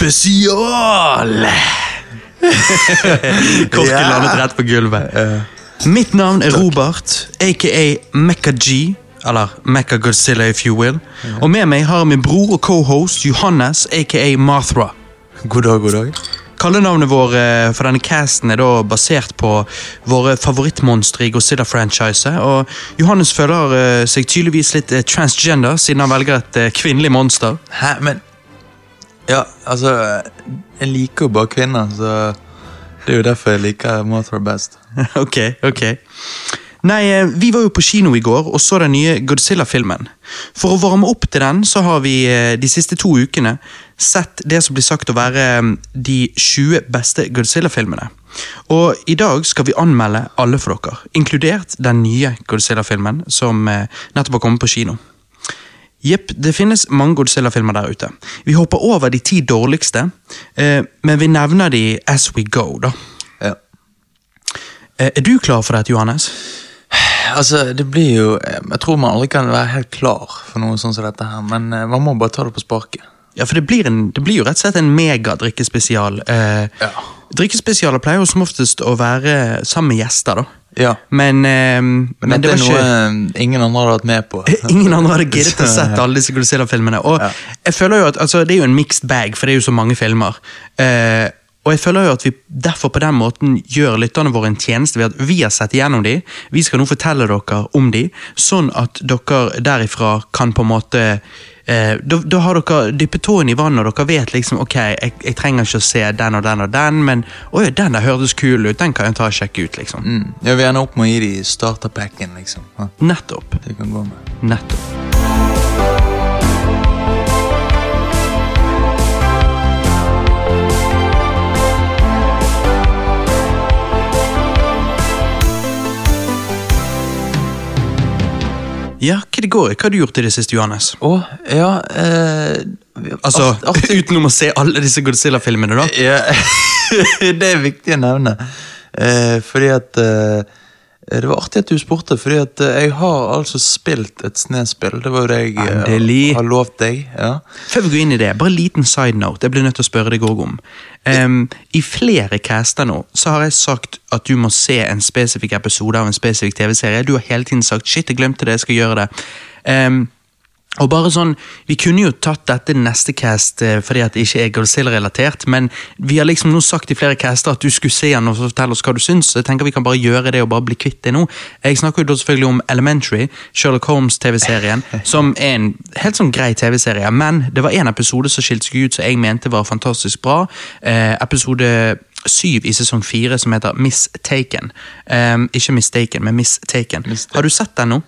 Drikkespesial! Korken yeah. landet rett på gulvet. Mitt navn er Robert, aka Mekka G. Eller Mekka Godzilla, if you will. Og med meg har jeg min bror og co-host Johannes, aka Marthra. God dag, god dag. Kallenavnet vår eh, for denne casten er da basert på våre favorittmonstre i Godzilla-franchiset. Og Johannes føler eh, seg tydeligvis litt eh, transgender, siden han velger et kvinnelig monster. Hæ, men Ja, altså Jeg liker jo bare kvinner, så det er jo derfor jeg liker Mothra best. ok, ok. Nei, eh, vi var jo på kino i går og så den nye Godzilla-filmen. For å varme opp til den, så har vi eh, de siste to ukene sett det som blir sagt å være eh, de 20 beste Godzilla-filmene. Og i dag skal vi anmelde alle for dere, inkludert den nye Godzilla-filmen som nettopp har kommet på kino. Jepp, det finnes mange Godzilla-filmer der ute. Vi hopper over de ti dårligste, eh, men vi nevner de as we go, da. Ja. Eh, Er du klar for dette, Johannes? Altså, det blir jo Jeg tror man aldri kan være helt klar for noe sånn som dette her, men eh, man må bare ta det på sparket. Ja, for det blir, en, det blir jo rett og slett en megadrikkespesial. Eh, Ja. Drikkespesialer pleier jo som oftest å være sammen med gjester, da. Ja. Men, eh, men, Men, det er noe ikke ingen andre hadde vært med på. Ingen andre hadde giddet å sett alle disse Godzilla-filmene. Og Ja. jeg føler jo at altså, Det er jo en mixed bag, for det er jo så mange filmer. Eh, og jeg føler jo at vi derfor på den måten gjør lytterne våre en tjeneste ved at vi har sett igjennom de. Vi skal nå fortelle dere om de, sånn at dere derifra kan på en måte eh, da, da har dere dyppet tåen i vannet, og dere vet liksom ok, jeg, jeg trenger ikke å se den og den og den, men oi, den der hørtes kul ut, den kan jeg ta og sjekke ut, liksom. Mm. Jeg vil gjerne opp med å gi de starterpacken, liksom. Ha? Nettopp. det kan gå med. Nettopp. Ja, hva det går i? Hva har du gjort i det siste, Johannes? Å, ja eh, Altså, art- art- Utenom å se alle disse Godzilla-filmene, da? Ja, det er viktig å nevne. Eh, fordi at eh, Det var artig at du spurte, fordi at eh, jeg har altså spilt et snespill. Det var jo det jeg eh, Endelig. har lovt deg. Ja. Før vi går inn i det, bare en liten side note. Jeg blir nødt til å spørre deg òg om. Um, I flere caster nå så har jeg sagt at du må se en spesifikk episode av en spesifikk TV-serie. Du har hele tiden sagt 'shit, jeg glemte det, jeg skal gjøre det'. Em, og bare sånn, Vi kunne jo tatt dette neste cast eh, fordi at det ikke er Godzilla-relatert, men vi har liksom nå sagt i flere caster at du skulle se den og fortelle oss hva du syns. så Jeg tenker vi kan bare gjøre det og bare bli kvitt det nå. Jeg snakker jo da selvfølgelig om Elementary, Sherlock Holmes-TV-serien, som er en helt sånn grei TV-serie, men det var en episode som skilte seg ut som jeg mente var fantastisk bra. Eh, episode syv i sesong fire som heter Mistaken. Um, ikke Mistaken, men Mistaken. Mistaken. Har du sett den nå?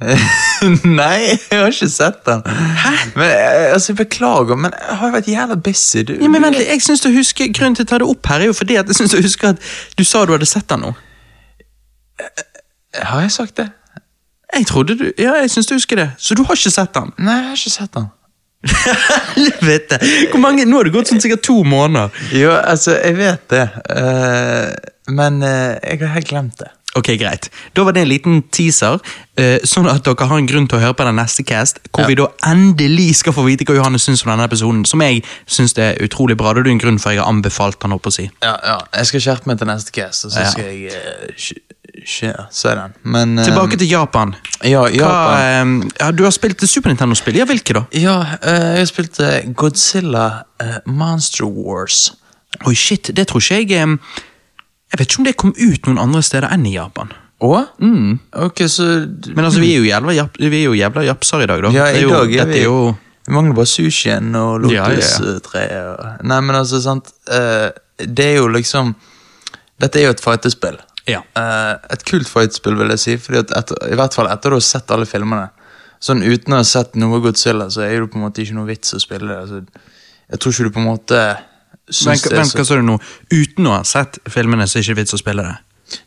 Nei, jeg har ikke sett den. Hæ? Men, eh, altså, jeg Beklager, men jeg har jo vært jævla busy. Du, Ja, men vent, litt, jeg synes du husker, Grunnen til å ta det opp her er jo fordi at jeg synes du husker at du sa du hadde sett den nå. Har jeg sagt det? Jeg trodde du, ja, jeg synes du husker det. Så du har ikke sett den? Nei, jeg har ikke sett den. Helvete! Hvor mange, Nå har det gått sånn sikkert to måneder. Jo, altså, jeg vet det. Uh, men uh, jeg har helt glemt det. Ok, greit. Da var det en liten teaser, eh, sånn at dere har en grunn til å høre på den neste cast, hvor Ja. vi da endelig skal få vite hva Johannes syns om denne episoden, som jeg syns er utrolig bra. Det er en grunn for jeg har anbefalt den, opp å si. Ja, ja. Jeg skal skjerpe meg til neste cast, og så Ja. skal jeg eh, sk- sk- se den. Men eh, Tilbake til Japan. Ja, Hva, Japan. eh, ja, du har spilt Super Nintendo-spill. Ja, hvilke da? Ja, uh, jeg spilte Godzilla uh, Monster Wars. Oi, shit, det tror ikke jeg eh, Jeg vet ikke om det kom ut noen andre steder enn i Japan. Å? Ok, så Men altså, vi er jo jævla, jap, vi er jo jævla japser i dag, da. Ja, Det er i jo, dag er dette vi er jo Vi mangler bare sushien og Ja, ja, ja. lotus-treet. og- Nei, men altså, sant eh, Det er jo liksom Dette er jo et fightespill. Ja. Eh, et kult fightespill, vil jeg si. Fordi at etter, I hvert fall etter du har sett alle filmene. Sånn Uten å ha sett noe Godzilla, så er det på en måte ikke noe vits å spille det. Altså, jeg tror ikke du på en måte Men er hva sa du nå? Uten å ha sett filmene, så er det ikke vits å spille det?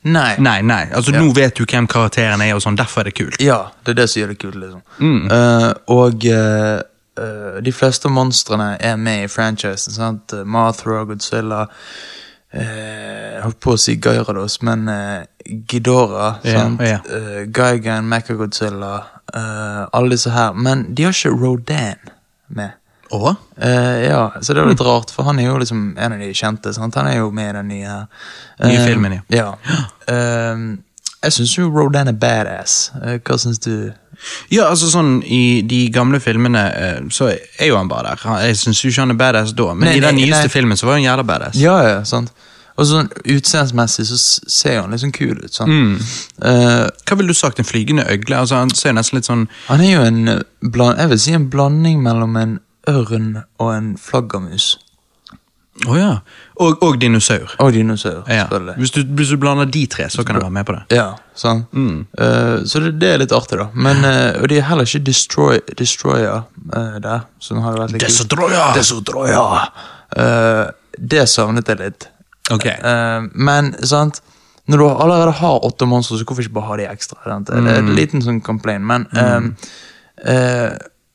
Nei. Nei, nei. Altså, Ja. Nå vet du hvem karakteren er, og sånn, derfor er det kult. Ja, det er det som gjør det kult, liksom. Mm. Uh, og uh, de fleste monstrene er med i franchisen. sant? Mothra, Godzilla uh, holdt på å si Gyarados, men uh, Ghidorah, Yeah, sant? ja. Eh, Gigan, Mechagodzilla, alle disse her. Men de har ikke Rodan med. Og? Eh, ja, så det er litt rart, for han er jo liksom en av de kjente. Sant? Han er jo med i den nye her. Nye Eh, filmen, ja. ja. Eh, jeg syns jo Rodan er badass. Eh, hva syns du? Ja, altså sånn I de gamle filmene eh, så er jo han bare der. Jeg syns jo ikke han er badass da, men Nei, i den nei, nyeste nei. filmen så var han jævla badass. Ja, ja, sant. Og sånn utseendsmessig så ser han liksom kul ut. Sånn. Mm. Uh, Hva ville du sagt? En flygende øgle? Altså Han ser nesten litt sånn han er jo en eh, bland, Jeg vil si en blanding mellom en ørn og en flaggermus. Å ja. Og, og dinosaur. Og dinosaur, Ja. selvfølgelig. Hvis, du, hvis du blander de tre, så kan jeg være med på det. Ja, sant. Mm. Uh, så det, det er litt artig, da. Men, uh, og de er heller ikke destroy, Destroyer uh, der, som har vært litt. Destroyer! Destroyer! Det savnet jeg litt. Ok. Eh, men sant når du allerede har åtte monstre, så hvorfor ikke bare ha de ekstra? Det er Mm. en liten sånn complain, men mm.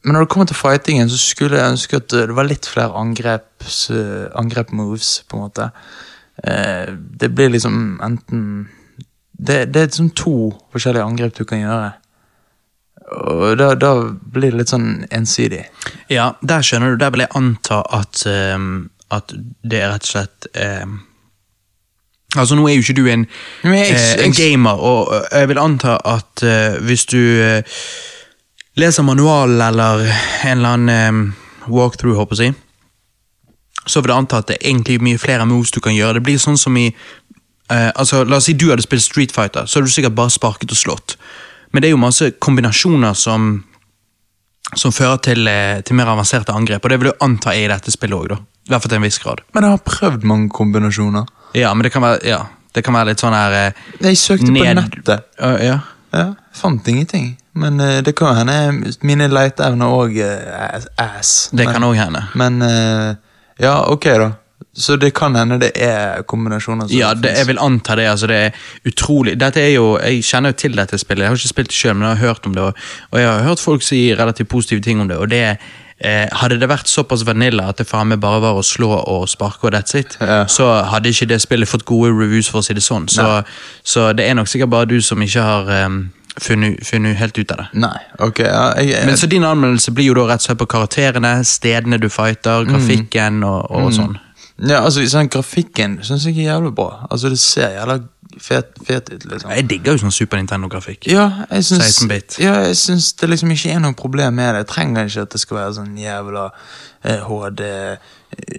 Men når det kommer til fightingen, så skulle jeg ønske at det var litt flere angreps, eh, angrep-moves, på en måte. Eh, det blir liksom enten Det, det er liksom to forskjellige angrep du kan gjøre. Og da, da blir det litt sånn ensidig. Ja, der skjønner du. Der vil jeg anta at, um, at det er rett og slett um Altså, nå er jo ikke du en, jeg, jeg- eh, en gamer, og jeg vil anta at uh, hvis du eh, leser manualen eller en eller annen ehm, walkthrough, håper jeg så vil jeg anta at det er egentlig mye flere moves du kan gjøre. Det blir sånn som i eh, altså, La oss si du hadde spilt Street Fighter, så hadde du sikkert bare sparket og slått. Men det er jo masse kombinasjoner som som fører til, eh, til mer avanserte angrep, og det vil du anta er i dette spillet òg, da. I hvert fall til en viss grad. Men jeg har prøvd mange kombinasjoner. Ja, men det kan være, ja, det kan være litt sånn her eh, Jeg søkte Ned- på nettet. Uh, Ja. Ja, fant ingenting. Men eh, det kan hende mine leteevner òg er ass. Det men, kan òg hende. Men eh, ja, ok, da. Så det kan hende det er kombinasjoner som Ja, det, jeg vil anta det. altså Det er utrolig Dette er jo, Jeg kjenner jo til dette spillet. Jeg har ikke spilt det sjøl, men jeg har hørt om det. Og, og jeg har hørt folk si relativt positive ting om det. og det eh, Hadde det vært såpass vanilla at det faen meg bare var å slå og sparke og that's it, Ja. så hadde ikke det spillet fått gode reviews, for å si det sånn. Så, så det er nok sikkert bare du som ikke har em, funnet, funnet helt ut av det. Nei, ok. Ja, jeg, jeg, Men Så din anmeldelse blir jo da rett og slett på karakterene, stedene du fighter, grafikken og, og sånn. ja, altså, sånn, Grafikken syns jeg er jævlig bra. Altså, Det ser jævla fet, fet ut, liksom. Jeg digger jo sånn Super Nintendo-grafikk. Ja, jeg syns, ja, jeg syns det liksom ikke er noe problem med det. Jeg trenger ikke at det skal være sånn jævla eh, HD, eh,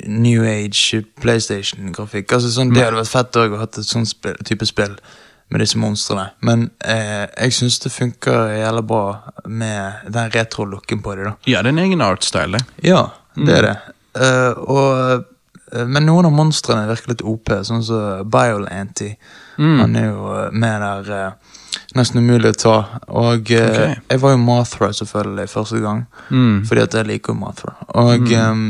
New Age, PlayStation-grafikk. Altså sånn, Det hadde vært fett òg å ha et spill, type spill med disse monstrene. Men eh, jeg syns det funker jævla bra med den retro-looken på dem. Ja, det er en egen art-style. Ja, det er det. Uh, og, eh, men noen av monstrene virker litt OP, sånn som Biolanty. Han er jo eh, med der uh, nesten umulig å ta. Og uh, okay. jeg var jo Mothra selvfølgelig første gang, Mm. fordi at jeg liker jo Mothra. Og, um,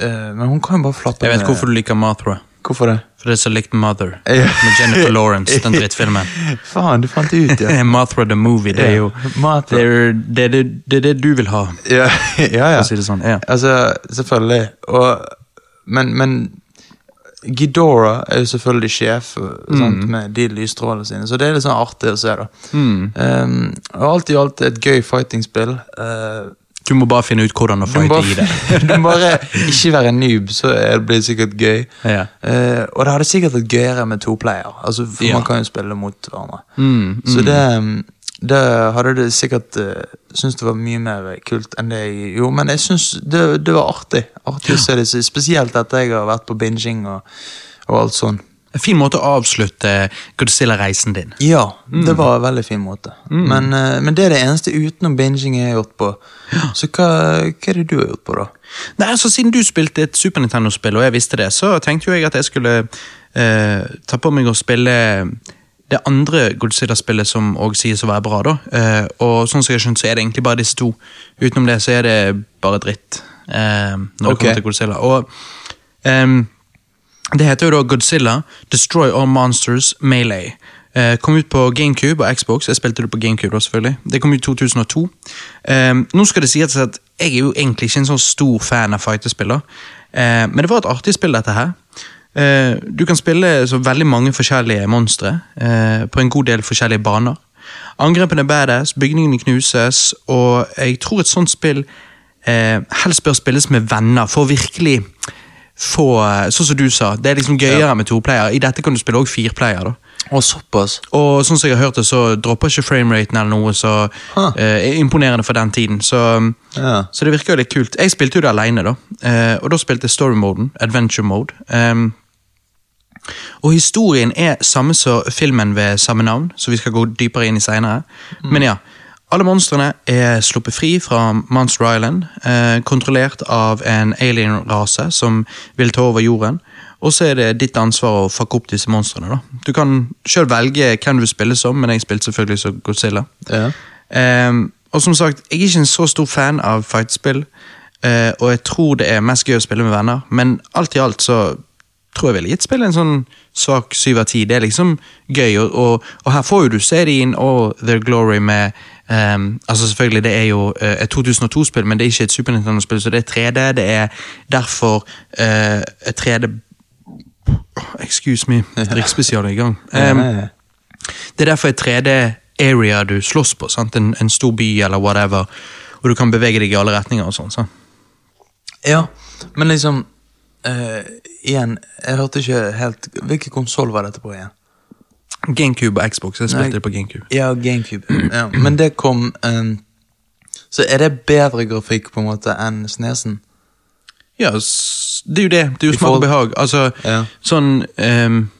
men hun kan jo bare flappe Jeg vet hvorfor du liker Mothra. Hvorfor det? For det er så likt Mother. Ja. Med Jennifer Lawrence, den drittfilmen. Faen, du fant det ut, ja. Mothra the Movie, det er jo. Det er det, det, det, det du vil ha, Ja, ja. ja. si det sånn. Ja. Altså, selvfølgelig. Og, men, men Ghidorah er jo selvfølgelig sjef sant, med de lysstrålene sine, så det er litt sånn artig å se. da. Mm. Um, og alt i alt et gøy fighting-spill. Uh, Du må bare finne ut hvordan å fighte i det. du må bare ikke være noob, så det blir sikkert gøy. Ja. Uh, og det hadde sikkert vært gøyere med to player, altså, for Ja. man kan jo spille mot hverandre. Mm, Så mm. det, um, det hadde du sikkert uh, syntes det var mye mer kult enn det jeg gjorde. Men jeg syns det, det var artig. Artig å se det, spesielt etter jeg har vært på binging og, og alt sånn. En fin måte å avslutte Godzilla-reisen din. Ja, det var en veldig fin måte. Men, uh, men det er det eneste utenom binging jeg har gjort på. Så hva, hva er det du har gjort på, da? Nei, altså Siden du spilte et Super Nintendo-spill, og jeg visste det, så tenkte jo jeg at jeg skulle eh, ta på meg å spille det andre Godzilla-spillet som òg sies å være bra. da. Eh, og sånn som jeg har skjønt, så er det egentlig bare disse to. Utenom det så er det bare dritt. eh, når Ok. det kommer til Godzilla. Og ehm, Det heter jo da Godzilla Destroy All Monsters Melee. Eh, kom ut på GameCube og Xbox. Jeg spilte det på GameCube. da selvfølgelig. Det kom ut i 2002. Eh, nå skal det sies at jeg er jo egentlig ikke en sånn stor fan av fightespiller. Eh, men det var et artig spill, dette her. Eh, du kan spille så veldig mange forskjellige monstre eh, på en god del forskjellige baner. Angrepene er badass, bygningene knuses, og jeg tror et sånt spill eh, helst bør spilles med venner, for virkelig få Sånn som du sa, det er liksom gøyere med toplayer. I dette kan du spille også fireplayer. da. Og såpass. Og sånn som jeg har hørt det, så dropper ikke frameraten eller noe så Huh. eh, imponerende for den tiden. Så, Ja. så det virker jo litt kult. Jeg spilte jo det alene, da. Eh, og da spilte jeg story-moden, adventure mode. Um, og historien er samme som filmen ved samme navn, så vi skal gå dypere inn i seinere. Men ja. Alle monstrene er sluppet fri fra Monster Island, eh, kontrollert av en alien-rase som vil ta over jorden. Og så er det ditt ansvar å fucke opp disse monstrene. da. Du kan sjøl velge hvem du vil spille som, men jeg spilte selvfølgelig som Godzilla. Ja. Eh, og som sagt, jeg er ikke en så stor fan av fightspill, eh, og jeg tror det er mest gøy å spille med venner, men alt i alt så tror jeg ville gitt spillet en sånn svak syv av ti. Det er liksom gøy, og, og, og her får jo du inn og Their Glory med ehm, altså selvfølgelig Det er jo eh, et 2002-spill, men det er ikke et Super Nintendo-spill, så det er 3D. Det er derfor uh, et 3D Excuse me, drikkspesial er i gang. Um, det er derfor et 3D-area du slåss på. Sant? En, en stor by eller whatever. Og du kan bevege deg i alle retninger. og sånn. sant? ja, men liksom uh, Igjen, jeg hørte ikke helt Hvilken konsoll var dette på igjen? Gamecube og Xbox. Jeg spilte det på Gamecube. Ja, GameCube. Ja, men det kom um, Så er det bedre grafikk på en måte enn Snesen? Ja, det er jo det. Det er jo smak og behag. Altså, Ja. sånn um,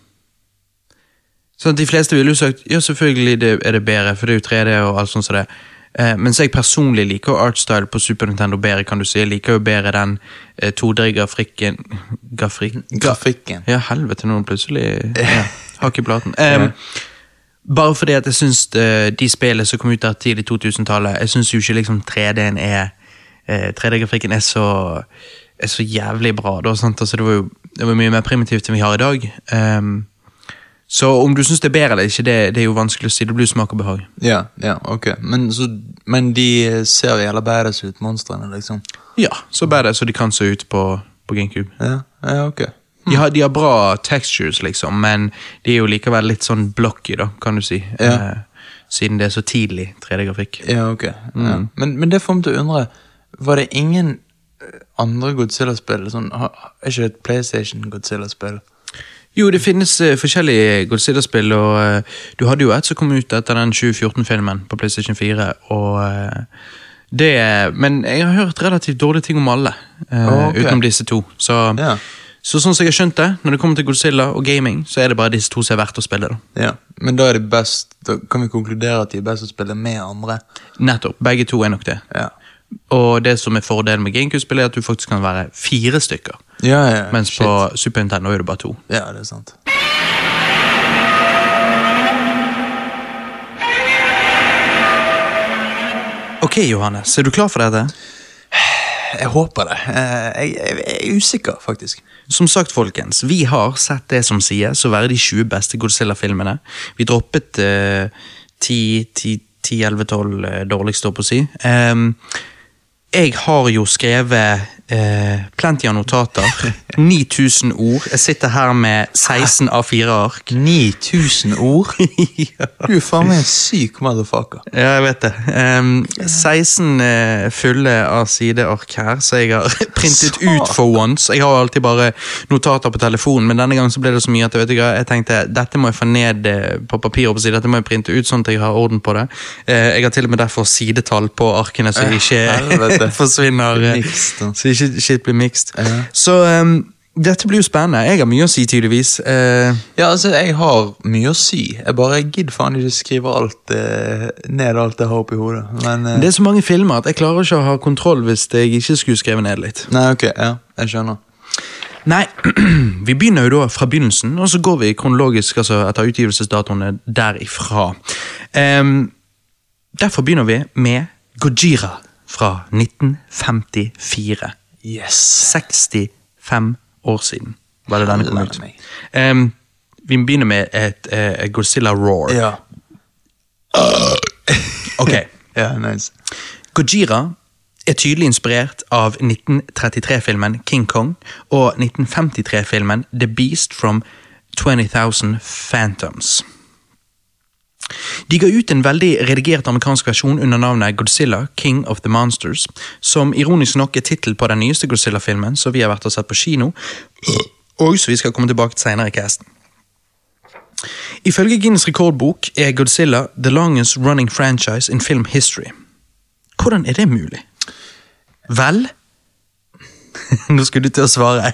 Sånn at De fleste ville jo sagt ja, selvfølgelig det er det bedre, for det er jo 3D og alt sånt som det. Eh, mens jeg personlig liker artstyle på Super Nintendo bedre, kan du si. Jeg liker jo bedre den eh, 2D-grafikken Grafrik? Grafikken. Ja, helvete, nå plutselig ja, Hakk i platen. Em, bare fordi at jeg syns de spillene som kom ut der tidlig 2000-tallet, jeg syns jo ikke liksom 3D-en er eh, 3D-grafikken er så er så jævlig bra. Da, sant? Altså, det, var jo, det var mye mer primitivt enn vi har i dag. Em, så om du syns det er bedre eller ikke, det, det er jo vanskelig å si. Det blir smak og behag. Ja, ja, ok. Men, så, men de ser jævla badass ut, monstrene, liksom? Ja, så badass så de kan se ut på, på GameCube. Ja, ja ok. De har, de har bra textures, liksom, men de er jo likevel litt sånn blocky, da, kan du si. Ja. Eh, siden det er så tidlig 3D-grafikk. Ja, ok. Ja. Men, men det får meg til å undre, var det ingen eh, andre Godzilla-spill? Sånn, er ikke det et PlayStation-Godzilla-spill? Jo, det finnes uh, forskjellige Godzilla-spill, og uh, du hadde jo et som kom ut etter den 2014-filmen på PlayStation 4, og uh, det Men jeg har hørt relativt dårlige ting om alle, eh, Ok. utenom disse to. Så, Ja. så sånn som jeg har skjønt det, når det kommer til Godzilla og gaming, så er det bare disse to som er verdt å spille. da. Ja, men da er det best Da kan vi konkludere at de er best å spille med andre. Nettopp. Begge to er nok det. Ja, Og det som er fordelen med GameCube-spill, er at du faktisk kan være fire stykker. ja, ja Mens shit. på Super Nintendo er det bare to. Ja, det er sant. Ok, Johannes, er du klar for dette? Jeg håper det. Eh, Jeg, jeg, jeg er usikker, faktisk. Som sagt, folkens, vi har sett det som sies å være de 20 beste Godzilla-filmene. Vi droppet uh, 10, 10, 10, 11, 12 uh, dårligste, holdt på å si. Ehm, jeg har jo skrevet eh, plenty av notater. 9000 ord. Jeg sitter her med 16 av 4 ark. 9000 ord? ja. Du er faen meg en syk motherfucker. Ja, jeg vet det. Um, 16 eh, fulle av sideark her, så jeg har printet ut for once. Jeg har alltid bare notater på telefonen, men denne gangen så ble det så mye at jeg, jeg tenkte dette må jeg få ned eh, på papir, oppe dette må jeg printe ut sånn at jeg har orden på det. Eh, jeg har til og med derfor sidetall på arkene, så Eh, ikke forsvinner. eh, så ikke shit blir mixed. Ja. Så um, dette blir jo spennende. Jeg har mye å si, tydeligvis. Uh, Ja, altså, jeg har mye å si. Jeg bare gidder faen ikke skrive alt uh, ned alt jeg har oppi hodet. Men uh, det er så mange filmer at jeg klarer ikke å ha kontroll hvis jeg ikke skulle skrevet ned litt. Nei, ok, ja, jeg skjønner. Nei, vi begynner jo da fra begynnelsen, og så går vi kronologisk altså etter utgivelsesdatoene derifra. Um, derfor begynner vi med Gojira fra 1954. Yes. 65 år siden var det denne kom ut. Um. Vi begynner med et, uh, Godzilla Roar. Ja. Ok. Ja, nice. Gojira er tydelig inspirert av 1933-filmen King Kong og 1953-filmen The Beast from 20,000 Phantoms. De ga ut en veldig redigert amerikansk versjon under navnet Godzilla, King of the Monsters, som ironisk nok er tittel på den nyeste Godzilla-filmen som vi har vært og sett på kino, og som vi skal komme tilbake til senere i casten. Ifølge Guinness rekordbok er Godzilla the longest running franchise in film history. Hvordan er det mulig? Vel Nå skulle du til å svare.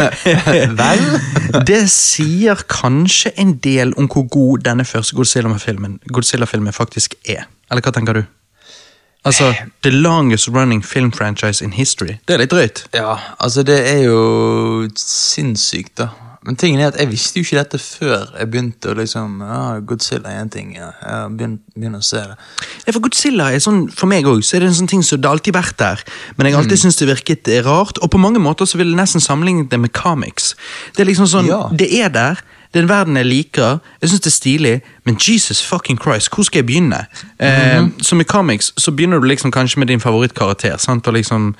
Vel? Det sier kanskje en del om hvor god denne første Godzilla-filmen Godzilla faktisk er. Eller hva tenker du? Altså, The longest running film franchise in history. Det er litt drøyt. Ja, altså det er jo sinnssykt, da. Men tingen er at jeg visste jo ikke dette før jeg begynte å liksom ja, Godzilla er en ting. Ja. Jeg begynte, begynte å se det. Ja, for Godzilla er sånn, For meg òg er det en sånn ting som det har alltid vært der. Men jeg har alltid syntes det virket rart, og på mange måter så vil jeg nesten sammenligne det med comics. Det er liksom sånn, Ja. det er der. Det er en verden jeg liker. Jeg syns det er stilig, men Jesus fucking Christ, hvor skal jeg begynne? eh, så med comics så begynner du liksom kanskje med din favorittkarakter. sant? Og liksom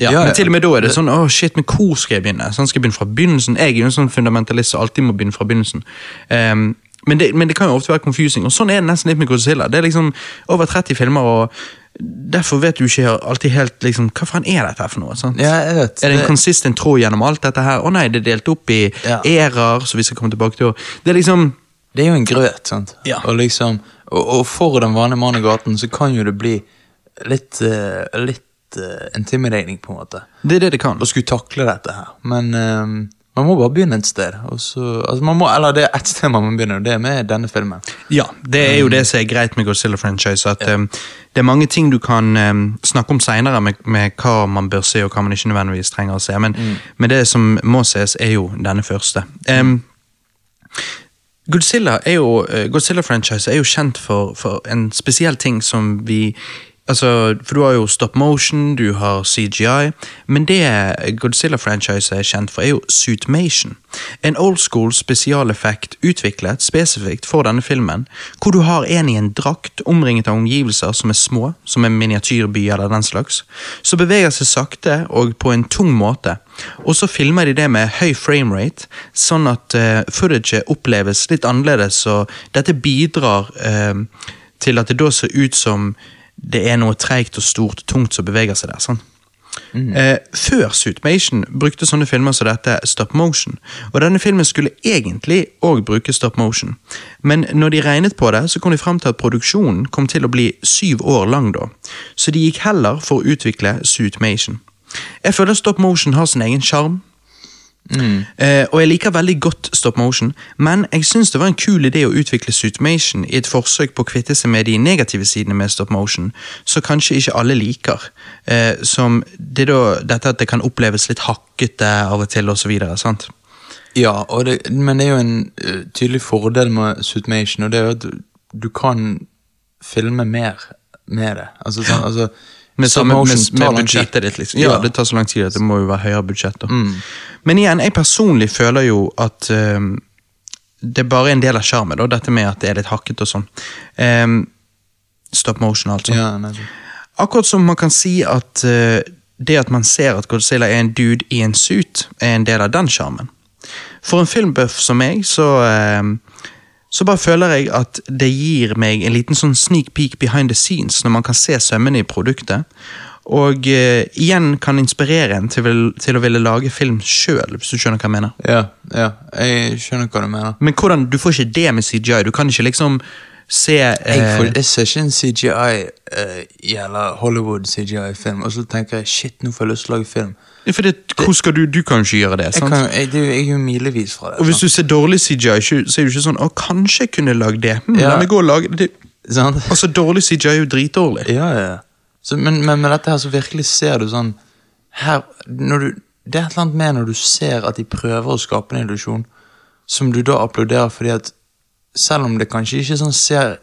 ja, Ja, Men til og med da er det sånn åh shit, men hvor skal jeg begynne? Sånn, skal jeg begynne fra begynnelsen? Jeg er jo en sånn fundamentalist som alltid må begynne fra begynnelsen. Um, men, det, men det kan jo ofte være confusing, og sånn er det nesten litt med Godzilla. Det er liksom over 30 filmer, og derfor vet du ikke alltid helt liksom, hva faen er dette her for noe. sant? Ja, jeg vet. Er det en Det- consistent tråd gjennom alt dette her? Å nei, det er delt opp i Ja. æraer, så vi skal komme tilbake til. Det er liksom Det er jo en grøt, sant? Ja. Og, liksom, og, og for den vanlige mannen i gaten så kan jo det bli litt, eh, litt eh, intimidating, på en måte. Det er det det kan. Å skulle takle dette her. Men eh, man må bare begynne et sted. Så, altså man må, eller det er ett sted man må begynne, og det er med denne filmen. Ja, det er jo det som er greit med Godzilla-franchise. At um, Det er mange ting du kan um, snakke om seinere med, med hva man bør se, og hva man ikke nødvendigvis trenger å se. Men, men det som må ses, er jo denne første. Um, Godzilla er jo, Godzilla-franchise er jo kjent for, for en spesiell ting som vi Altså, for du har jo stop motion, du har CGI, men det Godzilla-franchise er kjent for, er jo suitmation. En old school spesialeffekt utviklet spesifikt for denne filmen, hvor du har en i en drakt omringet av omgivelser som er små, som en miniatyrby eller den slags, som beveger seg sakte og på en tung måte. Og så filmer de det med høy framerate, sånn at uh, footaget oppleves litt annerledes, og dette bidrar uh, til at det da ser ut som det er noe treigt og stort og tungt som beveger seg der. sånn. Eh, før Suitmation brukte sånne filmer som dette stop motion, og denne filmen skulle egentlig òg bruke stop motion, men når de regnet på det, så kom de frem til at produksjonen kom til å bli syv år lang da, så de gikk heller for å utvikle Suitmation. Jeg føler stop motion har sin egen sjarm, Eh, og jeg liker veldig godt stop motion, men jeg syns det var en kul idé å utvikle suitmation i et forsøk på å kvitte seg med de negative sidene med stop motion, så kanskje ikke alle liker. Eh, som det da, dette at det kan oppleves litt hakkete av og til, og så sant? Ja, det, men det er jo en eh, tydelig fordel med Suitmation, og det er jo at du, du kan filme mer med det. Altså, sånn, altså Med, samme, med, med budsjettet ditt, liksom. Ja, det tar så lang tid at det må jo være høyere budsjett. da. Men igjen, jeg personlig føler jo at eh, det er bare en del av sjarmen, dette med at det er litt hakket og sånn. Um, stop motion, altså. Ja. Akkurat som man kan si at uh, det at man ser at Godzilla er en dude i en suit, er en del av den sjarmen. For en filmbuff som meg, så eh, så bare føler jeg at det gir meg en liten sånn sneak peek behind the scenes, når man kan se sømmene i produktet. Og eh, igjen kan inspirere en til, vil, til å ville lage film sjøl, hvis du skjønner hva jeg mener. Ja, ja, jeg skjønner hva du mener. Men hvordan, du får ikke det med CGI. Du kan ikke liksom se Jeg, eh, får, jeg ser ikke en CGI uh, eller Hollywood CGI-film, og så tenker jeg shit, nå får jeg lyst til å lage film. Ja, For det, hvor skal du, du kan jo ikke gjøre det. Jeg, kan, jeg, det jeg er jo milevis fra det. Og hvis sant? du ser dårlig CGI, så er du ikke sånn 'Å, kanskje jeg kunne lagd det'. Hm, Ja. La meg gå og lage det. Sant? Altså, dårlig CGI er jo dritdårlig. Ja, ja. Så, men, men med dette her så virkelig ser du sånn her, når du, Det er et eller annet med når du ser at de prøver å skape en illusjon, som du da applauderer fordi at selv om det kanskje ikke sånn ser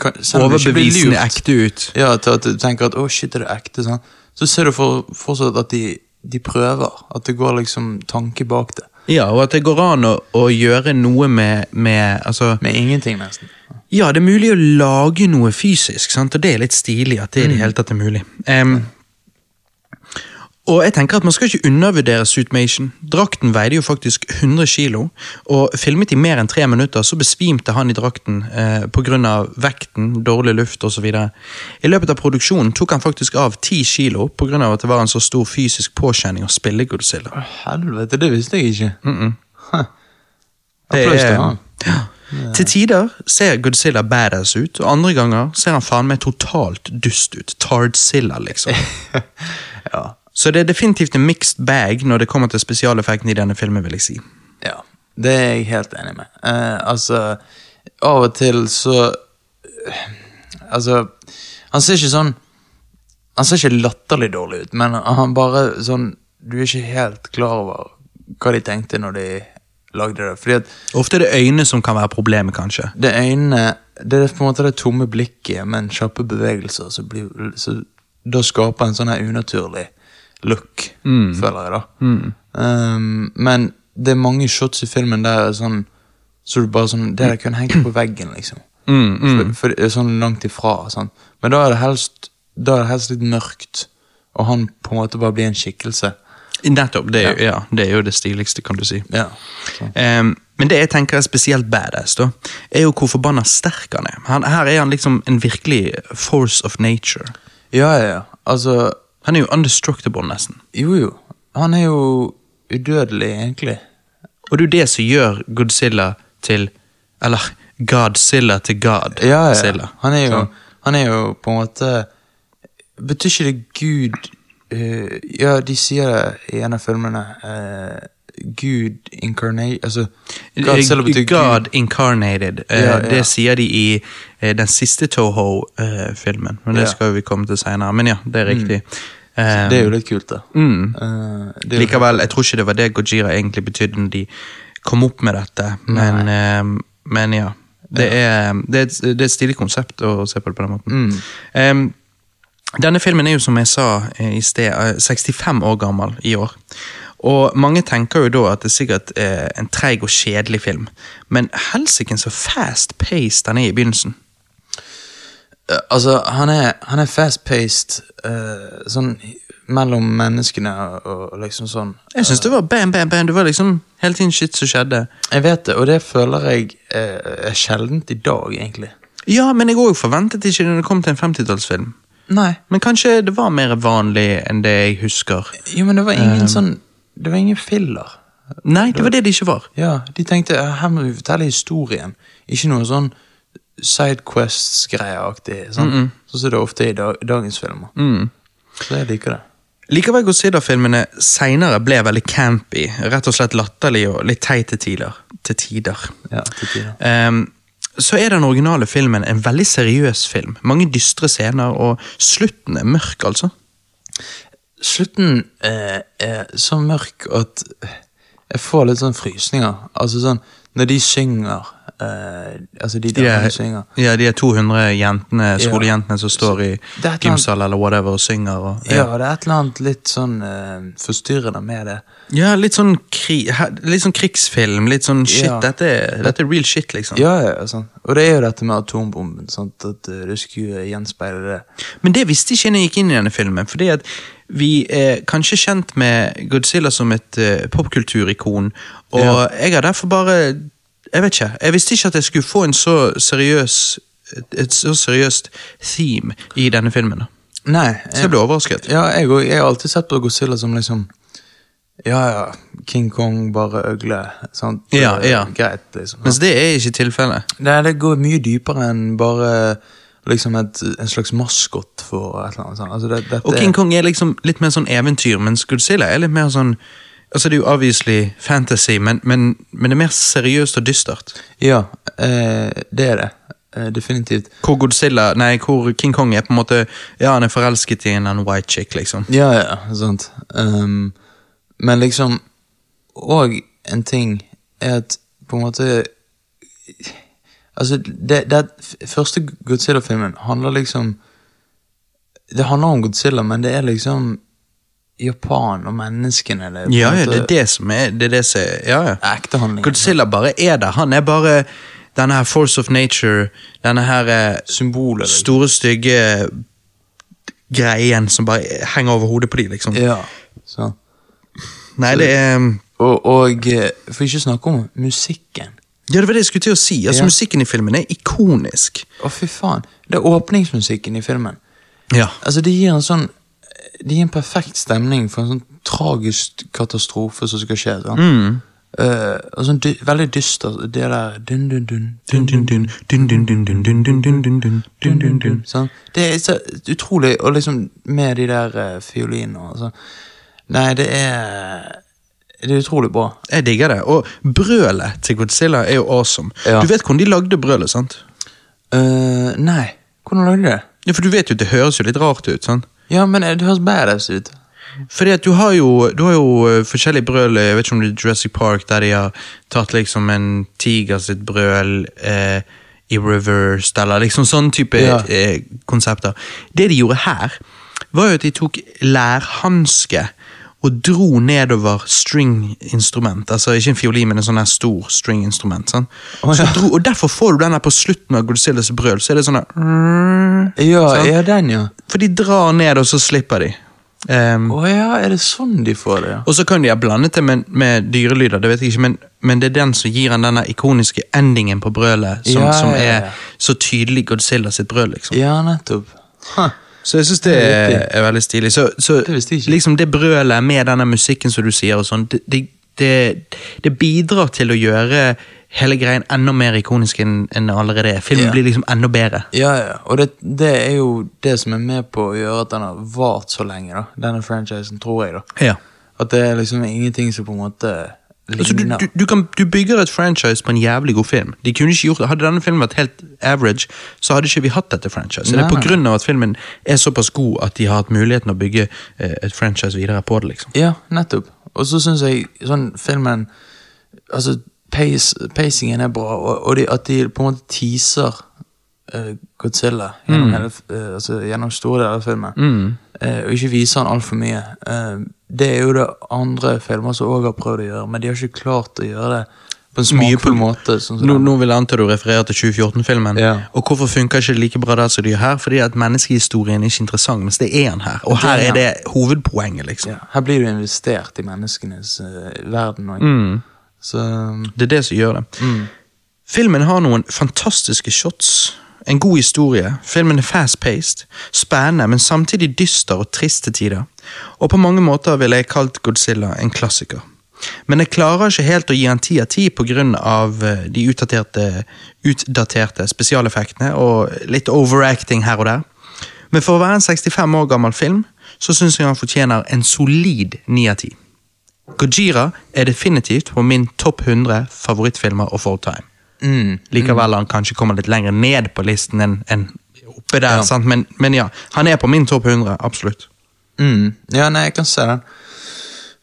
kan, selv om det ikke blir Overbevisende lurt, ekte ut. Ja, til at du tenker at 'å, shit, er det ekte', sånn. så ser du for, fortsatt at de, de prøver. At det går liksom tanke bak det. Ja, og at det går an å, å gjøre noe med, med altså, Med ingenting, nesten. Ja, det er mulig å lage noe fysisk, sant? og det er litt stilig at det i det hele tatt er mulig. Em, Og jeg tenker at Man skal ikke undervurdere Suitmation. Drakten veide jo faktisk 100 kilo, og filmet i mer enn tre minutter så besvimte han i drakten eh, pga. vekten, dårlig luft osv. I løpet av produksjonen tok han faktisk av 10 kilo pga. at det var en så stor fysisk påkjenning å spille Godzilla. Å, Helvete, det visste jeg ikke. Det Applaus til er- han. Ja. Til tider ser Godzilla badass ut, og andre ganger ser han faen meg totalt dust ut. Tardzilla, liksom. Ja. Så det er definitivt en mixed bag når det kommer til spesialeffekten i denne filmen, vil jeg si. Ja, det er jeg helt enig med. Eh, altså, av og til så Altså, han ser ikke sånn Han ser ikke latterlig dårlig ut, men han bare sånn Du er ikke helt klar over hva de tenkte når de lagde det. Fordi at Ofte er det øynene som kan være problemet, kanskje. det øynene Det er på en måte det tomme blikket men kjappe bevegelser så blir, så da skaper en sånn her unaturlig look, føler jeg, da. Um, men det er mange shots i filmen der er sånn så du bare sånn Det der kunne hengt på veggen, liksom. For, for er sånn langt ifra. Sånn. Men da er det helst Da er det helst litt mørkt, og han på en måte bare blir en skikkelse. Nettopp. Det er, jo- ja, det er jo det stiligste, kan du si. Ja. Ehm, men det jeg tenker er spesielt badass, da, er jo hvor forbanna sterk han er. Han, her er han liksom en virkelig force of nature. ja, ja, ja. Altså Han er jo undestructible, nesten. Jo, jo. Han er jo udødelig, egentlig. Og det er jo det som gjør Godzilla til Eller Godzilla til God. Ja, ja. Han er jo, han er jo på en måte Betyr ikke det Gud uh, Ja, de sier det i en av filmene. Uh, Gud incarnate Altså Godzilla betyr God Gud. incarnated. Uh, Ja, ja. Det sier de i uh, den siste Toho-filmen. men det Ja. skal vi komme til senere. Men ja, det er riktig. Eh, Det er jo litt kult, da. Mm. Eh, det er Likevel, jeg tror ikke det var det Gojira egentlig betydde når de kom opp med dette, men, uh, men ja. Det er, det, er et, det er et stilig konsept å se på det på den måten. Mm. Um, denne filmen er jo, som jeg sa eh, i sted, eh, 65 år gammel i år. Og mange tenker jo da at det er sikkert eh, en treig og kjedelig film, men helsike så fast pace den er i begynnelsen. Eh, Altså, han er, han er fast-paced eh, sånn mellom menneskene og, og liksom sånn. Jeg syns det var bam, bam, bam. Det var liksom hele tiden shit som skjedde. Jeg vet det, og det føler jeg eh, er sjeldent i dag, egentlig. Ja, men jeg òg forventet ikke det når det kom til en 50-tallsfilm. Nei. Men kanskje det var mer vanlig enn det jeg husker. Jo, men det var ingen Um. sånn Det var ingen filler. Nei, det var det det ikke var. Ja, de tenkte "Eh, her må vi fortelle historien. Ikke noe sånn Sidequests-greieaktig. Sånn Sånn som det er ofte i dag, dagens filmer. Mm. Så jeg liker det. Likevel Godzilla-filmene seinere ble veldig campy, rett og slett latterlig og litt teit til tider. Til tider. Ja, til tider. Um, så er den originale filmen en veldig seriøs film. Mange dystre scener, og slutten er mørk, altså. Slutten eh, er så mørk at jeg får litt sånn frysninger. Altså sånn når de synger eh, Altså de De er, synger. ja, de er 200 jentene, skolejentene som står i gymsal eller whatever og synger. Og, Ja, det er et eller annet litt sånn eh, forstyrrende med det. Ja, litt sånn, kri litt sånn krigsfilm. Litt sånn shit. Ja. Dette, er, dette er real shit, liksom. Ja, ja, sånn. Og det er jo dette med atombomben. sånn, At eh, det skulle gjenspeile det. Men det visste ikke jeg når jeg gikk inn i denne filmen. Fordi at vi er kanskje kjent med Godzilla som et uh, popkulturikon. Og Ja. jeg har derfor bare Jeg vet ikke. Jeg visste ikke at jeg skulle få en så seriøs et, så seriøst theme i denne filmen. Nei. Så jeg ble overrasket. Ja, jeg, jeg har alltid sett på Godzilla som liksom Ja, ja, King Kong, bare øgle. Sant? Ja, ja. Greit, liksom. Mens det er ikke tilfellet. Nei, det går mye dypere enn bare liksom et, en slags maskot for et eller annet sånt. Altså, det, dette, Og King Kong er liksom litt mer sånn eventyr, mens Godzilla er litt mer sånn Altså Det er jo obviously fantasy, men, men, men det er mer seriøst og dystert. Ja, eh, det er det. Eh, definitivt. Hvor Godzilla, nei, hvor King Kong er på en måte Ja, han er forelsket i en annen white chick, liksom. Ja, ja, sant. Um, men liksom Og en ting er at på en måte Altså, det, det første Godzilla-filmen handler liksom Det handler om Godzilla, men det er liksom Japan og menneskene det Ja, ja, det er det som er, det er det som er Ja, ja. ekte handling. Godzilla bare er der. Han er bare denne her force of nature, denne her Symbolet, liksom. store, stygge greien som bare henger over hodet på dem, liksom. Ja. Så. Nei, det er Og, og eh, for ikke å snakke om musikken. Ja, det var det jeg skulle til å si. Altså, Ja. Musikken i filmen er ikonisk. Å, fy faen. Det er åpningsmusikken i filmen. Ja. Altså, det gir en sånn Det gir en perfekt stemning for en sånn tragisk katastrofe som skal skje. Sånn. Mm. Uh, og sånn dy veldig dyster Det der dun, dun, dun, Dun, dun, dun, dun, dun, dun, dun, dun, dun, dun, dun, dun, dun, dun. Sånn. Det er så utrolig, og liksom med de der uh, fiolinene og sånn. Nei, det er Det er utrolig bra. Jeg digger det. Og brølet til Godzilla er jo awesome. Ja. Du vet hvordan de lagde brølet, sant? Uh, nei, hvordan lagde de det? Ja, For du vet jo, det høres jo litt rart ut. sant? Ja, men eh, det høres badass ut. Fordi at du har jo, du har jo eh, forskjellige brøl, jeg vet ikke om det er Jurassic Park, der de har tatt liksom en tiger sitt brøl eh, i reverse, eller liksom sånn type Ja. eh, konsepter. Det de gjorde her, var jo at de tok lærhanske og dro nedover string-instrument. Altså ikke en fiolin, men en sånn her stor string-instrument. Oh, Å, Så ja. dro, og derfor får du den her på slutten av Godzillas brøl, så er det sånn her Ja, sånn. ja, den, ja. For de drar ned, og så slipper de. Um, oh, ja, er det sånn de får det? ja? og så kan de ha blandet det med, med dyrelyder, det vet jeg ikke, men, men det er den som gir han denne ikoniske endingen på brølet, som, Ja, som er så tydelig Godzilla sitt brøl, liksom. Ja, nettopp. Huh. Så jeg syns det Det er veldig stilig. Så, så Det liksom det brølet med denne musikken som du sier, og sånn, det, det, bidrar til å gjøre hele greien enda mer ikonisk enn det allerede er. Filmen Ja. blir liksom enda bedre. Ja, ja. Og det, det er jo det som er med på å gjøre at den har vart så lenge, da. Denne franchisen, tror jeg, da. Ja. At det er liksom ingenting som på en måte Altså, du, du, du, kan, du bygger et franchise på en jævlig god film. De kunne ikke gjort det. Hadde denne filmen vært helt average, så hadde ikke vi hatt dette franchise. Det er på grunn av at filmen er såpass god at de har hatt muligheten å bygge eh, et franchise videre på det. liksom. Ja, nettopp. Og så syns jeg sånn filmen Altså, pace, pacingen er bra, og, og de, at de på en måte teaser uh, Godzilla gjennom, hele, f- eh, altså, gjennom store deler av filmen. Eh, og ikke viser han altfor mye. Eh, det er jo det andre filmer som òg har prøvd å gjøre, men de har ikke klart å gjøre det på en smakfull måte. Sånn Nå, nå vil jeg anta du refererer til 2014-filmen. Ja. Og hvorfor funker ikke det like bra der som det gjør her? Fordi at menneskehistorien er ikke interessant, mens det er en her. Og her er det hovedpoenget, liksom. ja, her blir du investert i menneskenes uh, verden òg. Mm. Så Det er det som gjør det. Filmen har noen fantastiske shots. En god historie. Filmen er fast-paced, spennende, men samtidig dyster og trist til tider. Og på mange måter ville jeg kalt Godzilla en klassiker. Men jeg klarer ikke helt å gi han ti av ti pga. eh, de utdaterte, utdaterte spesialeffektene og litt overacting her og der. Men for å være en 65 år gammel film, så syns jeg han fortjener en solid ni av ti. Gojira er definitivt på min topp 100 favorittfilmer of all time. Mm, Likevel han kanskje kommer litt lenger ned på listen enn en oppe der, Ja. sant? Men, men ja, han er på min topp 100, absolutt. mm. Ja, nei, jeg kan se den.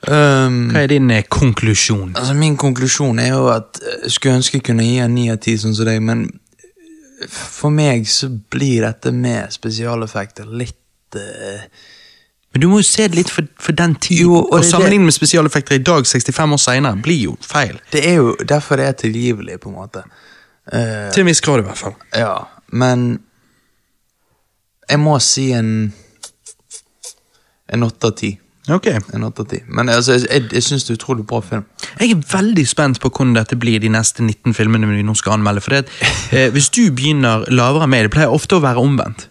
Um, Hva er din eh, konklusjon? Altså Min konklusjon er jo at jeg skulle ønske jeg kunne gi en ni av ti, sånn som deg, men for meg så blir dette med spesialeffekter litt eh, Men du må jo se det litt for, for den tiden. Jo, og og det- sammenligne med spesialeffekter i dag, 65 år senere, blir jo feil. Det er jo derfor det er tilgivelig, på en måte. Uh, Til en viss grad, i hvert fall. ja, men jeg må si en En åtte av ti. Ok. En åtte av ti. Men altså, jeg, jeg, jeg syns det er utrolig bra film. Jeg er veldig spent på hvordan dette blir de neste 19 filmene vi nå skal anmelde. For det, eh, Hvis du begynner lavere med det, pleier ofte å være omvendt.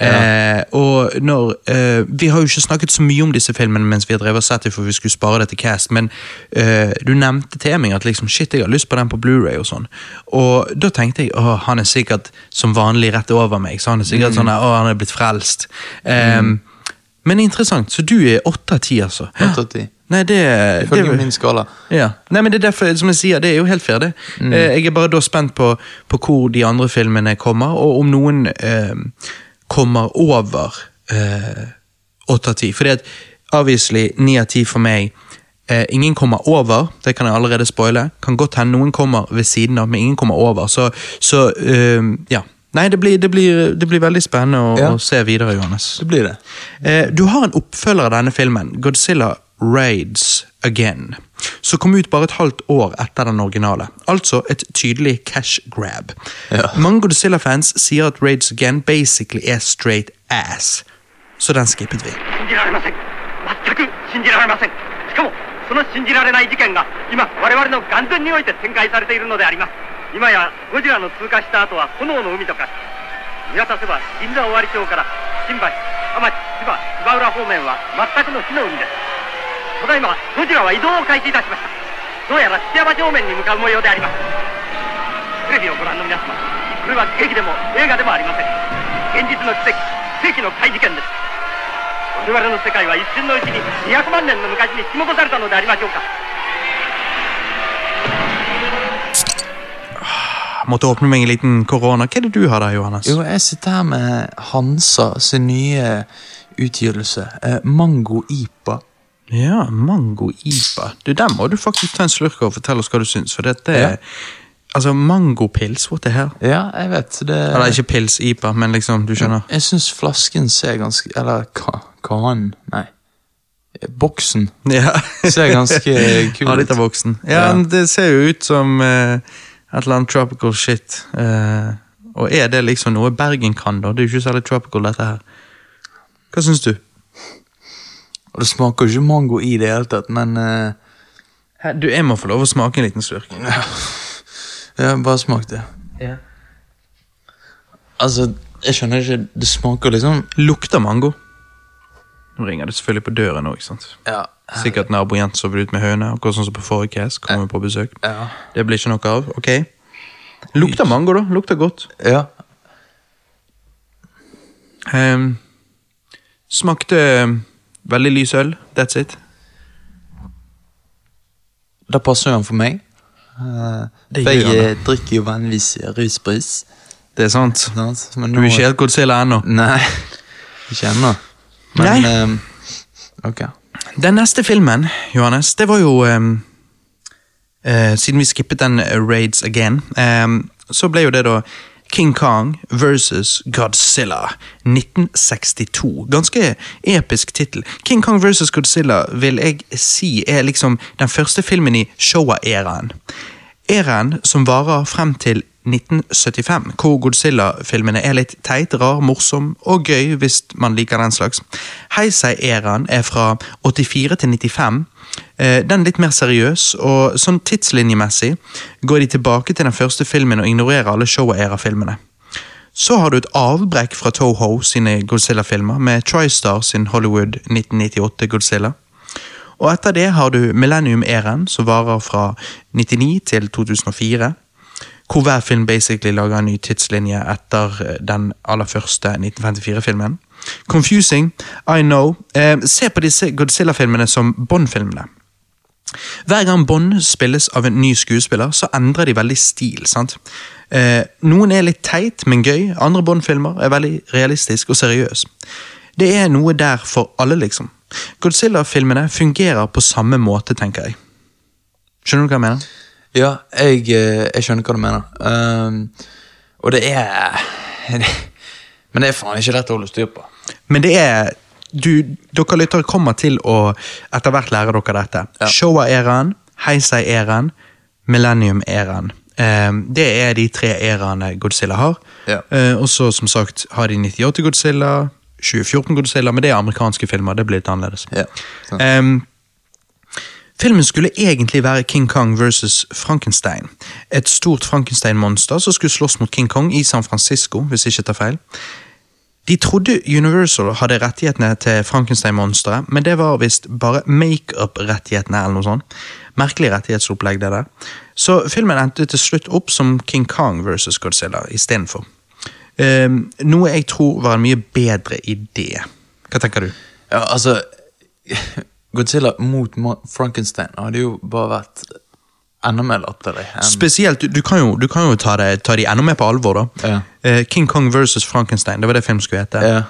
Eh, og når, eh, Vi har jo ikke snakket så mye om disse filmene mens vi har drevet og sett dem, for vi skulle spare det til cast, men eh, du nevnte til meg at liksom, shit, jeg har lyst på den på Blu-ray og sånn. Og da tenkte jeg å, han er sikkert som vanlig rett over meg, så han er sikkert sånn å, han er blitt frelst. Eh, Men interessant, så du er åtte av ti, altså. 8 av 10. Nei, det, Ifølge det min skala. ja. Nei, men det er derfor, som jeg sier, det er jo helt fair, det. Mm. Eh, jeg er bare da spent på, på hvor de andre filmene kommer, og om noen eh, kommer over eh, åtte av ti. Fordi at obviously ni av ti for meg eh, Ingen kommer over, det kan jeg allerede spoile. Kan godt hende noen kommer ved siden av, men ingen kommer over. Så, så eh, ja. Nei, det blir, det, blir, det blir veldig spennende å, Ja. å se videre, Johannes. Det blir det. Eh, du har en oppfølger av denne filmen, Godzilla Raids Again, som kom ut bare et halvt år etter den originale. Altså et tydelig cash grab. Ja. Mange Godzilla-fans sier at Raids Again basically er straight ass, så den skippet vi. 信じられません全く信じられませんしかもその信じられない事件が今我々の眼前において展開されているのであります今やゴジラの通過した後は炎の海と化し見渡せば銀座尾張町から新橋浜町千葉芝浦方面は全くの火の海ですただいまゴジラは移動を開始いたしましたどうやら土山方面に向かう模様でありますテレビをご覧の皆様これは劇でも映画でもありません現実の奇跡世紀の怪事件です我々の世界は一瞬のうちに200万年の昔に引き戻されたのでありましょうか Måtte åpne meg en liten korona. Hva er det du har der, Johannes? Jo, jeg sitter her med Hansa sin nye utgivelse. Eh, Mango Ipa. Ja, Mango Ipa. Du, Den må du faktisk ta en slurk av og fortelle oss hva du syns. For dette er. Altså, mangopils, what the hell? Ja, jeg vet det Eller ikke pils, Ipa, men liksom, du skjønner. Jeg syns flasken ser ganske Eller ka, kanen Nei. Boksen Ja. ser ganske kul Ja, litt ut. av boksen. Ja, Ja. det ser jo ut som uh, et eller annet tropical shit. Uh, og er det liksom noe Bergen kan, da? Det er jo ikke særlig tropical, dette her. Hva syns du? Og det smaker jo ikke mango i det hele tatt, men uh, Du, jeg må få lov å smake en liten slurk. Ja, bare smak det. Altså, jeg skjønner ikke Det smaker liksom Lukter mango. Nå ringer det selvfølgelig på døren òg. Ja. Sikkert naboen sover ut med høne, akkurat sånn som på forrige cast. Kommer på besøk. Ja. Det blir ikke noe av. ok? Lukter mango, da. Lukter godt. ja. Um, smakte veldig lys øl. That's it. Da passer jo an for meg. Eh, for jeg drikker jo vanligvis rusbrus. Det er sant. sant? Men Du er ikke helt Godzilla ennå. Nei, ikke ennå. Men eh, Ok. Den neste filmen, Johannes, det var jo um, uh, Siden vi skippet den eh, Raids Again, um, så ble jo det da King Kong versus Godzilla 1962. Ganske episk tittel. King Kong versus Godzilla vil jeg si er liksom den første filmen i Showa-æraen. Æraen som varer frem til 1975, hvor Godzilla-filmene er litt teit, rar, morsom og gøy hvis man liker den slags. Heisei-æraen er fra 84 til 95. Eh, Den er litt mer seriøs, og sånn tidslinjemessig går de tilbake til den første filmen og ignorerer alle Showa-æra-filmene. Så har du et avbrekk fra Toho sine Godzilla-filmer, med TriStar sin Hollywood 1998 Godzilla. Og etter det har du Millennium-æraen, som varer fra 99 til 2004. Hvor hver film basically lager en ny tidslinje etter eh, den aller første 1954-filmen. Confusing, I know. Eh, se på disse Godzilla-filmene som Bond-filmene. Hver gang Bond spilles av en ny skuespiller, så endrer de veldig stil. sant? Eh, noen er litt teit, men gøy. Andre Bond-filmer er veldig realistisk og seriøs. Det er noe der for alle, liksom. Godzilla-filmene fungerer på samme måte, tenker jeg. Skjønner du hva jeg mener? Ja, jeg, eh, jeg skjønner hva du mener. Um, og det er Men det er faen ikke lett å holde styr på. Men det er du, Dere lyttere kommer til å etter hvert lære dere dette. Ja. Showa-æraen, Heisei-æraen, Millennium-æraen. Um, det er de tre æraene Godzilla har. Ja. Uh, og så som sagt har de 98 Godzilla, 2014 Godzilla, men det er amerikanske filmer. Det blir litt annerledes. Ja, sant. Ehm, filmen skulle egentlig være King Kong versus Frankenstein. Et stort Frankenstein-monster som skulle slåss mot King Kong i San Francisco, hvis jeg ikke tar feil. De trodde Universal hadde rettighetene til Frankenstein-monsteret, men det var visst bare makeup-rettighetene eller noe sånt. Merkelig rettighetsopplegg, det der. Så filmen endte til slutt opp som King Kong versus Godzilla istedenfor. Um, noe jeg tror var en mye bedre idé. Hva tenker du? Ja, altså Godzilla mot Frankenstein hadde jo bare vært enda mer latterlig. Spesielt, du, du kan jo, du kan jo ta, det, ta de enda mer på alvor, da. Ja. Uh, King Kong versus Frankenstein, det var det filmen skulle hete. Ja.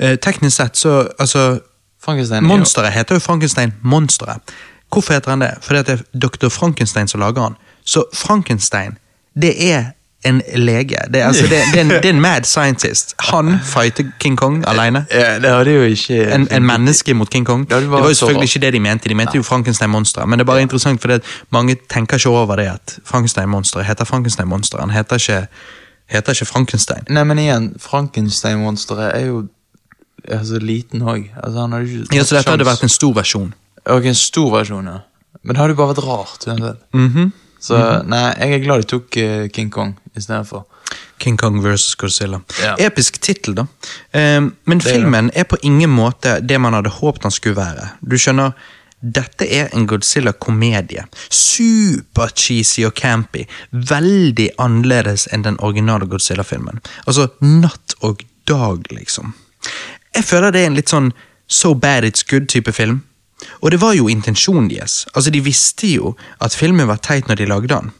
Uh, teknisk sett, så altså Frankenstein er Monsteret heter jo Frankenstein-monsteret. Hvorfor heter han det? Fordi det er Dr. Frankenstein som lager han. Så Frankenstein, det er en lege. Det er, altså, det, det, er, en, det er en mad scientist. Han fighter King Kong alene. Ja, det hadde jo ikke En, en menneske mot King Kong. Ja, det det var jo selvfølgelig ikke det de mente. De mente jo Frankenstein-monsteret. Men det er bare interessant, for mange tenker ikke over det at Frankenstein-monsteret heter Frankenstein-monsteret. Han heter ikke, heter ikke Frankenstein. Nei, men igjen, Frankenstein-monsteret er jo altså, liten òg. Altså, han hadde ikke Ja, Så dette hadde vært en stor versjon. Ok, en stor versjon, ja. Men det hadde jo bare vært rart. Mm -hmm. Så nei, jeg er glad de tok uh, King Kong istedenfor. King Kong vs. Godzilla. Ja. Episk tittel, da. Um, men det filmen er på ingen måte det man hadde håpet han skulle være. Du skjønner, dette er en Godzilla-komedie. Super-cheesy og campy. Veldig annerledes enn den originale Godzilla-filmen. Altså natt og dag, liksom. Jeg føler det er en litt sånn so bad it's good-type film. Og det var jo intensjonen deres. Altså, De visste jo at filmen var teit når de lagde den.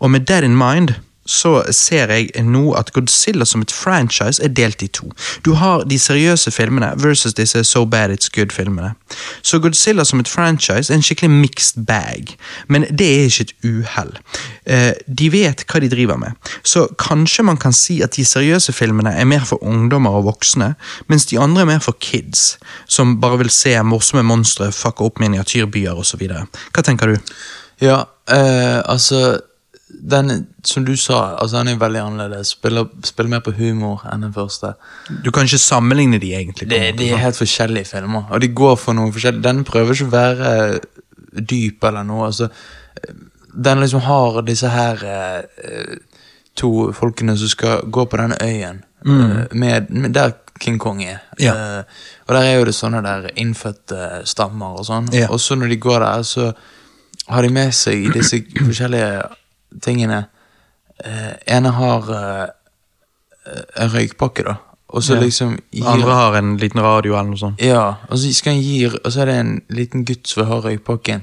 Og med that in mind så ser jeg nå at Godzilla som et franchise er delt i to. Du har de seriøse filmene versus disse So Bad It's Good-filmene. Så Godzilla som et franchise er en skikkelig mixed bag, men det er ikke et uhell. Eh, de vet hva de driver med, så kanskje man kan si at de seriøse filmene er mer for ungdommer og voksne, mens de andre er mer for kids, som bare vil se morsomme monstre fucke opp miniatyrbyer osv. Hva tenker du? Ja, eh, altså den, Som du sa, altså han er veldig annerledes. Spiller, spiller mer på humor enn den første. Du kan ikke sammenligne de egentlig. Det, de er helt forskjellige filmer, og de går for noe forskjellig. Den prøver ikke å være dyp eller noe. altså Den liksom har disse her eh, to folkene som skal gå på denne øyen, eh, med, med der King Kong er. Ja. Eh, og der er jo det sånne der innfødte stammer og sånn. Ja. Og så når de går der, så har de med seg disse forskjellige tingene. Eh, ene har eh, en røykpakke, da. Og så Ja. liksom gir Andre har en liten radio eller noe sånt. ja, og så skal han gi, og så er det en liten gutt som har røykpakken.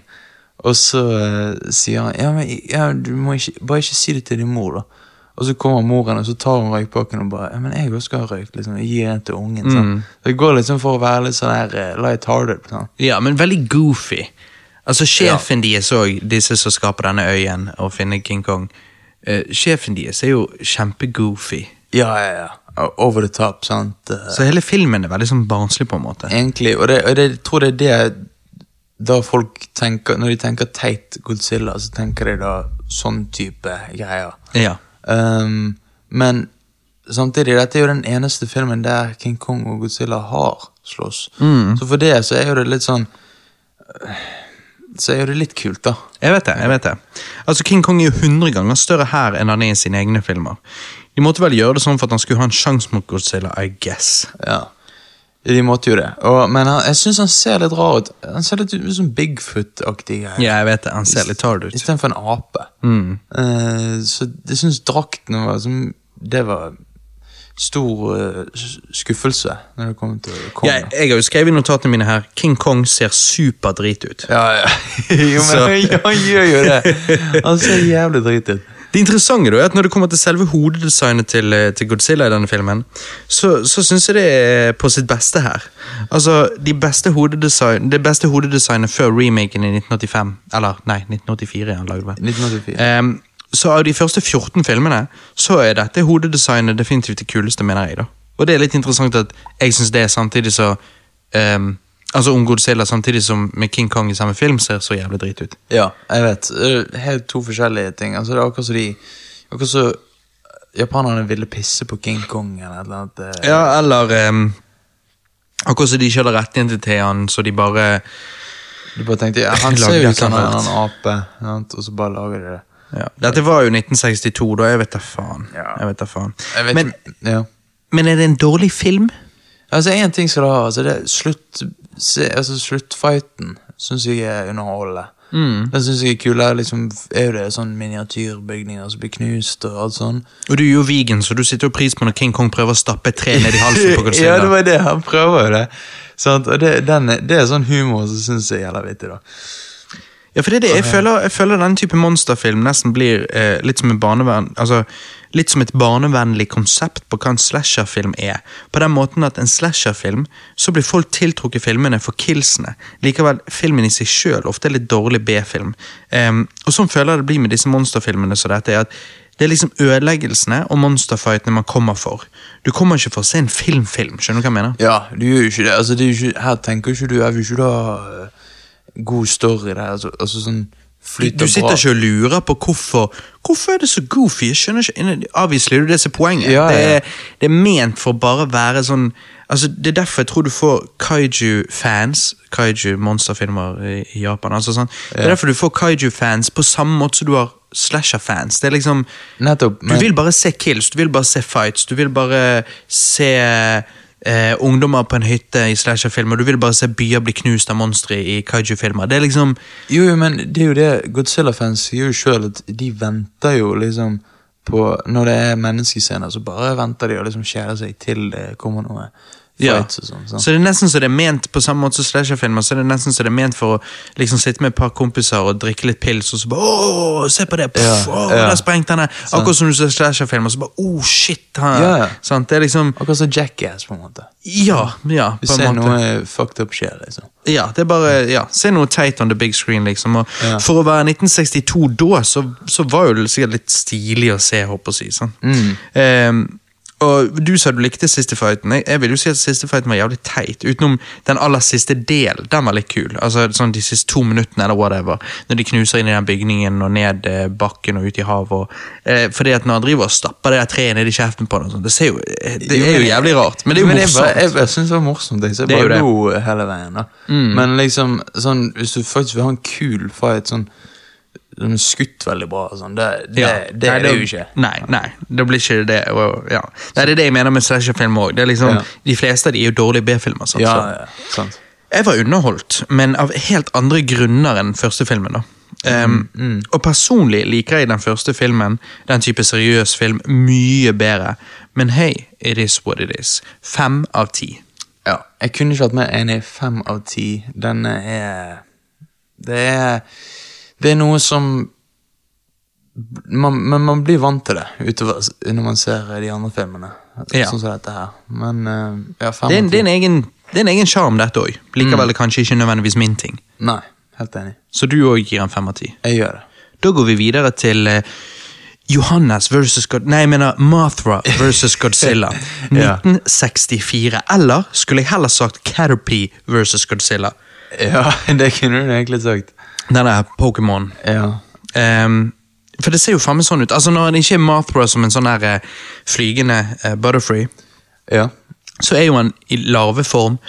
Og så eh, sier han ja, men ja, du må ikke, bare ikke si det til din mor, da. Og så kommer moren, og så tar hun røykpakken og bare ja, men jeg også skal ha røyk. liksom, gir den til ungen. sånn. Mm. Så Det går liksom for å være litt sånn der uh, light-hearted. Sånn. Ja, men veldig goofy. Altså, sjefen deres òg, disse som skaper denne øyen og finner King Kong, uh, sjefen deres er jo kjempegoofy. Ja, ja, ja. Over the top, sant. Uh, Så hele filmen er veldig sånn barnslig, på en måte. Egentlig, og, det, og det, jeg tror det er det da folk tenker Når de tenker teit Godzilla, så tenker de da sånn type greier. Ja. Um, men samtidig, dette er jo den eneste filmen der King Kong og Godzilla har slåss. Mm. Så for det så er jo det litt sånn øh, Så er jo det litt kult, da. Jeg vet det. jeg vet det. Altså, King Kong er jo 100 ganger større her enn han er i sine egne filmer. De måtte vel gjøre det sånn for at han skulle ha en sjanse mot Godzilla, I guess. Ja. De måtte jo det. Og, men han, jeg syns han ser litt rar ut. Han ser litt ut som Bigfoot-aktig. Ja, jeg vet det. Han ser litt hard ut. Istedenfor en ape. Mm. Uh, så jeg syns drakten var som Det var stor eh, skuffelse når det kommer til Kong. Ja, jeg har jo skrevet i notatene mine her King Kong ser superdrit ut. Ja, ja. jo, men han, gjør jo det. Han ser jævlig drit ut. Det interessante da er at Når det kommer til selve hodedesignet til, eh, til Godzilla i denne filmen, så, så syns jeg det er på sitt beste her. Altså, de beste Det beste hodedesignet før remaken i 1985 Eller, nei, 1984 er han lagd, vel. 1984. Ehm, så av de første 14 filmene, så er dette hodedesignet definitivt det kuleste, mener jeg. da. Og det er litt interessant at jeg syns det, samtidig så um, Altså om Godzilla samtidig som med King Kong i samme film ser så jævlig drit ut. Ja, jeg vet. Helt to forskjellige ting. Altså, det er akkurat som de Akkurat som japanerne ville pisse på King Kong eller et eller annet. eh. Ja, eller um, Akkurat som de ikke hadde rettigheter til han, så de bare Du bare tenkte ja, han ser jo ut som en ape, og så bare lager de det. Ja. Dette var jo 1962, da. Jeg vet da faen. Jeg vet da faen. Vet Men, men er det en dårlig film? Altså, én ting skal du ha. Altså, det slutt, se, altså, sluttfighten syns jeg er underholdende. Mm. Den syns jeg er kul. Liksom, er jo det sånn miniatyrbygninger som blir knust og alt sånn. Og du er jo vegan, så du sitter jo pris på når King Kong prøver å stappe et tre ned i halsen på Godzilla. ja, det var det. Han prøver jo det. Sånn, Og det, den, det er sånn humor som syns jeg er jævla vittig, da. Ja, for det er det. Jeg føler, jeg føler den type monsterfilm nesten blir eh, litt som. Altså, litt som et barnevennlig konsept på hva en slasherfilm er. På den måten at en slasherfilm, så blir folk tiltrukket filmene for killsene. Likevel, filmen i seg sjøl ofte er litt dårlig B-film. Um, og sånn føler jeg det blir med disse monsterfilmene som dette. er at det er liksom ødeleggelsene og monsterfightene man kommer for. Du kommer ikke for å se en filmfilm, skjønner du hva jeg mener? Ja, du gjør jo ikke det. Altså, det ikke, her tenker ikke du Jeg vil ikke da eh, god story der. Altså, altså sånn flyter Du sitter bra. ikke og lurer på hvorfor Hvorfor er det så goofy. Jeg skjønner ikke Obviously, du det som er poenget. Ja, Det, er, det er ment for bare å være sånn Altså, Det er derfor jeg tror du får kaiju-fans. Kaiju-monsterfilmer i, i Japan. altså sånn. Det er derfor du får kaiju-fans på samme måte som du har slasher-fans. Det er liksom Nettopp. Du vil bare se kills, du vil bare se fights, du vil bare se eh, ungdommer på en hytte i slasher-filmer, du vil bare se byer bli knust av monstre i kaiju-filmer. Det er liksom Jo, jo, men det er jo det Godzilla-fans sier jo sjøl, at de venter jo liksom på Når det er menneskescener, så bare venter de og liksom kjeder seg til det kommer noe Ja. sånn. Så det er nesten så det er ment på samme måte som slasherfilmer, så er det nesten så det er ment for å liksom sitte med et par kompiser og drikke litt pils, og så bare åh, se på det, Pff, Ja, ja. der sprengte han det! Akkurat som du ser slasherfilmer, så bare oh, shit. Ja. Det er liksom Akkurat som Jackass, på en måte. Ja, ja, Vi ser noe fucked up skjer, liksom. Ja, det er bare, ja, Se noe teit on the big screen, liksom. Og. For å være 1962 da, så, så var jo det sikkert litt stilig å se, håper jeg å si. Mm. Ehm, og du sa du likte siste fighten. Jeg, jeg vil jo si at siste fighten var jævlig teit. Utenom den aller siste del. Den var litt kul. Altså sånn De siste to minuttene eller whatever. Når de knuser inn i den bygningen og ned eh, bakken og ut i havet. Og, eh, fordi at når han driver og stapper det der treet ned i kjeften på den, og det, ser jo, eh, det er jo jævlig rart. Men det er jo Men jeg, morsomt. bare- jeg, jeg syns det var morsomt. Jeg, så jeg Det bare det. Mm. lo hele veien. da Men liksom, sånn, hvis du faktisk vil ha en kul fight sånn skutt veldig bra sånn, det, det, Ja. det Nei, er det jo ikke. Nei, nei, det blir ikke det. Og, ja. Nei, det er det jeg mener med slasherfilm òg. Liksom, Ja. De fleste av de er jo dårlige B-filmer. Sånn, Ja, Så. Jeg var underholdt, men av helt andre grunner enn første filmen. da. Um, Mm, Og personlig liker jeg den første filmen, den type seriøs film, mye bedre. Men hei, it is what it is. Fem av ti. Ja, jeg kunne ikke vært mer enig. Fem av ti. Den er Det er Det er noe som man, Men man blir vant til det utover når man ser de andre filmene. Ja. Sånn som dette her. Men eh, ja, Det er, det er en egen det er en egen sjarm, dette òg. Likevel mm. kanskje ikke nødvendigvis min ting. Nei, helt enig. Så du òg gir en fem av ti. Jeg gjør det. Da går vi videre til eh, Johannes versus God... Nei, jeg mener Mathra versus Godzilla. 1964. Eller skulle jeg heller sagt Caterpie versus Godzilla. Ja, det kunne du egentlig sagt. Denne Pokémon. Ja. Um, for det ser jo faen meg sånn ut. Altså Når det ikke er Mothra som en sånn her eh, flygende uh, butterfree, ja. så er jo han i larveform.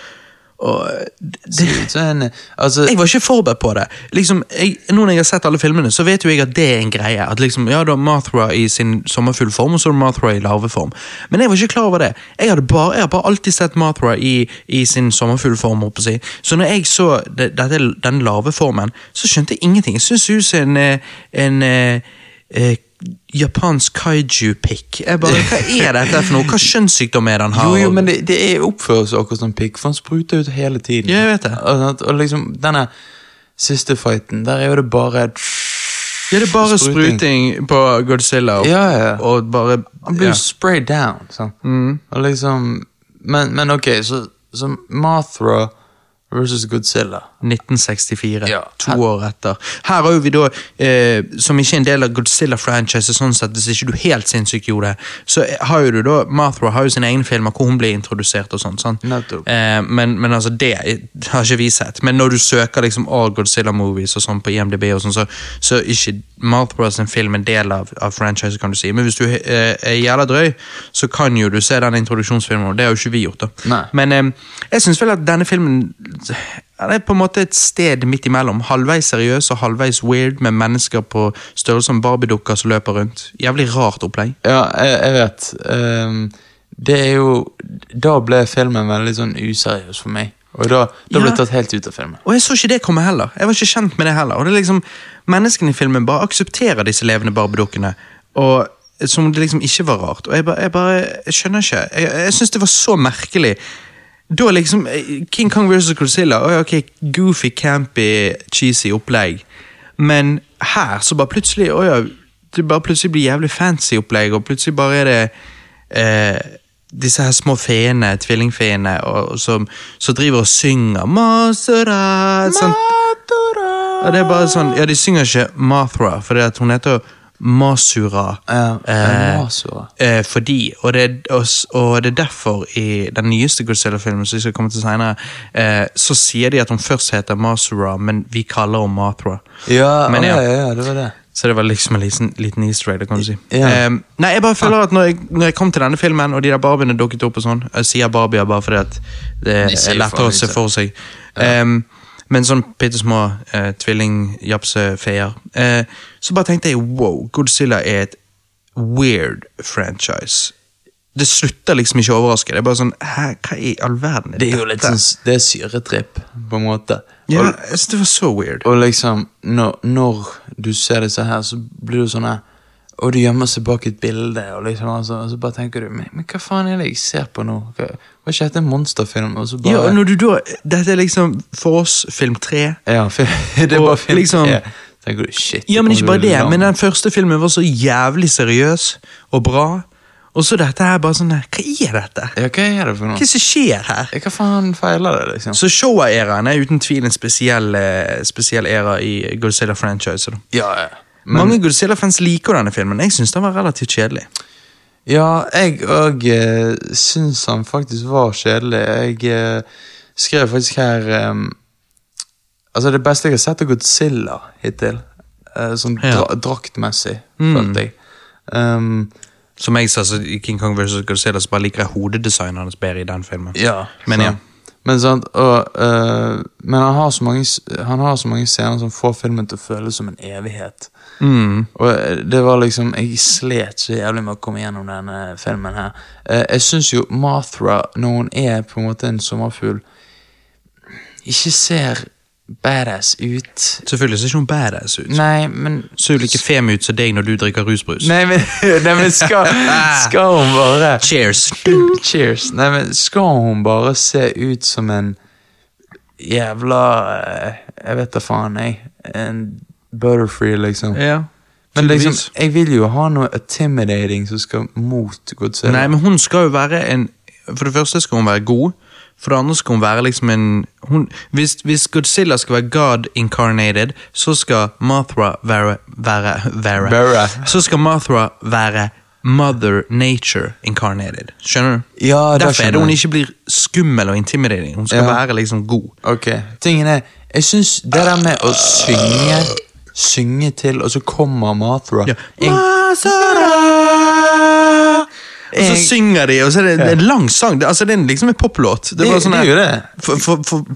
Eh, det, Ser en Altså, jeg var ikke forberedt på det. Liksom, jeg, nå når jeg har sett alle filmene, så vet jo jeg at det er en greie. At liksom, ja, Du har Mothra i sin sommerfuglform, og så har du Mothra i larveform. Men jeg var ikke klar over det. Jeg, bare, jeg har bare alltid sett Mothra i, i sin sommerfuglform. form oppå Si. Så når jeg så det, dette, den larveformen, så skjønte jeg ingenting. Jeg syns ut som en, en, en eh, eh, japansk kaiju-pikk. Hva er dette for noe? Hva kjønnssykdom er det han har? jo, jo, men det, det er oppføres akkurat som pikk, for han spruter ut hele tiden. Ja, jeg vet det. Og, og liksom, denne siste fighten, der er jo det bare ja, det er bare spruting på Godzilla. Og, Ja, ja. og bare Han blir ja. jo sprayed down, sant? Og liksom men, men ok, så, så Mothra versus Godzilla 1964, Ja. to år etter. Her har vi da, eh, som ikke er en del av Godzilla-franchise, sånn sett, hvis ikke du helt sinnssykt gjorde det, så har jo du da, Mathra har jo sine egne filmer hvor hun blir introdusert og sånn, sant? Eh, men, men altså, det har ikke vi sett. Men når du søker liksom all Godzilla-movies og sånn på IMDb og sånn, så, så er ikke Mothra sin film en del av, av franchise, kan du si. Men hvis du eh, er jævla drøy, så kan jo du se den introduksjonsfilmen, og det har jo ikke vi gjort da. Nei. Men eh, jeg syns vel at denne filmen det er på en måte et sted midt imellom. Halvveis seriøs og halvveis weird, med mennesker på størrelse som barbiedukker som løper rundt. Jævlig rart opplegg. Ja, jeg, jeg vet. Um, det er jo Da ble filmen veldig sånn useriøs for meg. Og da, da ble Ja. tatt helt ut av filmen. Og jeg så ikke det komme heller. Jeg var ikke kjent med det heller. Og det er liksom, Menneskene i filmen bare aksepterer disse levende barbiedukkene. Og Som det liksom ikke var rart. Og jeg bare, jeg bare jeg skjønner ikke. Jeg, jeg syns det var så merkelig. Da liksom King Kong vs. Godzilla, ok, goofy, campy, cheesy opplegg. Men her så bare plutselig å ja, det bare plutselig blir jævlig fancy opplegg, og plutselig bare er det eh, disse her små feene, tvillingfeene, som, som driver og synger Masura, Sånn. Og det er bare sånn, ja De synger ikke Mothra, for det at hun heter Masura. Ja, eh, Masura. eh, fordi, og det, og, og det er derfor i den nyeste Godzilla-filmen, som vi skal komme til senere, eh, så sier de at hun først heter Masura, men vi kaller henne Mathra. Ja, Men ja. ja, ja, det var det. Så det var liksom en liten, liten easter egg, kan du si. Ja. Nei, jeg bare føler at når jeg, når jeg kom til denne filmen, og de der barbiene dukket opp og sånn, jeg sier barbier bare fordi at det er lettere å se for seg. Em, men sånn bitte små eh, tvilling-japsefeer. Eh, så bare tenkte jeg wow, Godzilla er et weird franchise. Det slutter liksom ikke å overraske. Det er bare sånn, hæ, hva i all verden er Det er jo litt sånn Det er syretripp, på en måte. Ja, Og, det var så weird. og liksom, når, når du ser disse her, så blir du sånn her Og du gjemmer seg bak et bilde, og liksom altså, og så bare tenker du men, men hva faen er det jeg ser på nå? Hva, var ikke dette en monsterfilm? Og så bare Ja, når du da, Dette er liksom for oss film tre. Ja, det er Og bare film liksom- tre. Tenker du, shit Ja, men ikke bare det, men den første filmen var så jævlig seriøs og bra. Og så dette her bare sånn Hva er dette? Ja, hva er det for Hva noe? det som skjer her? Ja, Hva faen feiler det, liksom? Så Showa-æraen er uten tvil en spesiell, eh, spesiell æra i Godzilla-franchiset. Ja, ja. Men, Mange Godzilla-fans liker denne filmen. Jeg syns den var relativt kjedelig. ja, jeg òg uh, syns han faktisk var kjedelig. Jeg uh, skrev faktisk her um, Altså, det beste jeg har sett av Godzilla hittil, uh, sånn Ja. dra draktmessig, Mm. følte jeg. Um, Som jeg sa, så i King Kong vs. Godzilla så bare liker jeg hodedesignet hans bedre i den filmen. Ja, Men sant. Men, sant, og, uh, men han har, så mange, han har så mange scener som får filmen til å føles som en evighet. Mm. Og eh, det var liksom Jeg slet så jævlig med å komme gjennom denne filmen her. Eh, jeg syns jo Mathra, når hun er på en måte en sommerfugl, ikke ser badass ut. Selvfølgelig ser ikke hun badass ut. Nei, men Ser jo like fem ut som deg når du drikker rusbrus. Nei, men, nei, men skal, skal hun bare Cheers! Cheers. Nei, men skal hun bare se ut som en jævla eh, Jeg vet da faen, jeg. En butterfree, liksom. Ja. Men liksom, jeg vil jo ha noe intimidating som skal mot Godzilla. Nei, men hun skal jo være en For det første skal hun være god. For det andre skal hun være liksom en hun, hvis, hvis Godzilla skal være God incarnated, så skal Mothra være, være, være Være. Så skal Mothra være Mother Nature incarnated. Skjønner du? Ja, det Derfor er det hun ikke blir skummel og intimidating. Hun skal Ja. være liksom god. Ok, tingen er Jeg syns det der med å synge Synge til, og så kommer Mathra Ja. En- Og så synger de, og så er det, det er en lang sang. Det, altså, det er liksom en poplåt. Det, var sånn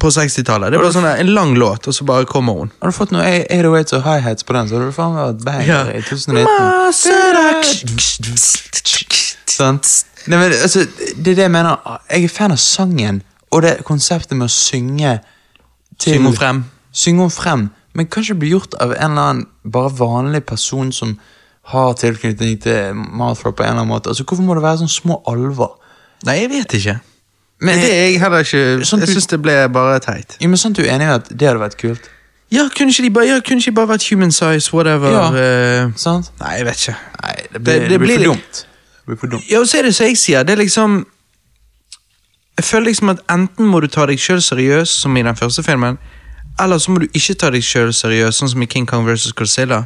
på 60-tallet. Det var sånn en lang låt, og så bare kommer hun. Har du fått noe 808s og hi-hats på den, så har du faen vært banger Ja. i 2019. Sant? Nei, men altså, det er det jeg mener. Jeg er fan av sangen, og det konseptet med å synge til Synge henne frem. Synge henne frem. Men kanskje det blir gjort av en eller annen bare vanlig person som har tilknytning til Mothra på en eller annen måte. Altså, Hvorfor må det være sånn små alver? Nei, jeg vet ikke. Men- det er jeg heller ikke Sånn Jeg syns det ble bare teit. Jo, men sant du er enig i at det hadde vært kult? Ja, kunne ikke de bare, ja, kunne ikke bare vært human size, whatever? Ja. uh, Sant? nei, jeg vet ikke. Nei, det Det- blir, det det, blir blir for dumt. Det blir for dumt. Ja, og så er det som jeg sier, det er liksom Jeg føler liksom at enten må du ta deg sjøl seriøst, som i den første filmen, eller så må du ikke ta deg sjøl seriøst, sånn som i King Kong vs. Godzilla.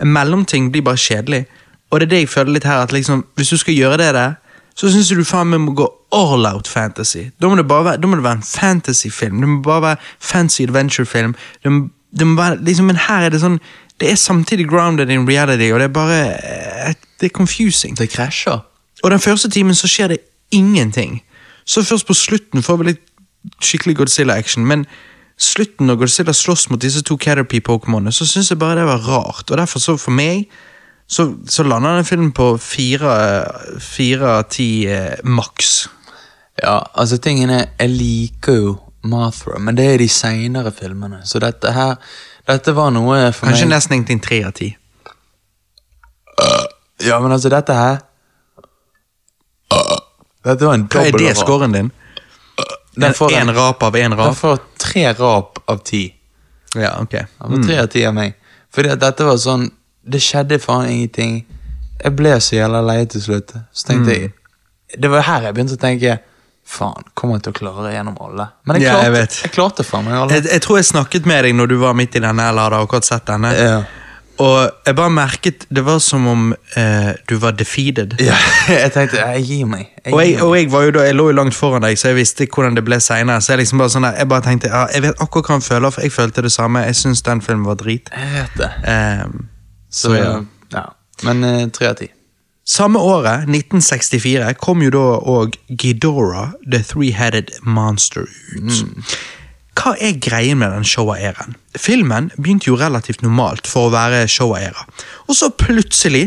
En mellomting blir bare kjedelig. Og det er det jeg føler litt her, at liksom, hvis du skal gjøre det der, så syns du faen meg må gå all out fantasy. Da må det være, da må det være en fantasyfilm. Det må bare være fancy adventure-film. Det, må- det må være, liksom, men her er det sånn Det er samtidig grounded in reality, og det er bare eh, Det er confusing. Det krasjer. Og den første timen så skjer det ingenting. Så først på slutten får vi litt skikkelig Godzilla-action, men slutten når Godzilla slåss mot disse to Caterpie-pokémonene, så syns jeg bare det var rart. Og derfor, så for meg, så, så lander den filmen på fire av ti eh, maks. Ja, altså tingen er, jeg liker jo Mothra, men det er de senere filmene. Så dette her, dette var noe for Kanskje meg nesten egentlig en tre av ti. Ja, men altså dette her Dette var en Hva er dobbel det scoren din? Den får En en rap av en Den rap? får tre rap av ti. Ja, ok. Han var tre av ti av meg. At dette var sånn Det skjedde faen ingenting. Jeg ble så jævla lei til slutt. Så tenkte jeg Det var her jeg begynte å tenke Faen, kommer jeg til å klare gjennom alle? Men jeg Ja, klarte, jeg jeg klarte faen meg alle. Jeg, jeg tror jeg snakket med deg når du var midt i denne, eller hadde akkurat sett denne. Ja. Og jeg bare merket Det var som om eh, du var defeated. Ja, jeg tenkte jeg gir meg. Jeg Og jeg, og jeg, var jo da, jeg lå jo langt foran deg, så jeg visste hvordan det ble seinere. Så jeg liksom bare sånn der, jeg bare tenkte ja, jeg vet akkurat hva han føler, for jeg følte det samme. Jeg syns den filmen var drit. Jeg vet det. Ehm, Så, så ja. ja. Men eh, tre av ti. Samme året, 1964, kom jo da òg Ghidorah, The Three-Headed Monster, ut. Hva er greien med den Showa-æraen? Filmen begynte jo relativt normalt for å være Showa-æra, og så plutselig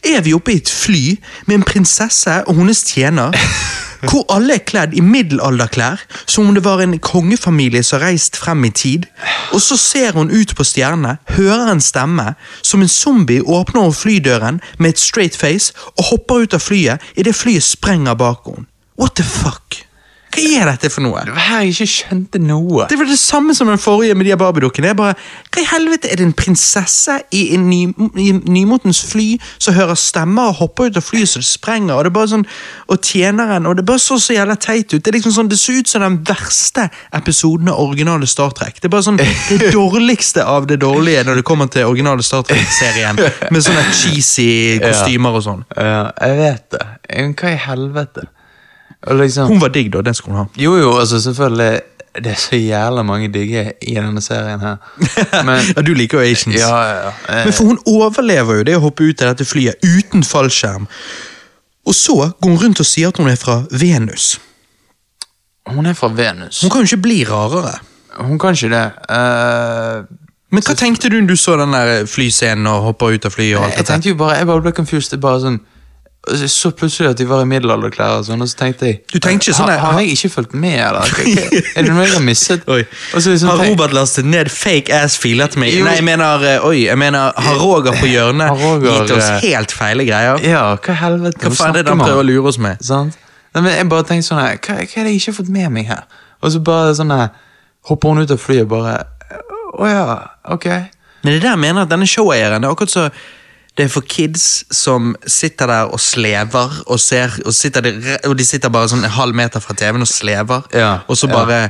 er vi oppe i et fly med en prinsesse og hennes tjener, hvor alle er kledd i middelalderklær, som om det var en kongefamilie som reist frem i tid. Og så ser hun ut på stjernene, hører en stemme, som en zombie åpner hun flydøren med et straight face og hopper ut av flyet idet flyet sprenger bak henne. What the fuck? Hva er dette for noe? Det var her jeg ikke skjønte noe. Det var det samme som den forrige med de Barbie-dukkene. Hva i helvete er det en prinsesse i en ny, i nymotens fly som hører stemmer og hopper ut av flyet så det sprenger, og det er bare sånn, og tjeneren, og det bare så så jævla teit ut. Det er liksom sånn, det ser ut som den verste episoden av originale Star Trek. Det er bare sånn, det dårligste av det dårlige når det kommer til originale Star Trek-serien, med sånne cheesy kostymer og sånn. Ja, jeg vet det. Men hva i helvete? Liksom Hun var digg, da. Den skulle hun ha. Jo, jo, altså selvfølgelig Det er så jævla mange digge i denne serien her. Men ja, du liker jo Asians. Ja, ja, ja. Eh, Men for hun overlever jo det å hoppe ut av dette flyet uten fallskjerm. Og så går hun rundt og sier at hun er fra Venus. Hun er fra Venus. Hun kan jo ikke bli rarere. Hun kan ikke det. Uh, Men hva tenkte du når du så den der flyscenen og hopper ut av flyet? og alt jeg dette? tenkte jo bare Jeg bare ble confused. Det er bare sånn jeg så plutselig at de var i middelalderklær, og sånn, og så tenkte jeg Du tenkte ikke sånn Har, har jeg ikke fulgt med, eller? Er det noe jeg har så liksom Har Robert lastet ned fake ass filer til meg? Jo. Nei, jeg mener eh, Oi, jeg mener Har Roger på hjørnet Har Roger, gitt oss eh, helt feile greier? Ja, hva helvete? Hva faen er det han prøver å lure oss med? Sant? Nei, men jeg bare tenkte sånn hva, hva er det jeg ikke har fått med meg her? Og så bare sånn hopper hun ut av flyet bare, å ja, ok. Men det er der mener at denne showeieren Det er akkurat så det er for kids som sitter der og slever, og, ser, og, sitter og de sitter bare sånn en halv meter fra TV-en og slever, Ja, og så ja. bare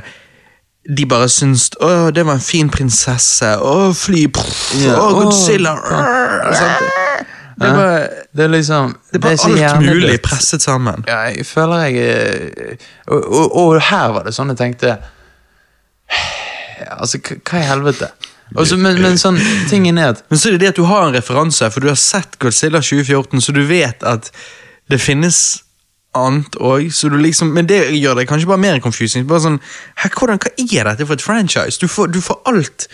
De bare syns 'Å, det var en fin prinsesse', 'Å, fly', pff, Ja, 'Å, å, Godzilla', ja. sant? Det er bare, Det er liksom, det er bare alt hjernedødt. mulig presset sammen. Ja, jeg føler jeg eh, og, og, og her var det sånn jeg tenkte Altså, hva i helvete? Og men, men sånn, tingen er at Men så er det det at du har en referanse, for du har sett Godzilla 2014, så du vet at det finnes annet òg, så du liksom Men det gjør det kanskje bare mer confusing. Bare sånn, her, hvordan, Hva er dette for et franchise? Du får, du får alt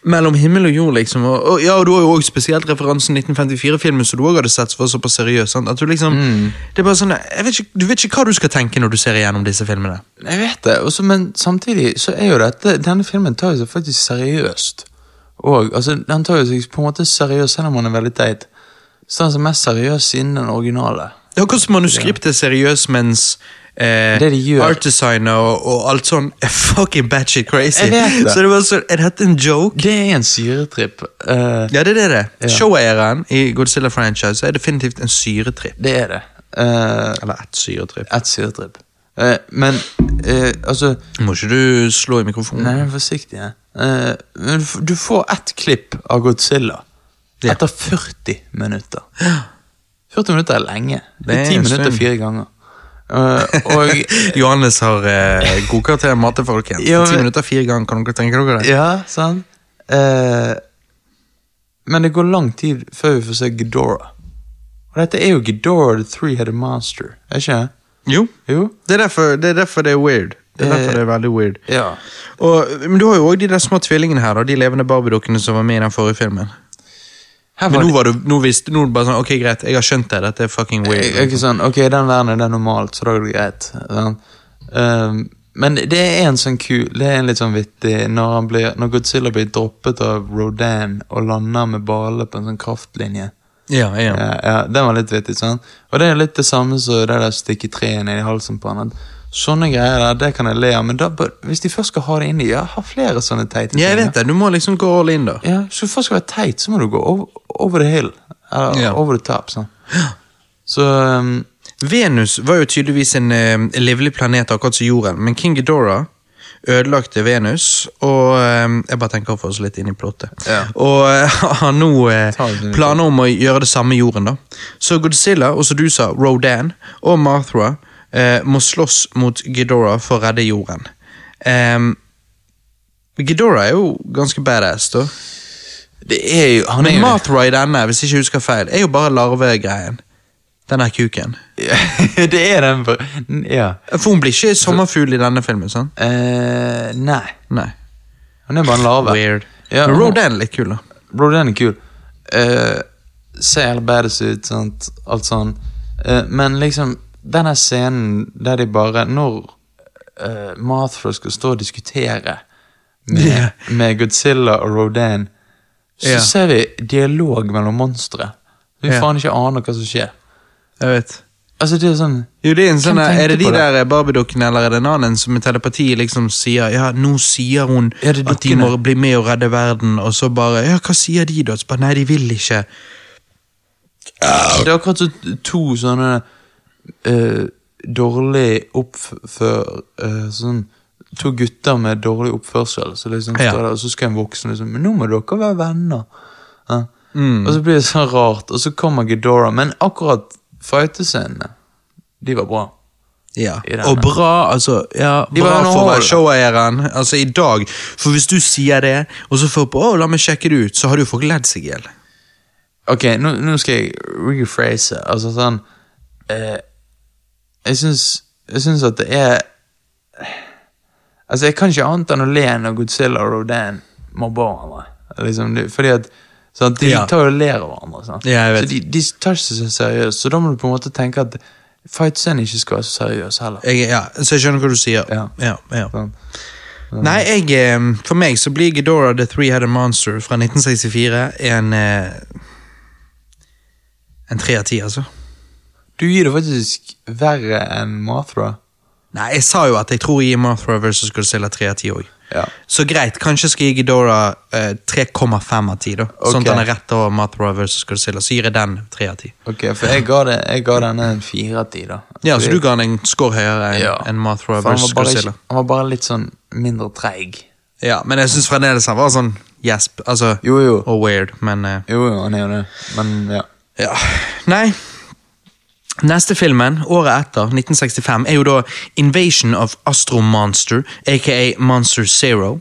mellom himmel og jord, liksom. Og, og, ja, og du har jo også spesielt referansen 1954-filmen som du òg hadde sett, som var såpass seriøs. Sant? At du liksom Det er bare sånn vet ikke, Du vet ikke hva du skal tenke når du ser igjennom disse filmene. Jeg vet det, også, men samtidig så er jo dette Denne filmen tar seg faktisk seriøst. Og, altså, Den tar jo seg på en måte seriøst, selv om den er veldig teit. Så den er mest seriøs siden den originale. Det akkurat som manuskriptet er seriøst, mens eh, Det de gjør. art designer og, og alt sånn er fucking batshit crazy. Jeg vet det. Så det var så, Er dette en joke? Det er en syretripp. Uh, Ja, det er det. det. Ja. Showeieren i Godzilla-franchise er definitivt en syretripp. det er det. Uh, Eller ett syretripp. et syretripp. Uh, men altså Må ikke du slå i mikrofonen? Nei, forsiktig. Ja. Eh, men du får ett klipp av Godzilla Ja. etter 40 minutter. 40 minutter er lenge. Det er 10 minutter fire ganger. Uh, og Johannes har uh, god karakter i matte, folkens. Ja, Ti minutter fire ganger, kan dere tenke dere det? Ja, sant? Uh, men det går lang tid før vi får se Ghidorah. Og dette er jo Ghidorah the three-headed monster, er ikke det? Jo, Jo? det er, derfor, det er derfor det er weird. Det er Eh, derfor det er veldig weird. Ja. Og, men du har jo òg de der små tvillingene her, de levende Barbie-dukkene som var med i den forrige filmen. Men nå var du nå visste, nå bare sånn, ok greit, jeg har skjønt det, dette er fucking weird. jeg er ikke sånn, ok, den verden er normalt, så da er det greit. sant? Um, men det er en sånn kul, det er en litt sånn vittig, når, han blir, når Godzilla blir droppet av Rodan og lander med ballene på en sånn kraftlinje. Ja, ja. Ja, ja, Den var litt vittig, sånn. Og det er litt det samme som det der stikke treet ned i halsen på han. Sånne greier der, det kan jeg le av, men da, bør- hvis de først skal ha det inni, ja, ha flere sånne teite Ja, jeg vet det, du må liksom gå all in, da. Ja, hvis du først skal være teit, så må du gå over, over the hill. Eller Ja. over the top, sånn. Så um, Venus var jo tydeligvis en eh, livlig planet, akkurat som jorden, men King Ghidorah ødelagte Venus, og eh, Jeg bare tenker å få oss litt inn i plottet. Ja. Og eh, har nå eh, Ta inn i planer om å gjøre det samme i jorden. da. Så Godzilla, og som du sa, Rodan og Marthra må slåss mot Ghidorah for å redde jorden. Um, Ghidorah er jo ganske badass, da. Det er jo Han er Men Mathra i denne, hvis jeg ikke husker feil, er jo bare larvegreien. Den der kuken. Det er den for Ja. For hun blir ikke sommerfugl i denne filmen, sant? Uh, nei. Nei. Han er bare en larve. Weird. Ja, Men Rodan er litt kul, da. Rodan er kul. Uh, ser helt badass ut, sant? alt sånn. Uh, men liksom, denne scenen der de bare Når uh, Mathra skal stå og diskutere med, yeah. med Godzilla og Rodan, så yeah. ser vi dialog mellom monstre. Vi yeah. faen ikke aner hva som skjer. Jeg vet. Altså, det er sånn Jo, det er, en sånn, er det de det? der Barbie-dukkene eller er det en annen som med telepati liksom sier Ja, nå sier hun Ja, at de må bli med og redde verden, og så bare Ja, hva sier de da? Så bare, Nei, de vil ikke. Det er akkurat så to sånne eh, dårlig oppfør... eh, sånn To gutter med dårlig oppførsel. Så liksom Ja. der, og så skal en voksen liksom Men nå må dere være venner. Ja. Mm. Og så blir det sånn rart, og så kommer Ghidorah. Men akkurat fightescenene, de var bra. Ja. Og bra, altså Ja, bra for å underholdende. være showeieren. Altså, i dag. For hvis du sier det, og så får på Å, la meg sjekke det ut, så har du folk ledd seg i hjel. Ok, nå, nå skal jeg rephrase. Altså sånn eh, Jeg syns Jeg syns at det er Altså, jeg kan ikke annet enn å le når Godzilla og Rodan mobber hverandre. Liksom, fordi at sant, De Ja. tar jo og ler av hverandre. Sant? Ja. Så de, de tar ikke så seriøst. Så da må du på en måte tenke at fightscenen ikke skal være så seriøs heller. Jeg, ja, så jeg skjønner hva du sier. Ja. Ja, ja. Sant? Nei, jeg, for meg så blir Ghidorah The Three-Headed Monster fra 1964 en eh, En tre av ti, altså. Du gir det faktisk verre enn Mothra. Nei, jeg sa jo at jeg tror jeg gir Mothra versus Godzilla tre av ti òg. Ja. Så greit, kanskje skal jeg gi Dora eh, 3,5 av 10, da. Sånn at han er rett over Mothra versus Godzilla. Så gir jeg den tre av ti. Ok, for jeg ga, det, jeg ga denne en 4 av 10, da. Ja, så du ga den en score høyere enn Ja. en han versus Godzilla. ikke, han var bare litt sånn mindre treig. Ja, men jeg syns fremdeles han var sånn gjesp. Altså, Jo, jo. og weird, men eh, Jo, jo, han er jo det. Men ja. Ja, nei Neste filmen, året etter, 1965, er jo da Invasion of Astro Monster, aka Monster Zero.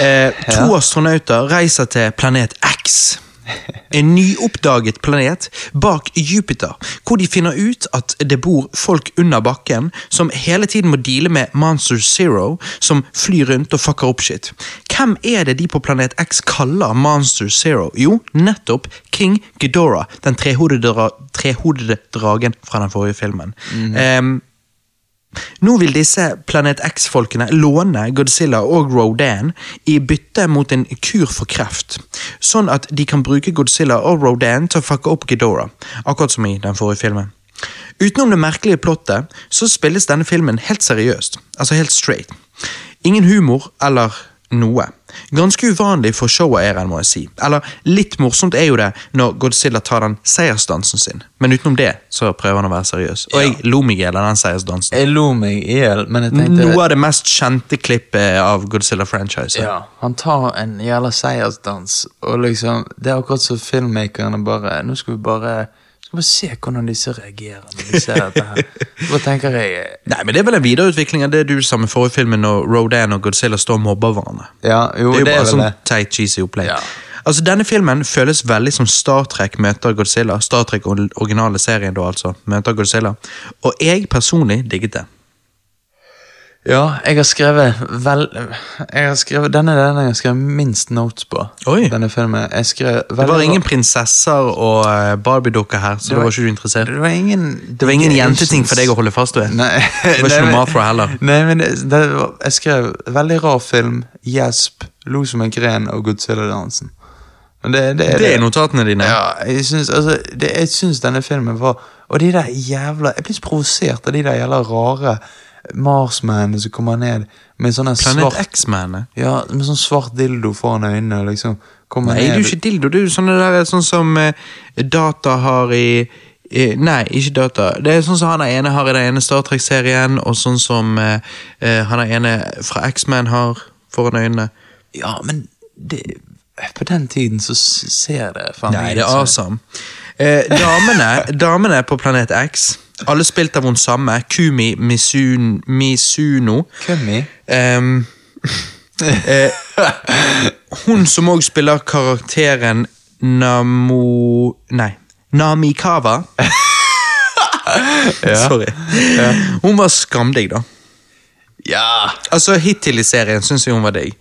Eh, to astronauter reiser til planet X. En nyoppdaget planet bak Jupiter, hvor de finner ut at det bor folk under bakken som hele tiden må deale med Monster Zero, som flyr rundt og fucker opp shit. Hvem er det de på planet X kaller Monster Zero? Jo, nettopp King Ghidorah, den trehodede, dra trehodede dragen fra den forrige filmen. Em, nå vil disse Planet X-folkene låne Godzilla og Rodan i bytte mot en kur for kreft, sånn at de kan bruke Godzilla og Rodan til å fucke opp Ghidorah, akkurat som i den forrige filmen. Utenom det merkelige plottet, så spilles denne filmen helt seriøst, altså helt straight. Ingen humor eller noe. Ganske uvanlig for showeieren, må jeg si. Eller litt morsomt er jo det når Godzilla tar den seiersdansen sin, men utenom det så prøver han å være seriøs. Og jeg lo meg i hjel av den seiersdansen. Jeg lo meg i hjel, men jeg tenkte Noe av det mest kjente klippet av Godzilla-franchise. ja, Han tar en jævla seiersdans, og liksom Det er akkurat som filmmakerne bare Nå skal vi bare skal bare se hvordan disse reagerer når de ser dette her. Hva tenker jeg Nei, men Det er vel en videreutvikling av det du sa med forrige filmen når Rodan og Godzilla står og mobber hverandre. Ja, jo, Det er jo bare vel sånn det. teit, cheesy opplegg. Ja. Altså, Denne filmen føles veldig som Star Trek møter Godzilla. Star Trek originale serien, da altså, møter Godzilla. Og jeg personlig digget det. Ja, jeg har skrevet vel Jeg har skrevet Denne er den jeg har skrevet minst notes på. Oi. Denne filmen. Jeg skrev Det var ingen prinsesser og uh, Barbie-dukker her, så Det da var- var ikke du interessert. Det var ingen Det var ingen jenteting for deg å holde fast ved. Nei, Det var ikke nei, noe Mafra heller. Nei, men det, det var, Jeg skrev veldig rar film, gjesp, lo som en gren og Godzilla-dansen. Det, det, Det er notatene dine. Ja, jeg syns, altså, det, jeg syns denne filmen var Og de der jævla Jeg blir så provosert av de der jævla rare Marsmennene som kommer ned med sånn svart Planet svart X-manet. Ja, med sånn svart dildo foran øynene. Liksom, kommer Nei, det er jo ikke dildo. Det er jo sånne der, sånn som eh, Data har i Eh, Nei, ikke data. Det er sånn som han er ene har i den ene Star Trek-serien, og sånn som eh, eh, han er ene fra X-Man har foran øynene. Ja, men det, på den tiden så ser det faen Nei, det er awesome. Eh, damene, damene på Planet X, alle spilt av hun samme, Kumi Misun, Misuno. Kumi? Um, eh, hun som òg spiller karakteren Namo... Nei. Namikawa. Sorry. Hun var skamdigg, da. Ja! Altså, Hittil i serien syns jeg hun var digg.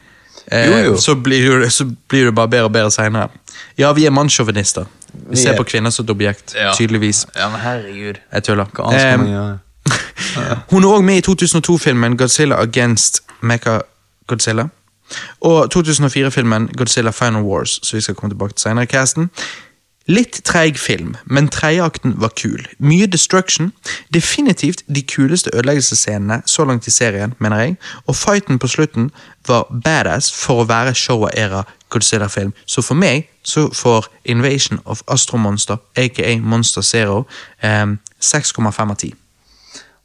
Eh. Så, blir det, så blir det bare bedre og bedre seinere. Ja, vi er mannssjåvinister. Vi ser er- på kvinner som et objekt. Ja. Tydeligvis. Ja, men herregud. Jeg tuller. Hva annet skal man Eh, gjøre? hun er òg med i 2002-filmen Godzilla Against Mecha Godzilla. Og 2004-filmen Godzilla Final Wars, så vi skal komme tilbake til senere i casten. Litt treig film, men tredjeakten var kul. Mye destruction. Definitivt de kuleste ødeleggelsesscenene så langt i serien, mener jeg. Og fighten på slutten var badass for å være showa-era Godzilla-film. Så for meg så får Invasion of Astro Monster, aka Monster Zero, eh, 6,5 av 10.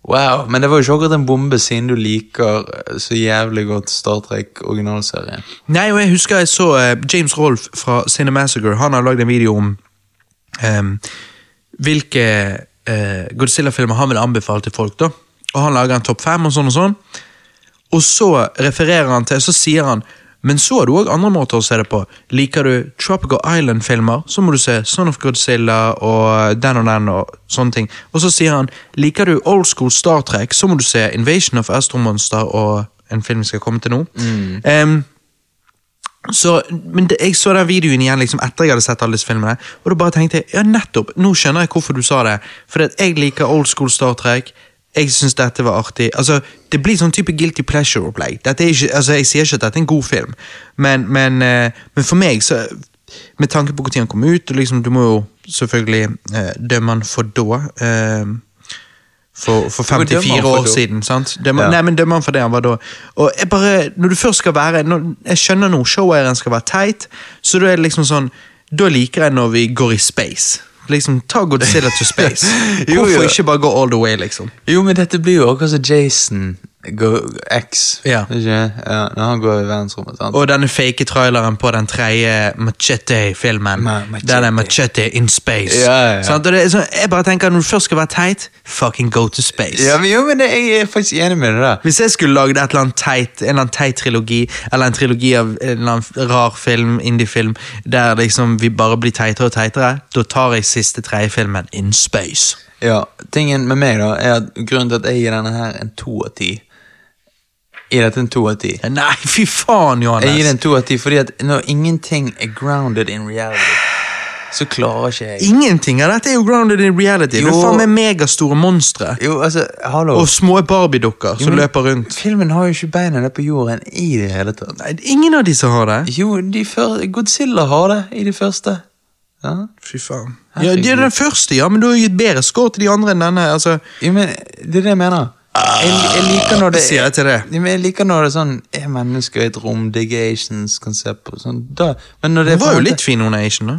Wow, men det var jo ikke akkurat en bombe, siden du liker eh, så jævlig godt Star Trek originalserien. Nei, og jeg husker jeg så eh, James Rolfe fra Cinemassacre. Han har lagd en video om hvilke eh, Godzilla-filmer han vil anbefale til folk. da. Og Han lager en topp fem, og sånn og sånn. Og så refererer han til, så sier han men så har du òg andre måter å se det på. Liker du Tropical Island-filmer, så må du se Son of Godzilla og den og den og sånne ting. Og så sier han liker du old school Star Trek, så må du se Invasion of Astromonster og en film vi skal komme til nå. Em, så, men det, Jeg så den videoen igjen liksom etter jeg hadde sett alle disse filmene, og da bare tenkte jeg ja nettopp, nå skjønner jeg hvorfor du sa det. For jeg liker old school Star Trek. Jeg syns dette var artig. Altså, Det blir sånn type guilty pleasure-opplegg. Altså Jeg sier ikke at dette er en god film, men, men, eh, men for meg, så med tanke på når den kom ut, og liksom, du må jo selvfølgelig eh, dømme den for da. Eh, for, for 54 han for år da. siden. sant? Dømme, Ja. Nei, men dømmer han for det han var da. Og jeg bare, når du først skal være når, Jeg skjønner nå, showeieren skal være teit, så da er det liksom sånn Da liker jeg når vi går i space. Liksom, Ta Godzilla to space. Jo, Hvorfor jo. ikke bare gå all the way, liksom? Jo, men dette blir jo akkurat som Jason X. Ja. Ikke? Ja, når han går i verdensrommet. sant? Og denne fake traileren på den tredje Machete-filmen. Ma- Machete. Den er Machete in space. Ja, ja, ja. Sant? Og det er sånn, jeg bare tenker, Når du først skal være teit, fucking go to space. Ja, men, jo, men det, jeg er faktisk enig med det da. Hvis jeg skulle lagd et eller annet teit, en eller annen teit trilogi, eller en trilogi av en eller annen rar film, indie-film, der liksom vi bare blir teitere og teitere, da tar jeg siste tredje filmen in space. Ja, Tingen med meg da, er at grunnen til at jeg gir denne her en to av ti Gir dette en to av ti. Nei, fy faen, Johannes! Jeg gir det en to av ti fordi at når ingenting er grounded in reality, så klarer ikke jeg Ingenting av dette er jo grounded in reality. Det Jo. er faen meg megastore monstre. Jo, altså, hallo. Og små Barbie-dukker som løper rundt. Filmen har jo ikke beina nede på jorden i det hele tatt. Nei, ingen av disse har det. Jo, de før, Godzilla har det i de første. Ja. Fy faen. Ja, det er den første, ja, men du har gitt bedre score til de andre enn denne. altså. Ja, men det er det jeg mener. Jeg, jeg liker når det Sier jeg til det. Jeg liker når det er sånn Er mennesker i et rom, digations-konsept og sånn. Da, men når det er var jo litt fin, hun Asian, da.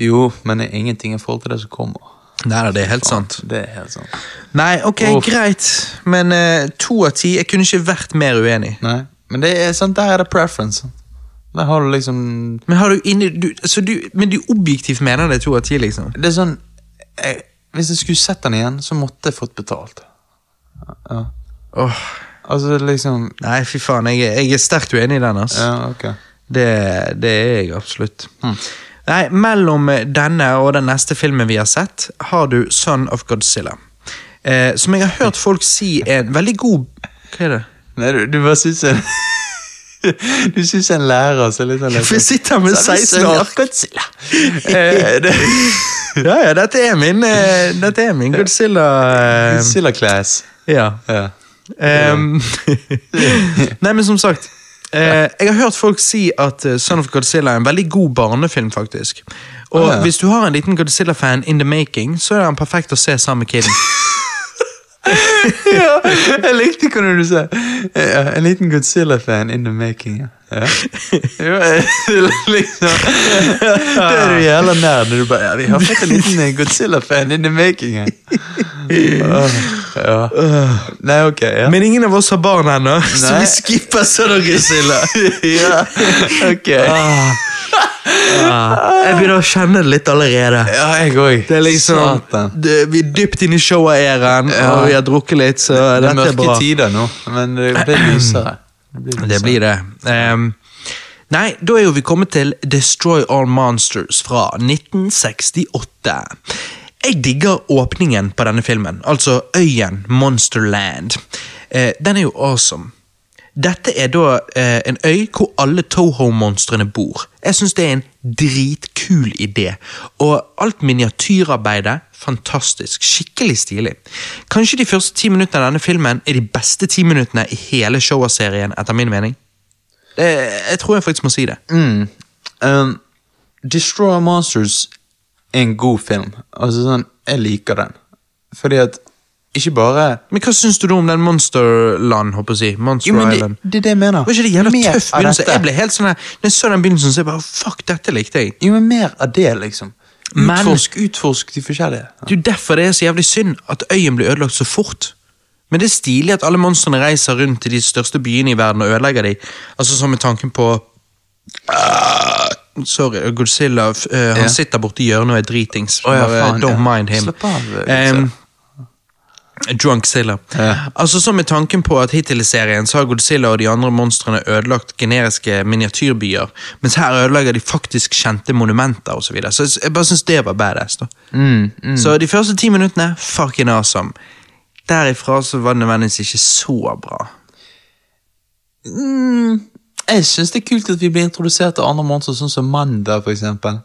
Jo, men det er ingenting i forhold til det som kommer. Nei det er helt sant. Det er helt sant. Nei, ok, Uff. greit. Men uh, to av ti Jeg kunne ikke vært mer uenig. Nei, men det er sant, der er det preference. Der har du liksom Men har du inni du, du, Men du objektivt mener det to av ti, liksom? Det er sånn jeg, Hvis jeg skulle sett den igjen, så måtte jeg fått betalt. Ja. Oh. Altså liksom Nei, fy faen. Jeg, er- jeg er sterkt uenig i den. altså. Ja, okay. Det, det er jeg absolutt. Nei, Mellom denne og den neste filmen vi har sett, har du Son of Godzilla. Eh, som jeg har hørt folk si er en veldig god Hva er det? Nei, du, du bare syns Du syns en lærer så litt sånn jeg sitter med Så har 16 år. Godzilla. Eh, Ja, ja, dette er min, eh, dette er min Godzilla eh, Godzilla class. Ja. Ja. Um, Nei, men som sagt Jeg har hørt folk si at Son of Godzilla er en veldig god barnefilm, faktisk. Og hvis du har en liten Godzilla-fan in the making, så er han perfekt å se sammen med kiden. ja, jeg likte hva du sa. Ja, En liten Godzilla-fan in the making. Ja. Ja. Jo, eh, liksom Det er du jævla nær når du bare ja, Vi har fått en liten eh, Godzilla-fan in the making. Ja. Nei, ok. Ja. Men ingen av oss har barn ennå, så vi skipper sånn Godzilla. ja. Ok. Ah. Ah. Jeg begynner å kjenne det litt allerede. Ja, jeg også. Det er liksom, det, Vi er dypt inne i showet-æraen, Ja. og vi har drukket litt, så Det er dette er mørke bra. tider nå, men det blir lysere. Det blir Det blir det. Ehm, nei, da er jo vi kommet til Destroy All Monsters fra 1968. Jeg digger åpningen på denne filmen, altså øyen Monsterland. Eh, den er jo awesome. Dette er da eh, en øy hvor alle Toho-monstrene bor. Jeg syns det er en dritkul idé. Og alt miniatyrarbeidet, fantastisk. Skikkelig stilig. Kanskje de første ti minuttene av denne filmen er de beste ti minuttene i hele Showa-serien, etter min mening. Det, jeg tror jeg faktisk må si det. Mm. Um, Destroy Monsters er en god film. Altså sånn, Jeg liker den. Fordi at ikke bare Men hva syns du da om den Monsterland, håper jeg å si? Monster Jo, men det, Island? det er det jeg mener. Var ikke det jævla Mer tøff begynnelse? Jeg ble helt sånn her, Når jeg så den begynnelsen, så jeg bare fuck, dette likte jeg. Jo, men mer av det, liksom. Men- Utforsk, utforsk de forskjellige. Det er jo derfor det er så jævlig synd at øyen blir ødelagt så fort. Men det er stilig at alle monstrene reiser rundt til de største byene i verden og ødelegger dem. Altså sånn med tanken på Sorry, Godzilla. eh, han yeah. sitter borti hjørnet og er dritings. Oh, ja, faen, don't ja. mind him. Slapp av. Em, Drunkzilla. Ja. Altså så med tanken på at Hittil i serien så har Godzilla og de andre monstrene ødelagt generiske miniatyrbyer, mens her ødelegger de faktisk kjente monumenter osv. Så, videre. så jeg bare syns det var badass. da. Mm, mm. Så de første ti minuttene, fucking awesome. Derifra så var det nødvendigvis ikke så bra. Mm, jeg syns det er kult at vi blir introdusert til andre monstre, sånn som mandag, for eksempel.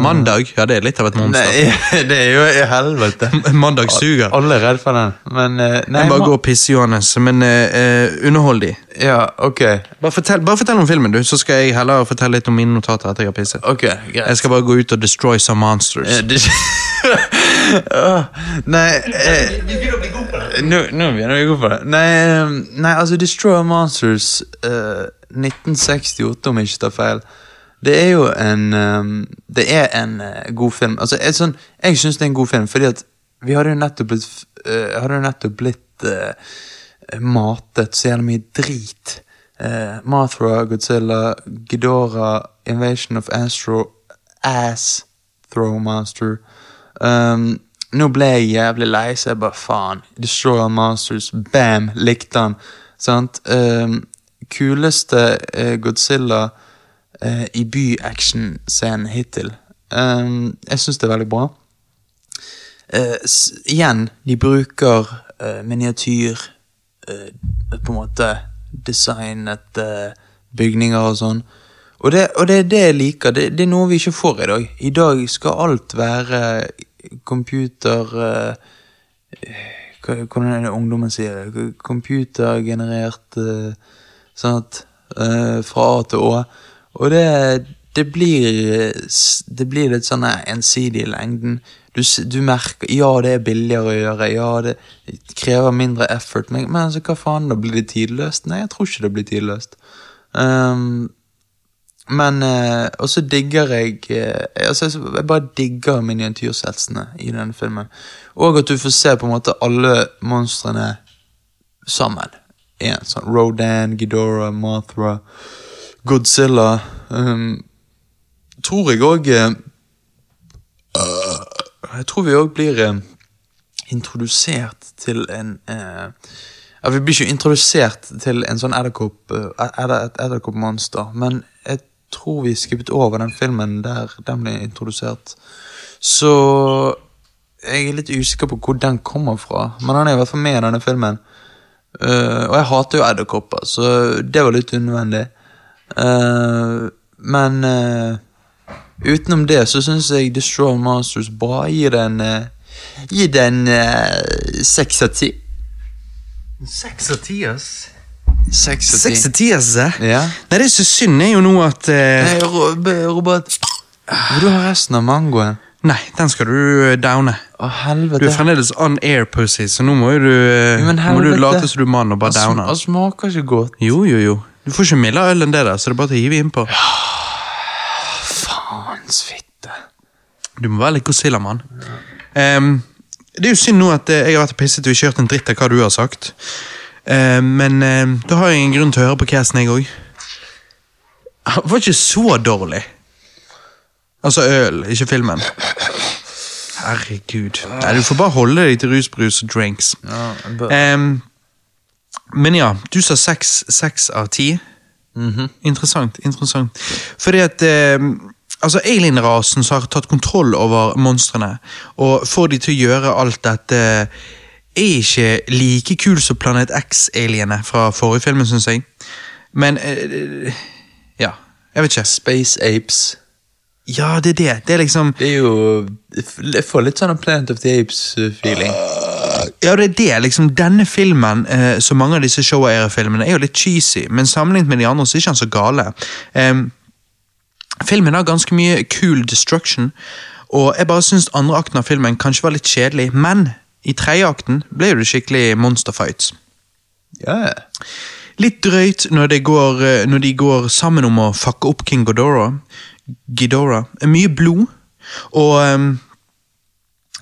Mandag, ja det er litt av et monster. Nei, det er jo i helvete. Mandag suger. Alle er redd for den, men eh, Nei, bare gå og pisse, Johannes, men eh, underhold de. Ja, ok. Bare fortell, bare fortell om filmen, du, så skal jeg heller fortelle litt om mine notater etter jeg har pisset. Ok, greit. Jeg skal bare gå ut og destroy some monsters. Nei Nå begynner vi å gå på det. Nei, altså Destroy Monsters eh, 1968, om jeg ikke tar feil. Det er jo en eh, Det er en eh, god film. Altså, jeg, sånn, jeg syns det er en god film, fordi at vi hadde jo nettopp blitt uh, Hadde jo nettopp blitt uh, matet så jævlig mye drit. Uh, Mothra, Godzilla, Ghidorah, Invasion of Astro Ass Throw Monster. Um, nå ble jeg jævlig lei, så jeg bare faen. Destroyer Masters, bam, likte han. Sant? Um, kuleste eh, Godzilla eh, i by-action-scenen hittil. Um, jeg syns det er veldig bra. Eh, igjen, de bruker miniatyr På en måte designet bygninger og sånn. Og det, og det er det jeg liker. Det, det er noe vi ikke får i dag. I dag skal alt være computer Hvordan er det ungdommen sier det? Computergenerert eh, Sånn at eh, Fra A til Å. Og det, det blir Det blir litt sånn ensidig i lengden. Du, du merker Ja, det er billigere å gjøre. Ja, det krever mindre effort. Men, men altså, hva faen, da blir det tidløst? Nei, jeg tror ikke det blir tidløst. Um, men eh, Og så digger jeg eh, altså, Jeg bare digger miniatyrsetsene i denne filmen. Og at du får se på en måte alle monstrene sammen. En sånn Rodan, Ghidorah, Mothra, Godzilla. Um, tror jeg òg Jeg tror vi òg blir uh, introdusert til en uh, Vi blir ikke introdusert til en sånn edderkopp, eh, edder- et edderkoppmonster, men jeg tror vi skippet over den filmen der den ble introdusert. Så jeg er litt usikker på hvor den kommer fra, men han er i hvert fall med i denne filmen. Eh, og jeg hater jo edderkopper, så det var litt unødvendig. Uh, men uh, utenom det så syns jeg Destroy Monsters bra. Gir den uh, Gir den seks av ti. Seks av ti, ass. Seks av ti. Ass. Ja. Nei, det som er synd, er jo nå at Nei, Robert, vil du ha resten av mangoen? Nei, den skal du eh, downe. Å, helvete. Du er fremdeles on air pussy, så nå må jo du, eh, men må du helvete. late som du er mann og bare Han sm- downe. Han smaker ikke godt. Jo, jo, jo. Du får ikke mildere øl enn det der, så det er bare til å hive innpå. Faens fitte. Du må være litt Godzilla-mann. Ehm, det er jo synd nå at eh, jeg har vært og pisset og ikke hørt en dritt av hva du har sagt. Ehm, men ehm, da har jeg en grunn til å høre på casten, jeg òg. Han var ikke så dårlig. Altså øl, ikke filmen. Herregud. Nei, Du får bare holde deg til rusbrus og drinks. Ja, um, men ja, du sa seks, av ti. Interessant. interessant. Fordi at um, altså Alien-rasen har tatt kontroll over monstrene, og får de til å gjøre alt dette, er ikke like kul som Planet X-aliene fra forrige filmen, syns jeg. Men uh, Ja, jeg vet ikke. Space Apes. Ja, det er det. Det er liksom Det er jo Jeg får litt sånn Plant of the Apes-feeling. Ja, det er det. liksom Denne filmen, uh, som mange av disse show-era-filmene, er jo litt cheesy, men sammenlignet med de andre så er ikke han så gale. Um, filmen har ganske mye cool destruction, og jeg bare syns andre akten av filmen kanskje var litt kjedelig, men i tredje akten ble det skikkelig monsterfights. Ja, Litt drøyt når, det går, eh, når de går sammen om å fucke opp King Ghidorah. Ghidorah. Mye blod. Og um,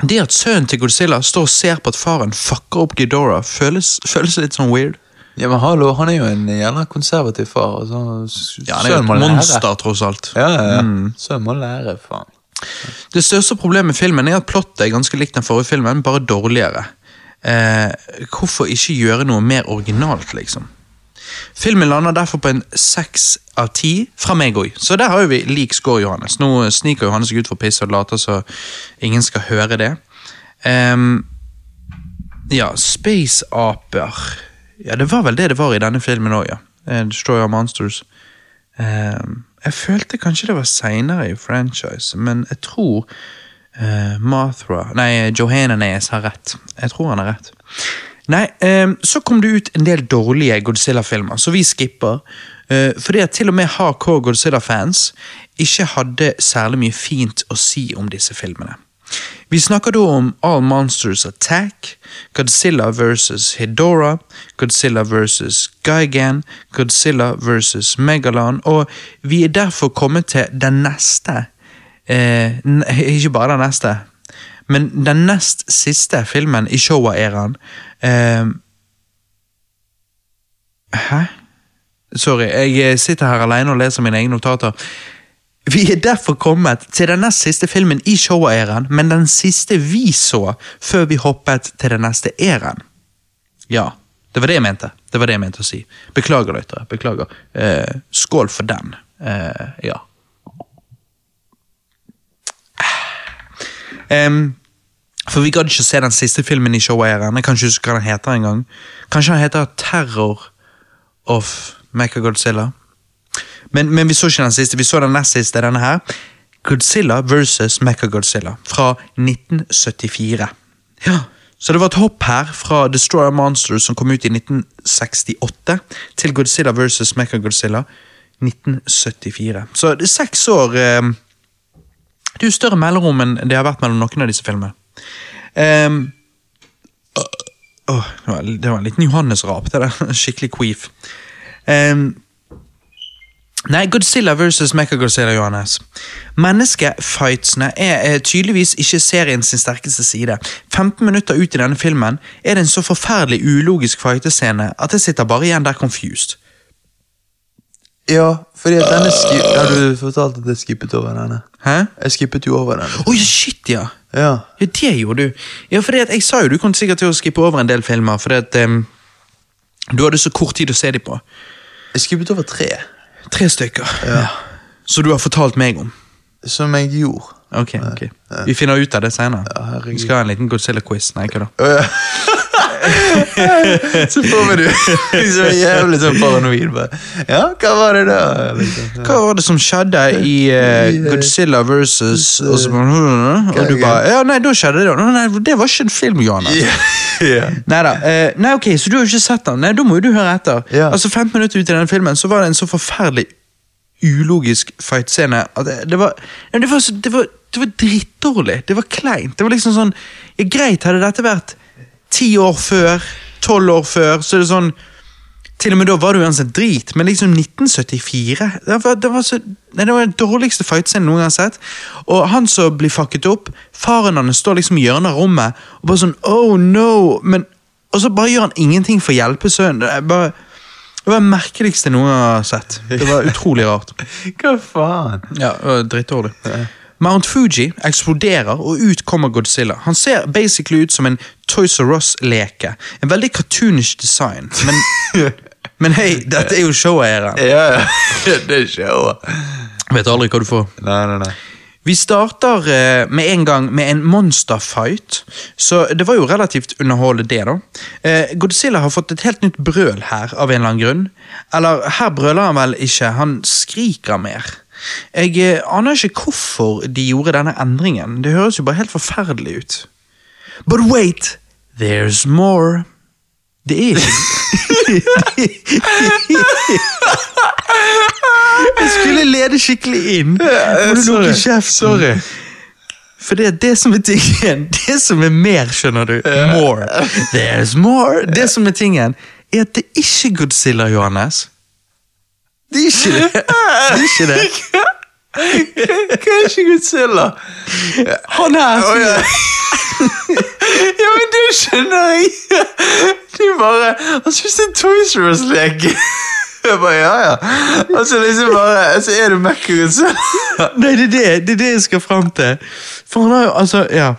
det at sønnen til Godzilla står og ser på at faren fucker opp Ghidorah, føles, føles litt sånn weird. ja, men hallo, han er jo en gjerne konservativ far. Altså, Ja, Han er jo et monster, tross alt. Ja, ja, ja. Sønnen må lære, faen. Det største problemet med filmen er at plottet er ganske likt den forrige filmen, bare dårligere. Eh, hvorfor ikke gjøre noe mer originalt, liksom? Filmen lander derfor på en seks av ti fra meg òg, så der har vi lik score, Johannes. Nå sniker Johannes seg ut for piss og later så ingen skal høre det. Um, ja, space-aper Ja, det var vel det det var i denne filmen òg, ja. Eh, Destroyer Monsters. Um, jeg følte kanskje det var seinere i franchise, men jeg tror uh, Mathra Nei, Johanna Nes har rett. Jeg tror han har rett. Nei, ehm, så kom det ut en del dårlige Godzilla-filmer, så vi skipper. eh, fordi at til og med hardcore Godzilla-fans ikke hadde særlig mye fint å si om disse filmene. Vi snakker da om All Monsters Attack, Godzilla vs. Hedora, Godzilla vs. Gigan, Godzilla vs. Megalon, og vi er derfor kommet til den neste eh, Ikke bare den neste, men den nest siste filmen i Showa-æraen. Eh, hæ? Sorry, jeg sitter her alene og leser mine egne notater. Vi er derfor kommet til den nest siste filmen i Showa-æraen, men den siste vi så før vi hoppet til den neste æraen. Ja, det var det jeg mente. Det var det jeg mente å si. Beklager, lyttere. Beklager. Eh, skål for den. Eh, ja. Em, for vi gadd ikke se den siste filmen i Showa-æraen. Jeg kan ikke huske hva den heter engang. Kanskje den heter Terror of Mechagodzilla. Men, men vi så ikke den siste, vi så den nest siste, denne her. Godzilla versus Mechagodzilla fra 1974. Ja, Så det var et hopp her fra Destroyer Monsters som kom ut i 1968, til Godzilla versus Mechagodzilla 1974. Så det er seks år eh, Det er jo større mellomrom enn det har vært mellom noen av disse filmene. Ehm, oh, det, var, en liten Johannes-rap, det der. Skikkelig queef. Um, Nei, Godzilla versus Mechagodzilla, Johannes. Menneskefightsene er tydeligvis ikke serien sin sterkeste side. 15 minutter ut i denne filmen er det en så forferdelig ulogisk fightescene at jeg sitter bare igjen der confused. Ja, fordi denne skip... Ja, du fortalte at jeg skippet over denne? Hæ? Jeg skippet jo over denne. Oi, shit, ja! Ja. Ja, det gjorde du. Ja, at jeg sa jo du kom sikkert til å skippe over en del filmer, fordi at um, du hadde så kort tid å se dem på. Jeg skippet over tre, Tre stykker. Ja. Så du har fortalt meg om. som jeg gjorde. Ok, ok. Vi finner ut av det senere. Ja. Vi skal ha en liten Godzilla-quiz. Nei, ikke da. Så får vi du så jævlig sånn paranoid. Ja, hva var det da? Hva var det som skjedde i eh, Godzilla versus og, så, og du bare Ja, nei, da skjedde det. Nei, det var ikke en film, Johannes. Nei Neida, eh, nei, ok, Så du har jo ikke sett den? Nei, Da må jo du høre etter. Altså, 15 minutter ut i denne filmen så var det en så forferdelig ulogisk fight-scene det, det var, det var, det var det var drittdårlig. Det var kleint. Det var liksom sånn ja, Greit, hadde dette vært ti år før, tolv år før, så er det sånn Til og med da var det uansett drit, men liksom 1974 Det var, det var, så, nei, det var den dårligste fightscenen noen gang har sett. Og han som blir fucket opp, faren hans står liksom i hjørnet av rommet og bare sånn Oh no! Men, og så bare gjør han ingenting for å hjelpe sønnen. Det er bare det var det merkeligste noen har sett. Det var utrolig rart. Hva faen? Ja, Drittdårlig. Mount Fuji eksploderer, og ut kommer Godzilla. Han ser basically ut som en Toys R Us-leke. En veldig cartoonish design. Men, men hei, dette er jo showeieren. Ja, ja. Det er showet. Vet aldri hva du får. Nei, nei, nei. Vi starter eh, med en gang med en monsterfight, så det var jo relativt underholdende det, da. Eh, Godzilla har fått et helt nytt brøl her, av en eller annen grunn. Eller, her brøler han vel ikke, han skriker mer. Jeg eh, aner ikke hvorfor de gjorde denne endringen, det høres jo bare helt forferdelig ut. But wait, there's more. Det er ikke Jeg skulle lede skikkelig inn. Må du lukke kjeften? For det er det som er tingen. Det som er mer, skjønner du. More. There's more. Det som er tingen, er at det er ikke Godzilla, Johannes. Er ikke det. Er ikke det. Er ikke Godzilla? Han her Å, ja. men det skjønner jeg. Du bare Han spiste en Toys R. Jeg bare, ja, ja. Og så liksom bare Så er det Mac og Godzilla. Nei, det er det, det er det jeg skal fram til. For han har jo altså Ja.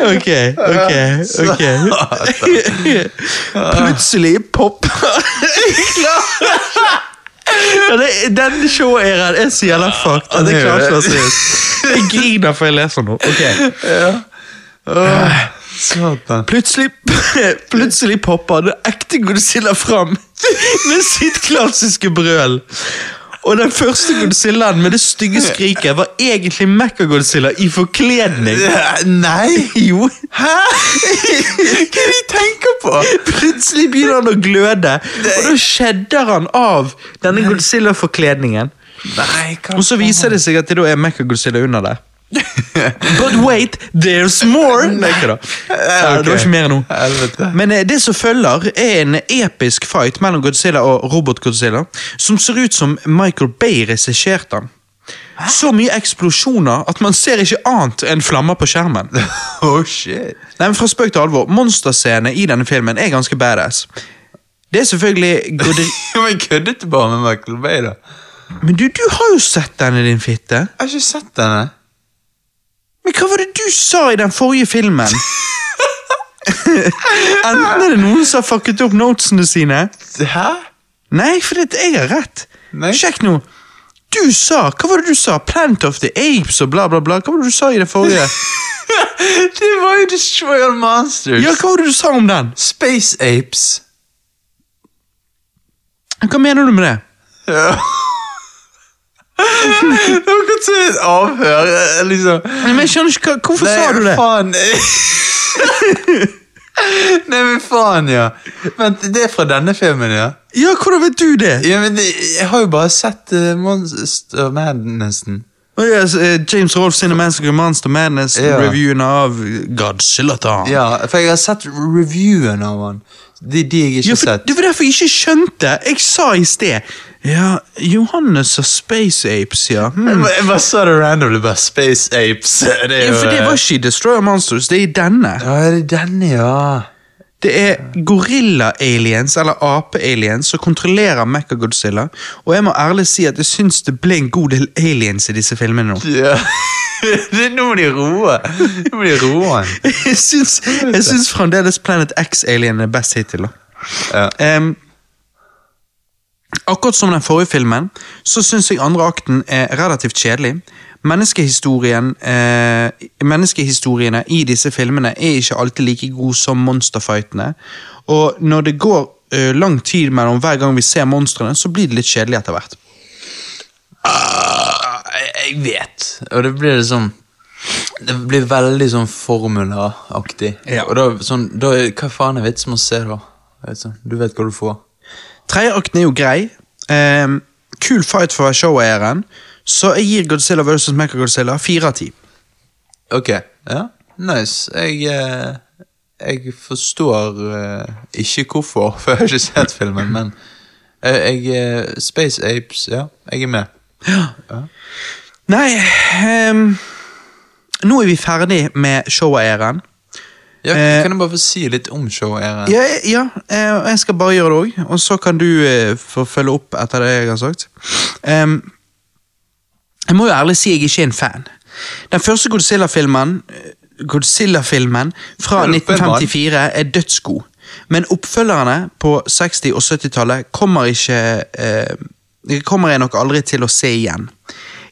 Ok, ok, ok. Plutselig popper ja, det, Den showeraen er så jævla fucked. Ja, Jeg klarer ikke å være. Jeg griner for jeg leser nå. Ok. Satan. Plutselig, plutselig popper den ekte Godzilla fram med sitt klassiske brøl. Og den første Godzillaen med det stygge skriket var egentlig Mecha-Godzilla i forkledning. Nei! Jo. Hæ? Hva er det de tenker på? Plutselig begynner han å gløde, og da skjedder han av denne Godzilla-forkledningen. Og så viser det seg at det da er Mecha-Godzilla under der. But wait, there's more! Nei, ikke da. Okay. Det var ikke mer nå. Men eh, det som følger, er en episk fight mellom Godzilla og Robot-Godzilla, som ser ut som Michael Bay regisserte den. Så mye eksplosjoner at man ser ikke annet enn flammer på skjermen. Oh, shit. Nei, men Fra spøk til alvor, monsterscenene i denne filmen er ganske badass. Det er selvfølgelig Godri... Men køddet du bare med Michael Bay, da? Men du, du har jo sett denne, din fitte. Jeg har ikke sett denne. Men hva var det du sa i den forrige filmen? Enten er det noen som har fucket opp notesene sine Hæ? Nei, for det, jeg har rett. Nei. Sjekk nå. Du sa Hva var det du sa? Plant of the Apes og bla, bla, bla. Hva var det du sa i det forrige? Det var jo Destroy All Monsters. Ja, hva var det du sa om den? Space Apes. Hva mener du med det? Ja. Kan se et avhør, eh, liksom. Nei, Men jeg skjønner ikke, hva- Hvorfor sa du det? faen. Nei, men faen, ja. Vent, det er fra denne filmen, ja? Ja, Hvordan vet du det? Ja, men det, Jeg har jo bare sett uh, Monster Madnessen. Å, ja, så, eh, James Rolf sin Massacre Monster Madness-reviewen Ja. av Godzilla. Ja, for jeg har sett reviewen av han. De, de jeg ikke har sett. det var derfor jeg ikke skjønte. Jeg sa i sted Ja, Johannes og Space Apes, ja. Hmm. Jeg bare- sa det randomly, bare Space Apes. Det er ja. For det var ikke Destroyer Monsters, det er i denne. Ja, det er denne, ja. Det er gorilla-aliens, eller ape-aliens, som kontrollerer Mecha-Godzilla. Og jeg må ærlig si at jeg syns det ble en god del aliens i disse filmene nå. ja. nå må de roe. Nå må de roe han. Jeg syns, jeg syns fremdeles Planet X-alien er best hittil. da. Ja. Um, akkurat som den forrige filmen, så syns jeg andre akten er relativt kjedelig. Menneskehistorien, eh, menneskehistoriene i disse filmene er ikke alltid like gode som monsterfightene. Og når det går eh, lang tid mellom hver gang vi ser monstrene, så blir det litt kjedelig etter hvert. Ah, jeg- vet. Og det blir liksom Det blir veldig sånn formulaaktig. Ja. Og da, sånn, da Hva faen er vitsen med å se, da? Du vet hva du får. Tredje akten er jo grei. Eh, kul fight for showeieren, så jeg gir Godzilla vs. Mechagodzilla fire av ti. Ok, ja. Nice. Jeg, eh, jeg forstår eh, ikke hvorfor, for jeg har ikke sett filmen, men eh, jeg eh, Space Apes, ja. Jeg er med. Ja Nei ehm, Nå er vi ferdig med showeieren. Ja, Eh, kan jeg bare få si litt om showet? Ja, ja eh, jeg skal bare gjøre det òg, og så kan du få følge opp etter det jeg har sagt. Ehm, jeg må jo ærlig si jeg ikke er en fan. Den første Godzilla-filmen eh, Godzilla-filmen fra 1954 er dødsgod, men oppfølgerne på 60- og 70-tallet kommer ikke eh, kommer jeg nok aldri til å se igjen.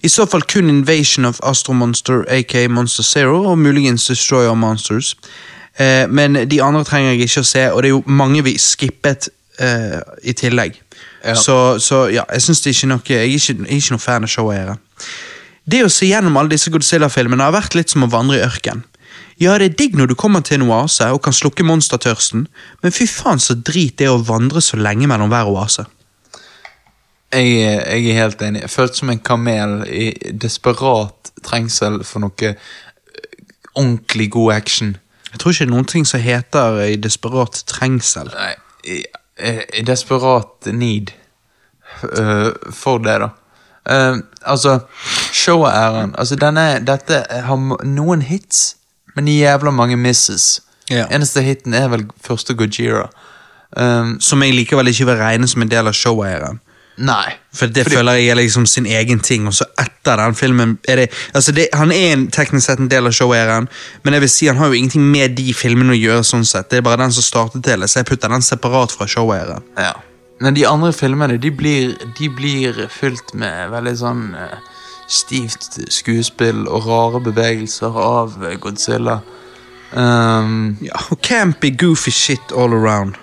I så fall kun Invasion of Astro Monster, aka Monster Zero, og muligens Destroyer Monsters. Eh, men de andre trenger jeg ikke å se, og det er jo mange vi skippet eh, i tillegg. Ja. Så, så ja, jeg synes det er ikke noe, jeg er ikke, jeg er ikke noe fan av showeiere. Det å se gjennom alle disse Godzilla-filmene har vært litt som å vandre i ørken. Ja, det er digg når du kommer til en oase og kan slukke monstertørsten, men fy faen så drit det er å vandre så lenge mellom hver oase. Jeg, jeg er helt enig. Jeg følte som en kamel i desperat trengsel for noe eh, ordentlig god action. Jeg tror ikke det er noen ting som heter i desperat trengsel. Nei, i, i, i desperat need uh, for det, da. Eh, altså, showet-æren altså denne, Dette har noen hits, men jævla mange misses. Ja. Eneste hiten er vel første Gojira. Um, Som jeg likevel ikke vil regne som en del av showeieren. nei. For det Fordi- føler jeg er liksom sin egen ting, og så etter den filmen er det, altså det, Han er en, teknisk sett en del av showeieren, men jeg vil si han har jo ingenting med de filmene å gjøre. sånn sett. Det er bare den som startet hele, så jeg putter den separat fra showeieren. Ja. Men de andre filmene de blir, de blir fylt med veldig sånn eh, stivt skuespill og rare bevegelser av Godzilla. Um, Ja, og Campy, goofy shit all around.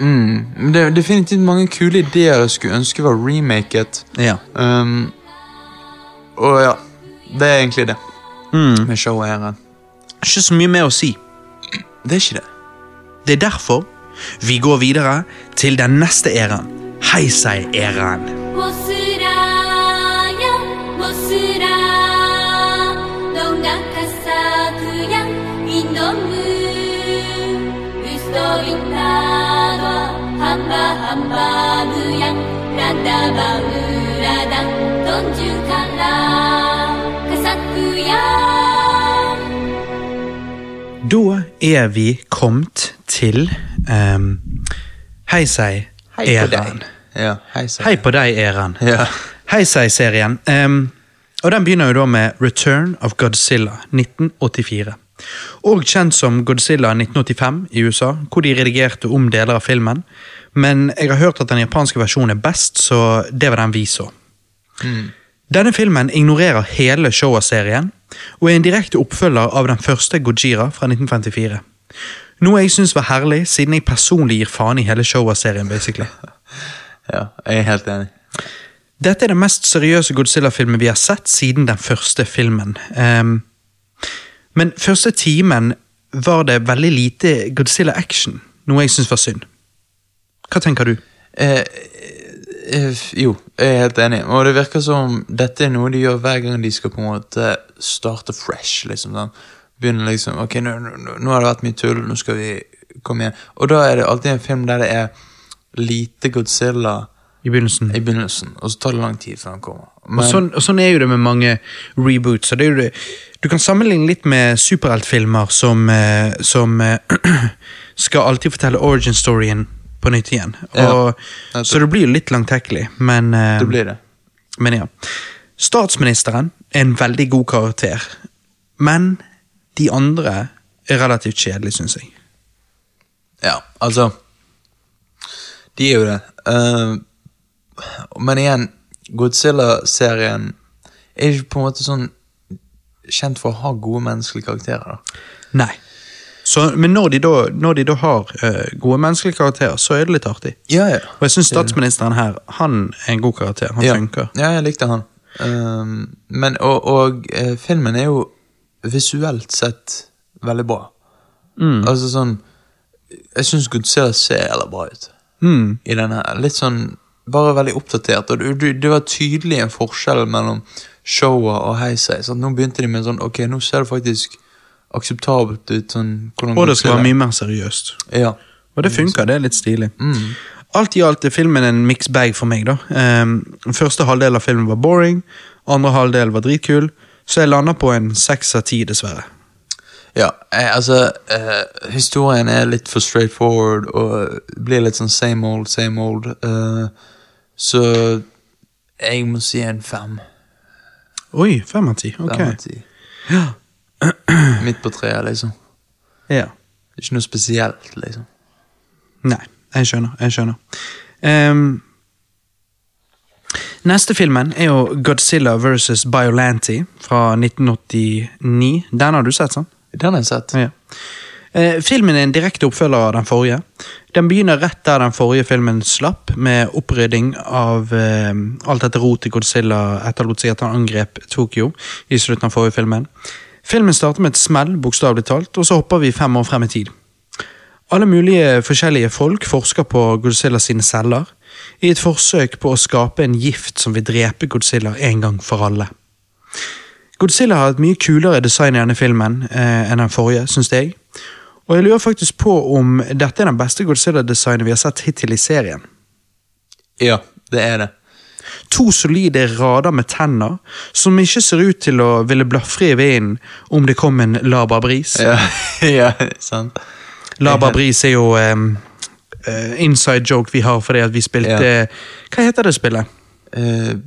mm, det er definitivt mange kule ideer jeg skulle ønske var remaket. Ja. Um, og ja, det er egentlig det Mm. med showet her. Ikke så mye mer å si. Det er ikke det. Det er derfor vi går videre til den neste æraen, Heisei-æraen. Da er vi kommet til um, Heisei-æraen. Ja, hei. Hei på deg, Eran. Ja. Heisei-serien. Um, og den begynner jo da med Return of Godzilla 1984. Og kjent som Godzilla 1985 i USA, hvor de redigerte om deler av filmen. Men jeg har hørt at den japanske versjonen er best, så det var den vi så. Denne filmen ignorerer hele Showa-serien, og er en direkte oppfølger av den første Gojira fra 1954. Noe jeg syns var herlig, siden jeg personlig gir faen i hele Showa-serien. basically. ja, jeg er helt enig. Dette er den mest seriøse Godzilla-filmen vi har sett siden den første filmen. Um, men første timen var det veldig lite Godzilla-action, noe jeg syns var synd. Hva tenker du? Eh, eh, jo, jeg er helt enig. Og det virker som dette er noe de gjør hver gang de skal på en måte starte fresh. liksom sånn. Begynne liksom Ok, nå, nå, nå har det vært mye tull, nå skal vi komme igjen. Og da er det alltid en film der det er lite Godzilla I begynnelsen? i begynnelsen, og så tar det lang tid før han kommer. og, sånn, og sånn er jo det med mange reboots. det det, du kan sammenligne litt med superheltfilmer som, eh, som eh, skal alltid fortelle origin-storyen på nytt igjen. Ja, Og, nettopp. så det blir jo litt langtekkelig, men eh, det blir det. Men ja. Statsministeren er en veldig god karakter. Men de andre er relativt kjedelige, syns jeg. Ja, altså De er jo det. Uh, men igjen, Godzilla-serien er ikke på en måte sånn kjent for å ha gode menneskelige karakterer. da. Nei. Så, men når de da, når de da har uh, gode menneskelige karakterer, så er det litt artig. Ja, ja. Og jeg syns statsministeren her han er en god karakter. Han ja. funker. Ja, jeg likte han. Um, men, og og uh, filmen er jo visuelt sett veldig bra. Altså sånn Jeg syns Godzilla ser jævla bra ut. Mm. I denne her. Litt sånn bare veldig oppdatert, og du, du, det var tydelig en forskjell mellom showet og Heisei. Sånn, Nå begynte de med sånn Ok, nå ser det faktisk akseptabelt ut. Sånn, Og det skal være mye mer seriøst. Ja. Og det funker, det er litt stilig. Mm. Alt i alt er filmen en mixed bag for meg. da. Um, første halvdel av filmen var boring, andre halvdel var dritkul, så jeg lander på en seks av ti, dessverre. Ja, eh, altså eh, Historien er litt for straightforward og blir litt sånn same old, same old. eh, så jeg må si en fem. Oi, fem av ti. Ok. Fem av ti. Ja. Midt på treet, liksom. ja. Ikke noe spesielt, liksom. Nei, jeg skjønner. Jeg skjønner. Ehm, neste filmen er jo Godzilla versus Biolanti fra 1989. Den har du sett, sant? Den har jeg sett. Ja. Eh, filmen er en direkte oppfølger av den forrige. Den begynner rett der den forrige filmen slapp, med opprydding av eh, alt dette rotet Godzilla etterlot seg at han angrep Tokyo i slutten av forrige filmen. Filmen starter med et smell, bokstavelig talt, og så hopper vi fem år frem i tid. Alle mulige forskjellige folk forsker på Godzilla sine celler, i et forsøk på å skape en gift som vil drepe Godzilla en gang for alle. Godzilla har et mye kulere design i denne filmen eh, enn den forrige, syns jeg. Og jeg lurer faktisk på om dette er den beste Godzilla-designet vi har sett hittil i serien. Ja, det er det. To solide rader med tenner, som ikke ser ut til å ville blafre i vinden om det kom en lababris. Ja, ja sant. Lababris er jo em, eh, inside joke vi har fordi at vi spilte Hva heter det spillet? Uh,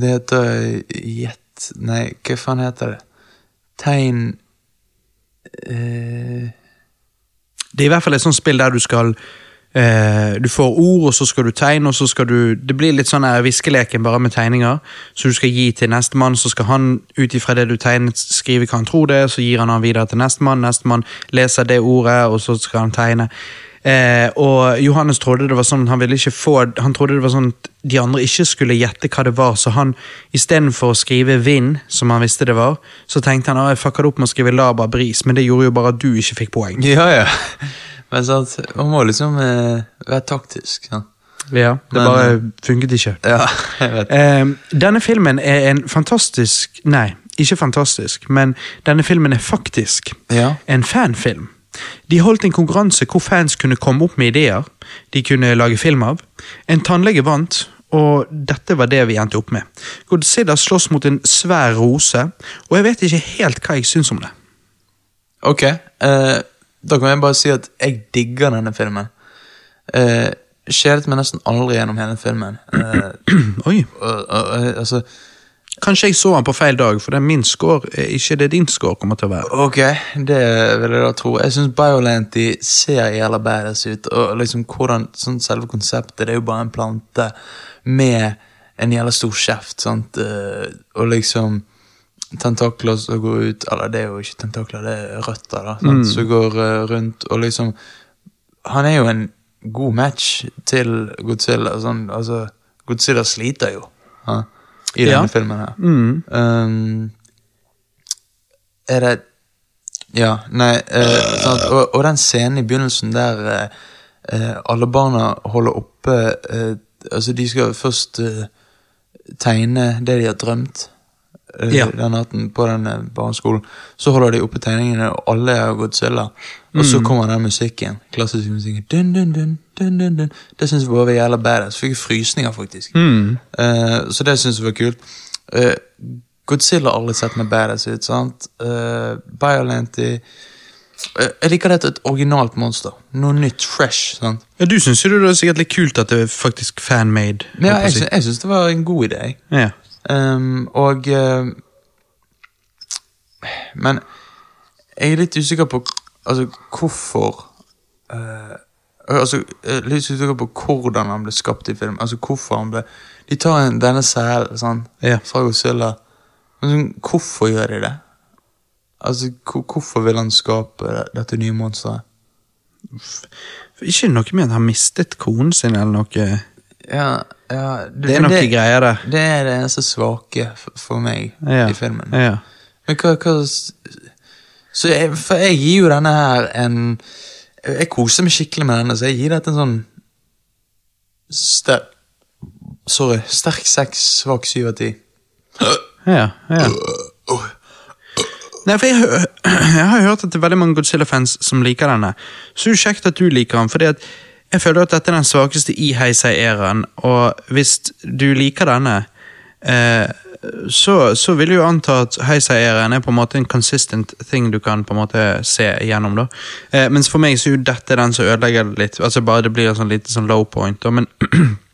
det heter Jet Nei, hva faen heter det? Tegn uh... Det er i hvert fall et sånt spill der du skal Du får ord, og så skal du tegne, og så skal du Det blir litt sånn viskeleken bare med tegninger. Så du skal gi til nestemann, så skal han ut ifra det du tegnet, skrive hva han tror det er, så gir han han videre til nestemann, nestemann leser det ordet, og så skal han tegne. Eh, og Johannes trodde det var sånn han ville ikke få Han trodde det var sånn at de andre ikke skulle gjette hva det var, så han istedenfor å skrive vind, som han visste det var, så tenkte han jeg fucka det opp med å skrive laba bris, men det gjorde jo bare at du ikke fikk poeng. Ja, ja. Men sant, man må liksom eh, være taktisk. Sant? Ja, det Men- bare funket ikke. Ja, jeg vet. Eh, denne filmen er en fantastisk Nei, ikke fantastisk, men denne filmen er faktisk Ja. en fanfilm. De holdt en konkurranse hvor fans kunne komme opp med ideer de kunne lage film av. En tannlege vant, og dette var det vi endte opp med. Godzilla slåss mot en svær rose, og jeg vet ikke helt hva jeg syns om det. Ok, eh, da kan jeg bare si at jeg digger denne filmen. Eh, Kjedet meg nesten aldri gjennom hele filmen. Eh, Oi, og, og, og, altså, Kanskje jeg så han på feil dag, for det er min score er ikke det din score kommer til å være. ok, det vil jeg da tro. Jeg syns Biolanty ser jævla badass ut. Og liksom hvordan, sånn Selve konseptet det er jo bare en plante med en jævla stor kjeft. sant? Eh, og liksom tentakler som går ut Eller det er jo ikke tentakler, det er røtter da, sant? som går eh, rundt. Og liksom Han er jo en god match til Godzilla. Sånn, altså, Godzilla sliter jo ha, i Ja. denne filmen her. Mm. Um, er det Ja, nei uh, sånn at, Og, og den scenen i begynnelsen der eh, eh, alle barna holder oppe uh, Altså, de skal først eh, tegne det de har drømt eh, Ja. den natten på den eh, barneskolen. Så holder de oppe tegningene, og alle er Godzilla. Og så kommer den musikken. Klassisk musikken. Dun, dun, dun, dun, dun, dun. Det syns jeg var jævla badass. Fikk frysninger, faktisk. Mm. Uh, så det syns jeg var kult. Uh, Godzilla har aldri sett meg badass ut. sant? Uh, Biolanty Eh, Jeg liker dette et originalt monster. Noe nytt, fresh. sant? Ja, du syns jo det er sikkert litt kult at det er faktisk fan-made. Ja, jeg, jeg syns det var en god idé. ja. Um, og uh, Men jeg er litt usikker på altså, hvorfor eh, altså, Litt usikker på hvordan han ble skapt i film. Altså hvorfor han ble De tar en, denne selen sånn, Ja. fra Godzilla. Men sånn, hvorfor gjør de det? Altså, Hvorfor vil han skape dette nye monsteret? Ikke noe med at han mistet konen sin eller noe. Ja, ja Det er noe greier der. Det er det eneste svake for, meg Ja. i filmen. Ja. Men hva, hva Så jeg, for jeg gir jo denne her en Jeg koser meg skikkelig med denne, så jeg gir dette en sånn sterk Sorry. Sterk seks, svak syv av ti. Ja, ja. Nei, for jeg, jeg har hørt at det er veldig mange Godzilla-fans som liker denne. Så det er kjekt at du liker den, fordi at jeg føler at dette er den svakeste i Heisei-æraen, og hvis du liker denne, eh, så, så vil jeg jo anta at Heisei-æraen er på en måte en consistent thing du kan på en måte se igjennom. da. Eh, mens for meg så er jo dette den som ødelegger det litt. altså bare Det blir en sånn lite sånn low point. da, men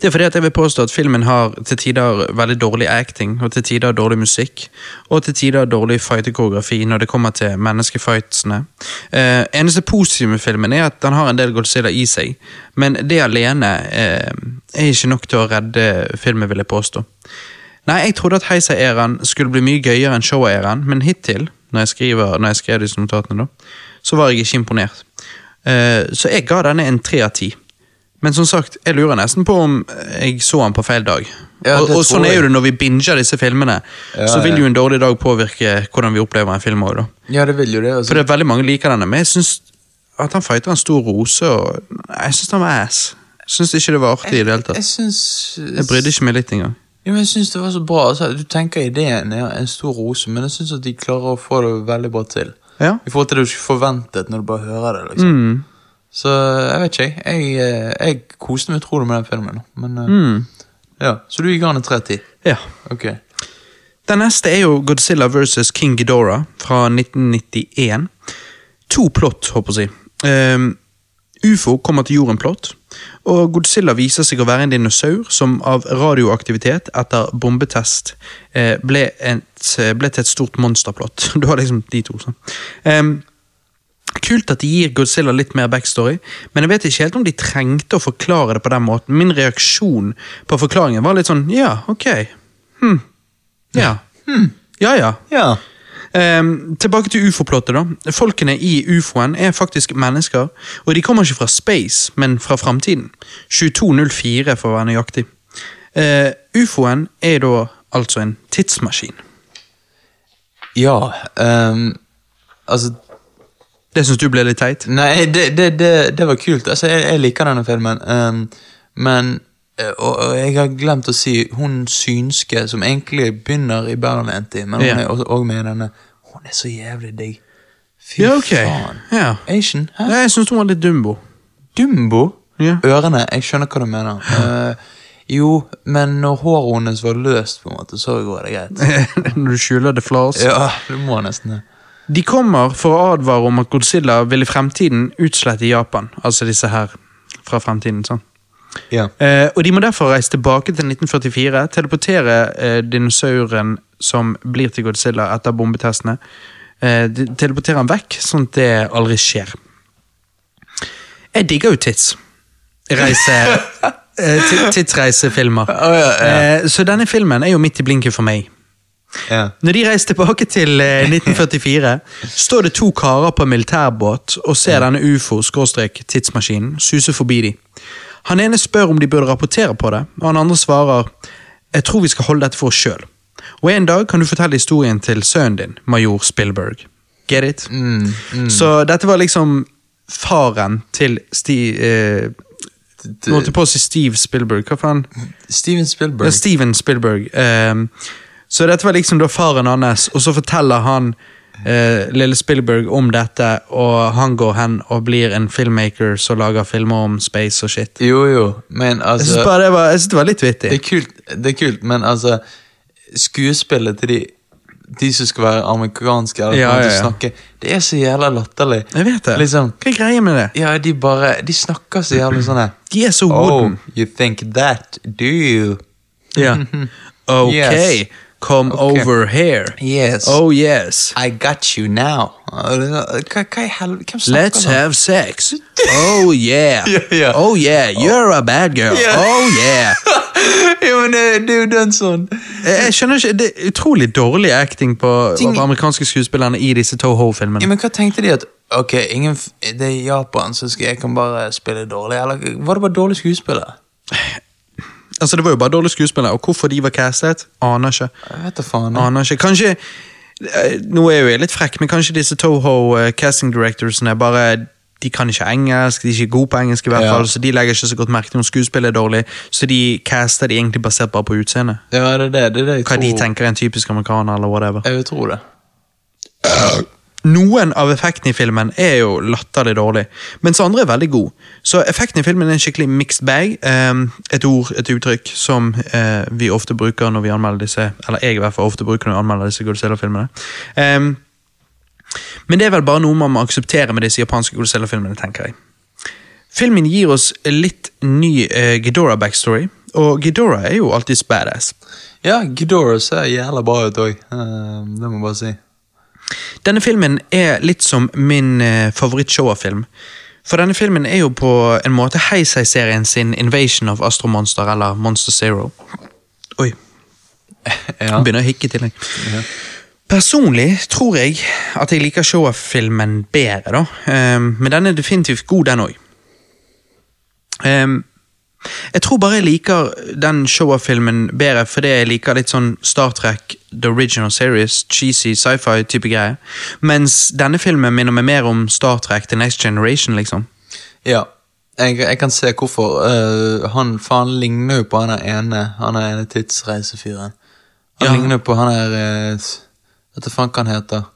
Det er fordi at jeg vil påstå at filmen har til tider veldig dårlig acting, og til tider dårlig musikk, og til tider dårlig fightekoreografi når det kommer til menneskefightsene. Eh, eneste positive med filmen er at den har en del Godzilla i seg, men det alene eh, er ikke nok til å redde filmen, vil jeg påstå. Nei, jeg trodde at Heisa-æraen skulle bli mye gøyere enn Showa-æraen, men hittil, når jeg, skriver, når jeg skrev disse notatene, da, så var jeg ikke imponert. Eh, så jeg ga denne en tre av ti. Men som sagt, jeg lurer nesten på om jeg så han på feil dag. Ja, og, og sånn er jo det når vi binger disse filmene. Ja, så vil ja. jo en dårlig dag påvirke hvordan vi opplever en film òg. Ja, det vil jo det. Altså. For det er veldig mange liker denne, men jeg syns at han fighter en stor rose, og jeg syns han var ass. Syns ikke det var artig i det hele Jeg tatt. Jeg brydde ikke meg litt engang. Ja, men jeg synes det var så bra. Altså, du tenker ideen er en stor rose, men jeg syns at de klarer å få det veldig bra til. Ja. I forhold til det du ikke forventet når du bare hører det. liksom. Mm. Så jeg vet ikke. Jeg, Jeg, jeg koste meg utrolig med den filmen. Men, eh, Mm. ja. Så du gir den en 30? ja. Ok. Den neste er jo Godzilla vs. King Ghidorah fra 1991. To plott, håper jeg Um. Ehm, UFO kommer til jorden plott, og Godzilla viser seg å være en dinosaur som av radioaktivitet etter bombetest eh, ble, et, ble til et stort monsterplott. Du har liksom de to. sånn. Ehm, Kult at de gir Godzilla litt mer backstory, men jeg vet ikke helt om de trengte å forklare det på den måten. Min reaksjon på forklaringen var litt sånn ja, ok. Hm. Ja. Ja, ja. Ja. Um, tilbake til ufo-plottet. da. Folkene i ufoen er faktisk mennesker, og de kommer ikke fra space, men fra framtiden. 2204, for å være nøyaktig. Uh, ufoen er da altså en tidsmaskin. Ja. um, altså Det syns du ble litt teit? Nei, det, det, det, det var kult. Altså, jeg, jeg liker denne filmen, um, men eh, og, og jeg har glemt å si hun synske, som egentlig begynner i Berlinenti, men hun Ja. er også, med i denne. Hun er så jævlig digg. Fy Ja, okay. faen. Ja. Asian? Hæ? Jeg syns hun var litt dumbo. Dumbo? Ørene, jeg skjønner hva du mener. Uh, jo, men når håret hennes var løst, på en måte, så går det greit. Når du skjuler det flas. Ja, du må nesten det. De kommer for å advare om at Godzilla vil i fremtiden utslette Japan. Altså disse her fra fremtiden. sånn. Ja. Eh, og De må derfor reise tilbake til 1944, teleportere eh, dinosauren som blir til Godzilla etter bombetestene. Eh, teleportere han vekk, sånn at det aldri skjer. Jeg digger jo tids. Reise... eh, Tidsreisefilmer. Oh, ja, ja. Eh, så denne filmen er jo midt i blinken for meg. Ja. Når de reiser tilbake til eh, 1944, står det to karer på en militærbåt og ser denne ufo-tidsmaskinen suse forbi dem. Han ene spør om de burde rapportere på det, og han andre svarer jeg tror vi skal holde dette for oss sjøl. Og en dag kan du fortelle historien til sønnen din, major Spielberg. Get it? Mm, mm. Så dette var liksom faren til Steve eh, holdt på å si Steve Spielberg. Hva faen? Steven Spielberg. Ja, Steven Spielberg. Ehm, så dette var liksom da faren hans, og så forteller han eh, lille Spielberg om dette, og han går hen og blir en filmmaker som lager filmer om space og shit. Jo, jo, men Jeg syns altså det var, jeg synes det var litt vittig. det er, kult, det er kult, men altså Skuespillet til de De som skal være amerikanske, eller Ja, ja, ja, snakke Det er så jævla latterlig. Jeg vet det. Liksom, Hva er greia med det? ja, de bare De snakker så jævlig sånn her De er så Oh, you think that, do you? Ja. Ok, Yes. Come okay. over here. Yes. Oh yes. I got you now. Hva, hva i helvete? Let's have sex. Oh yeah. yeah, yeah. Oh yeah, you're a bad girl. Yeah. Oh yeah. Jo, men det, er jo den sånn Jeg jeg skjønner ikke, Det er utrolig dårlig acting på, Ting- på amerikanske skuespillerne i disse Toho-filmene. Ja, men hva tenkte de at Ok, ingen, det er Japan, så jeg kan bare spille dårlig? Eller var det bare dårlig skuespiller? Altså, Det var jo bare dårlige skuespillere, og hvorfor de var castet, aner ikke. Jeg vet da faen. jeg. Aner ikke. Kanskje eh, Nå er jo jeg litt frekk, men kanskje disse Toho eh, casting directorsene bare de kan ikke engelsk, de er ikke gode på engelsk, i hvert Ja. fall, så de legger ikke så godt merke til om skuespillet er dårlig. Så de caster de egentlig basert bare på utseendet. Ja, det er det, det, er det jeg Hva tror. de tenker er en typisk amerikaner, eller whatever. Jeg vil tro det. Noen av effektene i filmen er jo latterlig dårlig, mens andre er veldig gode. Så effekten i filmen er en skikkelig mixed bag. Um, et ord, et uttrykk, som eh, vi ofte bruker når vi anmelder disse Eller jeg i hvert fall ofte bruker når vi anmelder disse Godzilla-filmene. Um, men det er vel bare noe man må akseptere med disse japanske Godzilla-filmene, tenker jeg. Filmen gir oss litt ny eh, Ghidorah-backstory, og Ghidorah er jo alltid badass. Ja, Ghidorah ser jævla bra ut òg. det må jeg bare si. Denne filmen er litt som min eh, favoritt-Showa-film. For denne filmen er jo på en måte Heisei-serien sin Invasion of Astro Monster, eller Monster Zero. Oi, Ja. jeg begynner å hikke til deg. Ja. Personlig tror jeg at jeg liker show-filmen bedre, da. Um, men den er definitivt god, den òg. Jeg tror bare jeg liker den Showa-filmen bedre fordi jeg liker litt sånn Star Trek, The Original Series, cheesy sci-fi-type greier. Mens denne filmen minner meg mer om Star Trek The Next Generation, liksom. Ja, jeg, jeg kan se hvorfor. Uh, han, faen ligner jo på han er ene Han er ene tidsreisefyren. Han Ja. ligner på han der uh, Vet du faen hva han heter.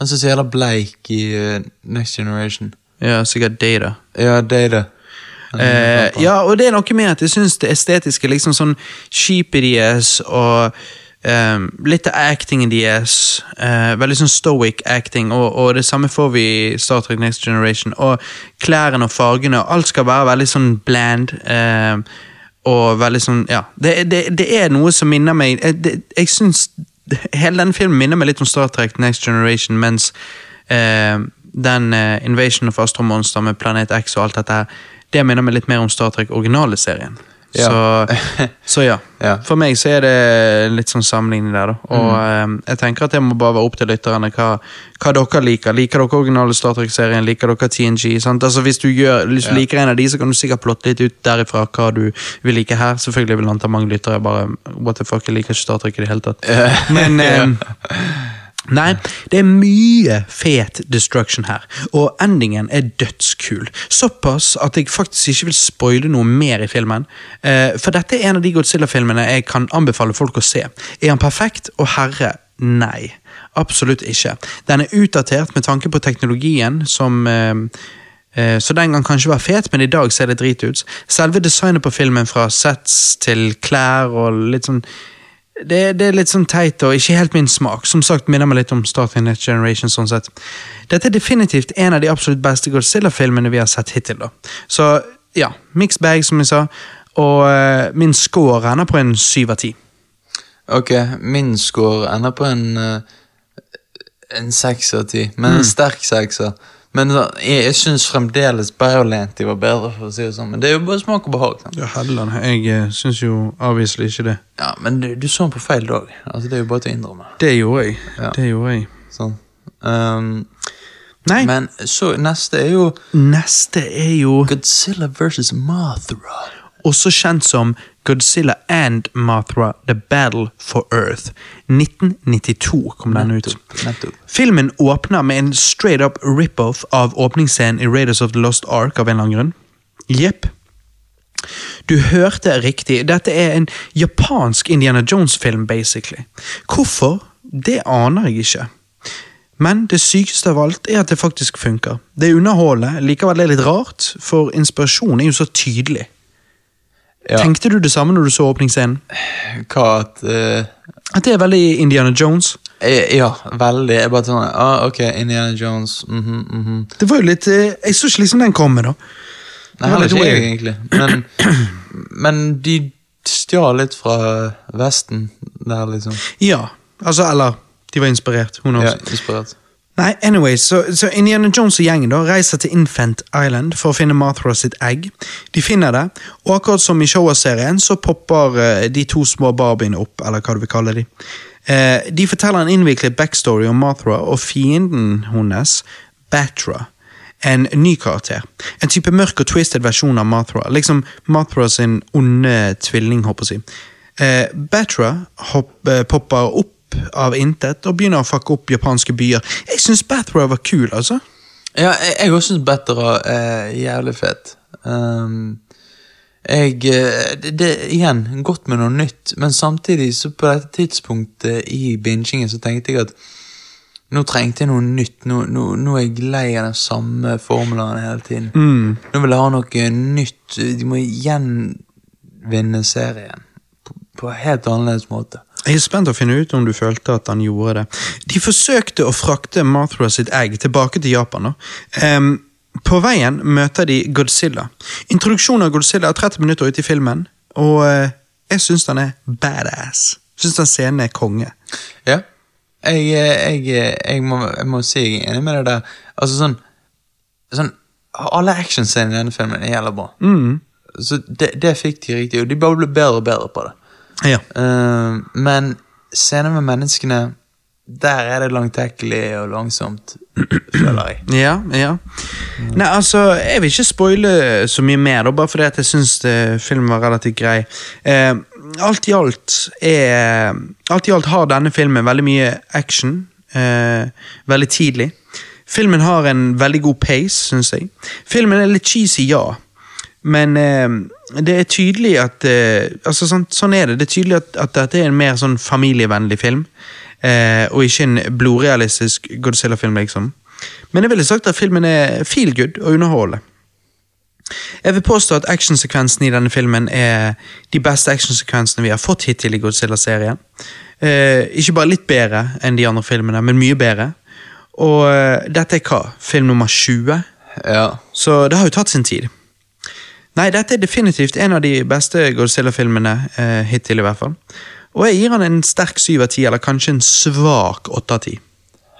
Han som er så jævla bleik i uh, Next Generation. Ja, sikkert Data. Ja, det Eh, ja, og det er noe med at jeg syns det estetiske liksom sånn sheepy deres og Um, litt av actingen deres. Uh, veldig sånn stoic acting, og, og det samme får vi i Star Trek Next Generation. Og klærne og fargene, og alt skal være veldig sånn bland. Uh, og veldig sånn, ja. Det, det, det er noe som minner meg det, Jeg syns hele denne filmen minner meg litt om Star Trek Next Generation, mens uh, den Invasion of Astro Monster med Planet X og alt dette her, det minner meg litt mer om Star Trek originale serien. Ja. Så, så ja. Ja. For meg så er det litt sånn sammenligning der, da. Og eh, jeg tenker at det må bare være opp til lytterne hva, hva dere liker. Liker dere originale Star Trek-serien? Liker dere TNG? Sant? Altså Hvis du, gjør, hvis du Ja. liker en av de, så kan du sikkert plotte litt ut derifra hva du vil like her. Selvfølgelig vil han ta mange lyttere bare What the fuck, jeg liker ikke Star Trek i det hele tatt. Men eh, Nei, det er mye fet destruction her, og endingen er dødskul. Såpass at jeg faktisk ikke vil spoile noe mer i filmen. Eh, for dette er en av de Godzilla-filmene jeg kan anbefale folk å se. Er han perfekt? Og herre, nei. Absolutt ikke. Den er utdatert med tanke på teknologien som eh, eh, så den kan kanskje være fet, men i dag ser det drit ut. Selve designet på filmen, fra sets til klær og litt sånn det, det er litt sånn teit og ikke helt min smak. Som sagt minner meg litt om Starting Next Generation. sånn sett. Dette er definitivt en av de absolutt beste Godzilla-filmene vi har sett hittil. da. Så ja, mixed bag, som jeg sa. Og uh, min score ender på en syv av ti. Ok, min score ender på en eh, En seks av ti, men en sterk sekser. Men da, jeg, jeg syns fremdeles Biolenti var bedre, for å si det sånn. Men det er jo bare smak og behag. sant? Ja, Helland. Jeg uh, syns jo avviselig ikke det. Ja, Men du, du så den på feil dag. Altså, det er jo bare til å innrømme. Det gjorde jeg. Ja. Det gjorde jeg. Sånn. Um, Nei, men så neste er jo neste er jo Godzilla versus Mothra. også kjent som Godzilla and Mothra The Battle for Earth. 1992 kom den ut. Filmen åpner med en straight up rip-off av åpningsscenen i Raiders of the Lost Ark av en eller annen grunn. Jepp. Du hørte riktig. Dette er en japansk Indiana Jones-film, basically. Hvorfor? Det aner jeg ikke. Men det sykeste av alt er at det faktisk funker. Det er underholdende, likevel er det litt rart, for inspirasjonen er jo så tydelig. Ja. Tenkte du det samme når du så åpningsscenen? Hva at uh... At det er veldig Indiana Jones? eh, Ja, veldig. Jeg bare sånn ah, Ok, Indiana Jones. mhm, mhm. Det var jo litt eh, Jeg så ikke liksom den komme, da. Nei, heller ikke jeg, egentlig. Men, men de stjal litt fra Vesten der, liksom. Ja, altså, eller De var inspirert. Hun Ja, også. inspirert. Nei, anyway, så, så Indiana Jones og gjengen da reiser til Infant Island for å finne Mothra sitt egg. De finner det, og akkurat som i Showa-serien så popper eh, de to små barbiene opp, eller hva du vil kalle de. Eh, de forteller en innviklet backstory om Mothra og fienden hennes, Batra. En ny karakter. En type mørk og twisted versjon av Mothra. Liksom Mothra sin onde tvilling, håper jeg å si. Eh, Batra hopp, eh, popper opp av intet og begynner å fucke opp japanske byer. Jeg syns Batra var kul, altså. Ja, jeg, òg syns Batra er jævlig fet. Um, jeg eh, det, det, Igjen, godt med noe nytt, men samtidig så på dette tidspunktet i bingingen så tenkte jeg at nå trengte jeg noe nytt. Nå, nå, nå er jeg lei av den samme formelen hele tiden. Nå vil jeg ha noe nytt. De må gjenvinne serien på, på helt annerledes måte. Jeg er spent å finne ut om du følte at han gjorde det. De forsøkte å frakte Mathra sitt egg tilbake til Japan. Um, på veien møter de Godzilla. Introduksjonen av Godzilla er 30 minutter ute i filmen, og uh, jeg syns den er badass. Syns den scenen er konge. Ja. Jeg, jeg, jeg, må, jeg må si jeg er enig med deg der. Altså sånn, sånn Alle actionscenene i denne filmen er jævla bra. Så det, det fikk de riktig, og de bare ble bedre og bedre på det. Ja. Uh, men scener med menneskene, der er det langtekkelig og langsomt, føler jeg. Ja, ja. Nei, altså, jeg vil ikke spoile så mye mer, da, bare fordi at jeg syns filmen var relativt grei. Eh, alt i alt er Alt i alt har denne filmen veldig mye action. Eh, veldig tidlig. Filmen har en veldig god pace, syns jeg. Filmen er litt cheesy, ja. Men eh, det er tydelig at eh, altså sånn, sånn er det. Det er tydelig at, at dette er en mer sånn familievennlig film. Eh, og ikke en blodrealistisk Godzilla-film, liksom. Men jeg ville sagt at filmen er feel good og underholdende. Jeg vil påstå at actionsekvensene i denne filmen er de beste actionsekvensene vi har fått hittil i Godzilla-serien. Eh, ikke bare litt bedre enn de andre filmene, men mye bedre. Og eh, dette er hva? Film nummer 20? Ja. Så det har jo tatt sin tid. Nei, dette er definitivt en av de beste Godzilla-filmene eh, hittil, i hvert fall. Og jeg gir han en sterk syv av ti, eller kanskje en svak åtte av ti.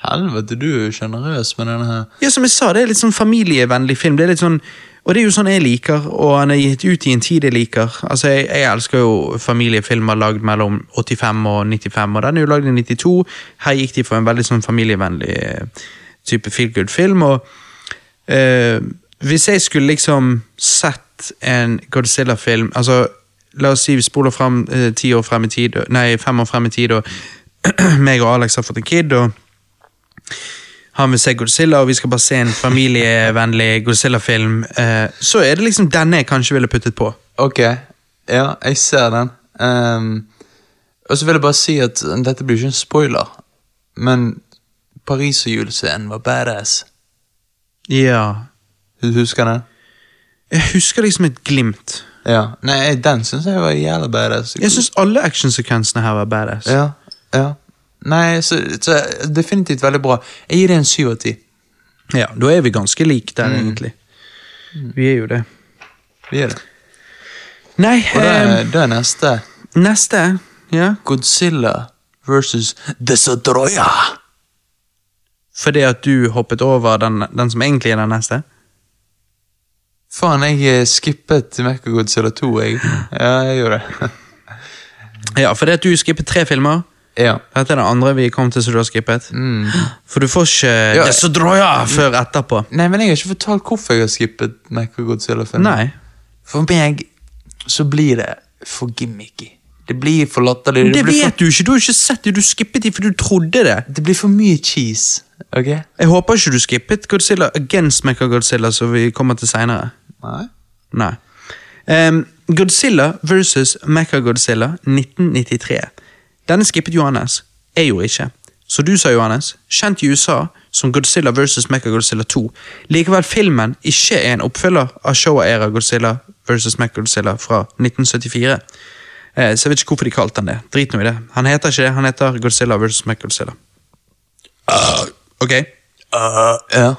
Helvete, du er jo sjenerøs med denne her. Ja, som jeg sa, det er litt sånn familievennlig film. Det er litt sånn, og det er jo sånn jeg liker, og han er gitt ut i en tid jeg liker. Altså, Jeg, jeg elsker jo familiefilmer lagd mellom 85 og 95, og den er jo lagd i 92. Her gikk de for en veldig sånn familievennlig eh, type feel good-film. og eh, Hvis jeg skulle liksom sett en Godzilla-film altså La oss si vi spoler frem eh, ti år frem i tid, nei, fem år frem i tid, og meg og Alex har fått en kid, og han vil se Godzilla, og vi skal bare se en familievennlig Godzilla-film, eh, så er det liksom denne jeg kanskje ville puttet på. Ok, ja, jeg ser den. Um, og så vil jeg bare si at dette blir ikke en spoiler, men Paris og julescenen var badass. Ja. Du husker den? Jeg husker liksom et glimt. Ja. Nei, den syns jeg var jævla badass. Jeg syns alle actionsekvensene her var badass. Ja, ja. Nei, så, så definitivt veldig bra. Jeg gir det en syv av ti. Ja, Da er vi ganske like der, egentlig. Vi er jo det. Vi er det. Nei, Og det, eh, er- det er neste. neste Ja. Godzilla versus Desodroya. Fordi at du hoppet over den, den som egentlig er den neste? Faen, jeg skippet skippet Mechagodzilla 2, jeg. Ja, jeg gjorde det. Ja, fordi at du skippet tre filmer. ja. Dette er det andre vi kom til som du har skippet. For du får ikke Ja. jeg før etterpå. Nei, men jeg har ikke fortalt hvorfor jeg har skippet Mechagodzilla-filmen. Nei. For meg så blir det for gimmicky. Det blir for latterlig. Det blir vet du ikke, du har ikke sett det, du skippet det for du trodde det. det blir for mye cheese. Ok? Jeg håper ikke du skippet Godzilla against Mechagodzilla, som vi kommer til seinere. Nei. Nei. Um, Godzilla versus Mechagodzilla 1993. Denne skippet Johannes. Jeg gjorde ikke. Så du sa, Johannes, kjent i USA som Godzilla versus Mechagodzilla 2. Likevel filmen ikke er en oppfølger av Showa-era Godzilla versus Mechagodzilla fra 1974. Eh, så jeg vet ikke hvorfor de kalte han det. Drit nå i det. Han heter ikke det, han heter Godzilla versus Mechagodzilla. Uh, ok. Ja. Er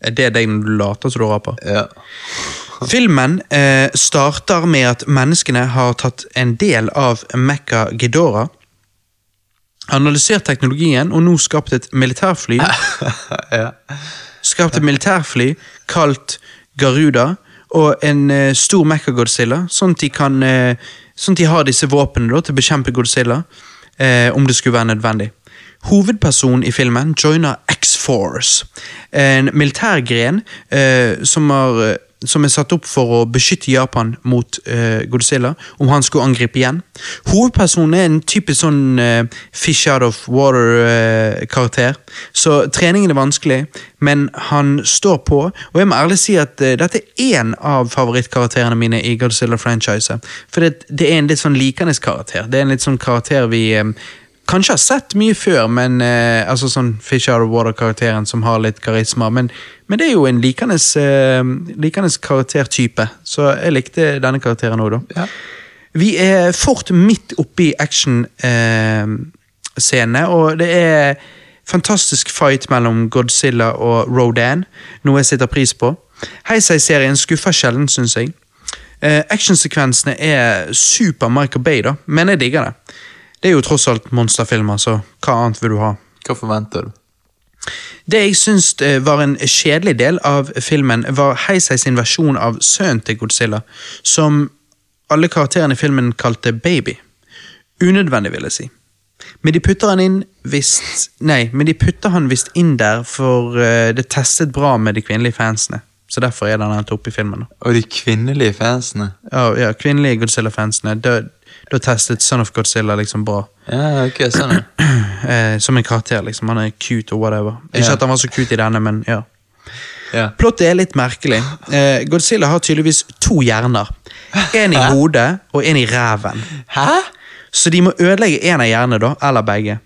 det deg når du later som du raper? Ja. Filmen eh, starter med at menneskene har tatt en del av Mekka Ghidorah, analysert teknologien og nå skapt et militærfly ja. Skapt et militærfly kalt Garuda og en eh, stor Mekka-Godzilla, sånn at de kan eh, Sånn at de har disse våpnene til å bekjempe Godzilla, eh, om det skulle være nødvendig. Hovedpersonen i filmen joiner X-Force, en militærgren eh, som har eh, som er satt opp for å beskytte Japan mot eh, Godzilla, om han skulle angripe igjen. Hovedpersonen er en typisk sånn eh, fish out of water-karakter, så treningen er vanskelig, men han står på. Og jeg må ærlig si at eh, dette er én av favorittkarakterene mine i Godzilla-franchiset. For det, det er en litt sånn likende karakter. Det er en litt sånn karakter vi eh, kanskje har sett mye før, men eh, altså sånn Fish Out of Water-karakteren som har litt karisma. Men, men det er jo en likende eh, likende karaktertype, så jeg likte denne karakteren òg, da. Ja. Vi er fort midt oppi action-scenene, og det er fantastisk fight mellom Godzilla og Rodan, noe jeg setter pris på. Heisei-serien skuffer sjelden, syns jeg. Eh, Actionsekvensene er super Michael Bay, da, men jeg digger det. Det er jo tross alt monsterfilmer, så hva annet vil du ha? Hva forventer du? Det jeg syns eh, var en kjedelig del av filmen, var Heisei sin versjon av sønnen til Godzilla, som alle karakterene i filmen kalte Baby. Unødvendig, vil jeg si. Men de putter han inn visst Nei, men de putter han visst inn der, for eh, det testet bra med de kvinnelige fansene. Så derfor er den helt oppe i filmen. Og de kvinnelige fansene. Ja, ja kvinnelige Godzilla-fansene. Da, testet Son of Godzilla liksom bra. Ja, ok, sånn ja. Eh, som en karakter, liksom. Han er cute og whatever. Ikke Ja. at han var så cute i denne, men ja. ja. Plottet er litt merkelig. Eh, Godzilla har tydeligvis to hjerner. En i hodet og en i ræven. Hæ? Så de må ødelegge en av hjernene, da. Eller begge.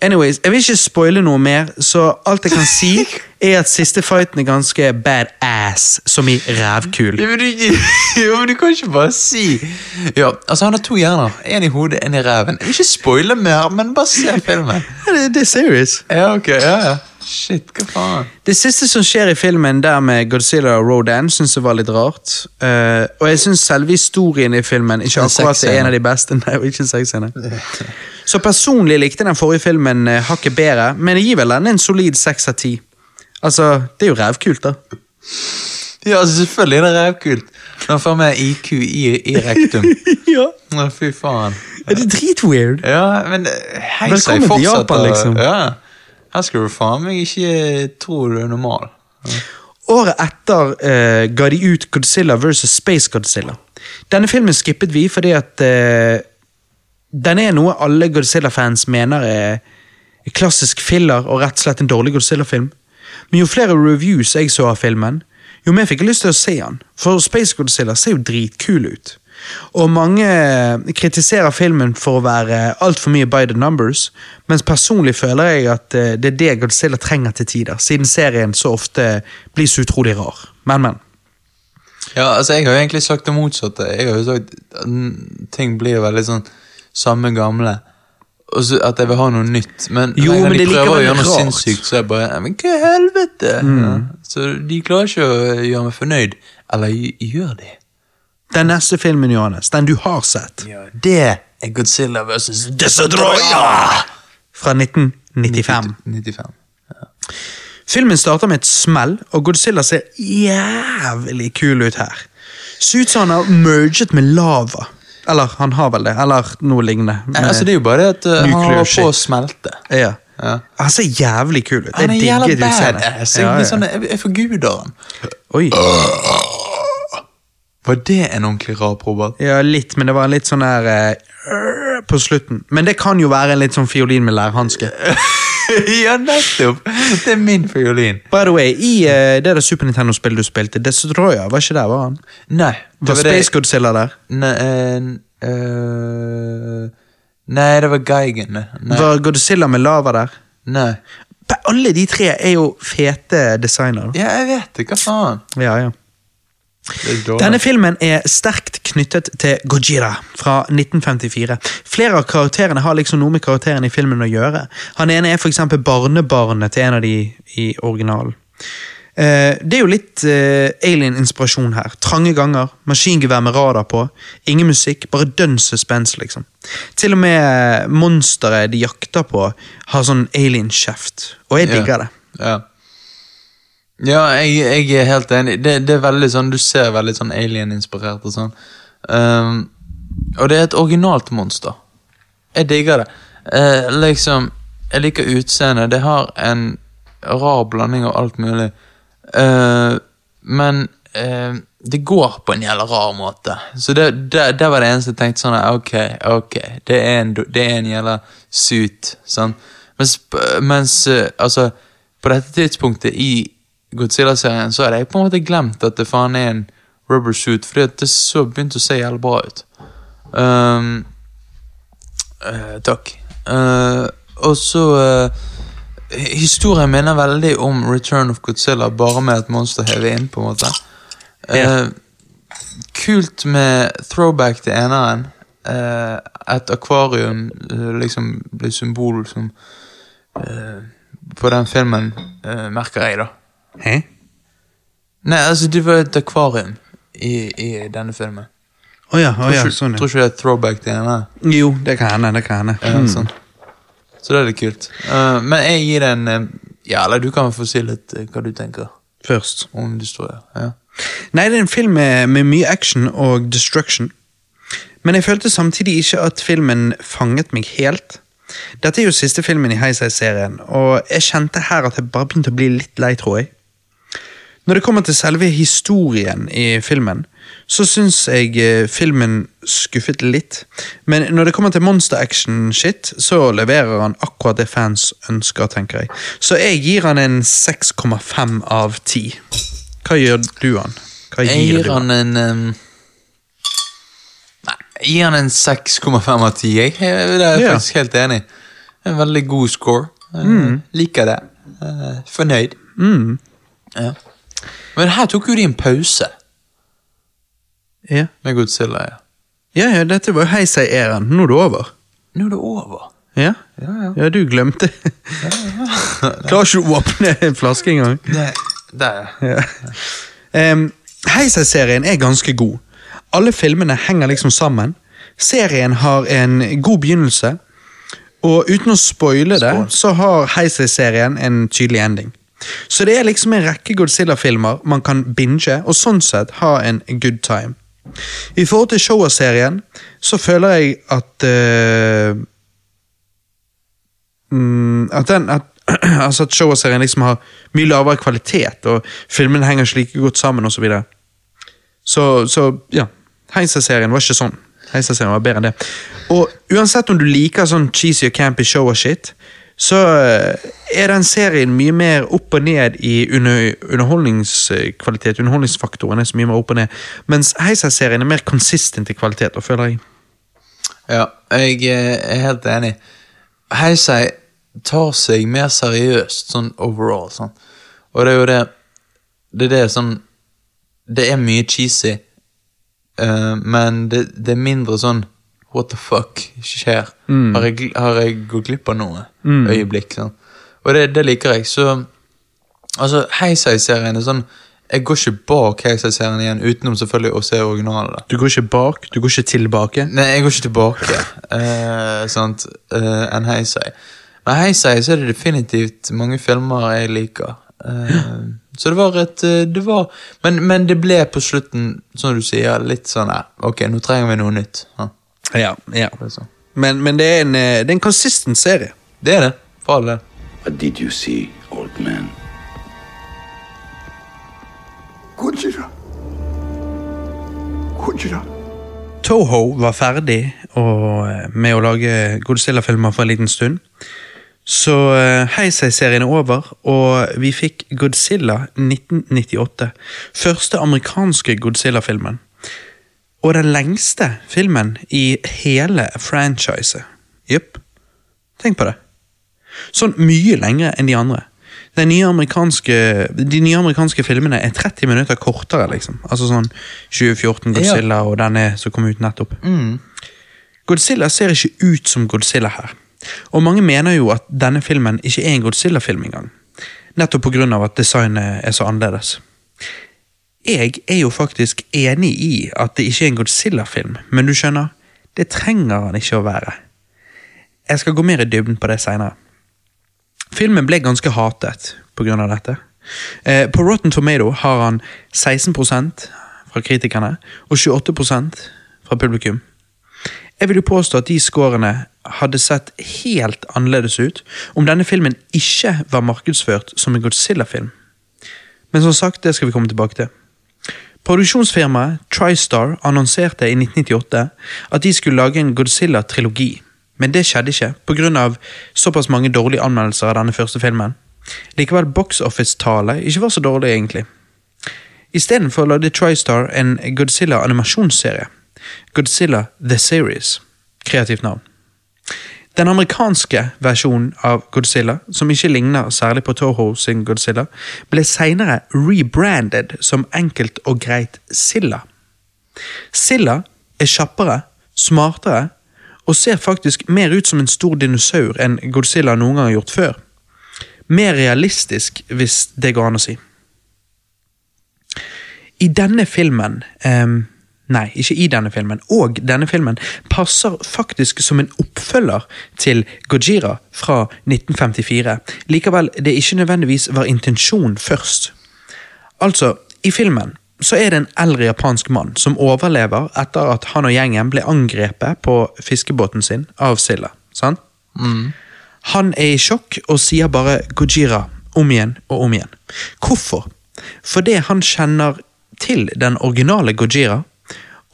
Anyways, Jeg vil ikke spoile noe mer, så alt jeg kan si, er at siste fighten er ganske badass, som i rævkul. Ja, men, du, ja, men du kan ikke bare si Ja, altså Han har to hjerner. En i hodet, en i ræven. Jeg vil ikke spoile mer, men bare se filmen. Det, det er serious. Ja, ok, ja, ja. Shit, hva faen? Det siste som skjer i filmen der med Godzilla og Rodan, syns jeg var litt rart. Uh, og jeg syns selve historien i filmen ikke akkurat er en av de beste. Nei, ikke sexscene. Så personlig likte den forrige filmen uh, hakket bedre, men jeg gir vel den en solid seks av ti. Altså, det er jo rævkult, da. Ja, altså selvfølgelig er det rævkult. Nå får vi IQ i, i rektum. ja. Nå, fy faen. Er Det dritweird. Ja, men eh, hei Velkommen til. Japan, liksom. Ja. Her skal du faen meg ikke tro du er normal. Året etter uh, ga de ut Godzilla vs. Space Godzilla. Denne filmen skippet vi fordi at uh, den er noe alle Godzilla-fans mener er klassisk filler og rett og slett en dårlig Godzilla-film. Men jo flere reviews jeg så av filmen, jo mer fikk jeg lyst til å se den. For Space Godzilla ser jo dritkul ut. Og mange kritiserer filmen for å være altfor mye by the numbers, mens personlig føler jeg at eh, det er det Godzilla trenger til tider, siden serien så ofte blir så utrolig rar. Men, men. Ja, altså Jeg har jo egentlig sagt det motsatte. Jeg har jo sagt at mm, ting blir veldig sånn samme gamle. Og så At jeg vil ha noe nytt. Men Jo, men de er prøver å gjøre noe rart. sinnssykt, så er jeg bare Men hva i helvete? Ja. Så de klarer ikke å gjøre meg fornøyd. Eller gjør de? Den neste filmen, Johannes, den du har sett, Ja, Det er Godzilla versus Destroyer! fra 1995. 95. Filmen starter med et smell, og Godzilla ser jævlig kul ut her. Ser ut som han har merget med lava. Eller han har vel det, eller noe lignende. Ja, altså Det er jo bare det at uh, han Nuclear holder på å smelte. ja. Ja. Han ser jævlig kul ut. Han er Jeg jævla digger utseendet. Jeg, Ja, ja. sånn, jeg, jeg forguder han. Oi. Var det en ordentlig rap, Robert? Ja, litt, men det var litt sånn her uh, på slutten. Men det kan jo være en litt sånn fiolin med lærhanske. ja, nettopp! Det er min fiolin. By the way, i uh, det der Super Nintendo-spillet du spilte, Destroyer, var ikke der, var han? Nei. det Var det- Space Godzilla der? Nei, eh, eh, nei, det var Geigen. Nei. Var Godzilla med lava der? nei. Alle de tre er jo fete designer. Ja, jeg vet det. Hva faen? Ja, ja. Denne filmen er sterkt knyttet til Gojira fra 1954. Flere av karakterene har liksom noe med karakterene i filmen å gjøre. Han ene er eksempel barnebarnet til en av de i originalen. Eh, det er jo litt eh, alien-inspirasjon her. Trange ganger, maskingevær med radar på, ingen musikk, bare dønn suspens, liksom. Til og med monsteret de jakter på, har sånn alien-kjeft. Og jeg digger yeah. det. Ja. Ja, jeg, jeg er helt enig. Det, det er veldig sånn, Du ser veldig sånn alien-inspirert og sånn. Um, og det er et originalt monster. Jeg digger det. Uh, liksom, Jeg liker utseendet. Det har en rar blanding av alt mulig. Uh, men uh, Det går på en jævla rar måte. Så det, det, det var det eneste jeg tenkte sånn Ok, ok, det er en, det er en jævla suit. Sånn. Mens, mens altså På dette tidspunktet i Godzilla-serien så hadde jeg på en måte glemt at det faen er en rubber suit, fordi det så begynte å se jævlig bra ut. Um, uh, takk. Uh, og så uh, Historien minner veldig om Return of Godzilla, bare med et monster hevet inn, på en måte. Eh, kult med throwback til eneren. Et akvarium liksom blir symbol som På den filmen, merker jeg, da. Hæ? Nei, altså, det var et akvarium i, i denne filmen. Å ja, oh ja, tror, ikke, sånn tror ikke det er throwback til henne? Jo, det kan hende, det kan hende. Ja, Mm. sånn. Så det er litt kult. Uh, men jeg gir den en eh, Ja, eller du kan få si litt uh, hva du tenker Først. om historien. Ja. Nei, det er en film med, med mye action og destruction. Men jeg følte samtidig ikke at filmen fanget meg helt. Dette er jo siste filmen i Heisei-serien, og jeg kjente her at jeg bare begynte å bli litt lei, tror jeg. Når det kommer til selve historien i filmen, så syns jeg eh, filmen skuffet litt. Men når det kommer til monster action-shit, så leverer han akkurat det fans ønsker, tenker jeg. Så jeg gir han en 6,5 av 10. Hva gjør du han? Hva Jeg gir gir han en um, Nei, jeg gir han en 6,5 av 10. Jeg Det er Ja. faktisk helt enig. En veldig god score. Mm. Liker det. Eh, fornøyd. Mm. Ja. Men her tok jo de en pause Ja. med Godzilla. Ja. ja, ja, dette var jo Heisei-æren. Nå er det over. Nå er det over. Ja, Ja, ja. ja du glemte. Klarer ikke å åpne en flaske engang. Nei, der, ja. Um, hei Heisei-serien er ganske god. Alle filmene henger liksom sammen. Serien har en god begynnelse, og uten å spoile det, så har Heisei-serien en tydelig ending. Så det er liksom en rekke Godzilla-filmer man kan binge, og sånn sett ha en good time. I forhold til Showa-serien, så føler jeg at mm, At den at, altså at Showa-serien liksom har mye lavere kvalitet, og filmene henger ikke like godt sammen, og Så, så Så, ja. Heisa-serien var ikke sånn. Heisa-serien var bedre enn det. Og uansett om du liker sånn cheesy og campy show og shit, så eh, er den serien mye mer opp og ned i under, underholdningskvalitet. Underholdningsfaktoren er så mye mer opp og ned. Mens Heisa-serien er mer consistent i kvalitet, og føler jeg. Ja, jeg eh, er helt enig. Heisei tar seg mer seriøst sånn overall. Sånn. Og det er jo det Det er det sånn Det er mye cheesy, uh, men det, det er mindre sånn What the fuck skjer? Har, jeg, har jeg gått glipp av noe? Øyeblikk. Sånn. Og det, det liker jeg. Så Altså, Heisei-serien er sånn Jeg går ikke bak Heisei-serien igjen, utenom selvfølgelig å se originalen. Du går ikke bak, du går ikke tilbake. Nei, jeg går ikke tilbake. eh, sant, uh, enn Heisei. Men Heisei så er det definitivt mange filmer jeg liker. Eh, så det var et eh, det var, men, men det ble på slutten, som du sier, litt sånn her Ok, nå trenger vi noe nytt. Ja, Ja, ja. det. Men, men det, er en, eh, det er en consistent serie. det er det, for all del. What did you see, old man? Godzilla. Godzilla. Toho var ferdig og, eh, med å lage Godzilla-filmer for en liten stund. Så uh, Heisei-serien er over, og vi fikk Godzilla 1998. Første amerikanske Godzilla-filmen. Og den lengste filmen i hele franchiset. Jepp. Tenk på det. Sånn mye lengre enn de andre. De nye amerikanske, de nye amerikanske filmene er 30 minutter kortere, liksom. Altså sånn 2014 Godzilla og denne som kom ut nettopp. Godzilla ser ikke ut som Godzilla her. Og mange mener jo at denne filmen ikke er en Godzilla-film engang. Nettopp av at designet er så annerledes. Jeg er jo faktisk enig i at det ikke er en Godzilla-film, men du skjønner, det trenger han ikke å være. Jeg skal gå mer i dybden på det seinere. Filmen ble ganske hatet av dette. Eh, på Rotten Tomato har han 16% fra kritikerne og 28% fra publikum. Jeg vil jo påstå at de scorene hadde sett helt annerledes ut om denne filmen ikke var markedsført som en Godzilla-film. Men som sagt, det skal vi komme tilbake til. Produksjonsfirmaet TriStar annonserte i 1998 at de skulle lage en Godzilla-trilogi, men det skjedde ikke pga. såpass mange dårlige anmeldelser av denne første filmen. Likevel box office-tallet ikke var så dårlig, egentlig. Istedenfor lagde TriStar en Godzilla-animasjonsserie. Godzilla The Series. Kreativt navn. Den amerikanske versjonen av Godzilla, som ikke ligner særlig på Toho sin Godzilla, ble senere rebranded som enkelt og greit Silla. Silla er kjappere, smartere og ser faktisk mer ut som en stor dinosaur enn Godzilla noen gang har gjort før. Mer realistisk, hvis det går an å si. I denne filmen ehm, Nei, ikke i denne filmen. Og denne filmen passer faktisk som en oppfølger til Gojira fra 1954. Likevel det ikke nødvendigvis var intensjon først. Altså, i filmen så er det en eldre japansk mann som overlever etter at han og gjengen ble angrepet på fiskebåten sin av Silla. Sant? Han er i sjokk og sier bare Gojira om igjen og om igjen. Hvorfor? Fordi han kjenner til den originale Gojira,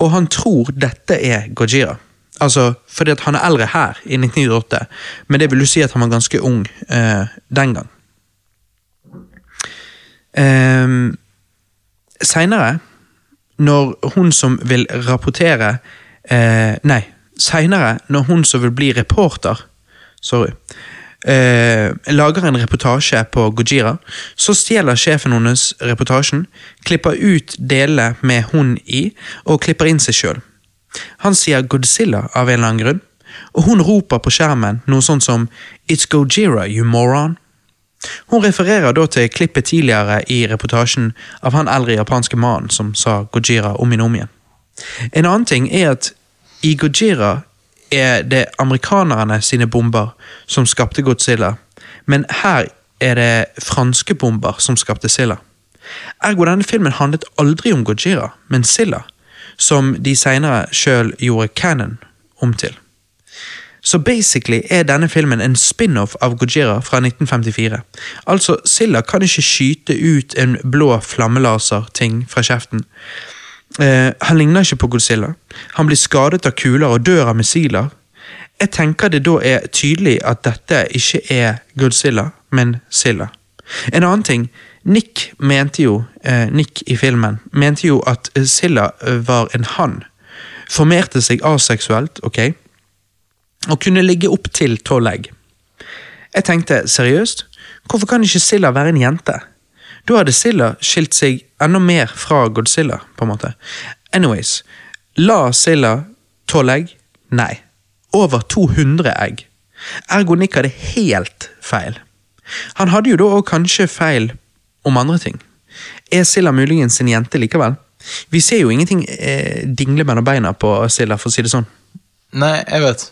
og han tror dette er Gojira. Altså, fordi at han er eldre her, i 1998, men det vil jo si at han var ganske ung eh, den gang. Um, Seinere, når hun som vil rapportere eh, Nei, seinere, når hun som vil bli reporter Sorry. Eh, lager en reportasje på Gojira, så stjeler sjefen hennes reportasjen, klipper ut delene med hun i, og klipper inn seg sjøl. Han sier Godzilla av en eller annen grunn, og hun roper på skjermen noe sånt som It's Gojira, you moron. Hun refererer da til klippet tidligere i reportasjen av han eldre japanske mannen som sa Gojira om igjen om igjen. En annen ting er at i Gojira er det amerikanerne sine bomber som skapte Godzilla, men her er det franske bomber som skapte Silla. Ergo denne filmen handlet aldri om Gojira, men Silla, som de senere sjøl gjorde canon om til. Så basically er denne filmen en spin-off av Gojira fra 1954. Altså, Silla kan ikke skyte ut en blå flammelaser-ting fra kjeften. Eh, han ligner ikke på Godzilla. Han blir skadet av kuler og dør av missiler. Jeg tenker det da er tydelig at dette ikke er Godzilla, men Silla. En annen ting, Nick mente jo, eh, Nick i filmen, mente jo at eh, Silla eh, var en han. Formerte seg aseksuelt, ok? Og kunne ligge opp til tolv egg. Jeg tenkte, seriøst? Hvorfor kan ikke Silla være en jente? Da hadde Silla skilt seg enda mer fra Godzilla, på en måte. Anyways, la Silla tolv egg? Nei. Over 200 egg. Ergo Nick hadde helt feil. Han hadde jo da òg kanskje feil om andre ting. Er Silla muligens en jente likevel? Vi ser jo ingenting eh, dingle mellom beina på Silla, for å si det sånn. Nei, jeg vet.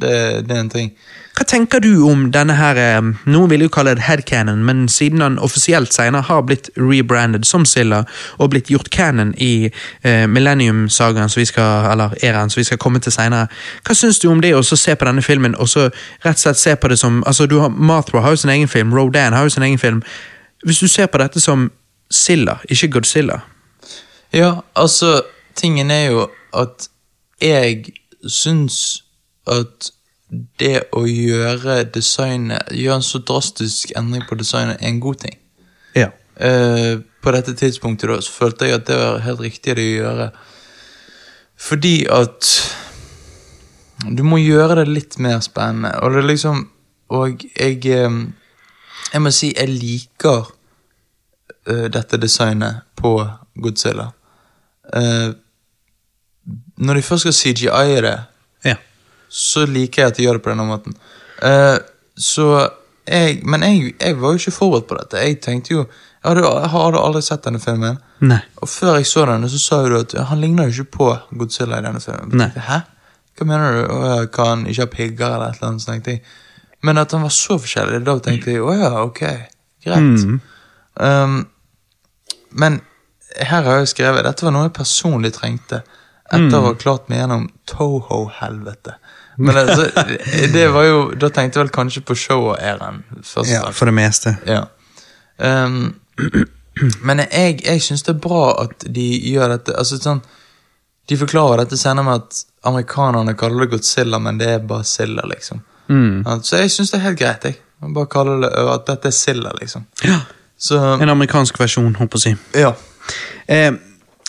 Det, det er en ting. Hva tenker du om denne her Noen vil jo kalle det headcanon, men siden han offisielt senere har blitt rebranded som Silla og blitt gjort canon i eh, Millennium-sagaen, som vi skal, eller eraen som vi skal komme til senere, hva syns du om det å så se på denne filmen og så rett og slett se på det som altså du har, Mathra har jo sin egen film, Rodan har jo sin egen film. Hvis du ser på dette som Silla, ikke Godzilla Ja, altså, tingen er jo at jeg syns at det å gjøre designet Gjøre en så drastisk endring på designet er en god ting. Ja. Uh, på dette tidspunktet da, så følte jeg at det var helt riktig det å gjøre. Fordi at du må gjøre det litt mer spennende. Og det er liksom Og jeg eh, Jeg må si jeg liker uh, dette designet på Godzilla. Uh, når de først skal CGI-e det, ja. Så liker jeg at de gjør det på denne måten. Uh, så jeg, Men jeg, jeg var jo ikke forberedt på dette. Jeg tenkte jo Jeg hadde, jeg hadde aldri sett denne filmen. Nei. Og før jeg så denne, så sa jo du at han ligner jo ikke på Godzilla i denne filmen. Nei. Hæ? Hva mener du? Kan han ikke ha pigger eller et eller annet? Så tenkte jeg. Men at han var så forskjellig, da tenkte jeg å ja, ok, greit. Um, men her har jeg skrevet dette var noe jeg personlig trengte etter å ha klart meg gjennom Toho-helvete. Men altså, det var jo Da tenkte jeg vel kanskje på show og først. ja, for det meste. Ja. Um, Men jeg, jeg syns det er bra at de gjør dette. Altså sånn De forklarer dette senere med at amerikanerne kaller det Godzilla, men det er bare Silla, liksom. Mm. Så jeg syns det er helt greit, jeg. jeg bare kaller det at dette er Silla, liksom. Ja. Så En amerikansk versjon, håper jeg å si. ja. Eh,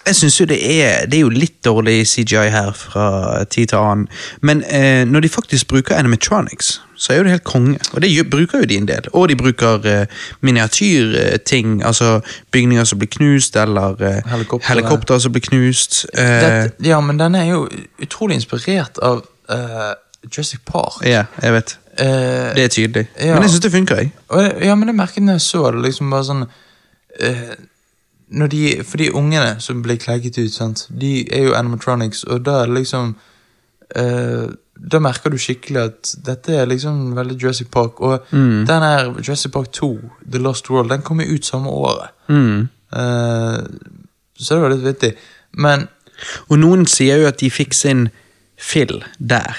jeg syns jo det er Det er jo litt dårlig CGI her fra tid til annen, men eh, når de faktisk bruker animatronics, så er jo det helt konge. Og det bruker jo de en del. Og de bruker eh, miniatyrting, altså bygninger som blir knust, eller eh, Helikopter. helikopter som blir knust. Eh, Dette, ja, men den er jo utrolig inspirert av uh, Jurassic Park. ja, jeg vet. Uh, Det er tydelig. Ja. Men jeg syns det funker, jeg. Ja, men det merket jeg når jeg så det. liksom bare sånn eh, når de, For de ungene som blir klegget ut, sant? de er jo animatronics, og da er det liksom eh, Da merker du skikkelig at dette er liksom veldig Jurassic Park. Og den her Jurassic Park 2, The Lost World, den kom jo ut samme året. Mm. Eh, så det var litt vittig. Men Og noen sier jo at de fikk sin fill der.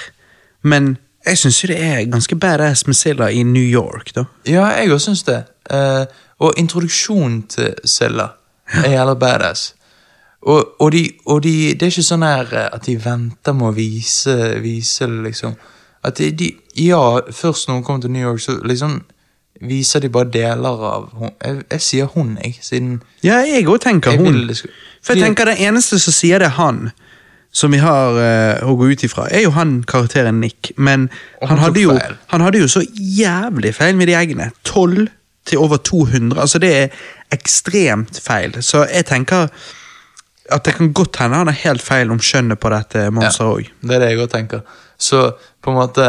Men jeg syns jo det er ganske badass med Silla i New York, da. Ja, jeg òg syns det. Eh, og introduksjonen til Silla er jævla badass. Og, og, de, og de, det er ikke sånn her eh, at de venter med å vise, vise liksom. At de, de Ja, først når hun kommer til New York, så liksom viser de bare deler av hun. Jeg, jeg sier hun, jeg, siden Ja, jeg òg tenker Jeg hun. vil For jeg tenker det eneste som sier det er han, som vi har uh, å gå ut ifra, er jo han karakteren Nick. Men han han hadde, jo, han hadde jo så jævlig feil med de eggene. 12 til over 200. Altså, det er ekstremt feil. Så jeg tenker at det kan godt hende han har helt feil om skjønnet på dette monsteret òg. Det er det jeg òg tenker. Så på en måte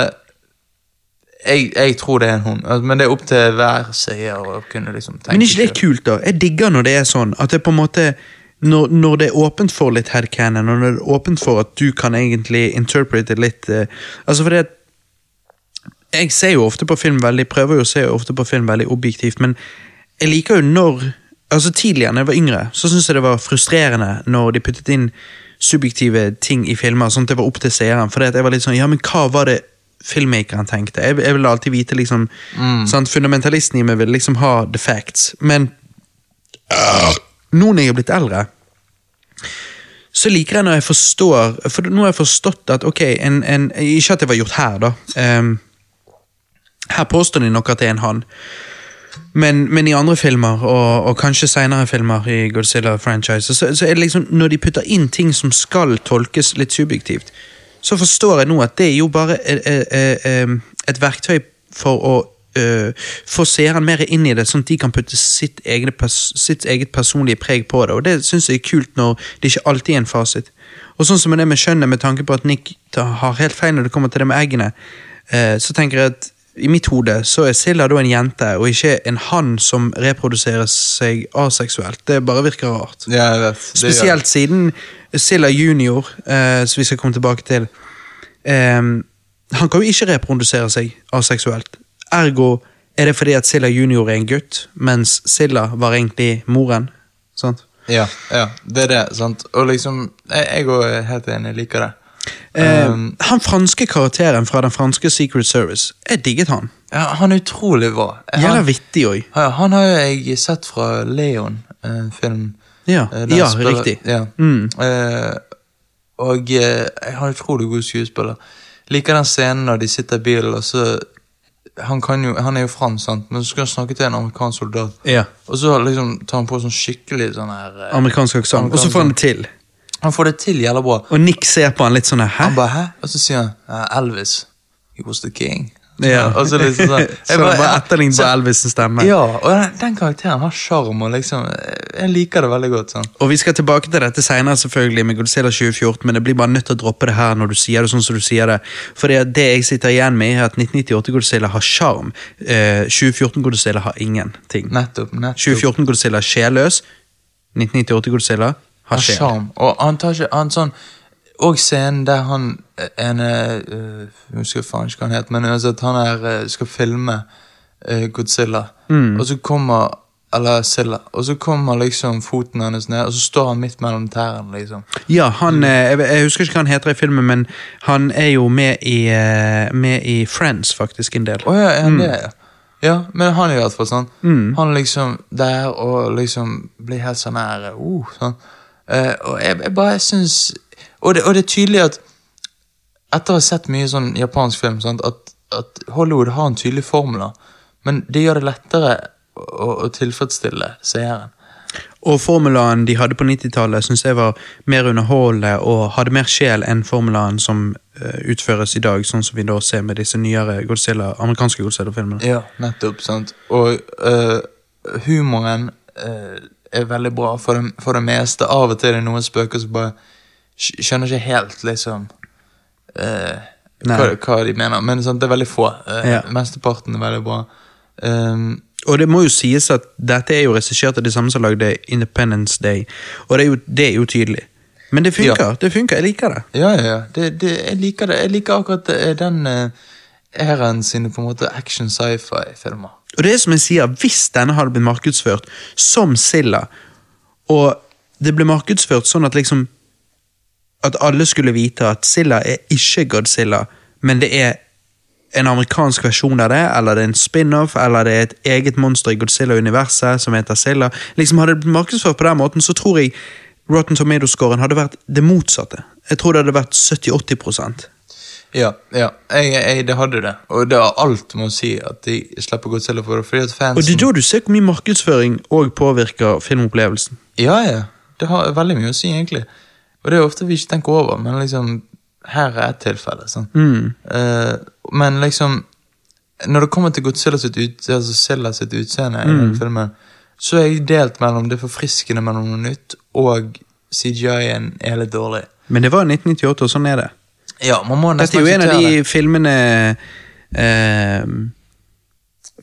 jeg, jeg tror det er en hund, Altså, men det er opp til hver seier å kunne liksom tenke Men er ikke det er kult, da? Jeg digger når det er sånn. At det på en måte når, når det er åpent for litt headcanon, og når det er åpent for at du kan egentlig interprete litt uh, Altså fordi at Jeg ser jo ofte på film veldig prøver jo å se ofte på film veldig objektivt, men jeg liker jo når Altså Tidligere, da jeg var yngre, så syntes jeg det var frustrerende når de puttet inn subjektive ting i filmer, sånn at det var opp til seeren. For jeg var litt sånn, ja, men hva var det filmmakeren tenkte? Jeg, jeg ville alltid vite liksom sant? Fundamentalisten i meg vil liksom ha the facts. Men nå når jeg er blitt eldre, så liker jeg når jeg forstår For nå har jeg forstått at ok, en, en, ikke at det var gjort her, da. Ehm, her påstår de nok at det er en han. Men, men i andre filmer, og, og kanskje senere filmer i Godzilla-franchise, så, så er det liksom når de putter inn ting som skal tolkes litt subjektivt, så forstår jeg nå at det er jo bare et, et, et verktøy for å uh, få seeren mer inn i det, sånn at de kan putte sitt, pers- sitt eget personlige preg på det. Og det syns jeg er kult når det ikke alltid er en fasit. Og sånn som med det med skjønnet, med tanke på at Nick har helt feil når det kommer til det med eggene, uh, så tenker jeg at i mitt hode så er Silla da en jente, og ikke en han som reproduserer seg aseksuelt. Det bare virker rart. Ja, jeg vet. Det. Spesielt siden Silla junior, eh, som vi skal komme tilbake til eh, Han kan jo ikke reprodusere seg aseksuelt. Ergo er det fordi at Silla junior er en gutt, mens Silla var egentlig moren. Sant? Ja, ja, det er det. sant? Og liksom, jeg òg er helt enig, jeg liker det. Eh, Um, han franske karakteren fra den franske Secret Service, jeg digget han. ja, han er utrolig bra. Jævla Han, vittig òg. ja, han har jeg sett fra Leon, en film. Ja, eh, ja spiller- riktig. Ja. Mm. Eh, og eh, jeg har utrolig god skuespiller. Liker den scenen når de sitter i bilen, og så han, kan jo, han er jo fransk, men så skal han snakke til en amerikansk soldat. Ja. Og så liksom tar han på sånn skikkelig sånn her eh, Amerikansk aksent. Og så får han det til. Han får det til jævla bra. Og Nick ser på han litt sånn hæ? Han bare 'hæ?' Og så sier han uh, 'Elvis, he was the king'. Ja. Og så liksom sånn så han bare etterlignet på Elvis' stemme. Ja, og den, den karakteren har sjarm, liksom Jeg liker det veldig godt. sånn Og vi skal tilbake til dette senere selvfølgelig med Godzilla 2014, men jeg blir bare nødt til å droppe det her når du sier det sånn som du sier det. For det, det jeg sitter igjen med, er at 1998-Godzilla har sjarm. Eh, 2014-Godzilla har ingenting. Nettopp. nettopp 2014-Godzilla er sjelløs. 1998-Godzilla har sjarm. Og han tar ikke han sånn Og scenen der han en, uh, husker faen ikke hva han het, men uansett, han er, eh, skal filme uh, Godzilla, Mm. og så kommer Eller Silla, og så kommer liksom foten hennes ned, og så står han midt mellom tærne, liksom. Ja, han, jeg, jeg husker ikke hva han heter i filmen, men han er jo med i, med i Friends, faktisk, en del. Oh, ja, er han det, ja? Men han i hvert fall sånn. Han liksom der og liksom blir helt sånn her uh, sånn. Eh, Og jeg, jeg bare syns og det, og det er tydelig at etter å ha sett mye sånn japansk film, sant, at, at Hollywood har en tydelig formel, men det gjør det lettere å, å tilfredsstille seeren. Og formulaen de hadde på 90-tallet, syns jeg var mer underholdende og hadde mer sjel enn formulaen som eh, utføres i dag, sånn som vi da ser med disse nyere Godzilla, amerikanske Godzilla-filmene. Ja, nettopp. sant. Og uh, humoren øh, er veldig bra for det, for det meste. Av og til er det noen spøker som bare skjønner ikke helt, liksom uh, hva, hva de mener. Men sånn, det er veldig få. Uh, Ja. Mesteparten er veldig bra. Um, Og det må jo sies at dette er jo regissert av de samme som lagde Independence Day, og det er jo, det er jo tydelig. Men det funker. Ja. det funker, Jeg liker det. ja, ja, ja. Det, det, jeg liker det. Jeg liker akkurat den den uh, sine på en måte action sci-fi-filmer. Og det er som jeg sier, Hvis denne hadde blitt markedsført som Silla, og det ble markedsført sånn at liksom At alle skulle vite at Silla er ikke Godzilla, men det er en amerikansk versjon av det, eller det er en spin-off, eller det er et eget monster i Godzilla-universet som heter Silla. Liksom Hadde det blitt markedsført på den måten, så tror jeg Rotten Tomato-scoren hadde vært det motsatte. Jeg tror det hadde vært 70-80 Ja, ja. Jeg, jeg, det hadde det. Og det har alt med å si at de slipper Godzilla for det. Fordi at fansen Og det er da du ser hvor mye markedsføring òg påvirker filmopplevelsen. Ja, ja. Det har veldig mye å si, egentlig. Og det er ofte vi ikke tenker over, men liksom Her er et tilfelle. Sånn. Uh, men liksom Når det kommer til Godzilla sitt, ut, altså Silla sitt utseende i den filmen, så er jeg delt mellom det forfriskende mellom noe nytt og CGI-en er litt dårlig. Men det var 1998, og sånn er det. Ja, man må Dette er jo en av de filmene eh,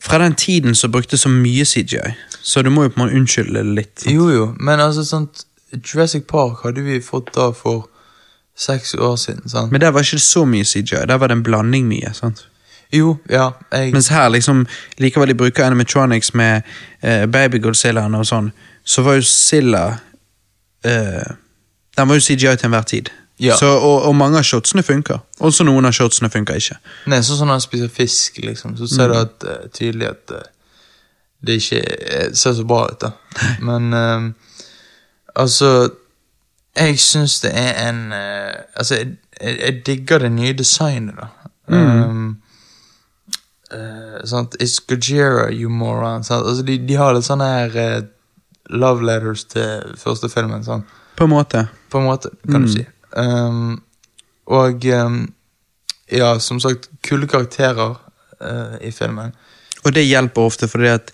Fra den tiden som brukte så mye CGI, så du må jo på en måte unnskylde det litt. sant? Jo, jo, men altså sånt Jurassic Park hadde vi fått da for seks år siden, sant? Men der var ikke det så mye CGI, der var det en blanding mye. sant? jo, ja, jeg Mens her, liksom, likevel de bruker animatronics med eh, Baby Godzillaen og sånn, så var jo Silla eh, Den var jo CGI til enhver tid. Ja. Så, og, og mange av shotsene funker. Også noen av shotsene funker ikke. Nei, sånn som når han spiser fisk, liksom, så ser du at eh, tydelig at eh, det ikke ser så bra ut, da. Men eh, altså Jeg syns det er en uh, Altså, jeg, jeg, jeg digger det nye designet, da. Um, uh, sant? It's Gojira, you moron. Sant? Altså, de, de har litt sånne her uh, love letters til første filmen. Sant? På en måte. på en måte, kan du si. Um, og um, ja, som sagt, kule karakterer uh, i filmen. Og det hjelper ofte, fordi at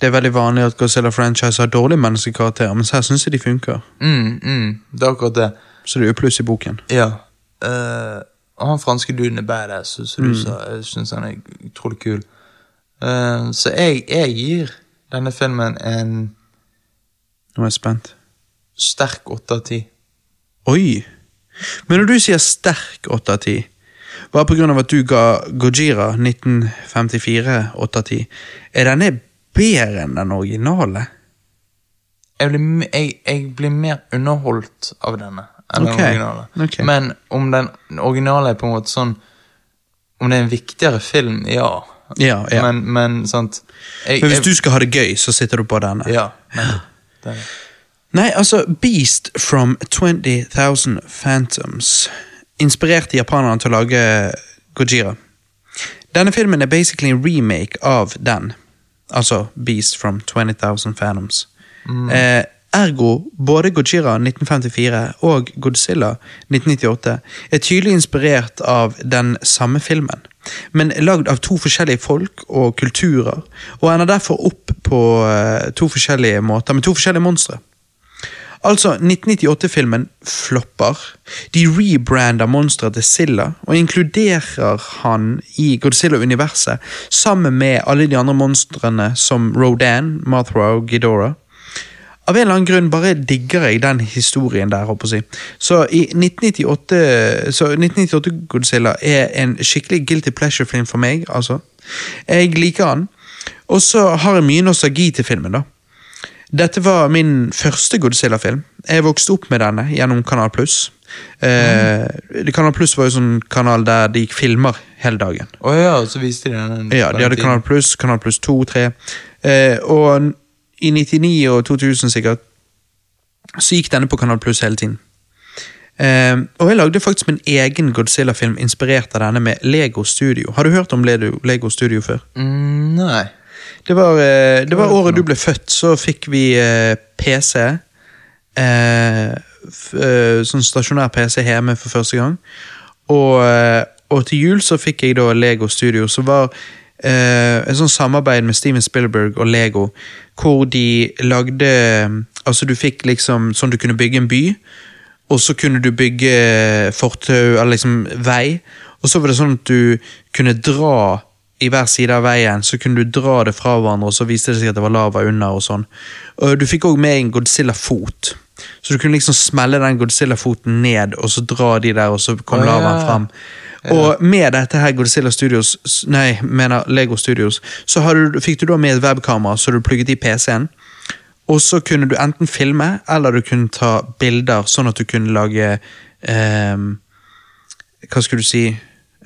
det er veldig vanlig at Godzilla-franchise har dårlige menneskekarakterer, mens her syns jeg de funker. Mm, mm, det er akkurat det. Så det er jo pluss i boken. Ja. Uh, og han franske duden er badass, som du sa. Jeg syns han er utrolig kul. Uh, så jeg, jeg gir denne filmen en Nå er jeg spent. sterk åtte av ti. Oi! Men når du sier sterk 8 av 10, bare av at du ga Gojira 1954 8 av 10, er denne bedre enn den originale? Jeg blir, jeg, jeg blir mer underholdt av denne enn okay. den originale. Okay. Men om den originale er på en måte sånn Om det er en viktigere film, ja. Ja, ja. Men, men sant jeg, Men hvis jeg- du skal ha det gøy, så sitter du på denne. Ja. Men, det. Nei, altså, Beast from 20,000 Phantoms inspirerte japanerne til å lage Gojira. Denne filmen er basically en remake av den. Altså Beast from 20,000 Phantoms. Eh, ergo, både Gojira 1954 og Godzilla 1998 er tydelig inspirert av den samme filmen, men lagd av to forskjellige folk og kulturer, og ender derfor opp på eh, to forskjellige måter, med to forskjellige monstre. Altså, 1998-filmen flopper. De rebrander monsteret til Silla, og inkluderer han i Godzilla-universet, sammen med alle de andre monstrene som Rodan, Mothra og Ghidorah. Av en eller annen grunn bare digger jeg den historien der, håper jeg. Så i 1998 Så 1998-Godzilla er en skikkelig guilty pleasure-film for meg, altså. Jeg liker den. Og så har jeg mye nostalgi til filmen, da. Dette var min første Godzilla-film. Jeg vokste opp med denne gjennom Kanal Pluss. Eh, Kanal Pluss var jo sånn kanal der de gikk filmer hele dagen. Oh ja, så viste de den. Ja, de hadde Kanal Pluss, Kanal Pluss 2, 3. Eh, og i 99 og 2000 sikkert, så gikk denne på Kanal Pluss hele tiden. Eh, og jeg lagde faktisk min egen Godzilla-film inspirert av denne med Lego Studio. Har du hørt om Lego, Lego Studio før? Mm, nei. Det var, eh, det var året du ble født, så fikk vi eh, PC. Eh, sånn stasjonær PC hjemme for første gang. Og, og til jul så fikk jeg da Lego Studio, som var eh, en sånn samarbeid med Steven Spielberg og Lego, hvor de lagde Altså, du fikk liksom sånn du kunne bygge en by, og så kunne du bygge fortau, eller liksom vei, og så var det sånn at du kunne dra i hver side av veien, så kunne du dra det fra hverandre, og så viste det seg at det var lava under og sånn. Og du fikk òg med en Godzilla-fot. Så du kunne liksom smelle den Godzilla-foten ned, og så dra de der, og så kom ja. lavaen fram. Og med dette her Godzilla Studios, nei, mener Lego Studios, så du, fikk du da med et webkamera, så du plugget i PC-en. Og så kunne du enten filme, eller du kunne ta bilder, sånn at du kunne lage eh, Hva skulle du si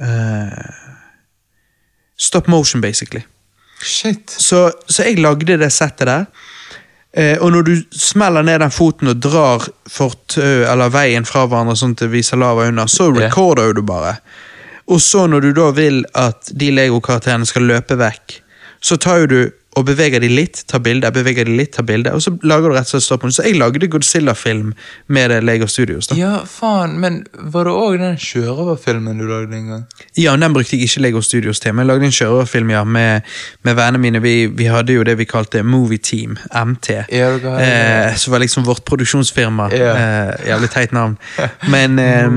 Eh, Stop motion, basically. Shit. Så, så jeg lagde det settet der. Eh, og når du smeller ned den foten og drar fortau eller veien fra hverandre sånn at det viser lava under, så recorder recorder du bare. Og så når du da vil at de Lego-karakterene skal løpe vekk, så tar jo du og beveger de litt, tar bilde, beveger de litt, tar bilde, og så lager du rett og slett stop motion. Så jeg lagde Godzilla-film med det Lego Studios. da. Ja, faen, men var det òg den sjørøverfilmen du lagde en gang? Ja, den brukte jeg ikke Lego Studios til, men jeg lagde en sjørøverfilm ja, med, med vennene mine. Vi, vi hadde jo det vi kalte Movie Team, MT. Ja, dere hadde det. eh, som var liksom vårt produksjonsfirma. Ja. Eh, jævlig teit navn. Men eh,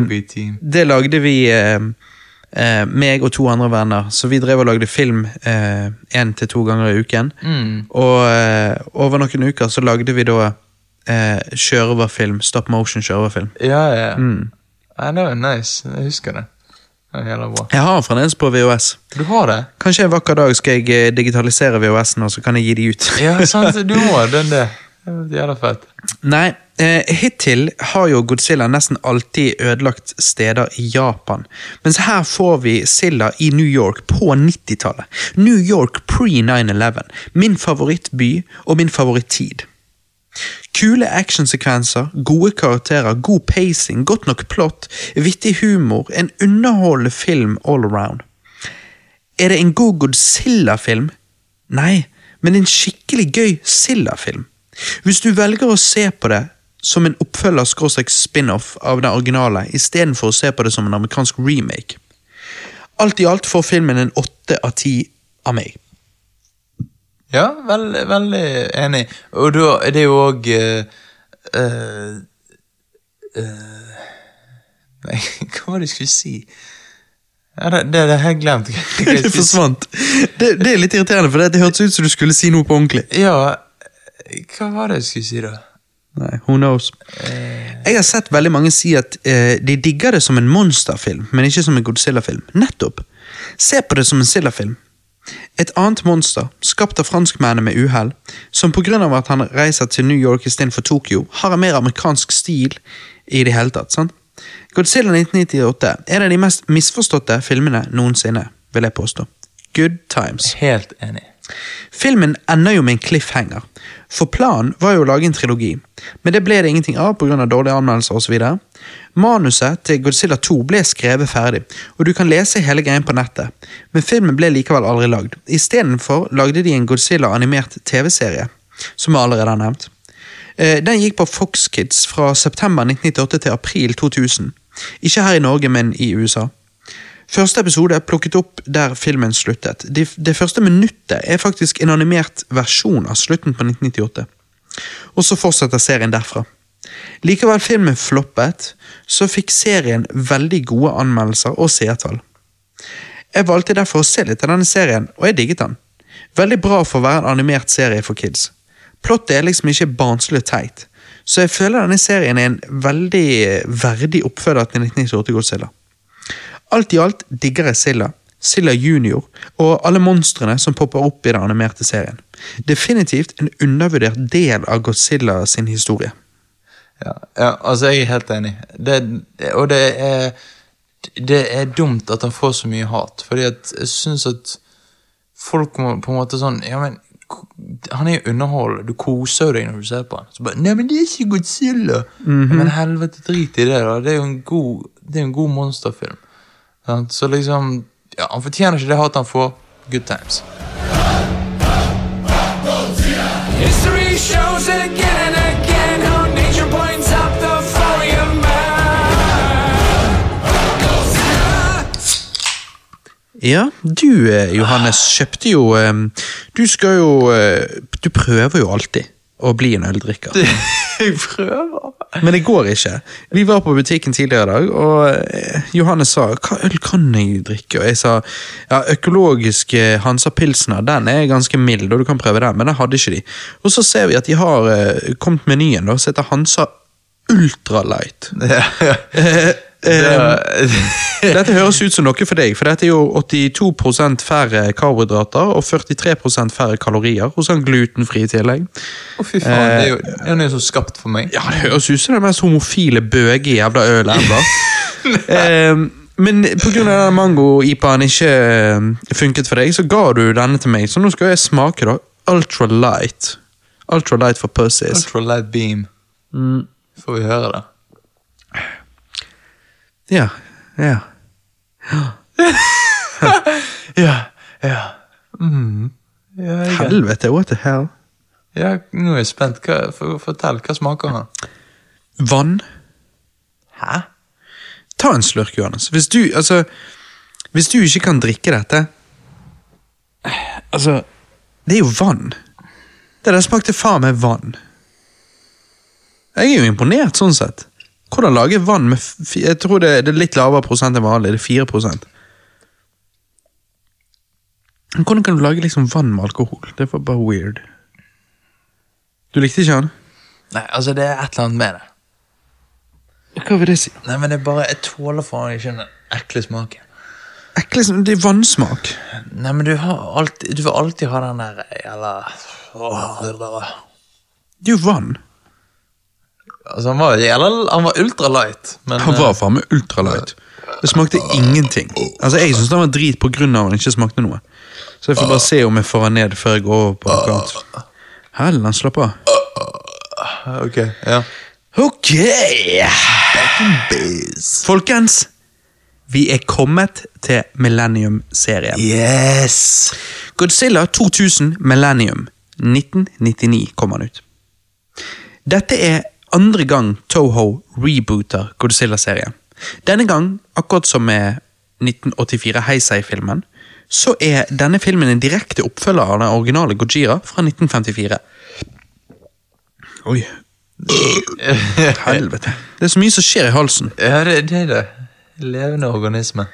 det lagde vi eh, eh, meg og to andre venner. Så vi drev og lagde film én til to ganger i uken. Mm. Og eh, over noen uker så lagde vi da eh, sjørøverfilm, stop motion sjørøverfilm. Ja, ja. Mm. Ja, det nice. Jeg husker det. Jeg har den fremdeles på VHS. Du har det? Kanskje en vakker dag skal jeg eh, digitalisere VHS-en, og så kan jeg gi de ut. Ja, sant. Du må den det. Jævla fett. Nei, eh, hittil har jo Godzilla nesten alltid ødelagt steder i Japan. Mens her får vi Silla i New York på 90-tallet. New York pre 9-11. Min favorittby og min favorittid. Kule actionsekvenser, gode karakterer, god pacing, godt nok plott, vittig humor, en underholdende film all around. Er det en god Godzilla-film? Nei, men en skikkelig gøy Silla-film. Hvis du velger å se på det som en oppfølger-spin-off av den originale, istedenfor å se på det som en amerikansk remake. Alt i alt får filmen en åtte av ti av meg. Ja, veldig, veldig enig. Og da er det jo òg Nei, hva var det jeg skulle si? Ja, det, det, det har jeg glemt. Det forsvant. Det, det er litt irriterende, for det hørtes ut som du skulle si noe på ordentlig. Ja, hva var det jeg skulle si, da? Nei, who knows. Jeg har sett veldig mange si at eh, de digger det som en monsterfilm, men ikke som en Godzilla-film. Nettopp. Se på det som en Silla-film. Et annet monster, skapt av franskmennene med uhell, som av at han reiser til New York istedenfor Tokyo, har en mer amerikansk stil i det hele tatt. sant? Godzilla 1998 er en av de mest misforståtte filmene noensinne, vil jeg påstå. Good times. Helt enig. Filmen ender jo med en cliffhanger, for planen var jo å lage en trilogi, men det ble det ingenting av pga. dårlige anmeldelser osv. Manuset til Godzilla 2 ble skrevet ferdig, og du kan lese hele greien på nettet, men filmen ble likevel aldri lagd. Istedenfor lagde de en Godzilla-animert TV-serie, som jeg allerede har nevnt. Eh, Den gikk på Fox Kids fra september 1998 til april 2000. Ikke her i Norge, men i USA. Første episode er plukket opp der filmen sluttet. Det, første minuttet er faktisk en animert versjon av slutten på 1998. Og så fortsetter serien derfra. Likevel filmen floppet, så fikk serien veldig gode anmeldelser og seertall. Jeg valgte derfor å se litt av denne serien, og jeg digget den. Veldig bra for å være en animert serie for kids. Plottet er liksom ikke barnslig teit, så jeg føler denne serien er en veldig verdig oppfølger til 1998 Godzilla. Alt i alt digger jeg Silla, Silla Junior og alle monstrene som popper opp i den animerte serien. Definitivt en undervurdert del av Godzilla sin historie. Ja, ja, altså jeg er helt enig. Det, og det er det er dumt at han får så mye hat, fordi jeg syns at folk må på en måte sånn Ja, men han er jo underholdende, du koser deg når du ser på han. Så bare Nei, men det er ikke Godzilla! Mhm. Men helvete, drit i det, da. Det er jo en god, det er en god monsterfilm. Så liksom Ja, han fortjener ikke det hatet han får. Good times. History shows again and again how nature points up the folly of man. Ja, du eh, Johannes kjøpte jo eh, Du skal jo eh, Du prøver jo alltid å bli en øldrikker. Jeg prøver. Men det går ikke. Vi var på butikken tidligere i dag, og eh, Johannes sa hva øl kan jeg drikke? Og jeg sa ja, økologisk eh, Hansa Pilsner den er ganske mild, og du kan prøve den, men den hadde ikke de. Og så ser vi at de har uh, kommet menyen, da, som heter Hansa Ultralight. Ja, ja. Det- Dette høres ut som noe for deg, for dette er jo 82% færre karbohydrater og 43% færre kalorier, og en glutenfri i tillegg. Å, fy faen. Det er jo, det er jo så skapt for meg. Ja, det høres ut som den mest homofile bøge jævla øl ever. eh, men pga. den mango-ipaen ikke eh, funket for deg, så ga du denne til meg, så nå skal jeg smake, da. Ultra light. Ultra light for pussies. Ultra light beam. Mm. Får vi høre det? Ja. Ja. Ja. Ja. Mm. ja, jeg, Helvete, what the hell? ja nå er jeg spent. Hva, for, fortell, hva smaker han? Vann. Hæ? Ta en slurk, Johannes. Hvis du, altså Hvis du ikke kan drikke dette Altså, det er jo vann. Det der smakte faen meg vann. Jeg er jo imponert, sånn sett. Hvordan lage vann med Jeg tror det, det er litt lavere prosent enn vanlig. Det er 4 Men Hvordan kan du lage liksom vann med alkohol? Det var bare weird. Du likte ikke han? Nei, altså, det er et eller annet med det. Hva vil det si? Nei, men det er bare, Jeg tåler faen ikke den ekle smaken. Ekle, det er vannsmak. Nei, men du har alltid Du vil alltid ha den der Eller Det er jo vann. Altså, han var, jævla- han var ultra light, men Han var faen meg ultralight. Det smakte ingenting. Altså, Jeg syns den var drit av at den ikke smakte noe. Så jeg får bare se om jeg får den ned før jeg går over på noe annet. Helland, slapp av. eh, Ok, ja. Ok! Folkens, vi er kommet til Millennium-serien. Yes! Godzilla 2000 Millennium 1999 kom han ut. Dette er andre gang Toho rebooter Godzilla-serien. Denne gang, akkurat som med 1984 Heisei-filmen, så er denne filmen en direkte oppfølger av den originale Gojira fra 1954. Oi. Helvete. Det er så mye som skjer i halsen. Ja, det, det er det. Levende organisme.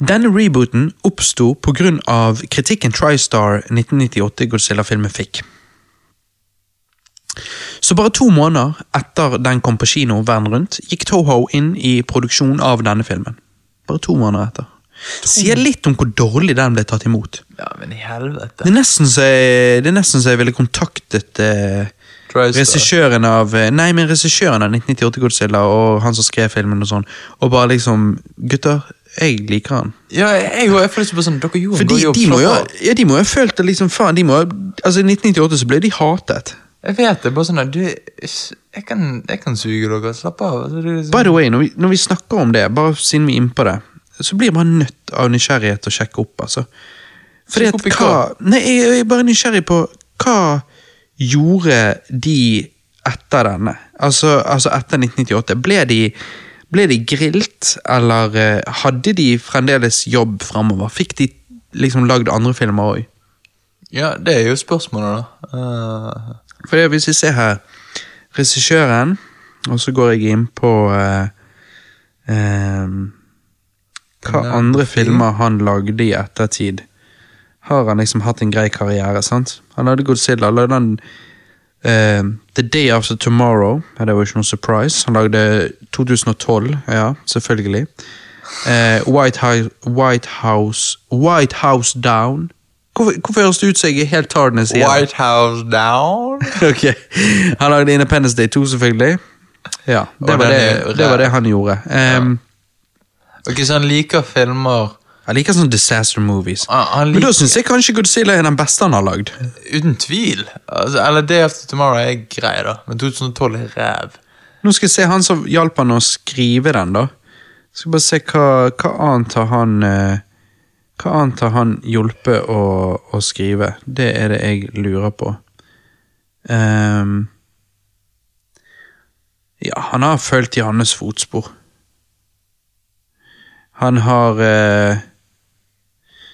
Denne rebooten oppsto pga. kritikken TriStar 1998 Godzilla-filmen fikk. Så bare to måneder etter den kom på kino verden rundt, gikk Toho inn i produksjon av denne filmen. Bare to måneder etter. Sier litt om hvor dårlig den ble tatt imot. Ja, men i helvete. Det er nesten så jeg, det er nesten så jeg ville kontaktet eh, regissøren av eh, Nei, men regissøren av 1998 Godzilla og han som skrev filmen og sånn, og bare liksom Gutter, jeg liker han. Ja, jeg, jeg, jeg føler på sånn Dere gjorde en god jobb. de, må jo, ha ja, følt det liksom faen de må, Altså I 1998 så ble de hatet. Jeg vet det. bare sånn at du, jeg, kan, jeg kan suge dere. Slapp av. Altså, sånn- By the way, når vi, når vi snakker om det, bare siden vi er innpå det, så blir man nødt av nysgjerrighet til å sjekke opp. altså. Fordi at hva, Nei, jeg, jeg er bare nysgjerrig på hva gjorde de etter denne? Altså, altså etter 1998. Ble de, ble de grilt, eller eh, hadde de fremdeles jobb framover? Fikk de liksom lagd andre filmer òg? Ja, det er jo spørsmålet, da. Eh, For hvis vi ser her Regissøren, og så går jeg inn på uh, eh, Hva andre film. filmer han lagde i ettertid. Har han liksom hatt en grei karriere, sant? Han lagde Godzilla. lagde han uh, The Day After Tomorrow. Ja, det var ikke noe surprise. Han lagde 2012, ja, selvfølgelig. Uh, White, House, White House White House Down. Hvorfor, hvorfor høres det ut som jeg er helt tardness igjen? White House Down. Ok. Han lagde Independence Day 2, selvfølgelig. Ja, det, var det, det var det han gjorde. Ehm, Ok, Så han liker filmer Han liker sånne disaster movies. Ah, Men da syns jeg kanskje Godzilla er den beste han har lagd. Uten tvil. Altså, eller Day After Tomorrow er grei, da. Men 2012 er ræv. Nå skal jeg se han som hjalp han å skrive den, da. Skal bare se hva, hva annet har han eh, Hva annet har han hjulpet å, å skrive? Det er det jeg lurer på. Um, ja, han har fulgt hans fotspor. Han har uh,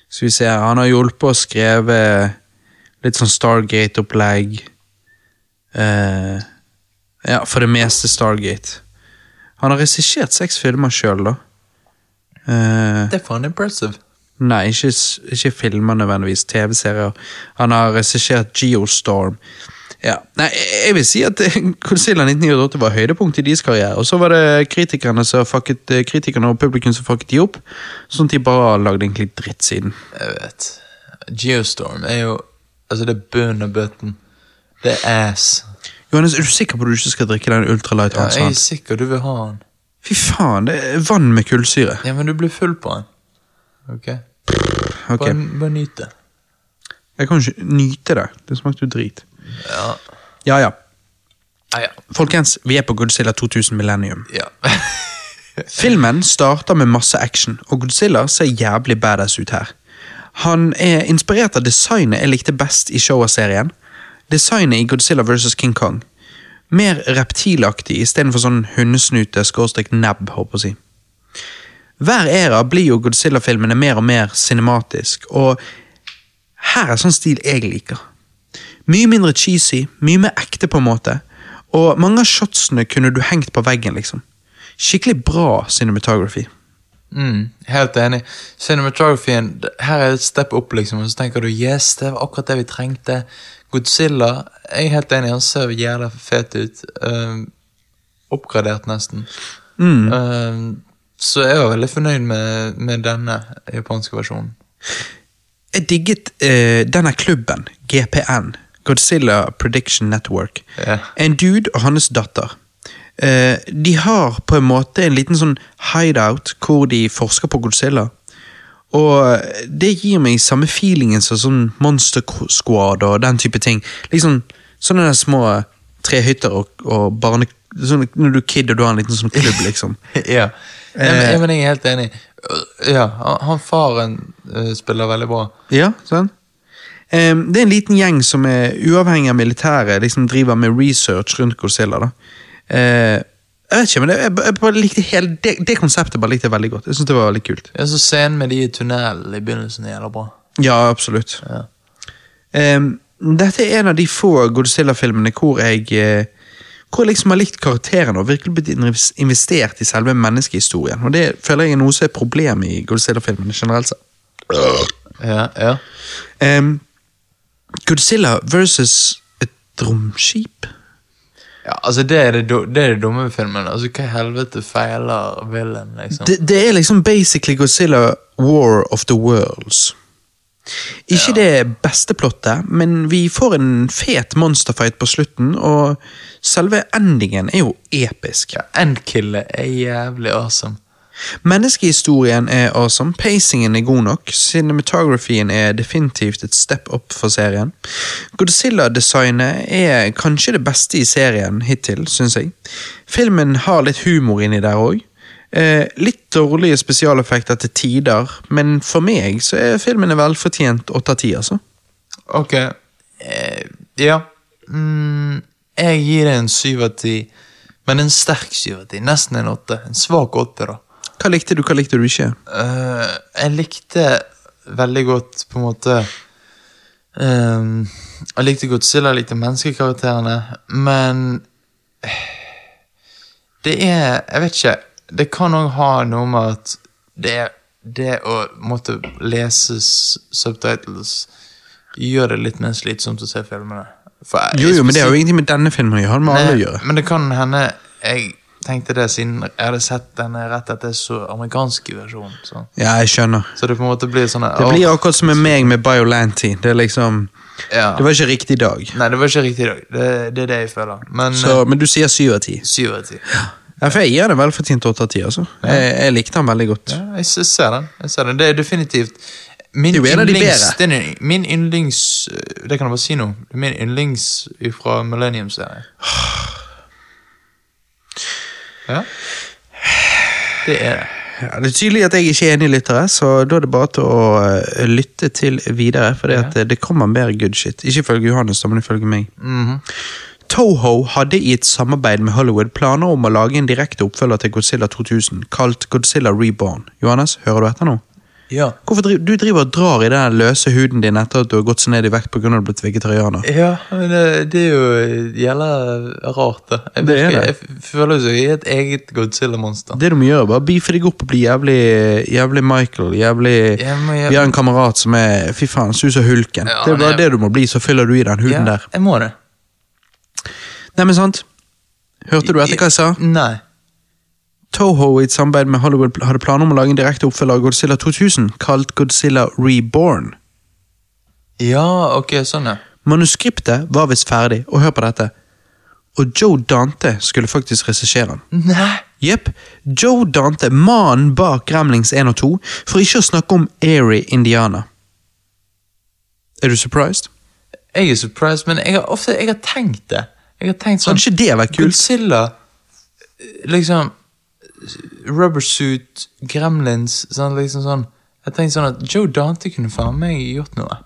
Skal vi se her Han har hjulpet å skrive litt sånn Stargate-opplegg. Uh, ja, for det meste Stargate. Han har regissert seks filmer sjøl, da. Uh, Det er faen impressive. Nei, ikke, ikke filmer nødvendigvis. TV-serier. Han har regissert Geostorm. Ja. Nei, jeg- vil si at eh, Godzilla 1998 var høydepunkt i deres karriere. Og så var det kritikerne som fucket, eh, kritikerne og publikum som fucket de opp. Sånn at de bare har lagd egentlig dritt siden. Jeg vet. Geostorm er jo Altså, det er bunn og bøtten. Det er ass. Johannes, er du sikker på at du ikke skal drikke den ultralight Ja, jeg er sikker du vil ha den. Fy faen, det er vann med kullsyre. Ja, men du blir full på den. Ok? okay. Bare, bare nyt det. Jeg kan ikke nyte det. Det smakte jo drit. Ja. Ja, ja. Ah, ja. Folkens, vi er på Godzilla 2000 Millennium. ja. Filmen starter med masse action, og Godzilla ser jævlig badass ut her. Han er inspirert av designet jeg likte best i Showa-serien. Designet i Godzilla vs. King Kong. Mer reptilaktig istedenfor sånn hundesnute skråstrek nebb, håper jeg å si. Hver æra blir jo Godzilla-filmene mer og mer cinematisk, og her er sånn stil jeg liker. Mye mindre cheesy, mye mer ekte på en måte, og mange av shotsene kunne du hengt på veggen, liksom. Skikkelig bra cinematography. Mm, helt enig. Cinematographyen, her er et step opp, liksom, og så tenker du yes, det var akkurat det vi trengte. Godzilla, jeg er helt enig, han ser jævla fet ut. Uh, oppgradert, nesten. Mm. Ehm, så jeg var veldig fornøyd med, med denne japanske versjonen. Jeg digget eh, denne klubben, GPN, Godzilla Prediction Network. Ja. En dude og hans datter. Eh, de har på en måte en liten sånn hideout hvor de forsker på Godzilla. Og det gir meg samme feelingen som sånn Monster Squad og den type ting. Liksom Sånne der små trehytter og, og barne... Sånn, når du er kid og du har en liten sånn klubb, liksom. ja. Nei, men, Eh. men jeg er helt enig. Ja, han, faren eh, spiller veldig bra. Ja, sant? Um, det er en liten gjeng som er uavhengig av militæret, liksom driver med research rundt Godzilla. da. Uh, jeg vet ikke, men det, jeg, jeg bare likte hele, det, det konseptet bare likte jeg veldig godt. Jeg synes det var veldig kult. Ja, så Scenen med de i tunnelen i begynnelsen er jævla bra. Ja, absolutt. Ja. Um, dette er en av de få Godzilla-filmene hvor jeg eh, hvor jeg liksom har likt karakterene og virkelig blitt investert i selve menneskehistorien. Og det føler jeg er noe som er problemet i Godzilla-filmene generelt sett. Ja, ja. Um, Godzilla versus et romskip? Ja, altså det er det, det er det dumme med filmen. Altså Hva i helvete feiler villain, liksom? Det, det er liksom basically Godzilla War of the Worlds. Ikke det beste plottet, men vi får en fet monsterfight på slutten, og selve endingen er jo episk. ja, Endkillet er jævlig awesome. Menneskehistorien er awesome, pacingen er god nok, cinematografien er definitivt et step up for serien. Godzilla-designet er kanskje det beste i serien hittil, syns jeg. Filmen har litt humor inni der òg. Eh, litt dårlige spesialeffekter til tider, men for meg så er filmen velfortjent åtte av ti, altså. Ok. Eh, ja. Mm, jeg gir det en syv av ti. Men en sterk syv av ti. Nesten en åtte. En svak åtte, da. Hva likte du, hva likte du ikke? Eh, jeg likte veldig godt på en måte ehm, Jeg likte Godzilla, jeg likte menneskekarakterene, men Det er Jeg vet ikke. Det kan òg ha noe med at det, det å måtte lese subtitles gjør det litt mer slitsomt å se filmene. Jeg- Jo, jo, men det er jo ingenting med denne filmen å gjøre. Med alle å gjøre. Men det kan hende jeg tenkte det siden jeg hadde sett denne rett etter så amerikanske versjonen. Så. Ja, jeg skjønner. så det på en måte blir sånn Det blir akkurat som med meg med Biolanti. Det er liksom ja. Det var ikke riktig dag. Nei, det var ikke riktig dag. Det, det er det jeg føler. Men Så, eh, men du sier syv av ti. syv av ti. Ja, for jeg gir det velfortjent 8 av 10, altså. Jeg, jeg likte han veldig godt. Ja, jeg ser den. Jeg ser den. Det er definitivt min Det er yndlings, de er min yndlings øh, Det kan jeg bare si nå. Min yndlings fra Millennium-serien. Ja. Det er det. Ja, det er tydelig at jeg ikke er enig, lyttere, så da er det bare til å eh, lytte til videre. For ja. eh, det kommer mer good shit. Ikke ifølge Johannes, men ifølge meg. Toho hadde i et samarbeid med Hollywood planer om å lage en direkte oppfølger til Godzilla 2000, kalt Godzilla Reborn. Johannes, hører du etter nå? Ja. Hvorfor driver, Du driver og drar i den løse huden din etter at du har gått så ned i vekt pga. at du har blitt vegetarianer. Ja, men det, det er jo jævla rart, det. Jeg, Det er det. jeg føler jeg er et eget Godzilla-monster. Det du må gjøre, er bare beefe deg opp og bli jævlig, jævlig Michael. Jævlig Ja, men jeg- Vi har en kamerat som er Fy faen, sus og hulken. Ja, det er bare jeg- det du må bli, så fyller du i den huden Ja, der. jeg må det. Nei, men sant? Hørte du etter hva jeg sa? Nei. Toho i et samarbeid med Hollywood hadde planer om å lage en direkte oppfølger av Godzilla 2000, kalt Godzilla Reborn. Ja, ok, sånn, ja. Manuskriptet var visst ferdig, og hør på dette. Og Joe Dante skulle faktisk regissere den. Nei! Jepp. Joe Dante, mannen bak Gremlings 1 og 2, for ikke å snakke om Airy Indiana. Er du surprised? Jeg er surprised, men jeg har ofte jeg har tenkt det. Jeg har tenkt sånn Hadde ikke det vært kult? Godzilla, liksom Rubbersuit, Gremlins, sånn, liksom sånn. Jeg tenkte sånn at Joe Dante kunne faen meg gjort noe.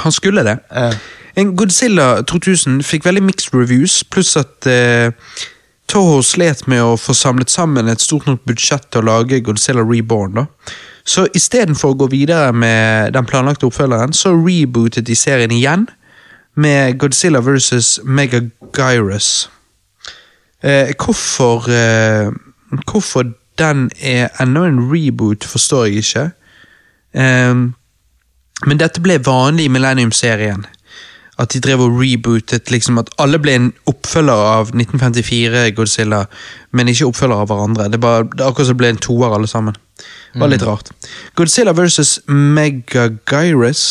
Han skulle det. Uh. En Godzilla 2000 fikk veldig mixed reviews, pluss at uh, Toho slet med å få samlet sammen et stort nok budsjett til å lage Godzilla Reborn. da. Så istedenfor å gå videre med den planlagte oppfølgeren, så rebootet de serien igjen med Godzilla vs. Megagyrus. Eh, hvorfor eh, Hvorfor den er enda en reboot, forstår jeg ikke. Eh, men dette ble vanlig i Millennium-serien. At de drev og rebootet, liksom at alle ble en oppfølger av 1954 Godzilla, men ikke oppfølger av hverandre. Det, bare, det akkurat som ble en toer alle sammen. Det var litt rart. Godzilla vs. Megagyrus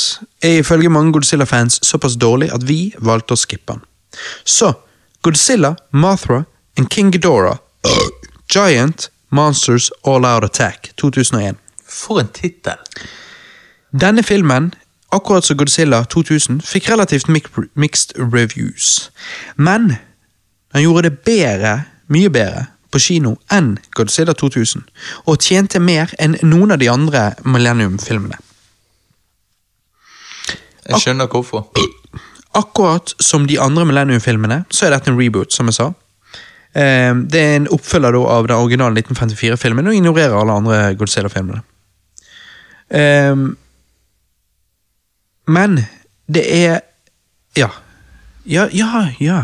er ifølge mange Godzilla-fans såpass dårlig at vi valgte å skippe den. Så Godzilla, Mothra and King Ghidorah Giant Monsters All Out Attack 2001. For en tittel! Denne filmen, akkurat som Godzilla 2000, fikk relativt mixed reviews. Men den gjorde det bedre, mye bedre, på kino enn Godzilla 2000, og tjente mer enn noen av de andre Millennium-filmene. Jeg skjønner hvorfor. Akkurat som de andre Millennium-filmene, så er dette en reboot, som jeg sa. Eh, Det er en oppfølger av den originale 1954-filmen, og ignorerer alle andre Godzilla-filmene. Men det er Ja. Ja, ja, ja.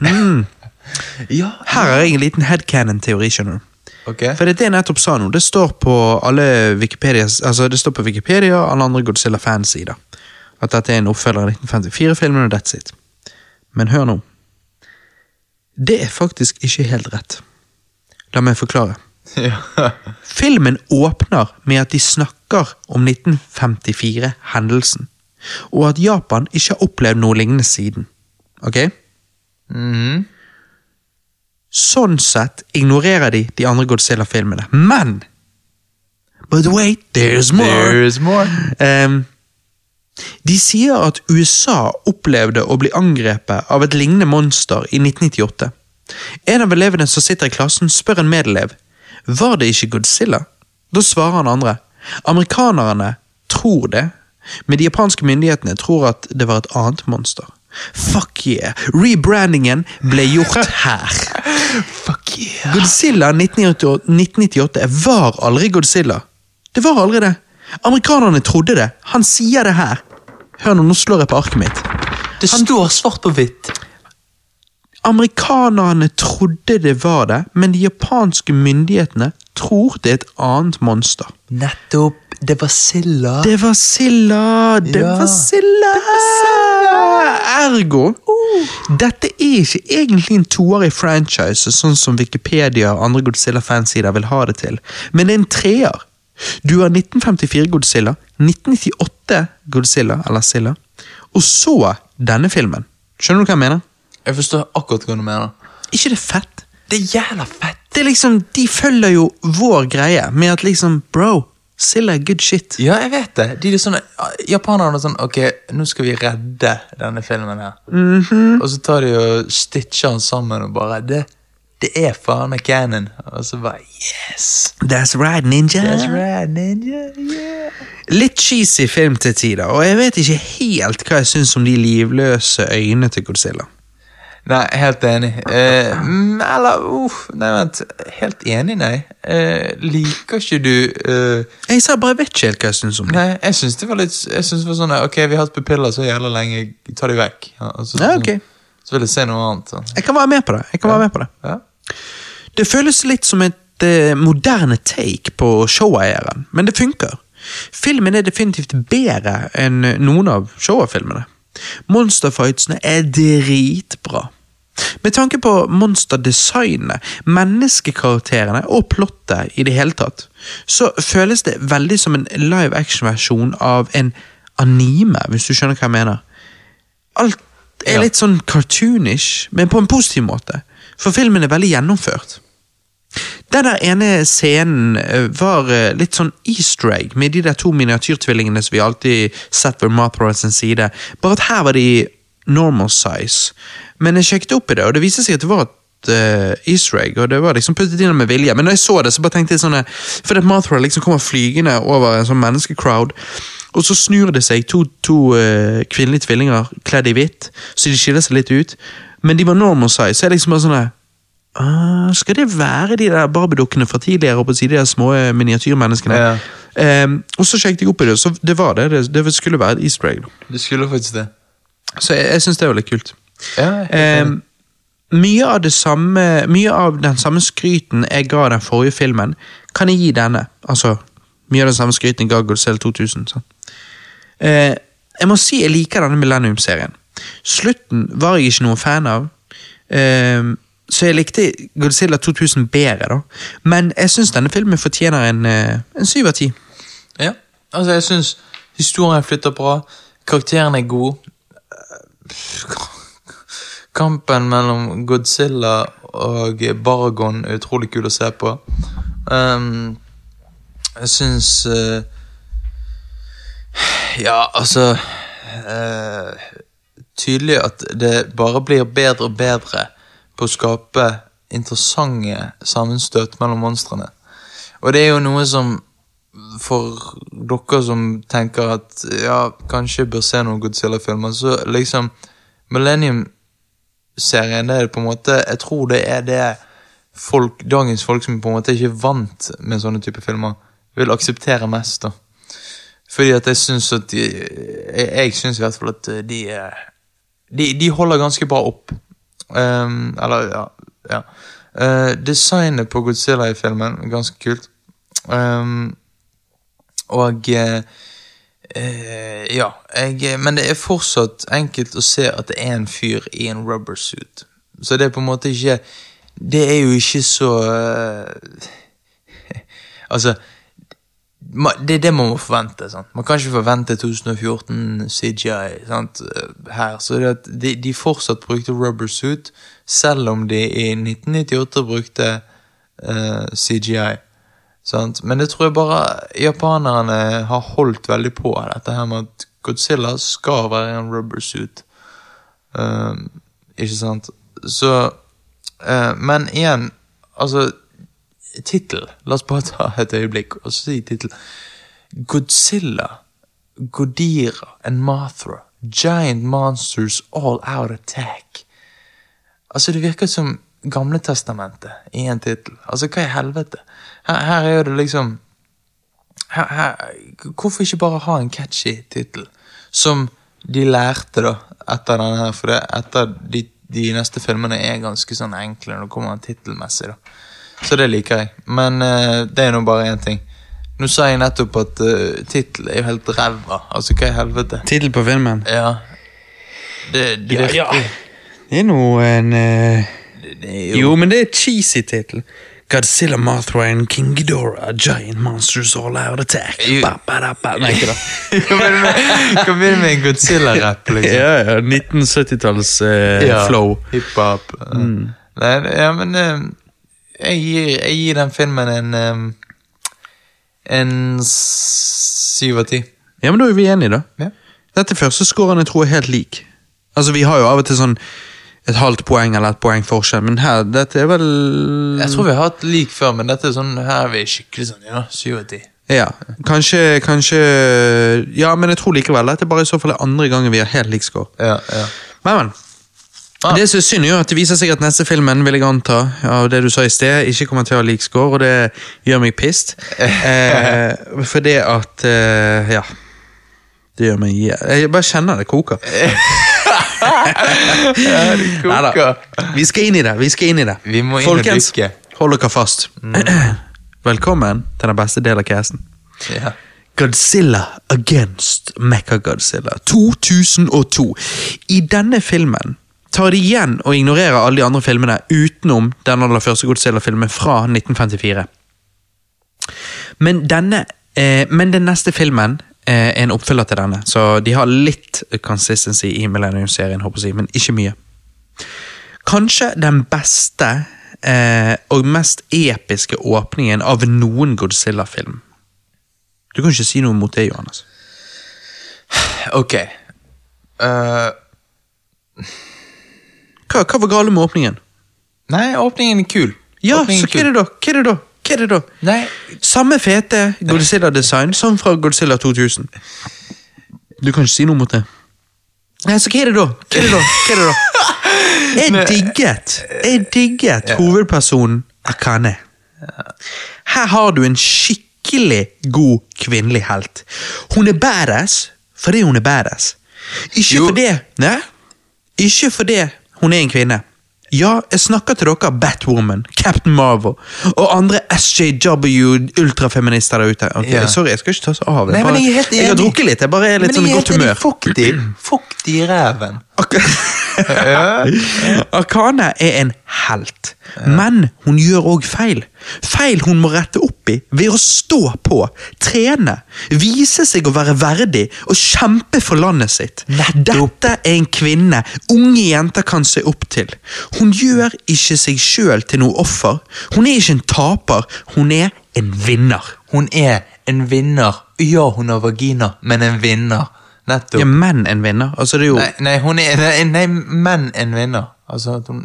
Mm. Ja, Her har jeg en liten headcanon-teori, skjønner du. Okay. For det er det jeg nettopp sa nå. Det står på alle Wikipedia Altså det står på Wikipedia og alle andre Godzilla-fansider. At dette er en oppfølger av 1954-filmen, og that's it. Men hør nå. Det er faktisk ikke helt rett. La meg forklare. Ja. Filmen åpner med at de snakker om 1954-hendelsen, og at Japan ikke har opplevd noe lignende siden. Ok? Mhm. Sånn sett ignorerer de de andre Godzilla-filmene. Men But wait, there's more! There's more. Um, de sier at USA opplevde å bli angrepet av et lignende monster i 1998. En av elevene som sitter i klassen, spør en medelev var det ikke Godzilla. Da svarer han andre amerikanerne tror det, men de japanske myndighetene tror at det var et annet monster. Fuck yeah! Rebrandingen ble gjort her. Fuck yeah. Godzilla 1998 1998 var aldri Godzilla. Det var aldri det. Amerikanerne trodde det. Han sier det her. Hør nå, nå slår jeg på arket mitt. Det står svart på hvitt. Amerikanerne trodde det var det, men de japanske myndighetene tror det er et annet monster. Nettopp. Det var Silla. Det var Silla! Det Ja. var Silla! Ergo Dette er ikke egentlig en toer i franchise, sånn som Wikipedia og andre Godzilla-fansider vil ha det til, men det er en treer. Du har 1954 Godzilla, 1998 Godzilla, eller Silla, og så denne filmen. Skjønner du hva jeg mener? Jeg forstår akkurat hva du mener. ikke det fett? Det er jævla fett. Det er liksom, De følger jo vår greie med at liksom Bro, Silla er good shit. Ja, jeg vet det. De er sånne, Japanerne er sånn Ok, nå skal vi redde denne filmen her. Mhm. Og så tar de og stitcher den sammen og bare Det, det er faen meg canon. Og så bare Yes! That's right, ninja. That's right, ninja. Yeah. Litt cheesy film til tider, og jeg vet ikke helt hva jeg syns om de livløse øynene til Godzilla. Nei, helt enig. Eh, mm, eller uff, Nei, vent. Helt enig, nei. Eh, liker ikke du eh, Jeg sa bare jeg vet ikke helt hva jeg syns om det. Nei, jeg syns det var litt Jeg synes det var sånn Ok, vi har hatt pupiller så jævla lenge, ta de vekk. Ja, altså, så, Ja, ok. så vil jeg se noe annet. Så. Jeg kan være med på det. Jeg kan være med på det. Ja. Det føles litt som et eh, moderne take på showeieren, men det funker. Filmen er definitivt bedre enn noen av showa-filmene. Monsterfightsene er dritbra. Med tanke på monsterdesignet, menneskekarakterene og plottet i det hele tatt, så føles det veldig som en live action-versjon av en anime, hvis du skjønner hva jeg mener. Alt er litt sånn cartoonish, men på en positiv måte. For filmen er veldig gjennomført. Den der ene scenen eh, var eh, litt sånn easter egg, med de der to miniatyrtvillingene som vi alltid sett ved Mothra side. Bare at her var de normal size. Men jeg sjekket opp i det, og det viste seg at det var et uh, easter egg, og det var liksom puttet inn med vilje. Men når jeg så det, så bare tenkte jeg sånn For at Mothra liksom kommer flygende over en sånn menneskecrowd, og så snur det seg to, to uh, kvinnelige tvillinger kledd i hvitt, så de skiller seg litt ut. Men de var normal size, så jeg liksom bare sånn Ah, skal det være de der Barbie-dukkene fra tidligere? oppe på siden, de der små eh, miniatyrmenneskene? Ja. Ehm, og så sjekket jeg opp i det, så det var det. Det, det skulle være et easter egg. Det skulle faktisk det. Så jeg, jeg syns det var litt kult. Ja. Ehm, mye, av det samme, mye av den samme skryten jeg ga den forrige filmen, kan jeg gi denne. Altså, mye av den samme skryten jeg ga Godzell 2000. Sant? Eh, jeg må si jeg liker denne Millennium-serien. Slutten var jeg ikke noen fan av. Ehm, så jeg likte Godzilla 2000 bedre, da. Men jeg syns denne filmen fortjener en, eh, en syv av ti. Ja, altså jeg synes historien flytter bra, karakteren er god. Kampen mellom Godzilla og Baragon er utrolig kul å se på. Um, jeg synes uh, Ja, altså uh, Tydelig at det bare blir bedre og bedre på å skape interessante sammenstøt mellom monstrene. Og det er jo noe som for dere som tenker at ja, kanskje bør se noen Godzilla-filmer, så liksom Millennium-serien, det er på en måte Jeg tror det er det folk, dagens folk som på en måte ikke er vant med sånne type filmer, vil akseptere mest. da. Fordi at jeg syns at de Jeg, jeg syns i hvert fall at de de, de holder ganske bra opp. Ehm, eller, ja. ja. Uh, designet på Godzilla i filmen ganske kult. Um, og uh, uh, Ja. Jeg, men det er fortsatt enkelt å se at det er en fyr i en rubber suit. Så det er på en måte ikke Det er jo ikke så eh, Altså det er det man må forvente. Sant? Man kan ikke forvente 2014 CGI sant? eh, her. Så de, de fortsatt brukte rubber suit, selv om de i 1998 brukte uh, CGI. Sant? Men det tror jeg bare japanerne har holdt veldig på, dette her med at Godzilla skal være en rubber suit. Eh, ikke sant? Så uh, Men igjen, altså Tittel. La oss bare ta et øyeblikk og si tittel. Godzilla, Godira and Mothra. Giant monsters all out attack. Altså, det virker som Gamle testamentet i en tittel. Altså, hva i helvete? Her, her er jo det liksom her, her, Hvorfor ikke bare ha en catchy tittel? Som de lærte, da, etter denne her. For det, etter de, de neste filmene er ganske sånn enkle når det kommer tittelmessig, da. Så det liker jeg. Men uh, det er nå bare én ting. Nå sa jeg nettopp at uh, tittel er jo helt ræva. Altså, hva i helvete? Tittel på filmen? Ja. Det, det, Ja, ja. Det er noe en uh... det, jo, Jo, men det er cheesy tittel. Godzilla, Mothra and King Ghidorah, giant monsters all out attack. Ba, ba, da, ba. Nei, ikke da. Kom det med, en Godzilla-rapp, liksom? Ja, ja, 1970-talls uh, Ja, flow. Hiphop. Nei, ja, men eh, jeg, gir, jeg gir den filmen en um, En syv av ti. Ja, men da er vi enige, da. Ja. Dette første scoren jeg tror er helt lik. Altså, Vi har jo av og til sånn et halvt poeng eller et poeng forskjell, men her, dette er vel Jeg tror vi har hatt lik før, men dette er sånn, her er vi skikkelig sånn, ja, syv av ti. Ja, kanskje, kanskje Ja, men jeg tror likevel dette er bare i så fall andre gangen vi har helt lik score. Ja, ja. Men, men. Ah. Det som er synd, jo at det viser seg at neste filmen vil jeg anta, av det du sa i sted, ikke kommer til å ha lik score, og det gjør meg pissed. Eh, for det at eh, Ja. Det gjør meg Jeg bare kjenner det koker. Neida. koker. Vi skal inn i det. Vi skal inn i det. Vi må inn og Folkens, dykke. hold dere fast. Velkommen til den beste delen av casen. Ja. Godzilla Against Mecha-Godzilla 2002. I denne filmen tar det igjen og ignorerer alle de andre filmene utenom den aller første Godzilla-filmen fra 1954. Men denne eh, Men den neste filmen eh, er en oppfølger til denne, så de har litt consistency i Millennium-serien, håper jeg men ikke mye. Kanskje den beste eh, og mest episke åpningen av noen Godzilla-film. Du kan ikke si noe mot det, Johannes. Ok. Eh, Hva, hva var gale med åpningen? nei, åpningen er kul. Ja, Åpningen så hva er det da? Hva er det da? Hva er det da? Nei, Samme fete Godzilla-design som fra Godzilla 2000. Du kan ikke si noe mot det. Nei, så hva er det da? Hva er det da? Hva er det da? Jeg digget, jeg digget hovedpersonen Akane. Her har du en skikkelig god kvinnelig helt. Hun er badass fordi hun er badass. Ikke Jo. for det, ne? ikke fordi hun er en kvinne. Ja, jeg snakker til dere Batwoman, Captain Marvel og andre SJW ultrafeminister der ute. Okay, Ja. Sorry, jeg skal ikke ta så av. Nei, men jeg er helt jeg har drukket litt, jeg bare er litt men sånn i godt humør. Fuck de, fuck de i ræven. Ak Akane er en helt, men hun gjør òg feil. Feil hun må rette opp i ved å stå på, trene, vise seg å være verdig og kjempe for landet sitt. Dette er en kvinne unge jenter kan se opp til. Hun gjør ikke seg sjøl til noe offer. Hun er ikke en taper, hun er en vinner. Hun er en vinner. Ja, hun har vagina, men en vinner. Nettopp. Ja, men en vinner. Altså, det er jo Nei, nei, hun er Nei, nei men en vinner. Altså at hun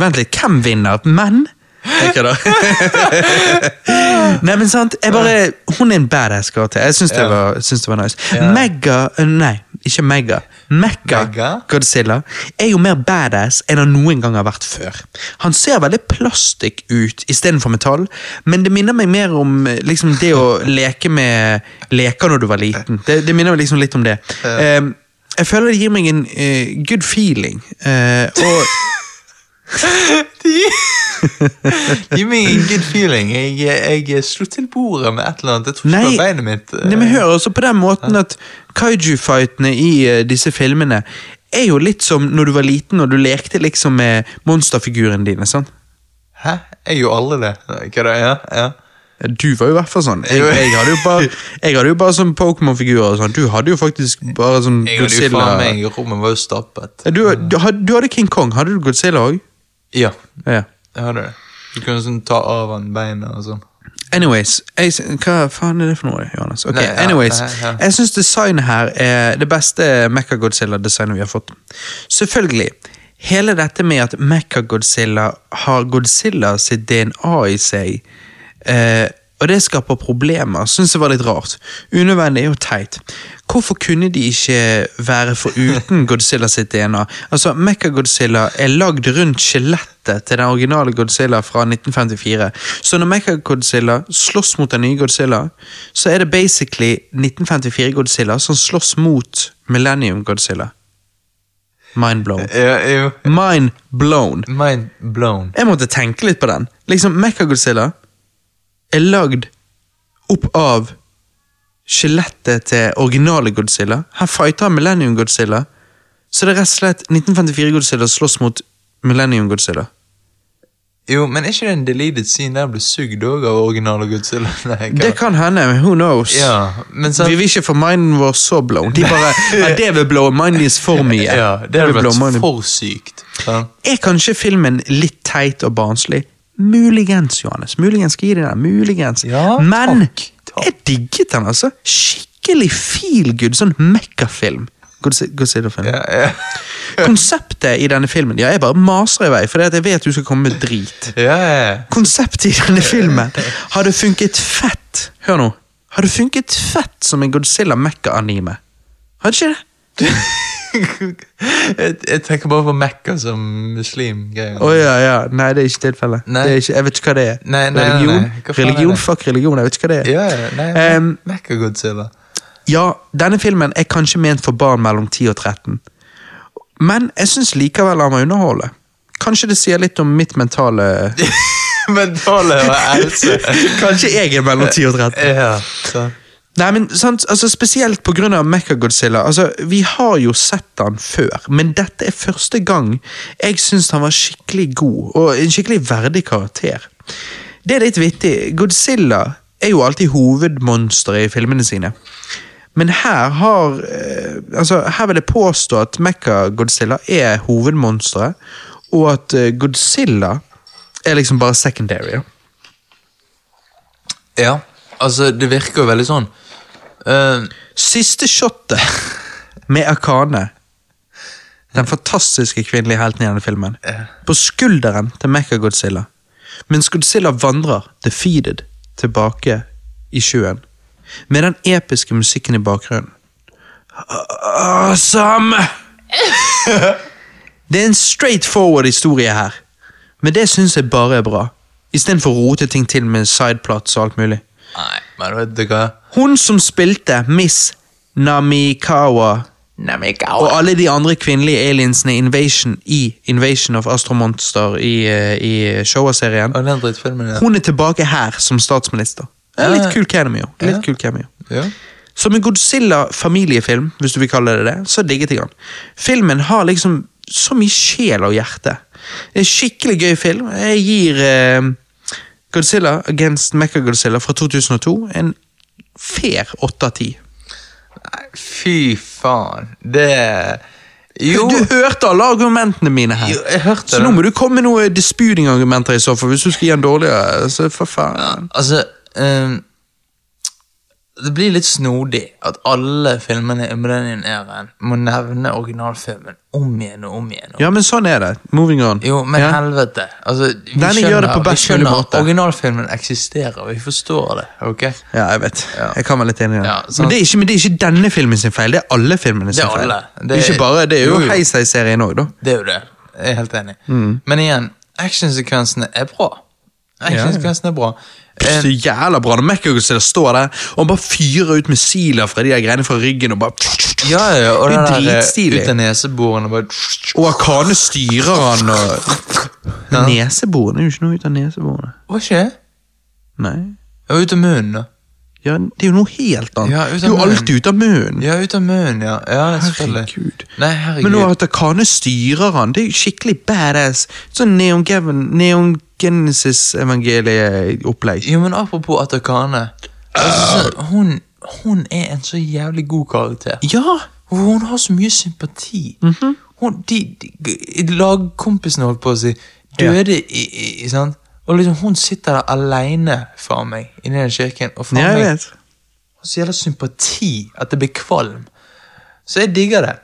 Vent litt, hvem vinner? Menn? Jeg da. Nei, men sant, jeg bare Hun er en badass karakter. Jeg syns det, var- syns det var nice. Mega Nei, ikke Mega. Mega? Godzilla er jo mer badass enn han noen gang har vært før. Han ser veldig plastikk ut istedenfor metall, men det minner meg mer om eh, liksom, det å leke med leker når du var liten. Det, det minner meg liksom litt om det. Uh, jeg føler det gir meg en uh, good feeling. Uh, og Gi meg en good feeling. Jeg, jeg slo til bordet med et eller annet. Jeg tror ikke det Nei, var beinet mitt. Nei, men hør også på den måten at kaiju-fightene i eh, disse filmene er jo litt som når du var liten og du lekte liksom med monsterfigurene dine. sant? Hæ? Er jo alle det. Hva da? Ja, ja. Du var jo i hvert fall sånn. Jeg, jeg hadde jo bare, jeg hadde jo bare sånn Pokémon-figurer. og sånn. Du hadde jo faktisk bare sånn Jeg hadde jo faen meg Rommet var jo stappet. Du, du, du hadde King Kong. Hadde du Godzilla òg? Ja, Ja. jeg hadde det. Du kunne sånn ta av han beina og sånn. Anyways, jeg, hva faen er det for noe, Johannes? Ok, Nei, ja, anyways, ja, ja. Jeg syns designet her er det beste Mecha-Godzilla-designet vi har fått. Selvfølgelig. Hele dette med at Mecha-Godzilla har Godzilla sitt DNA i seg, eh, og det skaper problemer, syns jeg var litt rart. Unødvendig og teit. Hvorfor kunne de ikke være foruten Godzilla sitt DNA? Altså, Mecha-Godzilla er lagd rundt skjelettet til den originale Godzilla fra 1954. Så når Mecha-Godzilla slåss mot den nye Godzilla, så er det basically 1954-Godzilla som slåss mot Millennium-Godzilla. Mind blown. Mind blown. Mind blown. Jeg måtte tenke litt på den. Liksom, Mecha-Godzilla er lagd opp av skjelettet til originale Godzilla. Her fighter han Millennium Godzilla. Så det er rett og slett 1954 Godzilla slåss mot Millennium Godzilla. Jo, men er ikke det en deleted scene der ble sugd òg av originale Godzilla? Nei. Det kan hende, who knows? Ja, men sant Vi vil ikke få minden vår så blown. De bare, ja, det vil blow minden for mye. Ja, det hadde vært for sykt. Ja. Er kanskje filmen litt teit og barnslig? Muligens, Johannes. Muligens skal gi deg den. Muligens. Ja, Men takk, takk. jeg digget den, altså. Skikkelig feel good, sånn mekkafilm. Godzi- Godzilla-film. Ja, ja. Konseptet i denne filmen Ja, jeg bare maser i vei, for jeg vet du skal komme med drit. ja. Konseptet i denne filmen hadde funket fett Hør nå. Hadde funket fett som en Godzilla Mekka-anime. Hadde ikke det? jeg, jeg tenker bare på Mekka som muslim-greier. Å ja, ja. Nei, det er ikke tilfellet. Er ikke, jeg vet ikke hva det er. Nei, nei, religion? nei. Religion? Fuck religion, jeg vet ikke hva det er. Ja, nei, nei, Em, Mekka-Godzilla. Ja, denne filmen er kanskje ment for barn mellom 10 og 13. Men jeg syns likevel han må underholde. Kanskje det sier litt om mitt mentale Mentale Else. Kanskje jeg er mellom 10 og 13. ja, så. Nei, men sant, altså Spesielt pga. Mechagodzilla. Altså, vi har jo sett han før, men dette er første gang jeg syns han var skikkelig god, og en skikkelig verdig karakter. Det er litt vittig. Godzilla er jo alltid hovedmonsteret i filmene sine. Men her har eh, altså, Her vil jeg påstå at Mecha-Godzilla er hovedmonsteret, og at eh, Godzilla er liksom bare secondary. Ja, altså, det virker jo veldig sånn. Eh, Siste shotet med Akane, den fantastiske kvinnelige helten i denne filmen, på skulderen til Mecha-Godzilla, mens Godzilla vandrer, defeated, tilbake i sjøen, med den episke musikken i bakgrunnen. Awesome! Det er en straight forward historie her, men det syns jeg bare er bra. Istedenfor å rote ting til med sideplots og alt mulig. nei, men vet du hva? Hun som spilte Miss Namikawa og alle de andre kvinnelige aliensene Invasion i Invasion of Astromonster i, eh, i Showa-serien, hun er tilbake her som statsminister. Det er litt kul cameo. Litt Ja. kul cameo. Ja. Som en Godzilla-familiefilm, hvis du vil kalle det det, så digget jeg den. Filmen har liksom så mye sjel og hjerte. Det er en skikkelig gøy film. Jeg gir eh, Godzilla Against Mecha-Godzilla fra 2002 en fair 8 av 10. Nei, fy faen. Det Jo, Du hørte alle argumentene mine her. Jo, jeg hørte så det. nå må du komme med noen disputing-argumenter i så fall, hvis du skal gi en dårligere. Så for faen. altså ehm, Det blir litt snodig at alle filmene i Millennium-æraen må nevne originalfilmen om igjen og om igjen. Ja, men sånn er det. Moving on. Jo, men ja. helvete. Altså, vi Denne skjønner, gjør det på vi best mulig skjønner måte. originalfilmen eksisterer, vi forstår det. ok? ja, jeg vet. Ja. Jeg kan være litt enig i det. Ja, sånn. men, det ikke, men det er ikke denne filmen sin feil, det er alle filmene sin Det feil. Det Det er ikke bare, det er Jo, jo. Heisei-serien òg, da. Det er jo det. Jeg er helt enig. Mm. Men igjen, actionsekvensene er bra. Actionsekvensene er bra. Eh, Så jævla bra når Mechagodzilla står der og han bare fyrer ut missiler fra de der greiene fra ryggen og bare ja, ja, og Det er eh, dritstilig. Ut av neseborene bare Og Akane styrer han og Neseborene er jo ikke noe ut av neseborene. Hva skjer? Nei. Ja, ut av munnen, da. Ja, det er jo noe helt annet. Ja, det er jo alltid ut av munnen. Ja, ut av munnen, ja. ja. Herregud. Nei, herregud. Men nå at Akane styrer han, det er jo skikkelig badass. Sånn Neon, Neon Genesis-evangeliet-opplegg. Jo, men apropos Atakane. Altså, hun, hun er en så jævlig god karakter. Ja! Hun har så mye sympati. hun, de, de, lagkompisene, holdt på å si, døde i, i, i sant? Og liksom, hun sitter der aleine, for meg, inni den kirken, og for jeg meg vet. har så jævla sympati at det blir kvalm. Så jeg digger det.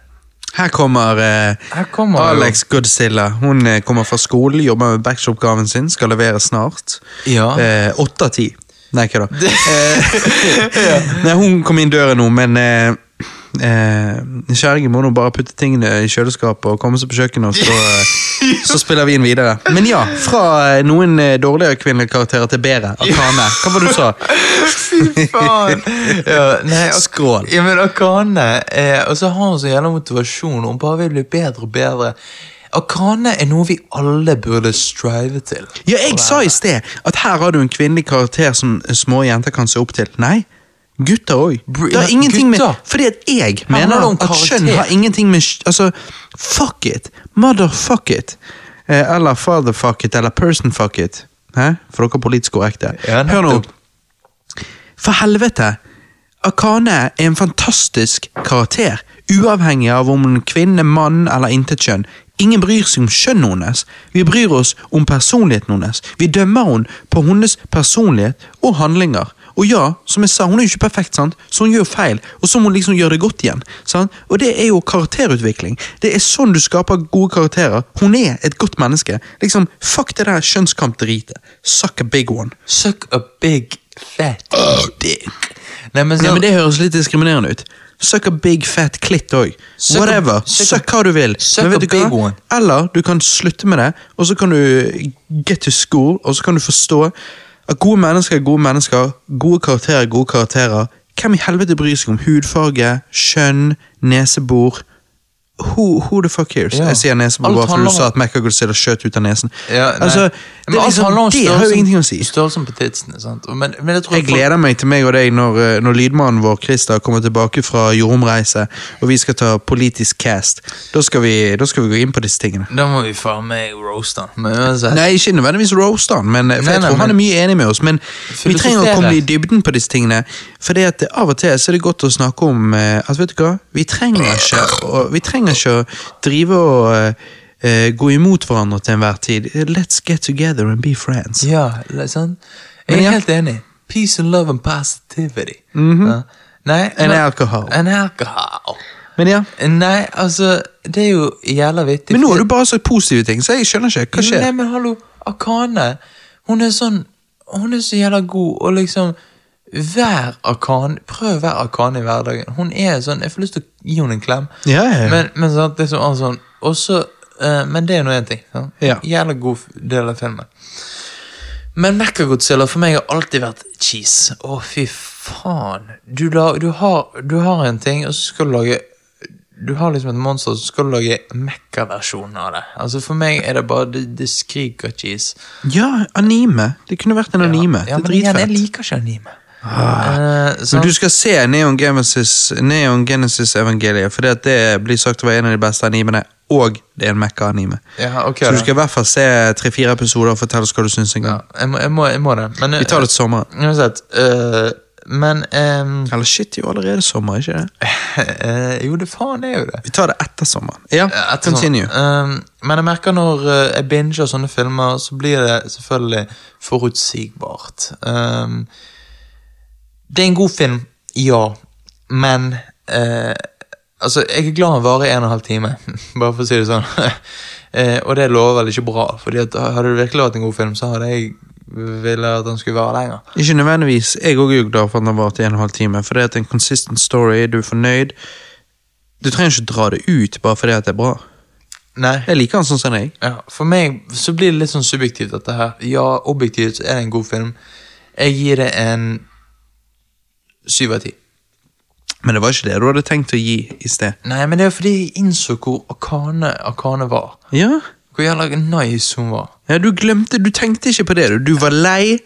Her kommer, eh, Her kommer Alex Godzilla. Hun eh, kommer fra skolen, jobber med backshop-gaven sin, skal levere snart. Ja. Eh, Åtte av ti. Nei, hva da. Eh, Nei, hun kom inn døren nå, men eh, eh, Kjæringen må nå bare putte tingene i kjøleskapet og komme seg på kjøkkenet, og så, eh, så spiller vi inn videre. Men ja, fra eh, noen eh, dårligere kvinnelige karakterer til bedre. Akane. Hva var det du sa? Fy Faen! Ja, nei, Skrål. Ja, men Akane eh, Og så har hun så jævla motivasjon, hun bare vil bli bedre og bedre. Akane er noe vi alle burde strive til. Ja, jeg sa i sted at her har du en kvinnelig karakter som små jenter kan se opp til. Nei, gutter òg. Det har ingenting med. Fordi at jeg mener at skjønn har ingenting med Altså, fuck it. Motherfuck it. Eh, eller fatherfuck it, eller personfuck it. Hæ? For dere er politisk korrekte. Hør nå. For helvete! Akane er en fantastisk karakter, uavhengig av om hun er kvinne, mann eller intetkjønn. Ingen bryr seg om kjønnet hennes. Vi bryr oss om personligheten hennes. Vi dømmer henne på hennes personlighet og handlinger. Og ja, som jeg sa, hun er jo ikke perfekt, sant? så hun gjør feil, og så må hun liksom gjøre det godt igjen. Sant? Og det er jo karakterutvikling. Det er sånn du skaper gode karakterer. Hun er et godt menneske. Liksom, Fuck det der kjønnskampdritet. Suck a big one. Suck a big fat dick. Nei, men, så, Ja, men Det høres litt diskriminerende ut. Suck a big fat clit òg. Whatever. suck hva du vil. suck Men vet a du hva? big one. Eller du kan slutte med det, og så kan du get to school, og så kan du forstå at gode mennesker er gode mennesker, gode karakterer er gode karakterer. Hvem i helvete bryr seg om hudfarge, kjønn, nesebor? Who, who the fuck cares? Ja. Jeg sier nesebor på bare fordi du sa at Mechagodzilla skjøt ut av nesen. ja, altså, det, liksom, det har jo ingenting å si. Størrelsen på tidsene. Men, men jeg tror Jeg gleder meg til meg og deg når, eh, når lydmannen vår Christer kommer tilbake fra jordomreise, og vi skal ta politisk cast. Da skal vi, da skal vi gå inn på disse tingene. Da må vi faen meg roaste han. Nei, ikke nødvendigvis roast han, men, for Nei, jeg nei, tror han er mye enig med oss. Men vi trenger å komme i dybden på disse tingene. For det at av og til så er det godt å snakke om eh, at vet du hva, vi trenger ikke, å- vi trenger ikke å drive og eh, gå imot hverandre til enhver tid. Let's get together and be friends. Ja? Men Jeg er ja. helt enig. Peace and love and positivity. ja. Nei, And alkohol. And alcohol. Men ja, Nei, altså, det er jo jævla vittig. men nå har du bare sagt positive ting, så jeg skjønner ikke. Hva skjer? Nei, men hallo, Akane, hun er sånn Hun er så jævla god, og liksom Vær arkan, Prøv å være Akane i hverdagen. Hun er sånn Jeg får lyst til å gi henne en klem. Ja, ja, ja. Men, men sånn, det er sånn, sånn Og så eh, Men det er nå én ting. Sånn. Ja. Jævla god del av filmen. Men Mechagodzilla for meg har alltid vært cheese. Å, fy faen. Du, la, du, har, du har en ting, og så skal du lage Du har liksom et monster, og så skal du lage Mekka-versjonen av det. Altså For meg er det bare Det, det skriker cheese. Ja, anime. Det kunne vært en anime. Ja, det men er igjen, jeg liker ikke anime. Eh, Men du skal se Neon Genesis, Neon Genesis Evangeliet, for det blir sagt å være en av de beste animene, og det er en Mekka-anime. ja, okay, Så du skal i hvert fall se tre-fire episoder og fortelle oss hva du syns en ja, gang. jeg, må, jeg, må, jeg må det. Men, Vi tar det til sommeren. Uansett. eh, men um, Eller shit, det er jo allerede sommer, ikke det? uh, Jo, det faen er jo det. Vi tar det etter sommeren. Ja, Etter continue. ehm, men jeg merker når eh, jeg binger sånne filmer, så blir det selvfølgelig forutsigbart. Ehm, det er en god film, ja, men eh, Altså, jeg er glad den varer en og en halv time, bare for å si det sånn. Eh, og det lover vel ikke bra, Fordi at hadde det virkelig vært en god film, så hadde jeg ville at den skulle vare lenger. Ikke nødvendigvis. Jeg òg er glad for at den har vart i en og en halv time, for det er en consistent story, du er fornøyd. Du trenger ikke dra det ut bare fordi at det er bra. Nei. Jeg liker den sånn som deg. Ja, for meg så blir det litt sånn subjektivt dette her. Ja, objektivt er det en god film. Jeg gir det en syv av ti. Men det var ikke det du hadde tenkt å gi i sted. Nei, men det er fordi jeg innså hvor Akane, Akane var. Ja, Hvor jævla nice hun var. Ja, du glemte, du tenkte ikke på det. Du, du var lei.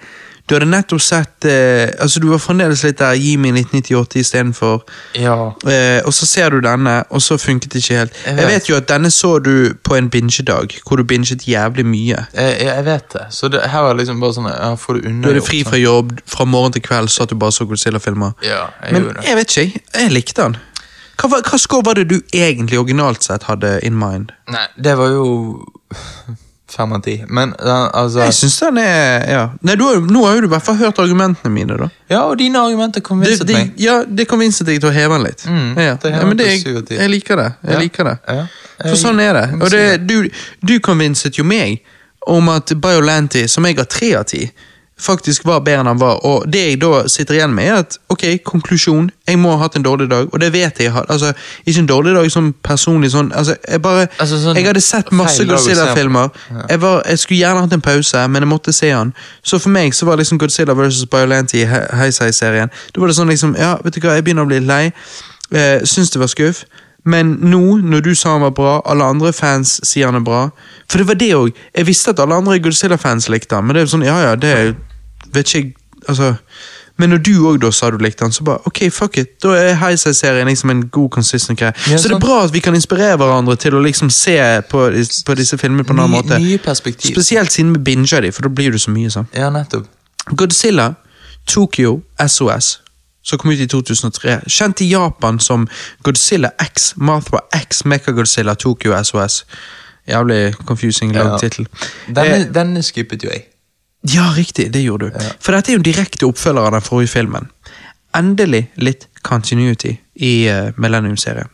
Du hadde nettopp sett eh, Altså, du var fremdeles litt der Gi meg 1998 istedenfor. Ja. Eh, og så ser du denne, og så funket det ikke helt. Jeg Jeg vet. vet jo at denne så du på en bingedag, hvor du binget jævlig mye. Jeg, jeg vet det. Så det, her var liksom bare sånn ja, Får du unna Du hadde fri fra jobb, fra morgen til kveld så at du bare så Godzilla-filmer. Ja, jeg Men jeg vet ikke, jeg likte den. Hva, hva score var det du egentlig originalt sett hadde in mind? Nei, det var jo fem av ti. Men den, altså Jeg syns den er ja. Nei, du Nå har jo du i hvert fall hørt argumentene mine, da. Ja, og dine argumenter konvinset det, meg. ja, det konvinset deg til å heve den litt. Mm, ja. det ja, men det, ti. jeg liker det. Jeg Ja. liker det. Ja. For sånn er det. Og det, du, du konvinset jo meg om at Biolanti, som jeg har tre av ti, faktisk var bedre enn han var. Og det jeg da sitter igjen med, er at ok, konklusjon, jeg må ha hatt en dårlig dag, og det vet jeg. jeg Altså, ikke en dårlig dag som personlig sånn altså, Jeg bare Altså, sånn Jeg hadde sett masse. Godzilla-filmer. Jeg, var- jeg skulle gjerne hatt en pause, men jeg måtte se han. Så for meg så var liksom Godzilla vs. Biolanti i He- Heisei-serien. Da var det sånn liksom Ja, vet du hva, jeg begynner å bli lei. Eh, syns det var skuff. Men nå, når du sa han var bra, alle andre fans sier han er bra For det var det òg. Jeg visste at alle andre Godzilla-fans likte han, men det er jo sånn, ja ja, det er Vet ikke Altså men når du òg sa du likte han, så bare ok, fuck it. Da er Heisei-serien liksom en god consistent greie. Ja, så det er bra at vi kan inspirere hverandre til å liksom se på, på disse filmene på en annen måte. nye perspektiv. Spesielt siden vi binger de, for da blir det så mye. sånn. Ja, nettopp. Godzilla, Tokyo, SOS, som kom ut i 2003. Kjent i Japan som Godzilla X, Marthra X, Mechagodzilla, Tokyo, SOS. Jævlig confusing lang Ja. tittel. Denne, Eh, denne skippet jo jeg. Ja, riktig, det gjorde du. For dette er jo en direkte oppfølger av den forrige filmen. Endelig litt continuity i uh, Millennium-serien.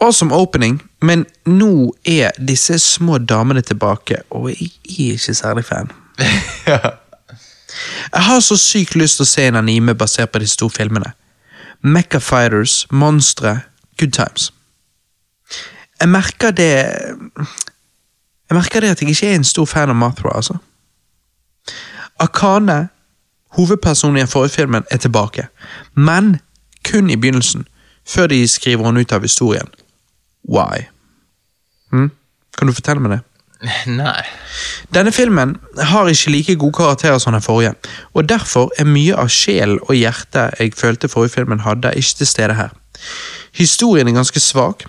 Awesome opening, men nå er disse små damene tilbake, og jeg er ikke særlig fan. ja. Jeg har så sykt lyst til å se en anime basert på disse to filmene. Mecha Fighters, Monstre, Good Times. Jeg merker det Jeg merker det at jeg ikke er en stor fan av Mothra, altså. Akane, hovedpersonen i den forrige filmen, er tilbake, men kun i begynnelsen, før de skriver henne ut av historien. Why? Hm? Kan du fortelle meg det? Nei. Denne filmen har ikke like gode karakterer som den forrige, og derfor er mye av sjel og hjerte jeg følte forrige filmen hadde, ikke til stede her. Historien er ganske svak.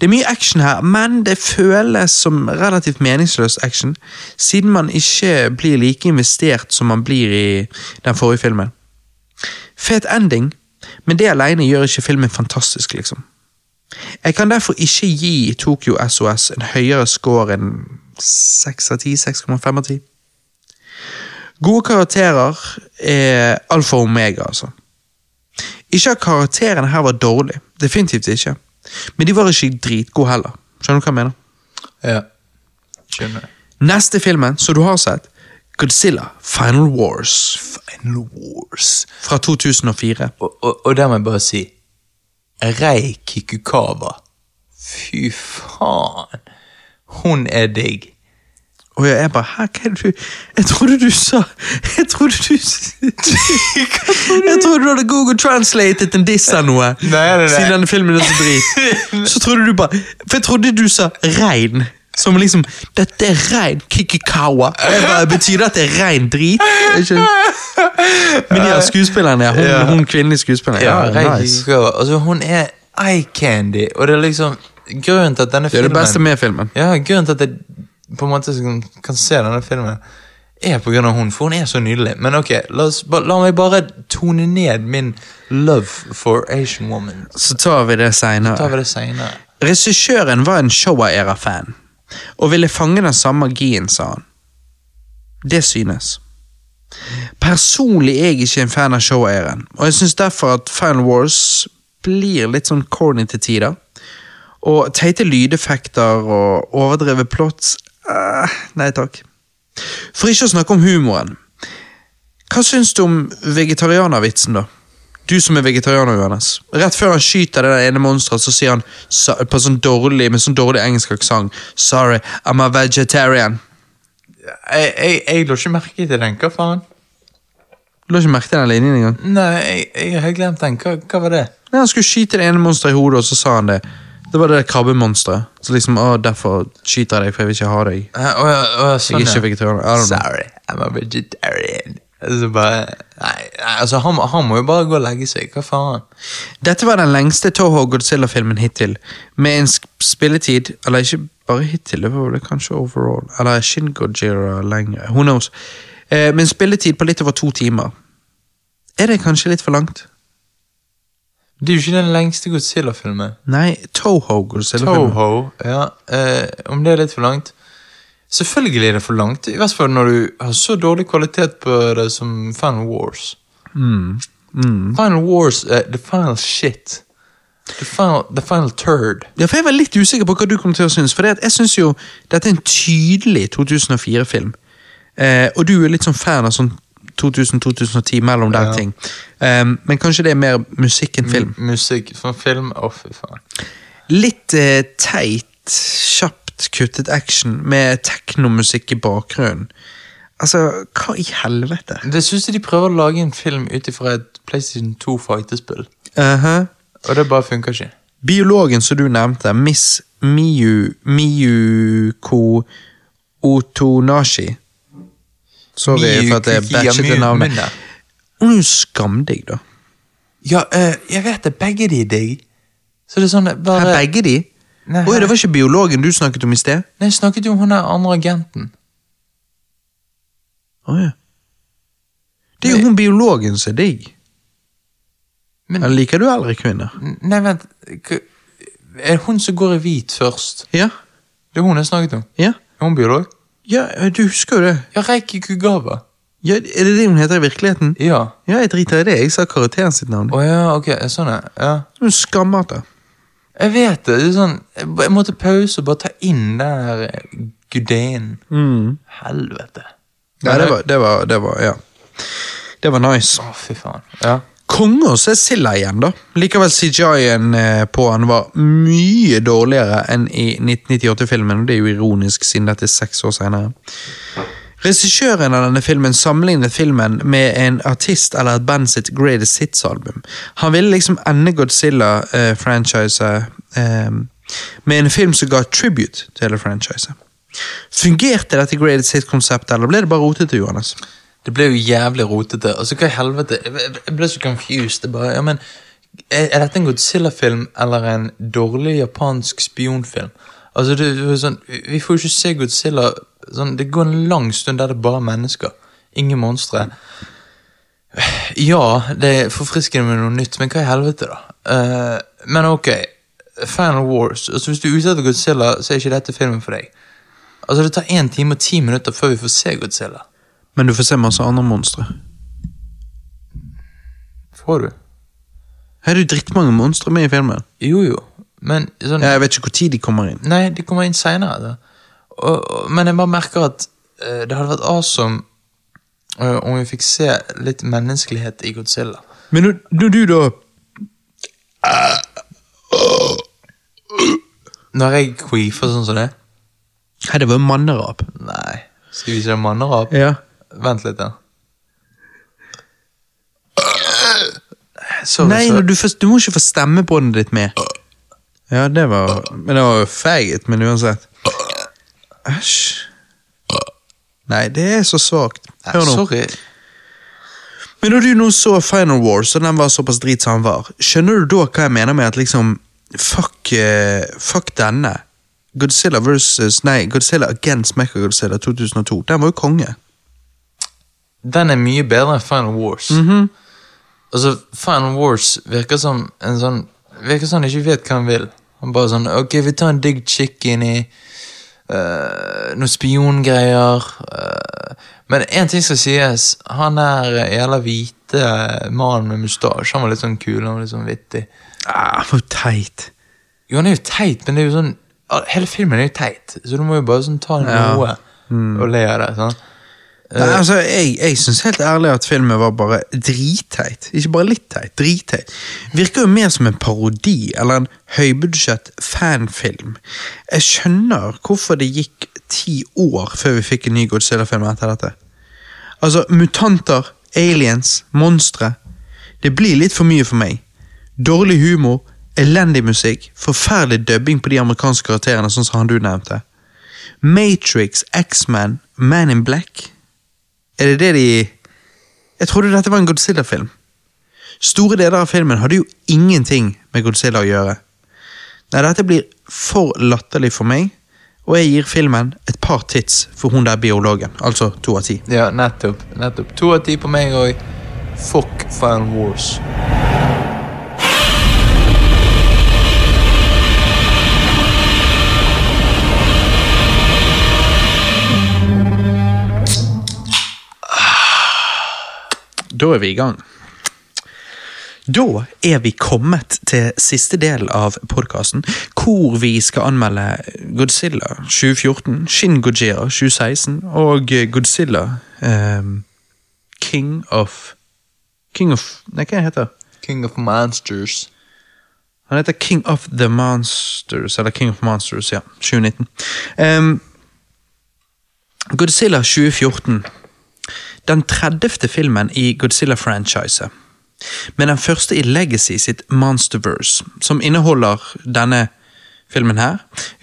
Det er mye action her, men det føles som relativt meningsløs action, siden man ikke blir like investert som man blir i den forrige filmen. Fet ending, men det alene gjør ikke filmen fantastisk, liksom. Jeg kan derfor ikke gi Tokyo SOS en høyere score enn 6 av 10, 6,5 av 10. Gode karakterer er alfa og omega, altså. Ikke at karakterene her var dårlige, definitivt ikke. Men de var ikke dritgode heller. Skjønner du hva jeg mener? Ja. Skjønner. Neste filmen som du har sett, Godzilla Final Wars Final Wars. fra 2004. Og, og, og der må jeg bare si Rei Kikukawa. Fy faen. Hun er digg. Og jeg bare Hæ, hva er det du Jeg trodde du sa Jeg trodde du Jeg trodde du hadde Google translated en diss av noe. Nei, nei, nei. Siden denne filmen er så drit. Så trodde du bare For jeg trodde du sa rein. Som liksom Dette er rein kikikawa. Jeg bare, Betyr det at det er rein drit? Men ja, skuespilleren, ja. Hun, Ja. hun kvinnelige skuespilleren. Ja, Ja, nice. Altså, hun er eye candy, og det er liksom Grunnen til at denne filmen Det er det beste med filmen. Ja, grunnen til at jeg på en måte kan, kan se denne filmen, er av hun, for hun er så nydelig. Men ok, la, oss, la meg bare tone ned min love for Asian woman. Så tar vi det seinere. Regissøren var en Showa-era-fan, og ville fange den samme magien, sa han. Det synes. Personlig er jeg ikke en fan av Showa-æraen, og jeg syns derfor at Final Wars blir litt sånn corny til tider. Og teite lydeffekter og overdrevet plots eh, Nei takk. For ikke å snakke om humoren. Hva syns du om vegetarianervitsen, da? Du som er vegetarianer, Johannes. Rett før han skyter det der ene monsteret, så sier han sa- på sånn dårlig, med sånn dårlig engelsk aksent Sorry, I'm a vegetarian. Jeg, jeg, jeg lå ikke merke til den, hva faen? Du lå ikke merke til den linjen engang? Nei, jeg, jeg har glemt den. Hva, hva var det? Nei, Han skulle skyte det ene monsteret i hodet, og så sa han det. Det var det krabbemonsteret. Så liksom, å, derfor skyter jeg deg, for jeg vil ikke ha deg. Uh, Å ja, ja, Jeg sånn er ikke ja. vegetarianer. I don't know. Sorry, I'm a vegetarian. Altså bare Nei, nei altså han, han må jo bare gå og legge seg. Hva faen? Dette var den lengste Toho Godzilla-filmen hittil, med en spilletid Eller ikke bare hittil, det var vel kanskje overall. Eller er Shin Godzilla lenger. Who knows? Eh, med en spilletid på litt over to timer. Er det kanskje litt for langt? Det er jo ikke den lengste Godzilla-filmen. Nei, Toho Godzilla-filmen. Toho, ja. Eh, om det er litt for langt? Selvfølgelig er det for langt, i hvert fall når du har så dårlig kvalitet på det som Final Wars. Final Wars er the final shit. The final, the final turd. Ja, for Jeg var litt usikker på hva du kom til å synes. For jeg synes jo dette er en tydelig 2004-film. Eh, og du er litt sånn fan av sånn 2000-2010 mellom der Ja. ting. Um, men kanskje det er mer musikk enn film. Musikk for film, å fy faen. Litt eh, teit, kjapt kuttet action med teknomusikk i bakgrunnen. Altså, hva i helvete? Det synes jeg de prøver å lage en film ut ifra et PlayStation 2 fighterspill. Uh Og det bare funker ikke. Biologen som du nevnte, Miss Miyu Miyuko Otonashi Sorry for at jeg bæsjet det navnet. Er jo skamdigg, da. Ja, eh, jeg vet det. Begge de er digg. Så det er sånn bare begge de? Nei, Oi, det var ikke biologen du snakket om i sted? Nei, jeg snakket jo om hun der andre agenten. Å ja. Det er jo hun biologen som er digg. Men Eller liker du eldre kvinner? Nei, vent. k- Er det hun som går i hvit først? Ja. Det er hun jeg snakket om. Ja, Er hun biolog? Ja du husker jo det. Ja, Reiki Kugawa. Ja, er det det hun heter i virkeligheten? Ja. Ja, jeg driter i det. Jeg sa karakteren sitt navn. Å ja, ok. Sånn, er ja. Hun skammer det. Jeg vet det. det er sånn, jeg, måtte pause og bare ta inn den her eh, gudeen. Helvete. Nei, det var, det var, det var, ja. Det var nice. Å, fy faen. Ja. Konge å se Silla igjen, da. Likevel CGI-en eh, på han var mye dårligere enn i 1998-filmen, og det er jo ironisk siden dette er seks år senere. Regissøren av denne filmen sammenlignet filmen med en artist eller et band sitt greatest hits-album. Han ville liksom ende Godzilla-franchiset eh, med en film som ga tribute til hele franchiset. Fungerte dette greatest hits-konseptet, eller ble det bare rotete, Johannes? Det ble jo jævlig rotete. Altså, hva i helvete? Jeg, ble så confused. Det bare, ja, men, er, dette en Godzilla-film eller en dårlig japansk spionfilm? Altså, det, det sånn, vi- får jo ikke se Godzilla sånn, Det går en lang stund der det er bare mennesker. Ingen monstre. Ja, det er forfriskende med noe nytt, men hva i helvete, da? Uh, men ok, Final Wars. Altså, Hvis du er ute etter Godzilla, så er ikke dette filmen for deg. Altså, Det tar én time og ti minutter før vi får se Godzilla. Men du får se masse andre monstre. Får du? Her er det jo drittmange monstre med i filmen. Jo, jo. Men sånn jeg vet ikke tid de kommer inn. Nei, de kommer inn seinere. Men jeg bare merker at eh, det hadde vært awesome eh, om vi fikk se litt menneskelighet i Godzilla. Men når, når du da Når jeg queefer sånn som det Hei, det var mannerap. Nei. Skal vi se mannerap? Ja. Vent litt, da. Sorry, Nei, sorry. du, får, du må ikke få stemmebåndet ditt med. Ja, det var Men det var jo feigt, men uansett. Æsj. Nei, det er så svakt. Hør nå. Sorry. Men når du nå så Final Wars, og den var såpass drit som den var, skjønner du da hva jeg mener med at liksom Fuck, uh, fuck denne. Godzilla versus Nei, Godzilla against Mechagodzilla 2002. Den var jo konge. Den er mye bedre enn Final Wars. Mhm. Altså, Final Wars virker som en sånn Virker som han ikke vet hva han vil. Han bare sånn Ok, vi tar en digg chick inn i uh, noen spiongreier. Uh, men én ting skal sies. Han der eh, jævla hvite mannen med mustasje, han var litt sånn kul. Han var litt sånn vittig. Ah, jo teit. Jo, han er jo teit, men det er jo sånn Hele filmen er jo teit, så du må jo bare sånn ta Ja. mm. og le av det. sånn Nei, altså, Jeg, jeg syns helt ærlig at filmen var bare dritteit. Ikke bare litt teit, dritteit. Virker jo mer som en parodi eller en høybudsjett fanfilm. Jeg skjønner hvorfor det gikk ti år før vi fikk en ny Godzilla-film etter dette. Altså, mutanter, aliens, monstre. Det blir litt for mye for meg. Dårlig humor, elendig musikk, forferdelig dubbing på de amerikanske karakterene, sånn som han du nevnte. Matrix, X-Man, Man in Black. Er det det de Jeg trodde dette var en Godzilla-film. Store deler av filmen hadde jo ingenting med Godzilla å gjøre. Nei, dette blir for latterlig for meg, og jeg gir filmen et par tits for hun der biologen. Altså to av ti. Ja, nettopp. nettopp. To av ti på meg òg. Fuck Final Wars. Da er vi i gang. Da er vi kommet til siste del av podkasten, hvor vi skal anmelde Godzilla 2014, Shin Gojira 2016 og Godzilla um, King of King of Nei, hva heter det? King of Monsters. Han heter King of the Monsters, eller King of Monsters, ja. 2019. Um, Godzilla 2014. Den 30. filmen i Godzilla-franchiset. Men den første i Legacy sitt Monsterverse, som inneholder denne filmen her.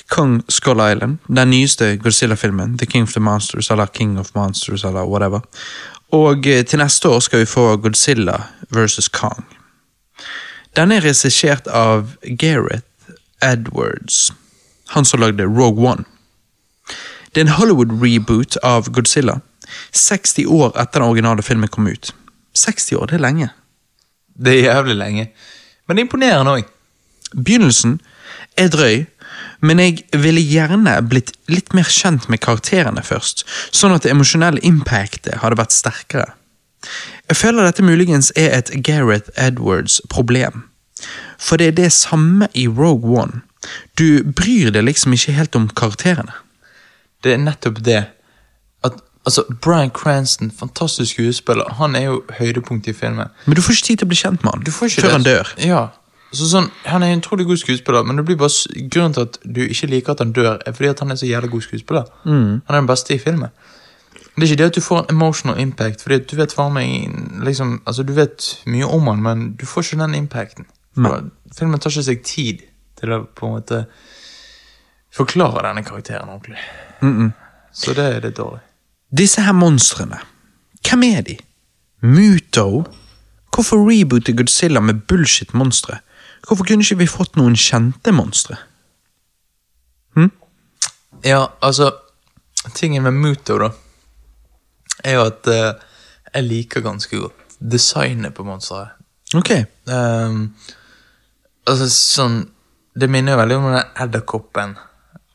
Kong Skull Island, den nyeste Godzilla-filmen. The King of the Monsters, eller King of Monsters, eller whatever. Og eh, til neste år skal vi få Godzilla versus Kong. Den er regissert av Gareth Edwards, han som lagde Rogue One. Det er en Hollywood-reboot av Godzilla, 60 år etter den originale filmen kom ut. 60 år, det er lenge. Det er jævlig lenge. Men det er imponerende òg. Begynnelsen er drøy, Men jeg ville gjerne blitt litt mer kjent med karakterene først, sånn at det emosjonelle impactet hadde vært sterkere. Jeg føler dette muligens er et Gareth Edwards-problem. For det er det samme i Rogue One. Du bryr deg liksom ikke helt om karakterene. Det er nettopp det. Altså, Brian Cranston, fantastisk skuespiller, han er jo høydepunktet i filmen. Men du får ikke tid til å bli kjent med han Du får ikke før det. han dør. Ja. Så sånn, Han er en utrolig god skuespiller, men det blir bare grunnen til at du ikke liker at han dør, er fordi at han er så jævlig god skuespiller. Han er den beste i filmen. Det er ikke det at du får en emotional impact, fordi du vet meg liksom, altså Du vet mye om han, men du får ikke den impacten. Filmen tar ikke seg tid til å på en måte forklare denne karakteren ordentlig. Så det er litt dårlig. Disse her monstrene, hvem er de? Muto? Hvorfor reboote Godzilla med bullshit-monstre? Hvorfor kunne ikke vi fått noen kjente monstre? Ja, altså Tingen med Muto, da, er jo at uh, jeg liker ganske godt designet på monsteret. Ok, Um, altså sånn Det minner jo veldig om den edderkoppen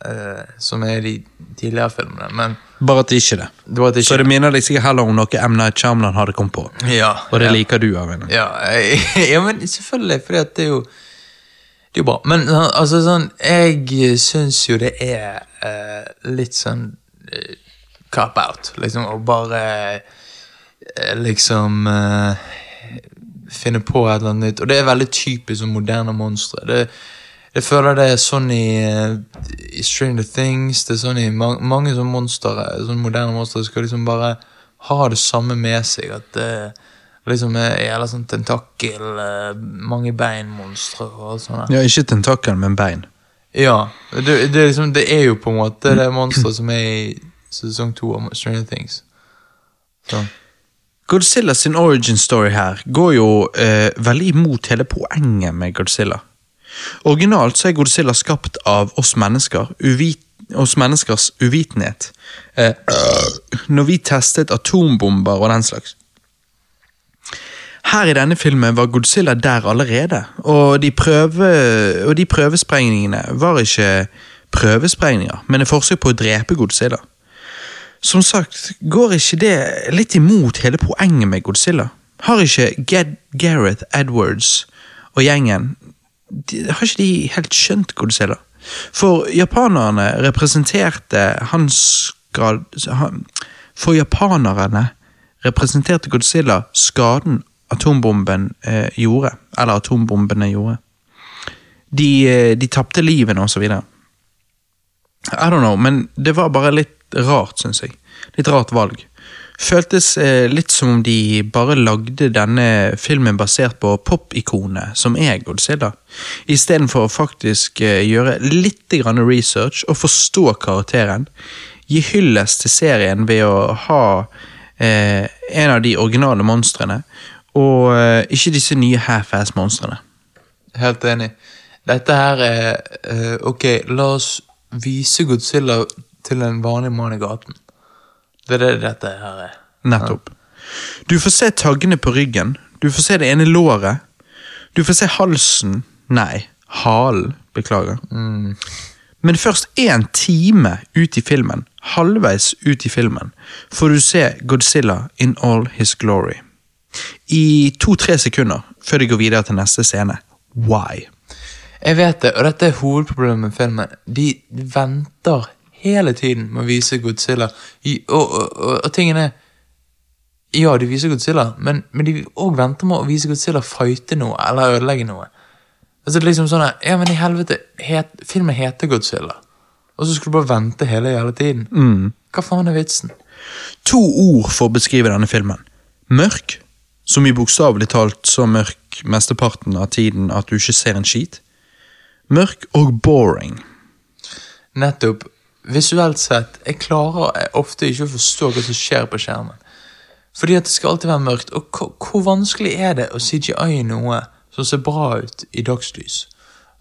eh, som er de tidligere filmene, men bare at det ikke det. det var at det Så det minner deg sikkert heller om noe M. Night Shyamalan hadde kommet på. Ja, Og det ja. liker du av henne. Ja, ja, men selvfølgelig, for det er jo Det er jo bra. Men altså sånn Jeg syns jo det er eh, litt sånn uh, cop-out, liksom, å bare eh, liksom eh, finne på et eller annet nytt. Og det er veldig typisk som moderne monstre. Det, jeg føler det er sånn i, eh, i Stranger Things, det er sånn i ma mange sånne monstre, sånne moderne monstre skal liksom bare ha det samme med seg. At det liksom er jævla sånn tentakel, eh, mange bein-monstre og alt sånt. Ja, ikke tentakel, men bein. Ja, det, det, er liksom, det er jo på en måte det monsteret som er i sesong to av Stranger Things. Så. Godzilla sin origin story her går jo eh, veldig imot hele poenget med Godzilla. Originalt så er Godzilla skapt av oss mennesker, uvit, oss menneskers uvitenhet. Eh, når vi testet atombomber og den slags. Her i denne filmen var Godzilla der allerede, og de, prøve, og de prøvesprengningene var ikke prøvesprengninger, men et forsøk på å drepe Godzilla. Som sagt, går ikke det litt imot hele poenget med Godzilla? Har ikke Gareth Edwards og gjengen de, Har ikke de helt skjønt Godzilla? For japanerne representerte hans grad han- For japanerne representerte Godzilla skaden atombomben eh, gjorde. Eller atombombene gjorde. De, eh, de tapte livene og så videre. I don't know, men det var bare litt rart, syns jeg. Litt rart valg. Føltes eh, litt som om de bare lagde denne filmen basert på popikonet som er Godzilla, istedenfor å faktisk eh, gjøre litt research og forstå karakteren. Gi hyllest til serien ved å ha eh, en av de originale monstrene, og eh, ikke disse nye half-ass-monstrene. Helt enig. Dette her er eh, Ok, la oss vise Godzilla til en vanlig mann i gaten. Det er det dette her er. Nettopp. Du får se taggene på ryggen, du får se det ene låret, du får se halsen Nei, halen. Beklager. Men først én time ut i filmen, halvveis ut i filmen, får du se Godzilla in all his glory. I to-tre sekunder før de går videre til neste scene. Why? Jeg vet det, og dette er hovedproblemet med filmen. De venter hele tiden med å vise Godzilla. I, og, og, og, og tingen er Ja, de viser Godzilla, men, men de òg venter med å vise Godzilla fighte noe eller ødelegge noe. Altså det er liksom sånn Ja, men i helvete, het, filmen heter Godzilla, og så skulle du bare vente hele jævla tiden. Hva faen er vitsen? To ord for å beskrive denne filmen. Mørk, som i bokstavelig talt så mørk mesteparten av tiden at du ikke ser en skit. Mørk og boring. Nettopp. Visuelt sett, jeg klarer ofte ikke å forstå hva som skjer på skjermen. Fordi at det skal alltid være mørkt, og hvor, vanskelig er det å CGI noe som ser bra ut i dagslys?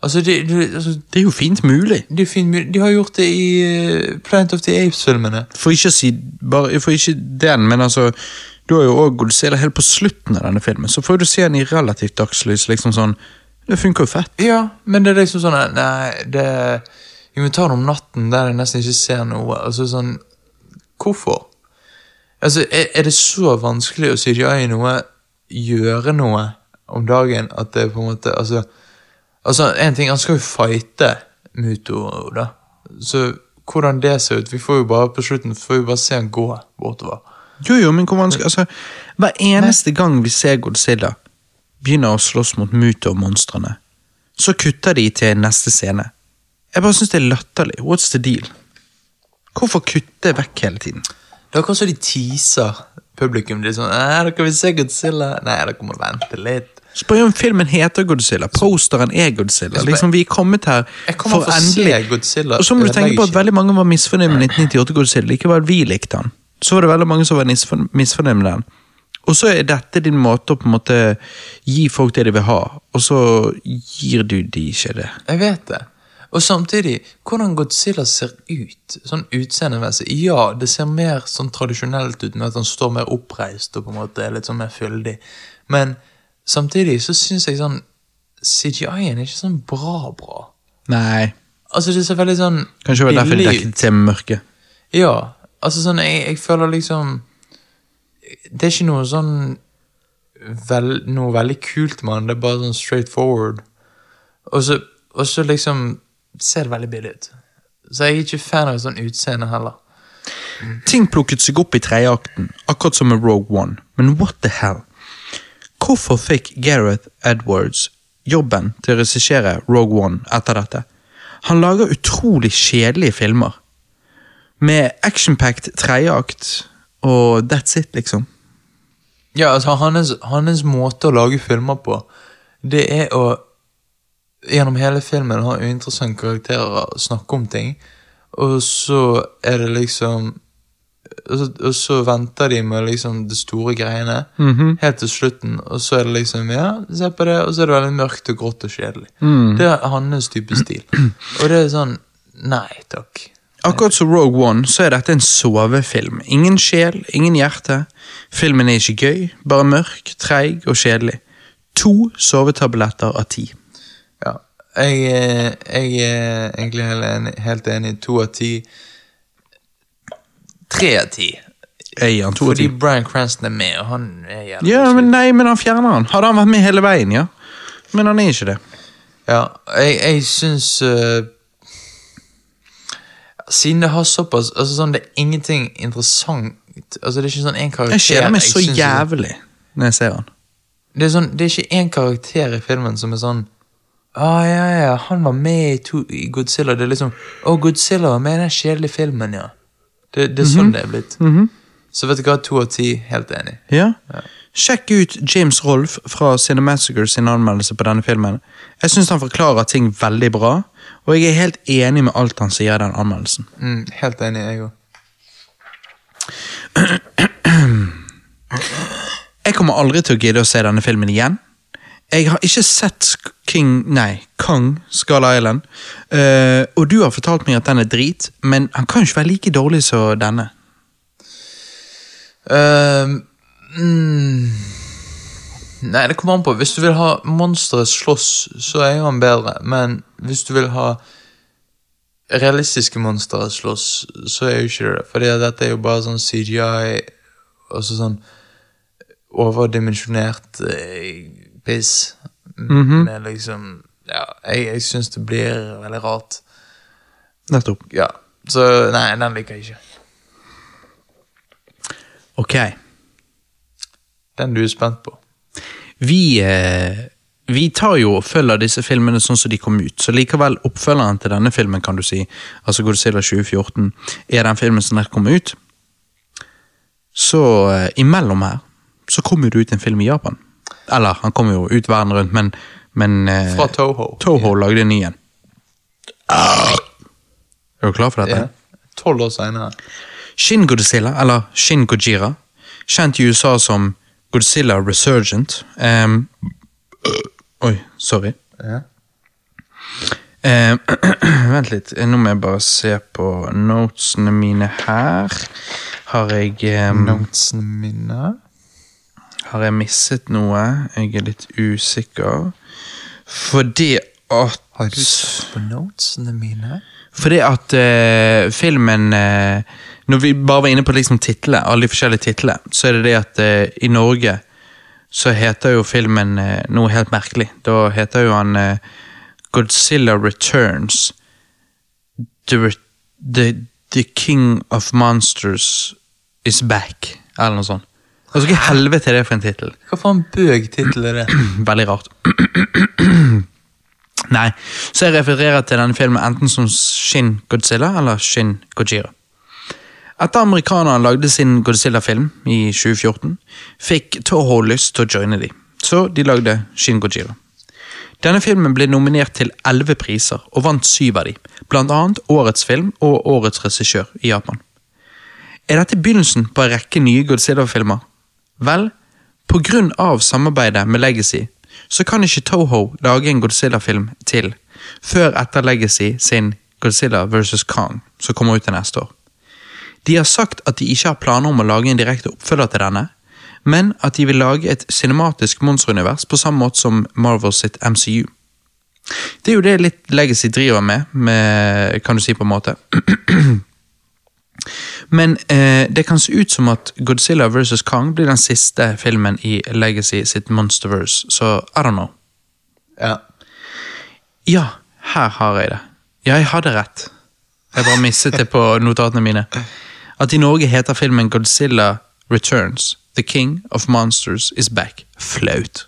Altså, det, det, altså, Det er jo fint mulig. det er fint, mulig. de har gjort det i uh, Planet of the Apes-filmene. For ikke å si bare, For ikke den, men altså Du har jo òg Godzilla helt på slutten av denne filmen, så får du se den i relativt dagslys. liksom sånn Det funker jo fett. Ja, men det er liksom sånn Nei, det Det om natten der jeg nesten ikke ser noe. Altså sånn Hvorfor? Altså, er, er det så vanskelig å si ja i noe, gjøre noe om dagen at det på en måte Altså, altså en ting, han skal jo fighte Muto, da. Så hvordan det ser ut Vi får jo bare på slutten får vi bare se han gå bortover. Jo, jo, men hvor vanskelig altså, Hver eneste gang vi ser Godzilla begynner å slåss mot Muto og monstrene, så kutter de til neste scene. Jeg bare syns det er latterlig. What's the deal? Hvorfor kutte vekk hele tiden? Det er som de teaser publikum. De er sånn Nei, 'Dere vil se Godzilla?' Nei, dere må vente litt. Spør om filmen heter Godzilla. Posteren er Godzilla. Liksom, vi er kommet her for endelig. Og så må du tenke på at veldig mange var misfornøyd med 1998 Godzilla. Likevel vi likte han. Så var det veldig mange som var misfor- misfornøyd med den. Og så er dette din måte å på en måte gi folk det de vil ha, og så gir du de ikke det. Jeg vet det. Og samtidig, hvordan Godzilla ser ut, sånn utseendemessig. Ja, det ser mer sånn tradisjonelt ut med at han står mer oppreist og på en måte er litt sånn mer fyldig. Men samtidig så syns jeg sånn CGI-en er ikke sånn bra-bra. Nei. Altså, det ser veldig sånn Kanskje det var derfor de dekket til mørket. Ja, altså sånn, jeg, jeg føler liksom Det er ikke noe sånn vel, Noe veldig kult med han. det er bare sånn straight forward. Og så, og så liksom ser veldig billig ut. Så jeg er ikke fan av sånn utseende heller. Ting plukket seg opp i tredjeakten, akkurat som med Rogue One. Men what the hell? Hvorfor fikk Gareth Edwards jobben til å regissere Rogue One etter dette? Han lager utrolig kjedelige filmer. Med action-packed tredjeakt, og that's it, liksom. Ja, altså hans, hans måte å lage filmer på, det er å gjennom hele filmen har uinteressante karakterer, snakke om ting, og så er det liksom og så, og så venter de med liksom det store greiene helt til slutten, og så er det liksom Ja, se på det, og så er det veldig mørkt og grått og kjedelig. Det er hans type stil. Og det er sånn Nei takk. Akkurat som Rogue One, så er dette en sovefilm. Ingen sjel, ingen hjerte. Filmen er ikke gøy, bare mørk, treig og kjedelig. To sovetabletter av ti. Ja. Jeg, er- jeg er egentlig helt enig. To av ti. Tre av ti. Fordi Brian Cranston er med, og han er jævlig Ja, men nei, men han fjerner han. Hadde han vært med hele veien, ja. Men han er ikke det. Ja, jeg, jeg syns uh, Siden det har såpass altså sånn, Det er ingenting interessant Altså Det er ikke sånn en karakter Jeg kjeder meg så jævlig når jeg ser han. Det er, sånn, det er ikke én karakter i filmen som er sånn Å ja, ja, han var med i, to, i Godzilla. Det er liksom Å, Godzilla var med i den kjedelige filmen, ja. Det, det er sånn det er blitt. Så vet du hva, to av ti, helt enig. Ja. Sjekk ut James Rolfe fra Cinemassacre sin anmeldelse på denne filmen. Jeg syns han forklarer ting veldig bra, og jeg er helt enig med alt han sier i den anmeldelsen. Mm, helt enig, jeg òg. Jeg kommer aldri til å gidde å se denne filmen igjen. Jeg har ikke sett King Nei, Kong Skull Island. Uh, og du har fortalt meg at den er drit, men han kan jo ikke være like dårlig som denne. Uh, nei, det kommer an på. Hvis du vil ha monstre slåss, så er han bedre. Men hvis du vil ha realistiske monstre slåss, så er jo ikke det. Fordi dette er jo bare sånn CGI og sånn overdimensjonert eh, piss. Med liksom Ja, jeg, jeg syns det blir veldig rart. Nettopp. Ja, Så nei, den liker jeg ikke. Ok. Den du er spent på. Vi, eh, vi tar jo og følger disse filmene sånn som de kom ut, så likevel oppfølgeren til denne filmen, kan du si, altså Godzilla 2014, er den filmen som nett kom ut. Så eh, imellom her, så kom jo det ut en film i Japan. Eller, han kom jo ut verden rundt, men, men eh, Fra Toho. Toho lagde en ny en. Er du klar for dette? Tolv år seinere. Shin Godzilla, eller Shin Gojira, kjent i USA som Godzilla Resurgent Ehm, Oi, sorry. Ja. Ehm, vent litt, nå må jeg bare se på notesene mine her. Har jeg ehm, Notesene mine Har jeg misset noe? Jeg er litt usikker. Fordi at Har du sett på notesene mine? Fordi at uh, filmen uh, Når vi bare var inne på liksom titlene, alle de forskjellige titlene, så er det det at uh, i Norge så heter jo filmen noe helt merkelig. Da heter jo han Godzilla Returns. The, the, the King of Monsters is back, eller noe sånt. Altså, hva i helvete er det for en tittel? Hva faen bøg tittel er det? Veldig rart. Nei, så jeg refererer til denne filmen enten som Shin Godzilla eller Shin Gojira. Etter amerikanerne lagde sin Godzilla-film i 2014, fikk Toho lyst til å joine dem, så de lagde Shin Gojira. Denne filmen ble nominert til elleve priser og vant syv av dem, blant annet Årets film og Årets regissør i Japan. Er dette begynnelsen på en rekke nye Godzilla-filmer? Vel, på grunn av samarbeidet med Legacy, så kan ikke Toho lage en Godzilla-film til, før etter Legacy sin Godzilla vs. Kong, som kommer ut til neste år. De har sagt at de ikke har planer om å lage en direkte oppfølger til denne, men at de vil lage et cinematisk monsterunivers på samme måte som Marvel sitt MCU. Det er jo det litt Legacy driver med, med kan du si på en måte. Men eh, det kan se ut som at Godzilla vs. Kong blir den siste filmen i Legacy sitt Monsterverse, så I don't know. Ja. Ja, her har jeg det. Ja, jeg hadde rett. Jeg bare mistet det på notatene mine. At i Norge heter filmen Godzilla Returns. The King of Monsters is back. Flaut.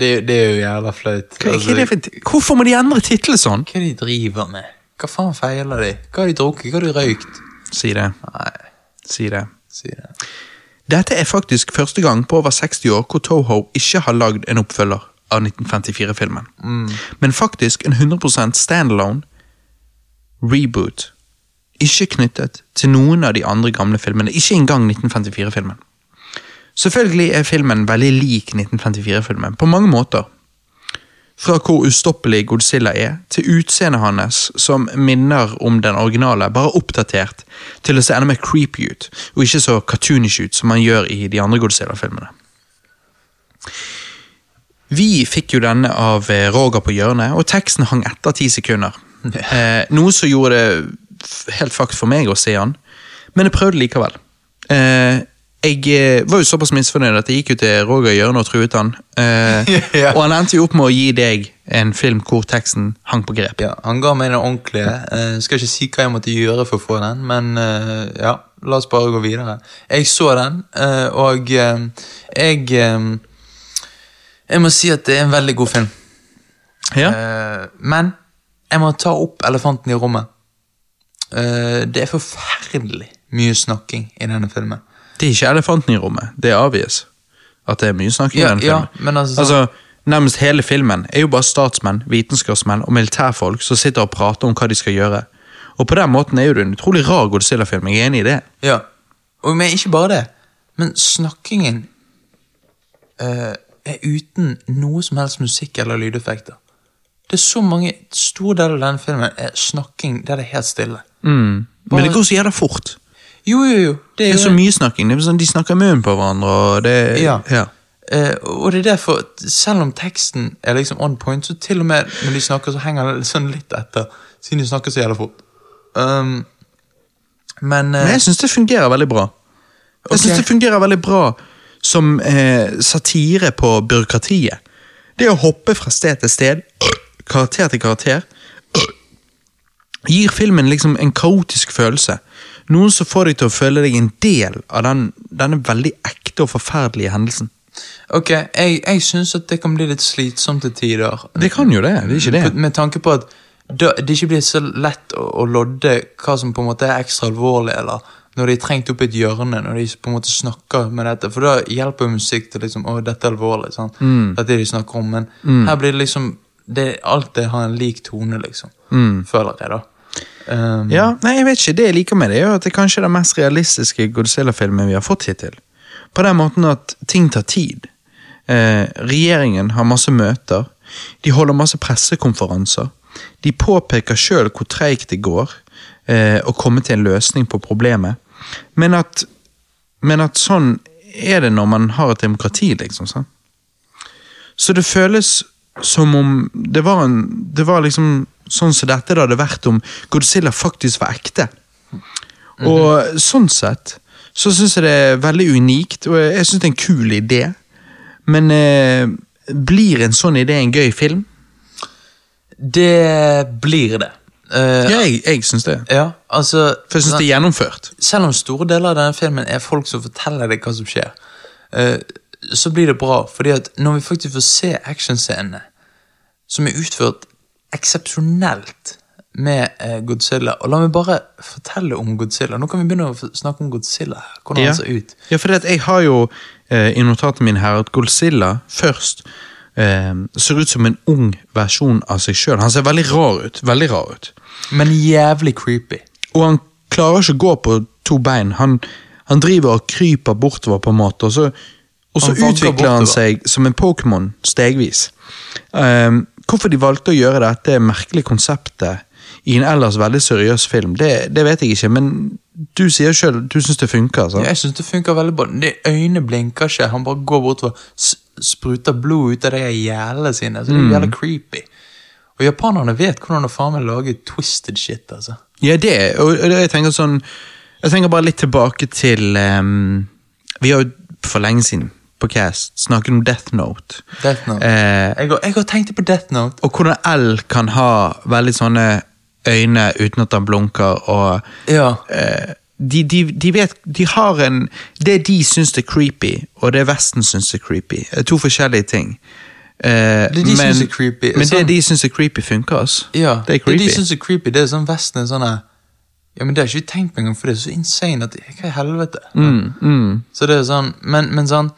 Det, det er jo jævla flaut. Hva, Altså, hvorfor må de endre tittelen sånn? hva er det de driver med? Hva faen feiler de? Hva har de drukket? Hva har de røykt? Si det. Nei, Si det. si det. Dette er faktisk første gang på over 60 år hvor Toho ikke har lagd en oppfølger av 1954-filmen. Men faktisk en 100% standalone reboot. Ikke knyttet til noen av de andre gamle filmene. Ikke engang 1954-filmen. Selvfølgelig er filmen veldig lik 1954-filmen på mange måter. Fra hvor ustoppelig Godzilla er, til utseendet hans som minner om den originale, bare oppdatert til å se enda mer creepy ut, og ikke så cartoonish ut som han gjør i de andre Godzilla-filmene. Vi fikk jo denne av eh, Roger på hjørnet, og teksten hang etter ti sekunder. Eh, noe som gjorde det helt fucked for meg å se han, men jeg prøvde likevel. Eh, jeg eh, var jo såpass misfornøyd at jeg gikk jo til Roger Hjørne og truet han. Eh, Ja. Og han endte jo opp med å gi deg en film hvor teksten hang på grep. Ja, han ga meg den ordentlige. Eh, skal ikke si hva jeg måtte gjøre for å få den, men eh, ja, la oss bare gå videre. Jeg så den, eh, og eh, jeg Jeg må si at det er en veldig god film. Ja. Eh, men jeg må ta opp elefanten i rommet. Eh, det er forferdelig mye snakking i denne filmen. Det er ikke elefanten i rommet, det er avgies. At det er mye snakking Ja, i den ja, filmen. men altså altså, Nærmest hele filmen er jo bare statsmenn, vitenskapsmenn og militærfolk som sitter og prater om hva de skal gjøre. Og på den måten er jo det en utrolig rar Godzilla-film, jeg er enig i det. Ja, og, men ikke bare det. Men snakkingen uh, er uten noe som helst musikk eller lydeffekter. Det er så mange Stor del av denne filmen er snakking der det er helt stille. Men det går så jævla fort. Jo, jo, jo. Det Det er, er jo så mye snakking. Det er sånn, De snakker munn munnen på hverandre, og det Ja. ja. Eh, og det er derfor, selv om teksten er liksom on point, så til og med når de snakker, så henger det sånn litt etter. Siden de snakker så jævla fort. Um, men, eh, Men jeg syns det fungerer veldig bra. Jeg okay. synes det fungerer veldig bra som eh, satire på byråkratiet. Det å hoppe fra sted til sted, karakter til karakter, gir filmen liksom en kaotisk følelse. Noe som får deg til å føle deg en del av den, denne veldig ekte og forferdelige hendelsen. Ok, jeg, jeg syns at det kan bli litt slitsomt til tider. Det kan jo det, det er ikke det. Med tanke på at det ikke blir så lett å, å lodde hva som på en måte er ekstra alvorlig, eller når de er trengt opp i et hjørne, når de på en måte snakker med dette. For da hjelper musikk til liksom Å, dette er alvorlig. sant? Mm. Dette er det de snakker om. Men her blir det liksom det, Alt det har en lik tone, liksom. Føler jeg, da. Um, Ja, nei, jeg vet ikke. Det jeg liker med det, er at det kanskje er den mest realistiske Godzilla-filmen vi har fått hittil. På den måten at ting tar tid. Eh, regjeringen har masse møter. De holder masse pressekonferanser. De påpeker sjøl hvor treigt det går eh, å komme til en løsning på problemet. Men at, men at sånn er det når man har et demokrati, liksom. Sånn. Så det føles som om det var en Det var liksom sånn som dette det hadde vært om Godzilla faktisk var ekte. Og sånn sett så syns jeg det er veldig unikt, og jeg syns det er en kul idé. Men eh, blir en sånn idé en gøy film? Det blir det. Uh, Ja, jeg, jeg syns det. ja, altså For jeg syns det er gjennomført. Selv om store deler av denne filmen er folk som forteller deg hva som skjer, uh, så blir det bra, fordi at når vi faktisk får se actionscenene, som er utført eksepsjonelt med eh, Godzilla Og la meg bare fortelle om Godzilla. Nå kan vi begynne å snakke om Godzilla. Hvordan Ja, han ser ut. ja for jeg har jo eh, i notatene mine her at Godzilla først eh, ser ut som en ung versjon av seg sjøl. Han ser veldig rar ut. Veldig rar ut. Men jævlig creepy. Og han klarer ikke å gå på to bein. Han, han driver og kryper bortover, på en måte, og så, og så utvikler han seg som en Pokémon stegvis. Um, hvorfor de valgte å gjøre dette merkelige konseptet i en ellers veldig seriøs film, det, det vet jeg ikke, men du sier sjøl du syns det funker. sant? Jeg syns det funker veldig bra. De Øynene blinker ikke. Han bare går bortover, og spruter blod ut av de gjælene sine. Så det er jævlig creepy. Og japanerne vet hvordan å faen meg lage twisted shit, altså. Ja, det, og jeg tenker sånn Jeg tenker bare litt tilbake til um, Vi har jo for lenge siden på Cast snakker om Death Note. Death Note. Eh, Jeg, har- jeg har tenkt på Death Note. og hvordan L kan ha veldig sånne øyne uten at han blunker, og Ja. eh, de, de, de vet De har en Det de syns er creepy, og det Vesten syns er creepy, er to forskjellige ting. Eh, Det de syns er creepy, Men sånn- det de syns er creepy, funker, altså. Ja, Det er creepy. Det de syns er creepy, det er sånn Vesten er sånn Ja, men det har ikke vi tenkt på engang, for det er så insane at Hva i helvete? Mm, Så det er sånn Men, men sånn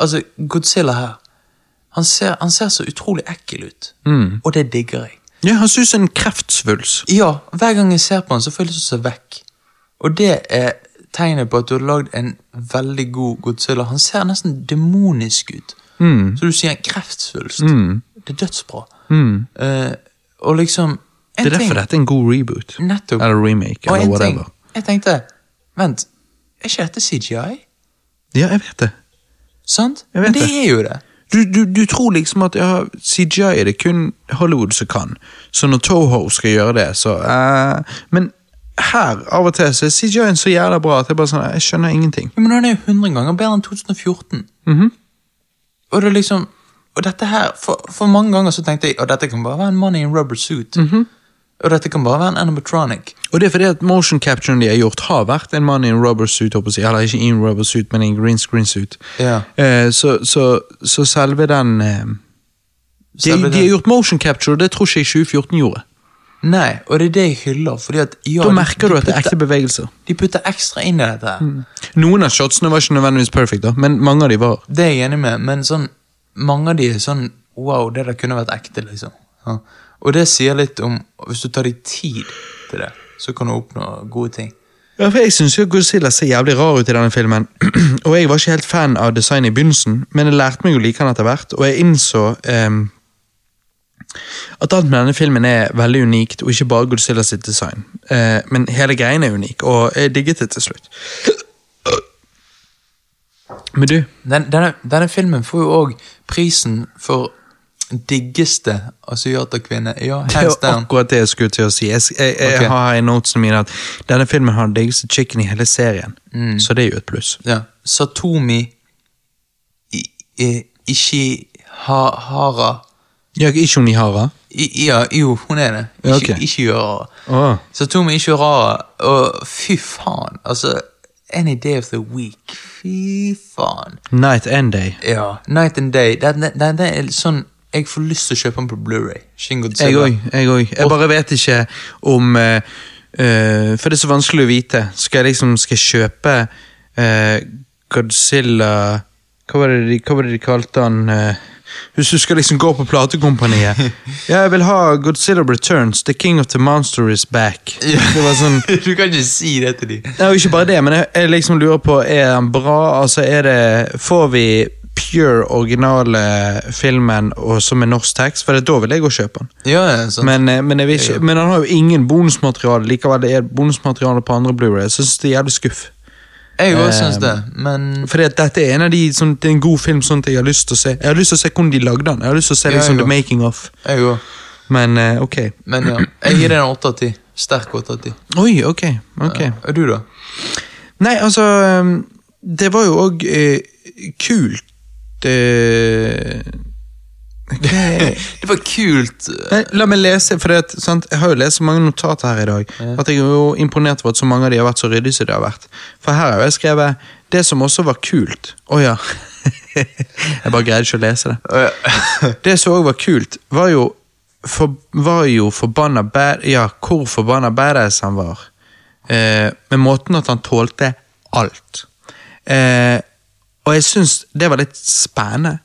Altså, Godzilla her han ser, han ser så utrolig ekkel ut. Mm. Og det digger jeg. Ja, han ser ut som en kreftsvulst. Ja, hver gang jeg ser på han, så får jeg lyst til å se vekk. Og det er tegnet på at du har lagd en veldig god Godzilla. Han ser nesten demonisk ut. Så du sier en kreftsvulst. Det er dødsbra. Eh, og liksom Det er derfor dette er en god reboot. Nettopp. Eller remake, eller whatever. ting, jeg tenkte Vent, er ikke dette CGI? Ja, jeg vet det. Sant? Men det det. er jo det. Du, du, du tror liksom at ja, CGI er det kun Hollywood som kan. Så når Toho skal gjøre det, så uh, Men her, av og til, så er CGI-en så jævla bra at jeg bare sånn, jeg skjønner ingenting. Ja, men han er jo 100 ganger bedre enn 2014. Mhm. Og det er liksom Og dette her, for, for mange ganger så tenkte jeg at dette kan bare være en mann i en rubber suit. Mhm. Og dette kan bare være en animatronic. Og det er fordi at motion capturen de har gjort, har vært en mann i en rubber suit, eller ikke i en rubber suit, men i en green screen suit. Yeah. Eh, så, så, så selve den eh, de, Selve de har gjort motion capture, det tror ikke jeg 2014 gjorde. Nei, og det er det jeg hyller. Fordi at ja, Da merker de du at det er ekte bevegelser. De putter ekstra inn i dette Mm. Noen av shotsene var ikke nødvendigvis perfect, da, men mange av de var. Det er jeg enig med, men sånn mange av de er sånn Wow, det der kunne vært ekte, liksom. Ja. Og det sier litt om Hvis du tar deg tid til det, så kan du oppnå gode ting. Ja, for Jeg syns Godzilla ser jævlig rar ut i denne filmen. og jeg var ikke helt fan av designet i begynnelsen, men jeg lærte meg å like den etter hvert, og jeg innså um, at alt med denne filmen er veldig unikt, og ikke bare Godzilla sitt design. Uh, men hele greien er unik, og jeg digget det til slutt. Men du, Den, denne, denne filmen får jo òg prisen for diggeste asiaterkvinne. Ja, det er hands jo akkurat det jeg skulle til å si. Jeg, jeg, jeg okay. har i notesene mine at denne filmen har den diggeste chicken i hele serien, så det er jo et pluss. Ja. Satomi I, I, Ishihara Ja, ikke Onihara. I, Ja, jo, hun er det. Ja, Ikke, ok. Ishihara. Oh. Satomi Ishihara. Og fy faen, altså Any day of the week. Fy faen. Night and Day. Ja, Night and Day. Den, den, den er sånn Jeg får lyst til å kjøpe den på Blu-ray. Jeg òg. Jeg, jeg bare vet ikke om uh, uh, For det er så vanskelig å vite. Skal jeg liksom skal jeg kjøpe uh, Godzilla hva var, de, hva var det de kalte han? hvis du skal liksom gå på platekompaniet. ja, jeg vil ha Godzilla Returns. The King of the Monster is back. Det var sånn du kan ikke si det til dem. Ikke bare det, men jeg, jeg liksom lurer på Er han bra? Altså, er det Får vi pure originale filmen og som er norsk tekst? For er da vil jeg gå og kjøpe den. Ja, ja, sant. Men, eh, men, ikke, men han har jo ingen bonusmateriale. Likevel det er bonusmateriale på andre Blu-ray. Jeg synes det er jævlig skuff. Jeg òg syns Eh, det, men Fordi at dette er en av de sånn, Det er en god film sånn at jeg har lyst til å se Jeg har lyst til å se hvordan de lagde den. Jeg har lyst til å se Ja, liksom, the making of. jeg også. Men eh, ok. Men ja, jeg gir den en åtte av ti. Sterk åtte av ti. Oi, ok. ok. Og du, da? Nei, altså um, Det var jo òg eh, kult eh, hva- Det var kult. Nei, La meg lese, for det, sant? jeg har jo lest så mange notater her i dag. At jeg er jo imponert over at så mange av de har vært så ryddige som de har vært. For her har jeg skrevet det som også var kult. Å ja. jeg bare greide ikke å lese det. Det som òg var kult, var jo, for, var jo forbanna bad, Ja, hvor forbanna badass han var. Eh, med måten at han tålte alt. Eh, og jeg syns det var litt spennende.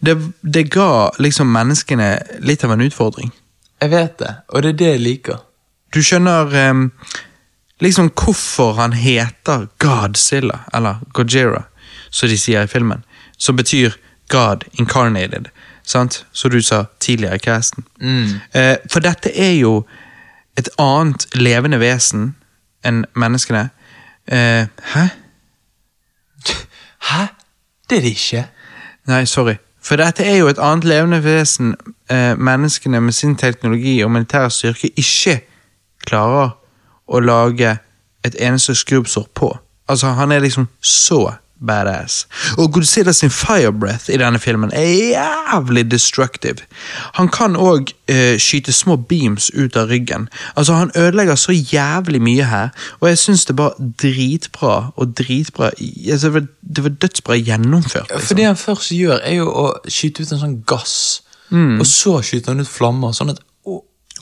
Det, det ga liksom menneskene litt av en utfordring. Jeg vet det, og det er det jeg liker. Du skjønner um, liksom hvorfor han heter Godzilla, eller Gojira, som de sier i filmen. Som betyr God incarnated, sant? Som du sa tidligere i casten. Eh, for dette er jo et annet levende vesen enn menneskene. Uh, hæ? Hæ? Det er det ikke. Nei, sorry. For dette er jo et annet levende vesen eh, menneskene med sin teknologi og militære styrke ikke klarer å lage et eneste skrubbsår på. Altså, han er liksom så badass. Og Godzilla sin fire breath i denne filmen er jævlig destructive. Han kan òg eh, skyte små beams ut av ryggen. Altså, han ødelegger så jævlig mye her, og jeg syns det var dritbra og dritbra altså, det, var, dødsbra gjennomført. For Liksom. det han først gjør, er jo å skyte ut en sånn gass, og så skyter han ut flammer. sånn at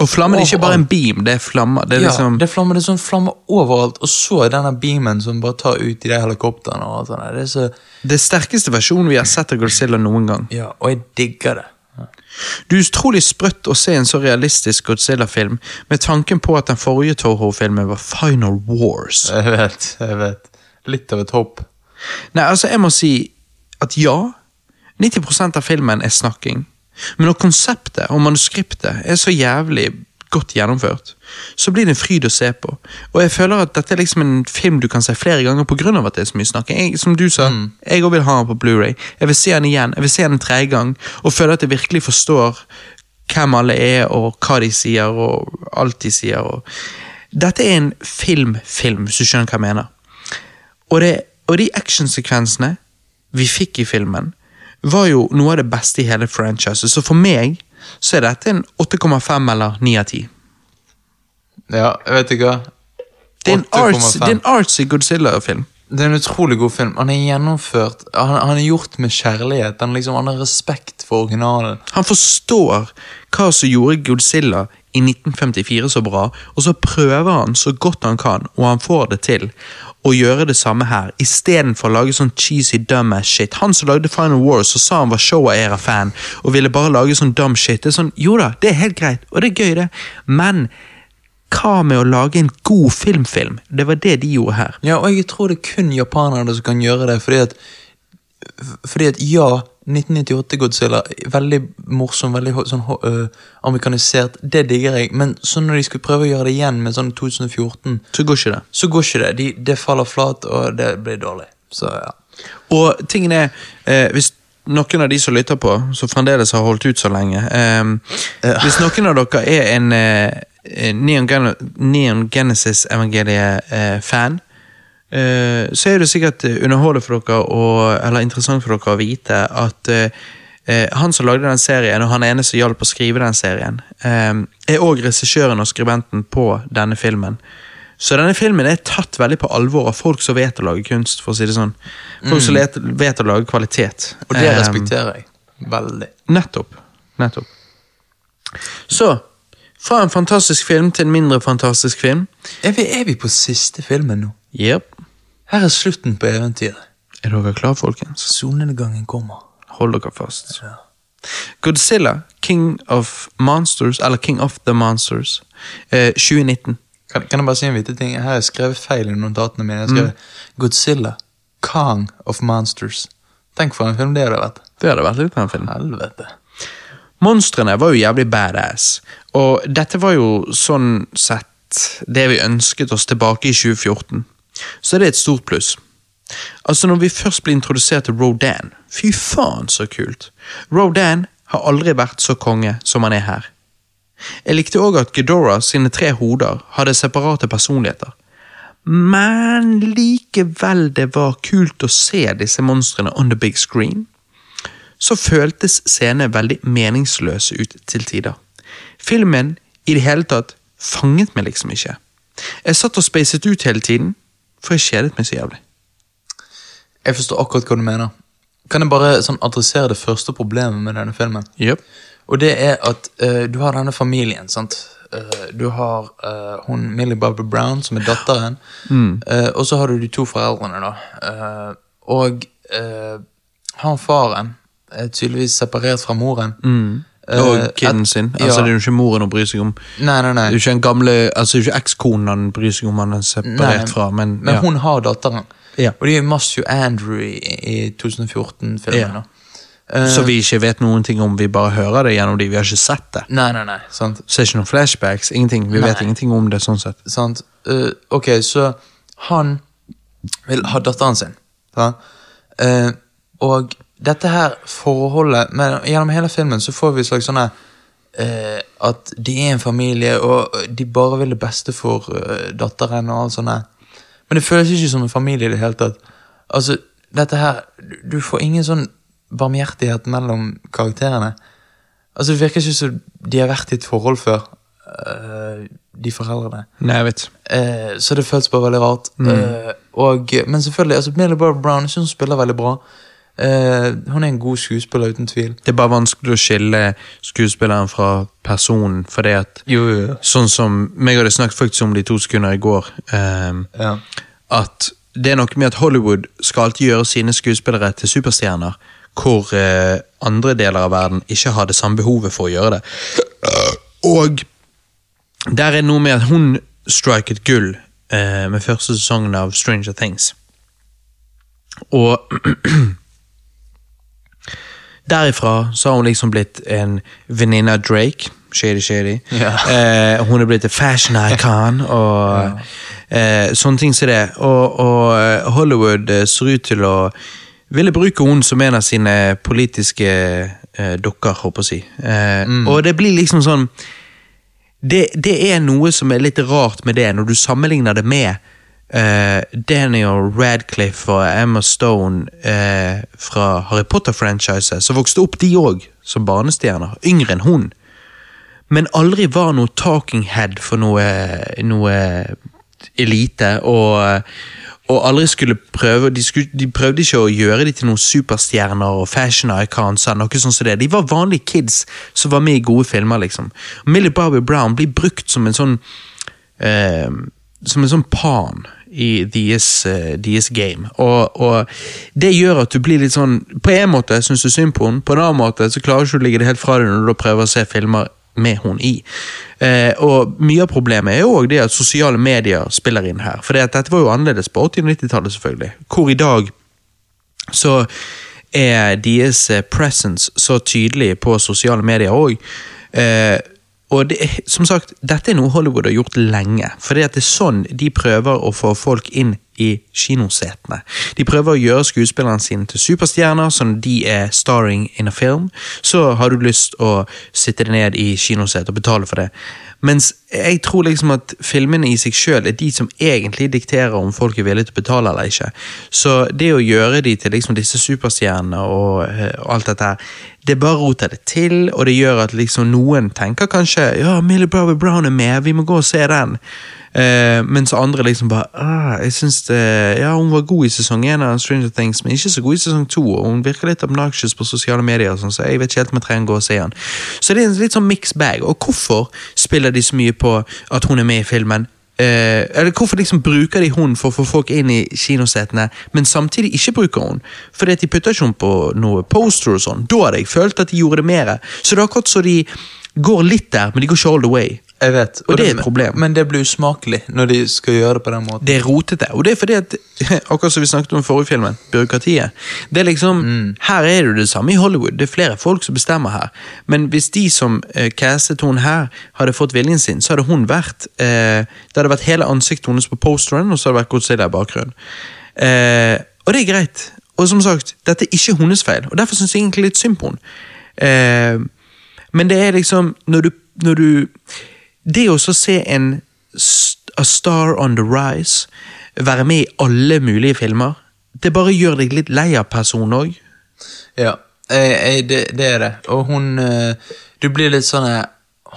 Og flammen er ikke bare en beam, det er flammer. Det er ja, liksom, det er flammer, det er sånn flammer overalt, og så er denne beamen som bare tar ut i de helikoptrene. og alt sånt. Det er så, det sterkeste versjonen vi har sett av Godzilla noen gang. ja, Og jeg digger det. Det er utrolig sprøtt å se en så realistisk Godzilla-film, med tanken på at den forrige Toho-filmen var Final Wars. Jeg vet, jeg vet. Litt av et hopp. Nei, altså, jeg må si at ja, 90% av filmen er snakking. Men når konseptet og manuskriptet er så jævlig godt gjennomført, så blir det en fryd å se på. Og jeg føler at dette er liksom en film du kan se flere ganger pga. at det er så mye snakk. Jeg, som du sa, jeg òg vil ha den på Blu-ray. Jeg vil se den igjen. Jeg vil se den en tredje gang, og føle at jeg virkelig forstår hvem alle er, og hva de sier, og alt de sier. Og... Dette er en film-film, hvis du skjønner hva jeg mener. Og, det, og de actionsekvensene vi fikk i filmen, var jo noe av det beste i hele franchiset. Så for meg så er dette en 8,5 eller 9 av 10. Ja, vet ikke hva. Det er en 8,5. artsy, det er en artsy Godzilla-film. Det er en utrolig god film. Han er gjennomført. Han, han er gjort med kjærlighet. Han, liksom, han har respekt for originalen. Han forstår hva som gjorde Godzilla i 1954 så bra, og så prøver han så godt han kan, og han får det til, å gjøre det samme her, istedenfor å lage sånn cheesy dumbass shit. Han som lagde Final Wars og sa han var Showa-era-fan, og ville bare lage sånn dumb shit. Det er sånn, Jo da, det er helt greit, og det er gøy, det, men hva med å lage en god filmfilm? Det var det de gjorde her. Ja, og jeg tror det er kun japanerne som kan gjøre det, fordi at Fordi at ja, 1998-Godzilla, veldig morsom, veldig sånn øh, amerikanisert, det digger jeg, men så når de skulle prøve å gjøre det igjen med sånn 2014, Så går ikke det. så går ikke det. De, det faller flat, og det blir dårlig. Så ja. Og tingen er, eh, hvis noen av de som lytter på, som fremdeles har holdt ut så lenge eh, Hvis noen av dere er en eh, Neon, Gen Neon Genesis-evangeliet-fan, eh, så er det sikkert eh, underholdende for dere, og, eller interessant for dere å vite at eh, eh, han som lagde den serien, og han ene som hjalp å skrive den serien, eh, er òg regissøren og skribenten på denne filmen. Så denne filmen er tatt veldig på alvor av folk som vet å lage kunst. for å si det sånn. Folk som vet, vet å lage kvalitet. Og det Eh, respekterer jeg. Veldig. Nettopp. Nettopp. Så, fra en fantastisk film til en mindre fantastisk film. Er vi, er vi på siste filmen nå? Yep. Her er slutten på eventyret. Er dere klar, folkens? Solnedgangen kommer. Hold dere fast. Godzilla, King of Monsters, eller King of the Monsters, eh, 2019. Kan, kan jeg bare si en liten ting? Her har jeg skrevet feil i notatene mine. Jeg skrev mm. Godzilla, Kong of Monsters. Tenk for en film det hadde vært. Det hadde vært litt av en film. Helvete. Monstrene var jo jævlig badass, og dette var jo sånn sett det vi ønsket oss tilbake i 2014. Så det er et stort pluss. Altså, når vi først blir introdusert til Rodan Fy faen, så kult. Rodan har aldri vært så konge som han er her. Jeg likte òg at Ghidorah sine tre hoder hadde separate personligheter. Men likevel det var kult å se disse monstrene on the big screen, så føltes scenene veldig meningsløse ut til tider. Filmen i det hele tatt fanget meg liksom ikke. Jeg satt og spacet ut hele tiden, for jeg kjedet meg så jævlig. Jeg forstår akkurat hva du mener. Kan jeg bare sånn adressere det første problemet med denne filmen? Yep. Og det er at uh, du har denne familien, sant. Uh, du har uh, hun Millie Bobby Brown, som er datteren. Eh, og så har du de to foreldrene, da. Og han faren er tydeligvis separert fra moren. Eh, Og kiden et- sin. Altså, ja. Det er jo ikke moren å bry seg om. Nei, nei, nei. Det er jo ikke en gamle, altså det er jo ikke ekskonen han bryr seg om han er separert Nei, fra, men, men ja. hun har datteren. Ja. Og de er Matthew Andrew i, i 2014-filmen. Ja. Eh, Så vi ikke vet noen ting om, vi bare hører det gjennom de, vi har ikke sett det. Nei, nei, nei. Sant. er ikke noen flashbacks, ingenting. Vi vet ingenting om det sånn sett. sant? Uh, ok, så han vil ha datteren sin. Eh, og dette her forholdet men Gjennom hele filmen så får vi slags sånne eh, At de er en familie, og de bare vil det beste for eh, datteren. og alt sånt. Men det føles ikke som en familie i det hele tatt. Altså, dette her Du, får ingen sånn barmhjertighet mellom karakterene. Altså, Det virker ikke som de har vært i et forhold før, uh, de foreldrene. Nei, jeg vet. Uh, så det føles bare veldig rart. Eh, og, men selvfølgelig, altså Millie Brown jeg synes hun spiller veldig bra. Eh, hun er en god skuespiller, uten tvil. Det er bare vanskelig å skille skuespilleren fra personen, for det at Jo, jo, Sånn som meg hadde snakket faktisk om de to sekunder i går, Um, Ja. at det er noe med at Hollywood skal alltid gjøre sine skuespillere til superstjerner, hvor uh, andre deler av verden ikke har det samme behovet for å gjøre det. Og der er noe med at hun striket gull uh, med første sesongen av Stranger Things. Og derifra så har hun liksom blitt en venninne av Drake. Shady, shady. Ja. Eh, hun er blitt en fashion icon og eh, sånne ting som det. Og, og eh, Hollywood eh, ser ut til å ville bruke hun som en av sine politiske eh, dokker, håper jeg å si. Eh, Og det blir liksom sånn det, det er noe som er litt rart med det, når du sammenligner det med Daniel Radcliffe og Emma Stone eh, fra Harry Potter-franchiset, som vokste opp de òg som barnestjerner, yngre enn hun men aldri var noe talking head for noe, noe elite, og, og aldri skulle prøve de, skulle, de prøvde ikke å gjøre de til noen superstjerner og fashion icons, noe sånt som det. De var vanlige kids som var med i gode filmer, liksom. Millie Bobby Brown blir brukt som en sånn eh, som en sånn pawn i deres, eh, deres game. Og, og det gjør at du blir litt sånn På en måte syns du synd på henne, på en annen måte så klarer du ikke å ligge det helt fra deg når du prøver å se filmer med hun i. Eh, og mye av problemet er jo også det at sosiale medier spiller inn her. For dette var jo annerledes på 80- og 90-tallet, selvfølgelig. Hvor i dag så er deres eh, presence så tydelig på sosiale medier òg. Og det, som sagt, dette er noe Hollywood har gjort lenge. For det er sånn de prøver å få folk inn i kinosetene. De prøver å gjøre skuespillerne sine til superstjerner, sånn de er starring in a film. Så har du lyst å sitte deg ned i kinosetet og betale for det. Mens jeg tror liksom at filmene i seg sjøl er de som egentlig dikterer om folk er villige til å betale eller ikke. Så det å gjøre de til liksom disse superstjernene og, eh, og alt dette her, det bare roter det til, og det gjør at liksom noen tenker kanskje ja, Millie Brower Brown er med, vi må gå og se den. Eh, mens andre liksom bare ah, jeg synes det, Ja, hun var god i sesong én av Stranger Things, men ikke så god i sesong to. Og hun virker litt obnoxious på sosiale medier, sånn, så jeg vet ikke helt om jeg trenger å gå og se den. Så det er en litt sånn mixed bag. Og hvorfor spiller de så mye på at hun er med i filmen? Eh, eller Hvorfor liksom bruker de hun for å få folk inn i kinosetene, men samtidig ikke bruker hun? Fordi at de putter ikke hun på noe poster og sånn. Da hadde jeg følt at de gjorde det mer. Så det er akkurat så de går litt der, men de går ikke all the way. Jeg vet. Og det er et problem. Men det blir usmakelig når de skal gjøre det på den måten. Det er rotete, og det er fordi at Akkurat som vi snakket om i forrige filmen, byråkratiet. Det er liksom, Her er det det samme i Hollywood, det er flere folk som bestemmer her. Men hvis de som eh, castet hun her, hadde fått viljen sin, så hadde hun vært eh, Det hadde vært hele ansiktet hennes på posteren, og så hadde det vært Godzilla i bakgrunnen. Eh, Og det er greit. Og som sagt, dette er ikke hennes feil, og derfor syns jeg egentlig litt synd på henne. Men det er liksom Når du, når du Det å se en A Star on the Rise være med i alle mulige filmer, det bare gjør deg litt lei av personen òg. Ja, jeg, jeg, det, det er det. Og hun eh, Du blir litt sånn eh,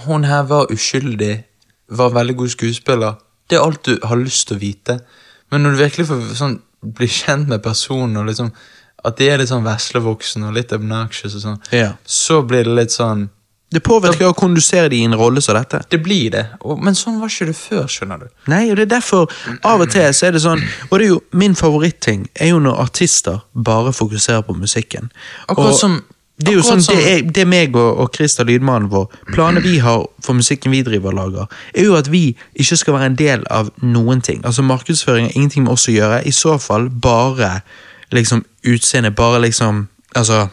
Hun her var uskyldig, var veldig god skuespiller. Det er alt du har lyst til å vite. Men når du virkelig får sånn, bli kjent med personen, og liksom at de er litt sånn veslevoksen og litt obnoxious, og sånn, Ja. så blir det litt sånn Det påvirker da, å kondusere ser i en rolle som dette. Det blir det. Og, men sånn var ikke det før, skjønner du. Nei, og det er derfor av og til så er det sånn Og det er jo min favoritting er jo når artister bare fokuserer på musikken. Akkurat og som- det er jo sånn, det er, det meg og, og Christer, lydmannen vår, planene vi har for musikken vi driver og lager, er jo at vi ikke skal være en del av noen ting. Altså Markedsføring har ingenting med oss å gjøre. I så fall bare liksom utseende, bare liksom Altså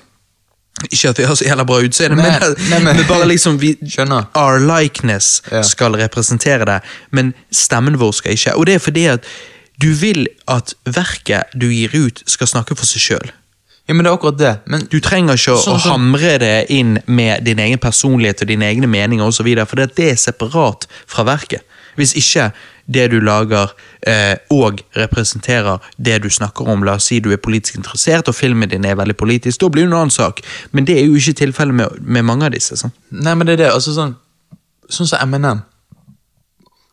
ikke at vi har så jævla bra utseende, men, men- men bare liksom vi, Our likeness Ja. skal representere det, men stemmen vår skal ikke. Og det er fordi at du vil at verket du gir ut, skal snakke for seg sjøl. Ja, men det er akkurat det. Men Du trenger ikke Sånn å hamre det inn med din egen personlighet og dine egne meninger og så videre, for det er separat fra verket. Hvis ikke det du lager eh, og representerer det du snakker om, la oss si du er politisk interessert og filmen din er veldig politisk, da blir det en annen sak. Men det er jo ikke tilfellet med, med mange av disse. Sånn. Nei, men det er det. altså Sånn Sånn som Eminem.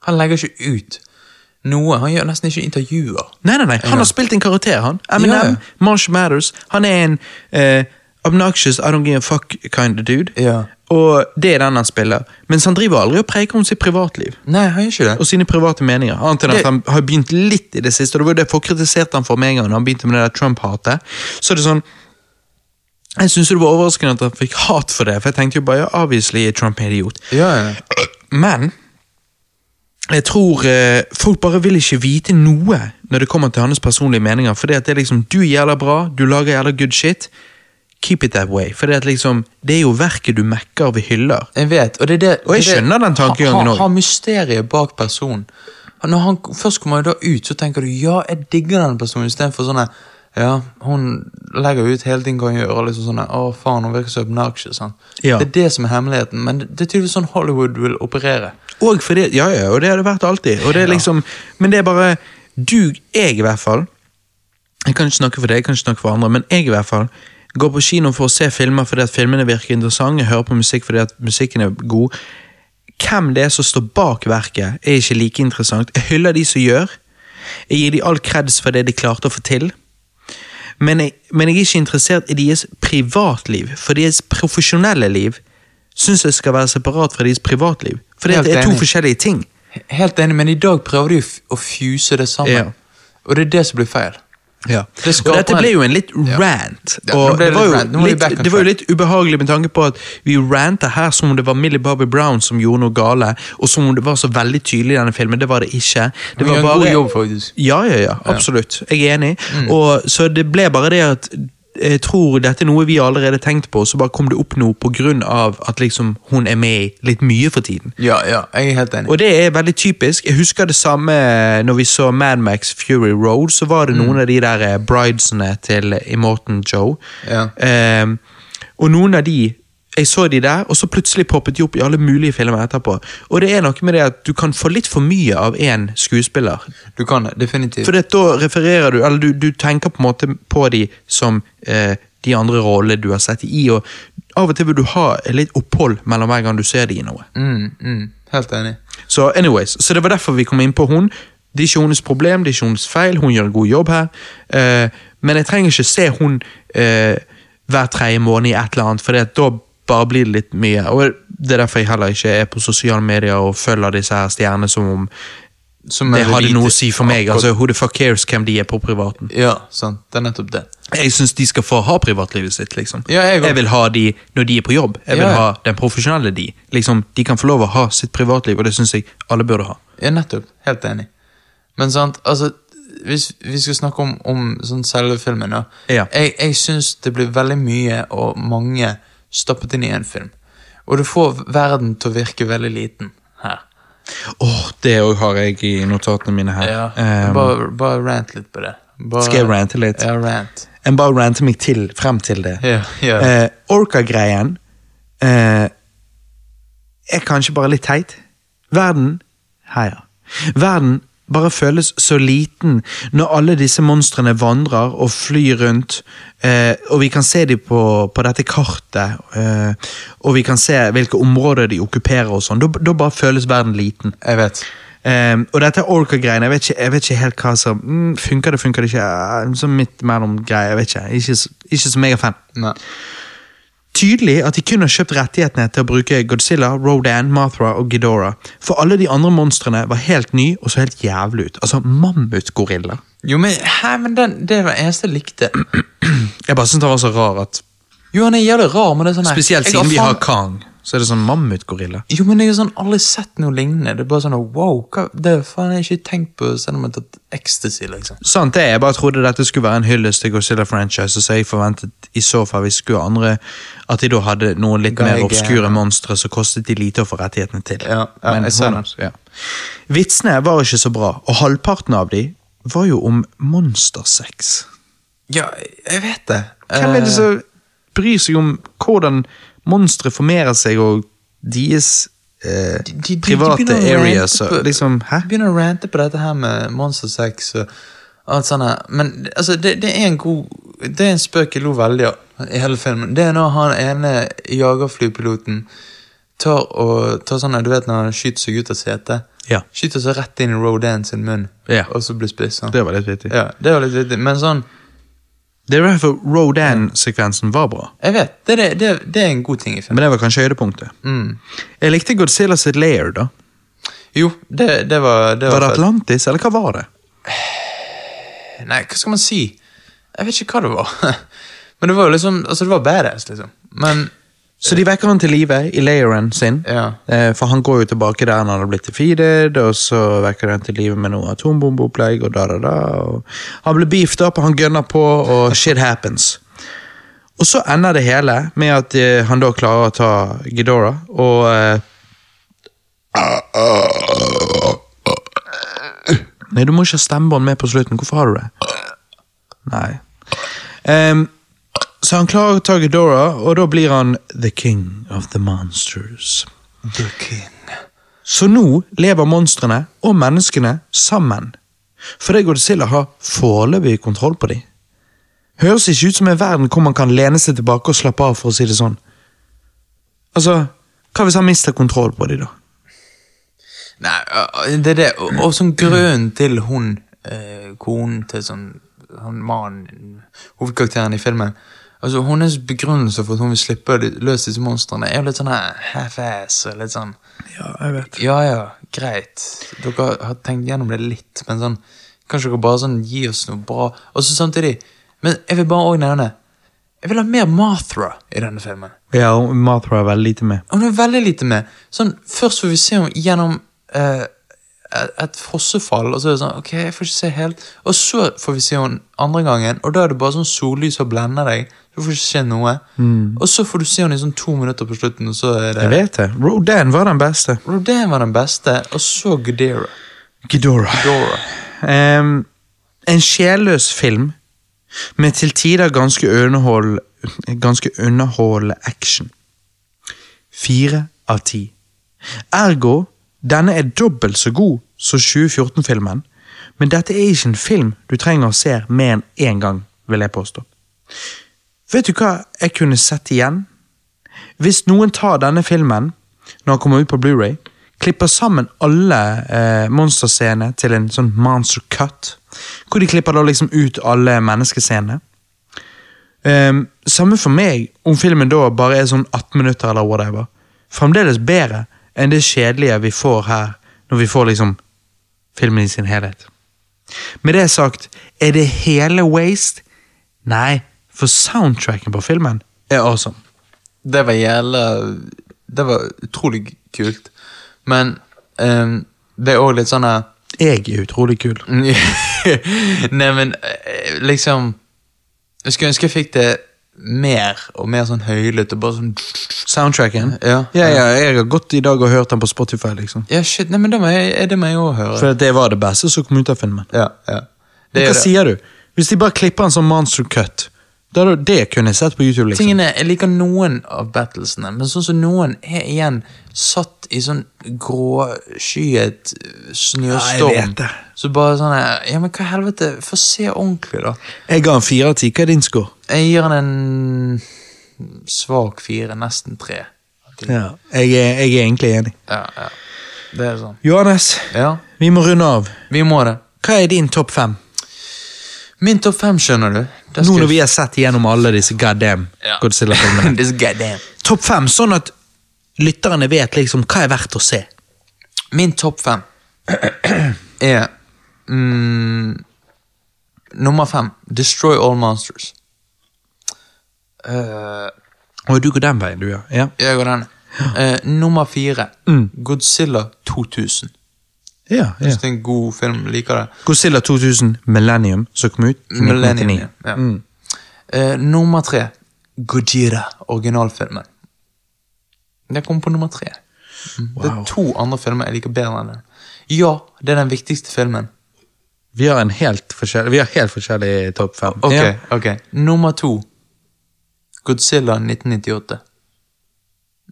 Han legger ikke ut noe. Han gjør nesten ikke intervjuer. Nei, nei, nei. Han har spilt en karakter, han. Eminem, Ja, ja. Marsh Matters. Han er en eh, obnoxious, I don't give a fuck kind of dude. Ja. Og det er den han spiller. Mens han driver aldri og preker om sitt privatliv. Nei, han gjør ikke det. Og sine private meninger. Annet enn at han har begynt litt i det siste. og Det var jo det folk kritiserte han for med en gang når han begynte med det der Trump-hatet. Så er det sånn Jeg syns det var overraskende at han fikk hat for det, for jeg tenkte jo bare ja, obviously er Trump en idiot. Ja, ja. Men jeg tror eh, folk bare vil ikke vite noe når det kommer til hans personlige meninger. For det er liksom, du er jævla bra, du lager jævla good shit. Keep it that way. For det, at liksom, det er jo verket du mekker ved hyller. Jeg vet, og det er det Og jeg det er skjønner den tankegangen ha- ha- Ha mysteriet bak personen. Når han først kommer da ut, så tenker du ja, jeg digger den personen, istedenfor sånn ja, hun legger ut hele ting hun gjør, liksom sånn å faen, hun virker så obnoxious. Sånn. Ja. Det er det som er hemmeligheten, men det, det er tydeligvis sånn Hollywood vil operere. Og fordi, ja, ja, og det har det vært alltid. Og det er liksom, Men det er bare Du, jeg i hvert fall Jeg kan ikke snakke for deg, jeg kan ikke snakke for andre, men jeg i hvert fall går på kino for å se filmer fordi at filmene virker interessante, hører på musikk fordi at musikken er god. Hvem det er som står bak verket, er ikke like interessant. Jeg hyller de som gjør. Jeg gir de all kreds for det de klarte å få til. Men jeg, men jeg er ikke interessert i deres privatliv, for deres profesjonelle liv syns jeg skal være separat fra deres privatliv. For det er to forskjellige ting. Helt enig, men i dag prøver de å fuse det sammen. Ja. Og det er det som blir feil. Ja. Det Og dette ble jo en litt rant. Ja, og det det var, litt litt, det var jo litt ubehagelig med tanke på at vi ranta her som om det var Millie Bobby Brown som gjorde noe gale, og som om det var så veldig tydelig i denne filmen. Det var det ikke. Det var bare, en god jobb, faktisk. Ja, ja, ja, absolutt. Jeg er enig. Mm. Og, så det ble bare det at jeg tror dette er noe vi allerede tenkte på, så bare kom det opp noe av at liksom hun er med i litt mye for tiden. Ja, ja, jeg er helt enig. Og det er veldig typisk. Jeg husker det samme når vi så Mad Max Fury Road. Så var det noen av de der eh, bridesene til Immortan Joe. Ja. Um, og noen av de Jeg så de der, og så plutselig poppet de opp i alle mulige filmer etterpå. Og det er noe med det at du kan få litt for mye av én skuespiller. Du kan definitivt. For da refererer du, eller du, du tenker på en måte på de som eh, de andre rollene du har sett i, og av og til vil du ha litt opphold mellom hver gang du ser de i noe. Mm, mm, helt enig. Så anyways, så det var derfor vi kom inn på hun. Det er ikke hennes problem, det er ikke hennes feil, hun gjør en god jobb her. Eh, men jeg trenger ikke se hun eh, hver tredje måned i et eller annet, for da bare blir det litt mye. Og det er derfor jeg heller ikke er på sosiale medier og følger disse her stjernene som om Som det hadde noe å si for meg. Altså Who the fuck cares hvem de er på privaten? Ja, sant. Det er nettopp det. Jeg syns de skal få ha privatlivet sitt, liksom. Ja, jeg jeg, vil ha de når de er på jobb. Jeg vil Ja, ja. ha den profesjonelle de. Liksom, De kan få lov å ha sitt privatliv, og det syns jeg alle burde ha. Ja, nettopp. Helt enig. Men sant, altså Hvis vi skal snakke om, om sånn selve filmen, da. Jeg, jeg syns det blir veldig mye og mange stappet inn i én film. Og du får verden til å virke veldig liten her. Åh, det òg har jeg i notatene mine her. Ja, Um, bare, bare rant litt på det. Bare, Skal jeg rante litt? Ja, rant. Jeg bare rante meg til, frem til det. Yeah, yeah. Uh, Orca-greien uh, er kanskje bare litt teit. Verden Her, ja. Verden bare føles så liten når alle disse monstrene vandrer og flyr rundt, eh, og vi kan se dem på, på dette kartet, eh, og vi kan se hvilke områder de okkuperer og sånn. Da bare føles verden liten. Jeg vet. Um, og dette Orca-greiene, jeg, jeg vet ikke helt hva som mm, Funker det, funker det ikke? Uh, Sånn midt mellom greier, jeg vet ikke. Ikke, ikke som jeg er fan. Nei. Tydelig at de kun har kjøpt rettighetene til å bruke Godzilla, Rodan, Mothra og Ghidorah. For alle de andre monstrene var helt ny og så helt jævlig ut. Altså mammutgorilla. Jo, men, hæ, men den, det var eneste jeg likte. Jeg bare syns det var så rar at Jo, han er jævlig rar, men det er sånn her- Spesielt siden vi har Kang, så er det sånn mammutgorilla. Jo, men jeg har sånn aldri sett noe lignende. Det er bare sånn wow, hva, det har faen jeg ikke tenkt på selv om jeg har tatt ecstasy, liksom. Sant det, jeg bare trodde dette skulle være en hyllest til Godzilla-franchise, så jeg forventet i så fall hvis skulle andre at de da hadde noen litt mer obskure monstre, som kostet de lite å få rettighetene til. Ja, ja, jeg ser knows, ja. Vitsene var ikke så bra, og halvparten av de var jo om monstersex. Ja, jeg vet det. Hvem er det Eh, som bryr seg om hvordan monstre formerer seg og deres eh, de- de- de private areas? Og, liksom, hæ? Begynner å rante på dette her med monstersex og alt sånt her. Men altså, det, det er en god Det er en spøk jeg lo veldig av i hele filmen. Det er når han ene jagerflypiloten tar og tar sånn Du vet når han skyter seg ut av setet? Ja. Skyter seg rett inn i Rodan sin munn, Ja. og så blir spissa. Det var litt vittig. Ja, det var litt vittig. Men sånn Det er derfor Rodan-sekvensen var bra. Jeg vet, det, det, det, det er en god ting i filmen. Men det var kanskje høydepunktet. Mm. Jeg likte Godzilla sitt lair, da. Jo, det, det var det Var. Atlantis, eller hva var det? Nei, hva skal man si? Jeg vet ikke hva det var. Men det var jo liksom Altså, det var badass, liksom. Men Så de vekker han til live i layeren sin. Ja. Eh, for han går jo tilbake der han hadde blitt defeated, og så vekker de han til live med noe atombombeopplegg, og da, da, da. Og han blir beefed up, han gønner på, og shit happens. Og så ender det hele med at eh, han da klarer å ta Ghidorah, og eh, Nei, du må ikke ha stemmebånd med på slutten. Hvorfor har du det? Nei. Ehm, så han klarer å ta Ghidorah, og da blir han the king of the monsters. The King. Så nå lever monstrene og menneskene sammen. For Fordi Godzilla har foreløpig kontroll på dem. Høres ikke ut som en verden hvor man kan lene seg tilbake og slappe av, for å si det sånn. Altså, hva hvis han mister kontroll på dem, da? Nei, øh, det er det. Og, og sånn grunnen til hun, eh, konen til sånn han mannen, hovedkarakteren i filmen Altså, Hennes begrunnelse for at hun vil slippe de- løs disse monstrene, er jo litt sånn her half-ass. og litt sånn Ja, jeg vet. Ja ja, greit. Dere har tenkt gjennom det litt, men sånn Kanskje dere bare sånn gi oss noe bra. Og så samtidig Men jeg vil bare også nevne Jeg vil ha mer Mothra i denne filmen. Ja, og Mothra er veldig lite med. Hun er veldig lite med. Sånn, Først får vi se henne gjennom eh, et- fossefall, og så er det sånn Ok, jeg får ikke se helt. Og så får vi se henne andre gangen, og da er det bare sånn sollys som blender deg. Du får ikke se noe. Og så får du se henne i sånn to minutter på slutten, og så er det Jeg vet det. Rodan var den beste. Rodan var den beste, og så Ghidorah. Ghidorah. Ghidorah. Um, en sjelløs film med til tider ganske underhold, ganske underholdende action. Fire av ti. Ergo, denne er dobbelt så god som 2014-filmen, men dette er ikke en film du trenger å se mer enn én gang, vil jeg påstå. Vet du hva jeg kunne sett igjen? Hvis noen tar denne filmen når den kommer ut på Blu-ray, klipper sammen alle eh, monsterscenene til en sånn monster cut, hvor de klipper da liksom ut alle menneskescenene. Um, samme for meg om filmen da bare er sånn 18 minutter eller whatever. Fremdeles bedre enn det kjedelige vi får her, når vi får liksom filmen i sin helhet. Med det sagt, er det hele waste? Nei, for soundtracken på filmen er awesome. Det var jævla Det var utrolig kult. Men um, det er òg litt sånn Jeg er utrolig kul. Nei, men eh, liksom Jeg skulle ønske jeg fikk det mer og mer sånn høylytt og bare sånn Soundtracken? Ja. ja, ja, jeg har gått i dag og hørt den på Spotify, liksom. Ja, shit, nei, men det må jeg, det må jeg også høre. For det var det beste som kom ut av filmen. Ja, ja. Er hva det. sier du? Hvis de bare klipper en sånn monster cut, hadde det kunne jeg sett på YouTube. liksom. Tingene, Jeg liker noen av battlesene, men sånn som noen er igjen satt i sånn gråskyet Ja, snøstorm. jeg vet det. Så bare sånn Ja, men hva helvete? Få se ordentlig, da. Jeg ga en fire av ti. Hva er din score? Jeg gir den en svak fire, nesten tre. Ja, jeg er, jeg er egentlig enig. Ja, ja. Det er sånn. Johannes, Ja, vi må runde av. vi må det. Hva er din topp fem? Min topp fem, skjønner du. Nå når vi har sett gjennom alle disse goddamn Ja. Godzilla-filmene. Goddamn. Topp fem, sånn at lytterne vet liksom hva er verdt å se. Min topp fem er mm, Nummer fem, Destroy All Monsters. Uh, Og du går den veien, du, ja. ja. jeg går den. Uh, nummer fire, Mm. Godzilla 2000. Ja, Jeg synes det er en god film. Liker det. Godzilla 2000 Millennium, som kom ut i Millennium, 1999. ja. Mm. Eh, nummer tre, Gojira, originalfilmen. Den kom på nummer tre. Wow. Det er to andre filmer jeg liker bedre enn den. Ja, det er den viktigste filmen. Vi har en helt forskjellig, vi har helt forskjellig topp fem. Ok, Ja. ok. Nummer to. Godzilla 1998.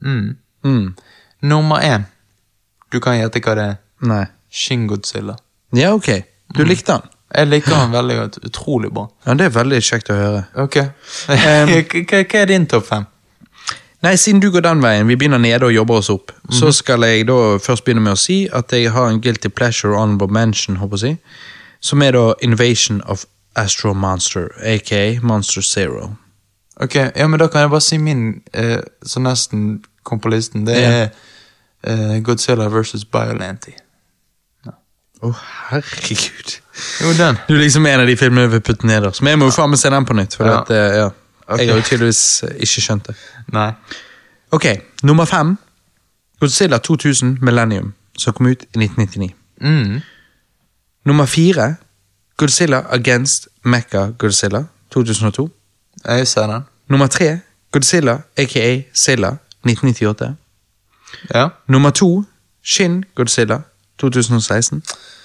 Mm. Mm. Nummer én. Du kan gjette hva det er. Nei. Shin Godzilla. Ja, ok. Du likte den. Jeg liker han veldig godt. Utrolig bra. Ja, Det er veldig kjekt å høre. Ok. hva, hva er din topp fem? Nei, Siden du går den veien, vi begynner nede og jobber oss opp, så skal jeg da først begynne med å si at jeg har en guilty pleasure honorable mention, håper jeg å si, som er da Invasion of Astro Monster, aka Monster Zero. Ok, ja, men Da kan jeg bare si min, eh, som nesten kom på listen. Det er eh, Godzilla versus Biolanti. Å, herregud. Jo, den. Du er liksom en av de filmene vi putter putte nederst. Men jeg må jo faen meg se den på nytt. For Ja. at, eh, ja. Okay. Jeg har jo tydeligvis eh, ikke skjønt det. Nei. Ok, nummer fem. Godzilla 2000 Millennium, som kom ut i 1999. Mm. Nummer fire. Godzilla Against Mecha Godzilla 2002. Jeg ser den. Nummer tre. Godzilla aka Silla 1998. Ja. Nummer to. Shin Godzilla 2016.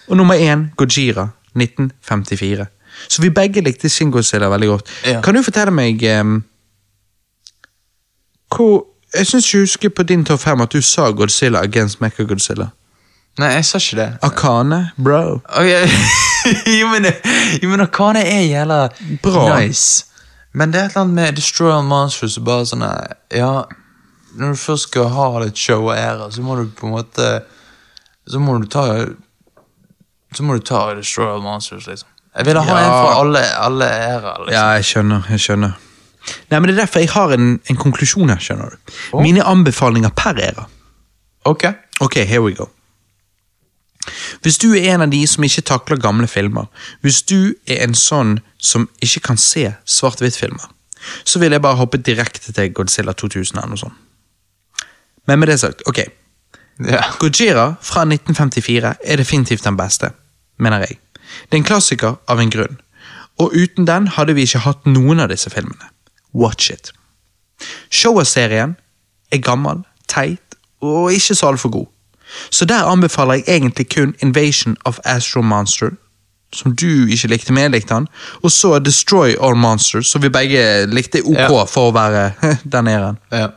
Og nummer én Gojira 1954. Så vi begge likte Shin Godzilla veldig godt. Ja. Kan du fortelle meg um, hvor Jeg syns jeg husker på din topp fem at du sa Godzilla against Mecha Godzilla. Nei, jeg sa ikke det. Akane, bro. Okay. jo, men, jo, men Akane er jævla Bra. nice. Men det er et eller annet med Destroy All Monsters og bare sånn Ja, når du først skal ha litt show og ære, så må du på en måte Så må du ta Så må du ta Destroy All Monsters, liksom. Jeg ville ha Ja. en for alle, alle ærer. Liksom. Ja, jeg skjønner. jeg skjønner. Nei, men Det er derfor jeg har en, en konklusjon her. skjønner du. Mine anbefalinger per æra. Ok. Ok, here we go. Hvis du er en av de som ikke takler gamle filmer, hvis du er en sånn som ikke kan se svart-hvitt-filmer, så vil jeg bare hoppe direkte til Godzilla 2000 eller noe sånt. Men med det sagt, ok. Ja. Gojira fra 1954 er definitivt den beste, mener jeg. Det er en klassiker av en grunn. Og uten den hadde vi ikke hatt noen av disse filmene. Watch it. Showa-serien er gammel, teit og ikke så altfor god. Så der anbefaler jeg egentlig kun Invasion of Astro Monster, som du ikke likte, men jeg likte han, og så Destroy All Monsters, som vi begge likte ok Ja. for å være den æren. ja.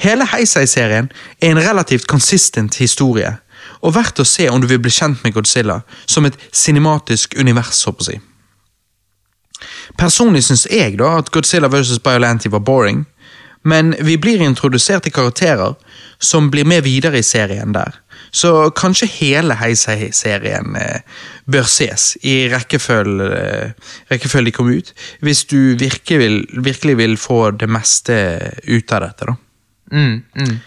Hele Heisei-serien er en relativt consistent historie, og verdt å se om du vil bli kjent med Godzilla som et cinematisk univers, håper jeg. Personlig syns jeg da at Godzilla vs. Biolanti var boring, men vi blir introdusert til karakterer som blir med videre i serien der. Så kanskje hele Heisei-serien eh, bør ses i rekkefølge, eh, rekkefølge de kom ut, hvis du virkelig vil, virkelig vil få det meste ut av dette. da. Mm, mm.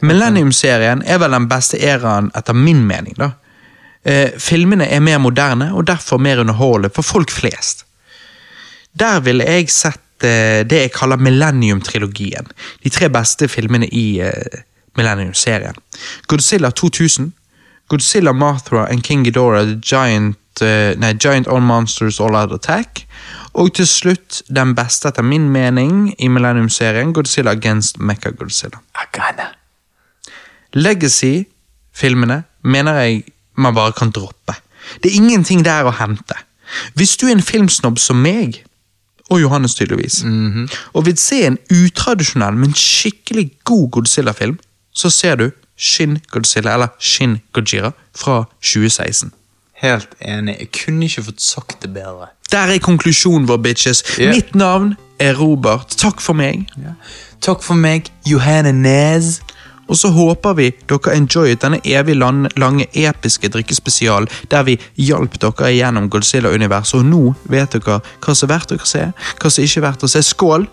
Millennium-serien er vel den beste æraen etter min mening. da. Eh, filmene er mer moderne og derfor mer underholdende for folk flest. Der ville jeg sett eh, det jeg kaller Millennium-trilogien. De tre beste filmene i eh, Millennium-serien. Godzilla 2000, Godzilla Mothra and King Ghidorah, The Giant, nei, Giant All Monsters All Out Attack. Og til slutt, den beste etter min mening i Millennium-serien, Godzilla Against Mecha Godzilla. Legacy-filmene mener jeg man bare kan droppe. Det er ingenting der å hente. Hvis du er en filmsnobb som meg, og Johannes tydeligvis, og vil se en utradisjonell, men skikkelig god Godzilla-film, så ser du Shin Godzilla, eller Shin Gojira, fra 2016. Helt enig. Jeg kunne ikke fått sagt det bedre. Der er konklusjonen vår, bitches. Yeah. Mitt navn er Robert. Takk for meg. Takk for meg, Johanne Nes. Og så håper vi dere enjoyet denne evig lan- lange episke drikkespesial der vi hjalp dere igjennom Godzilla-universet, og nå vet dere hva som er verdt å se, hva som ikke er verdt å se. Skål!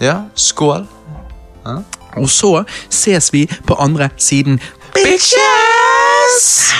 Ja, skål. Og så ses vi på andre siden. Bitches!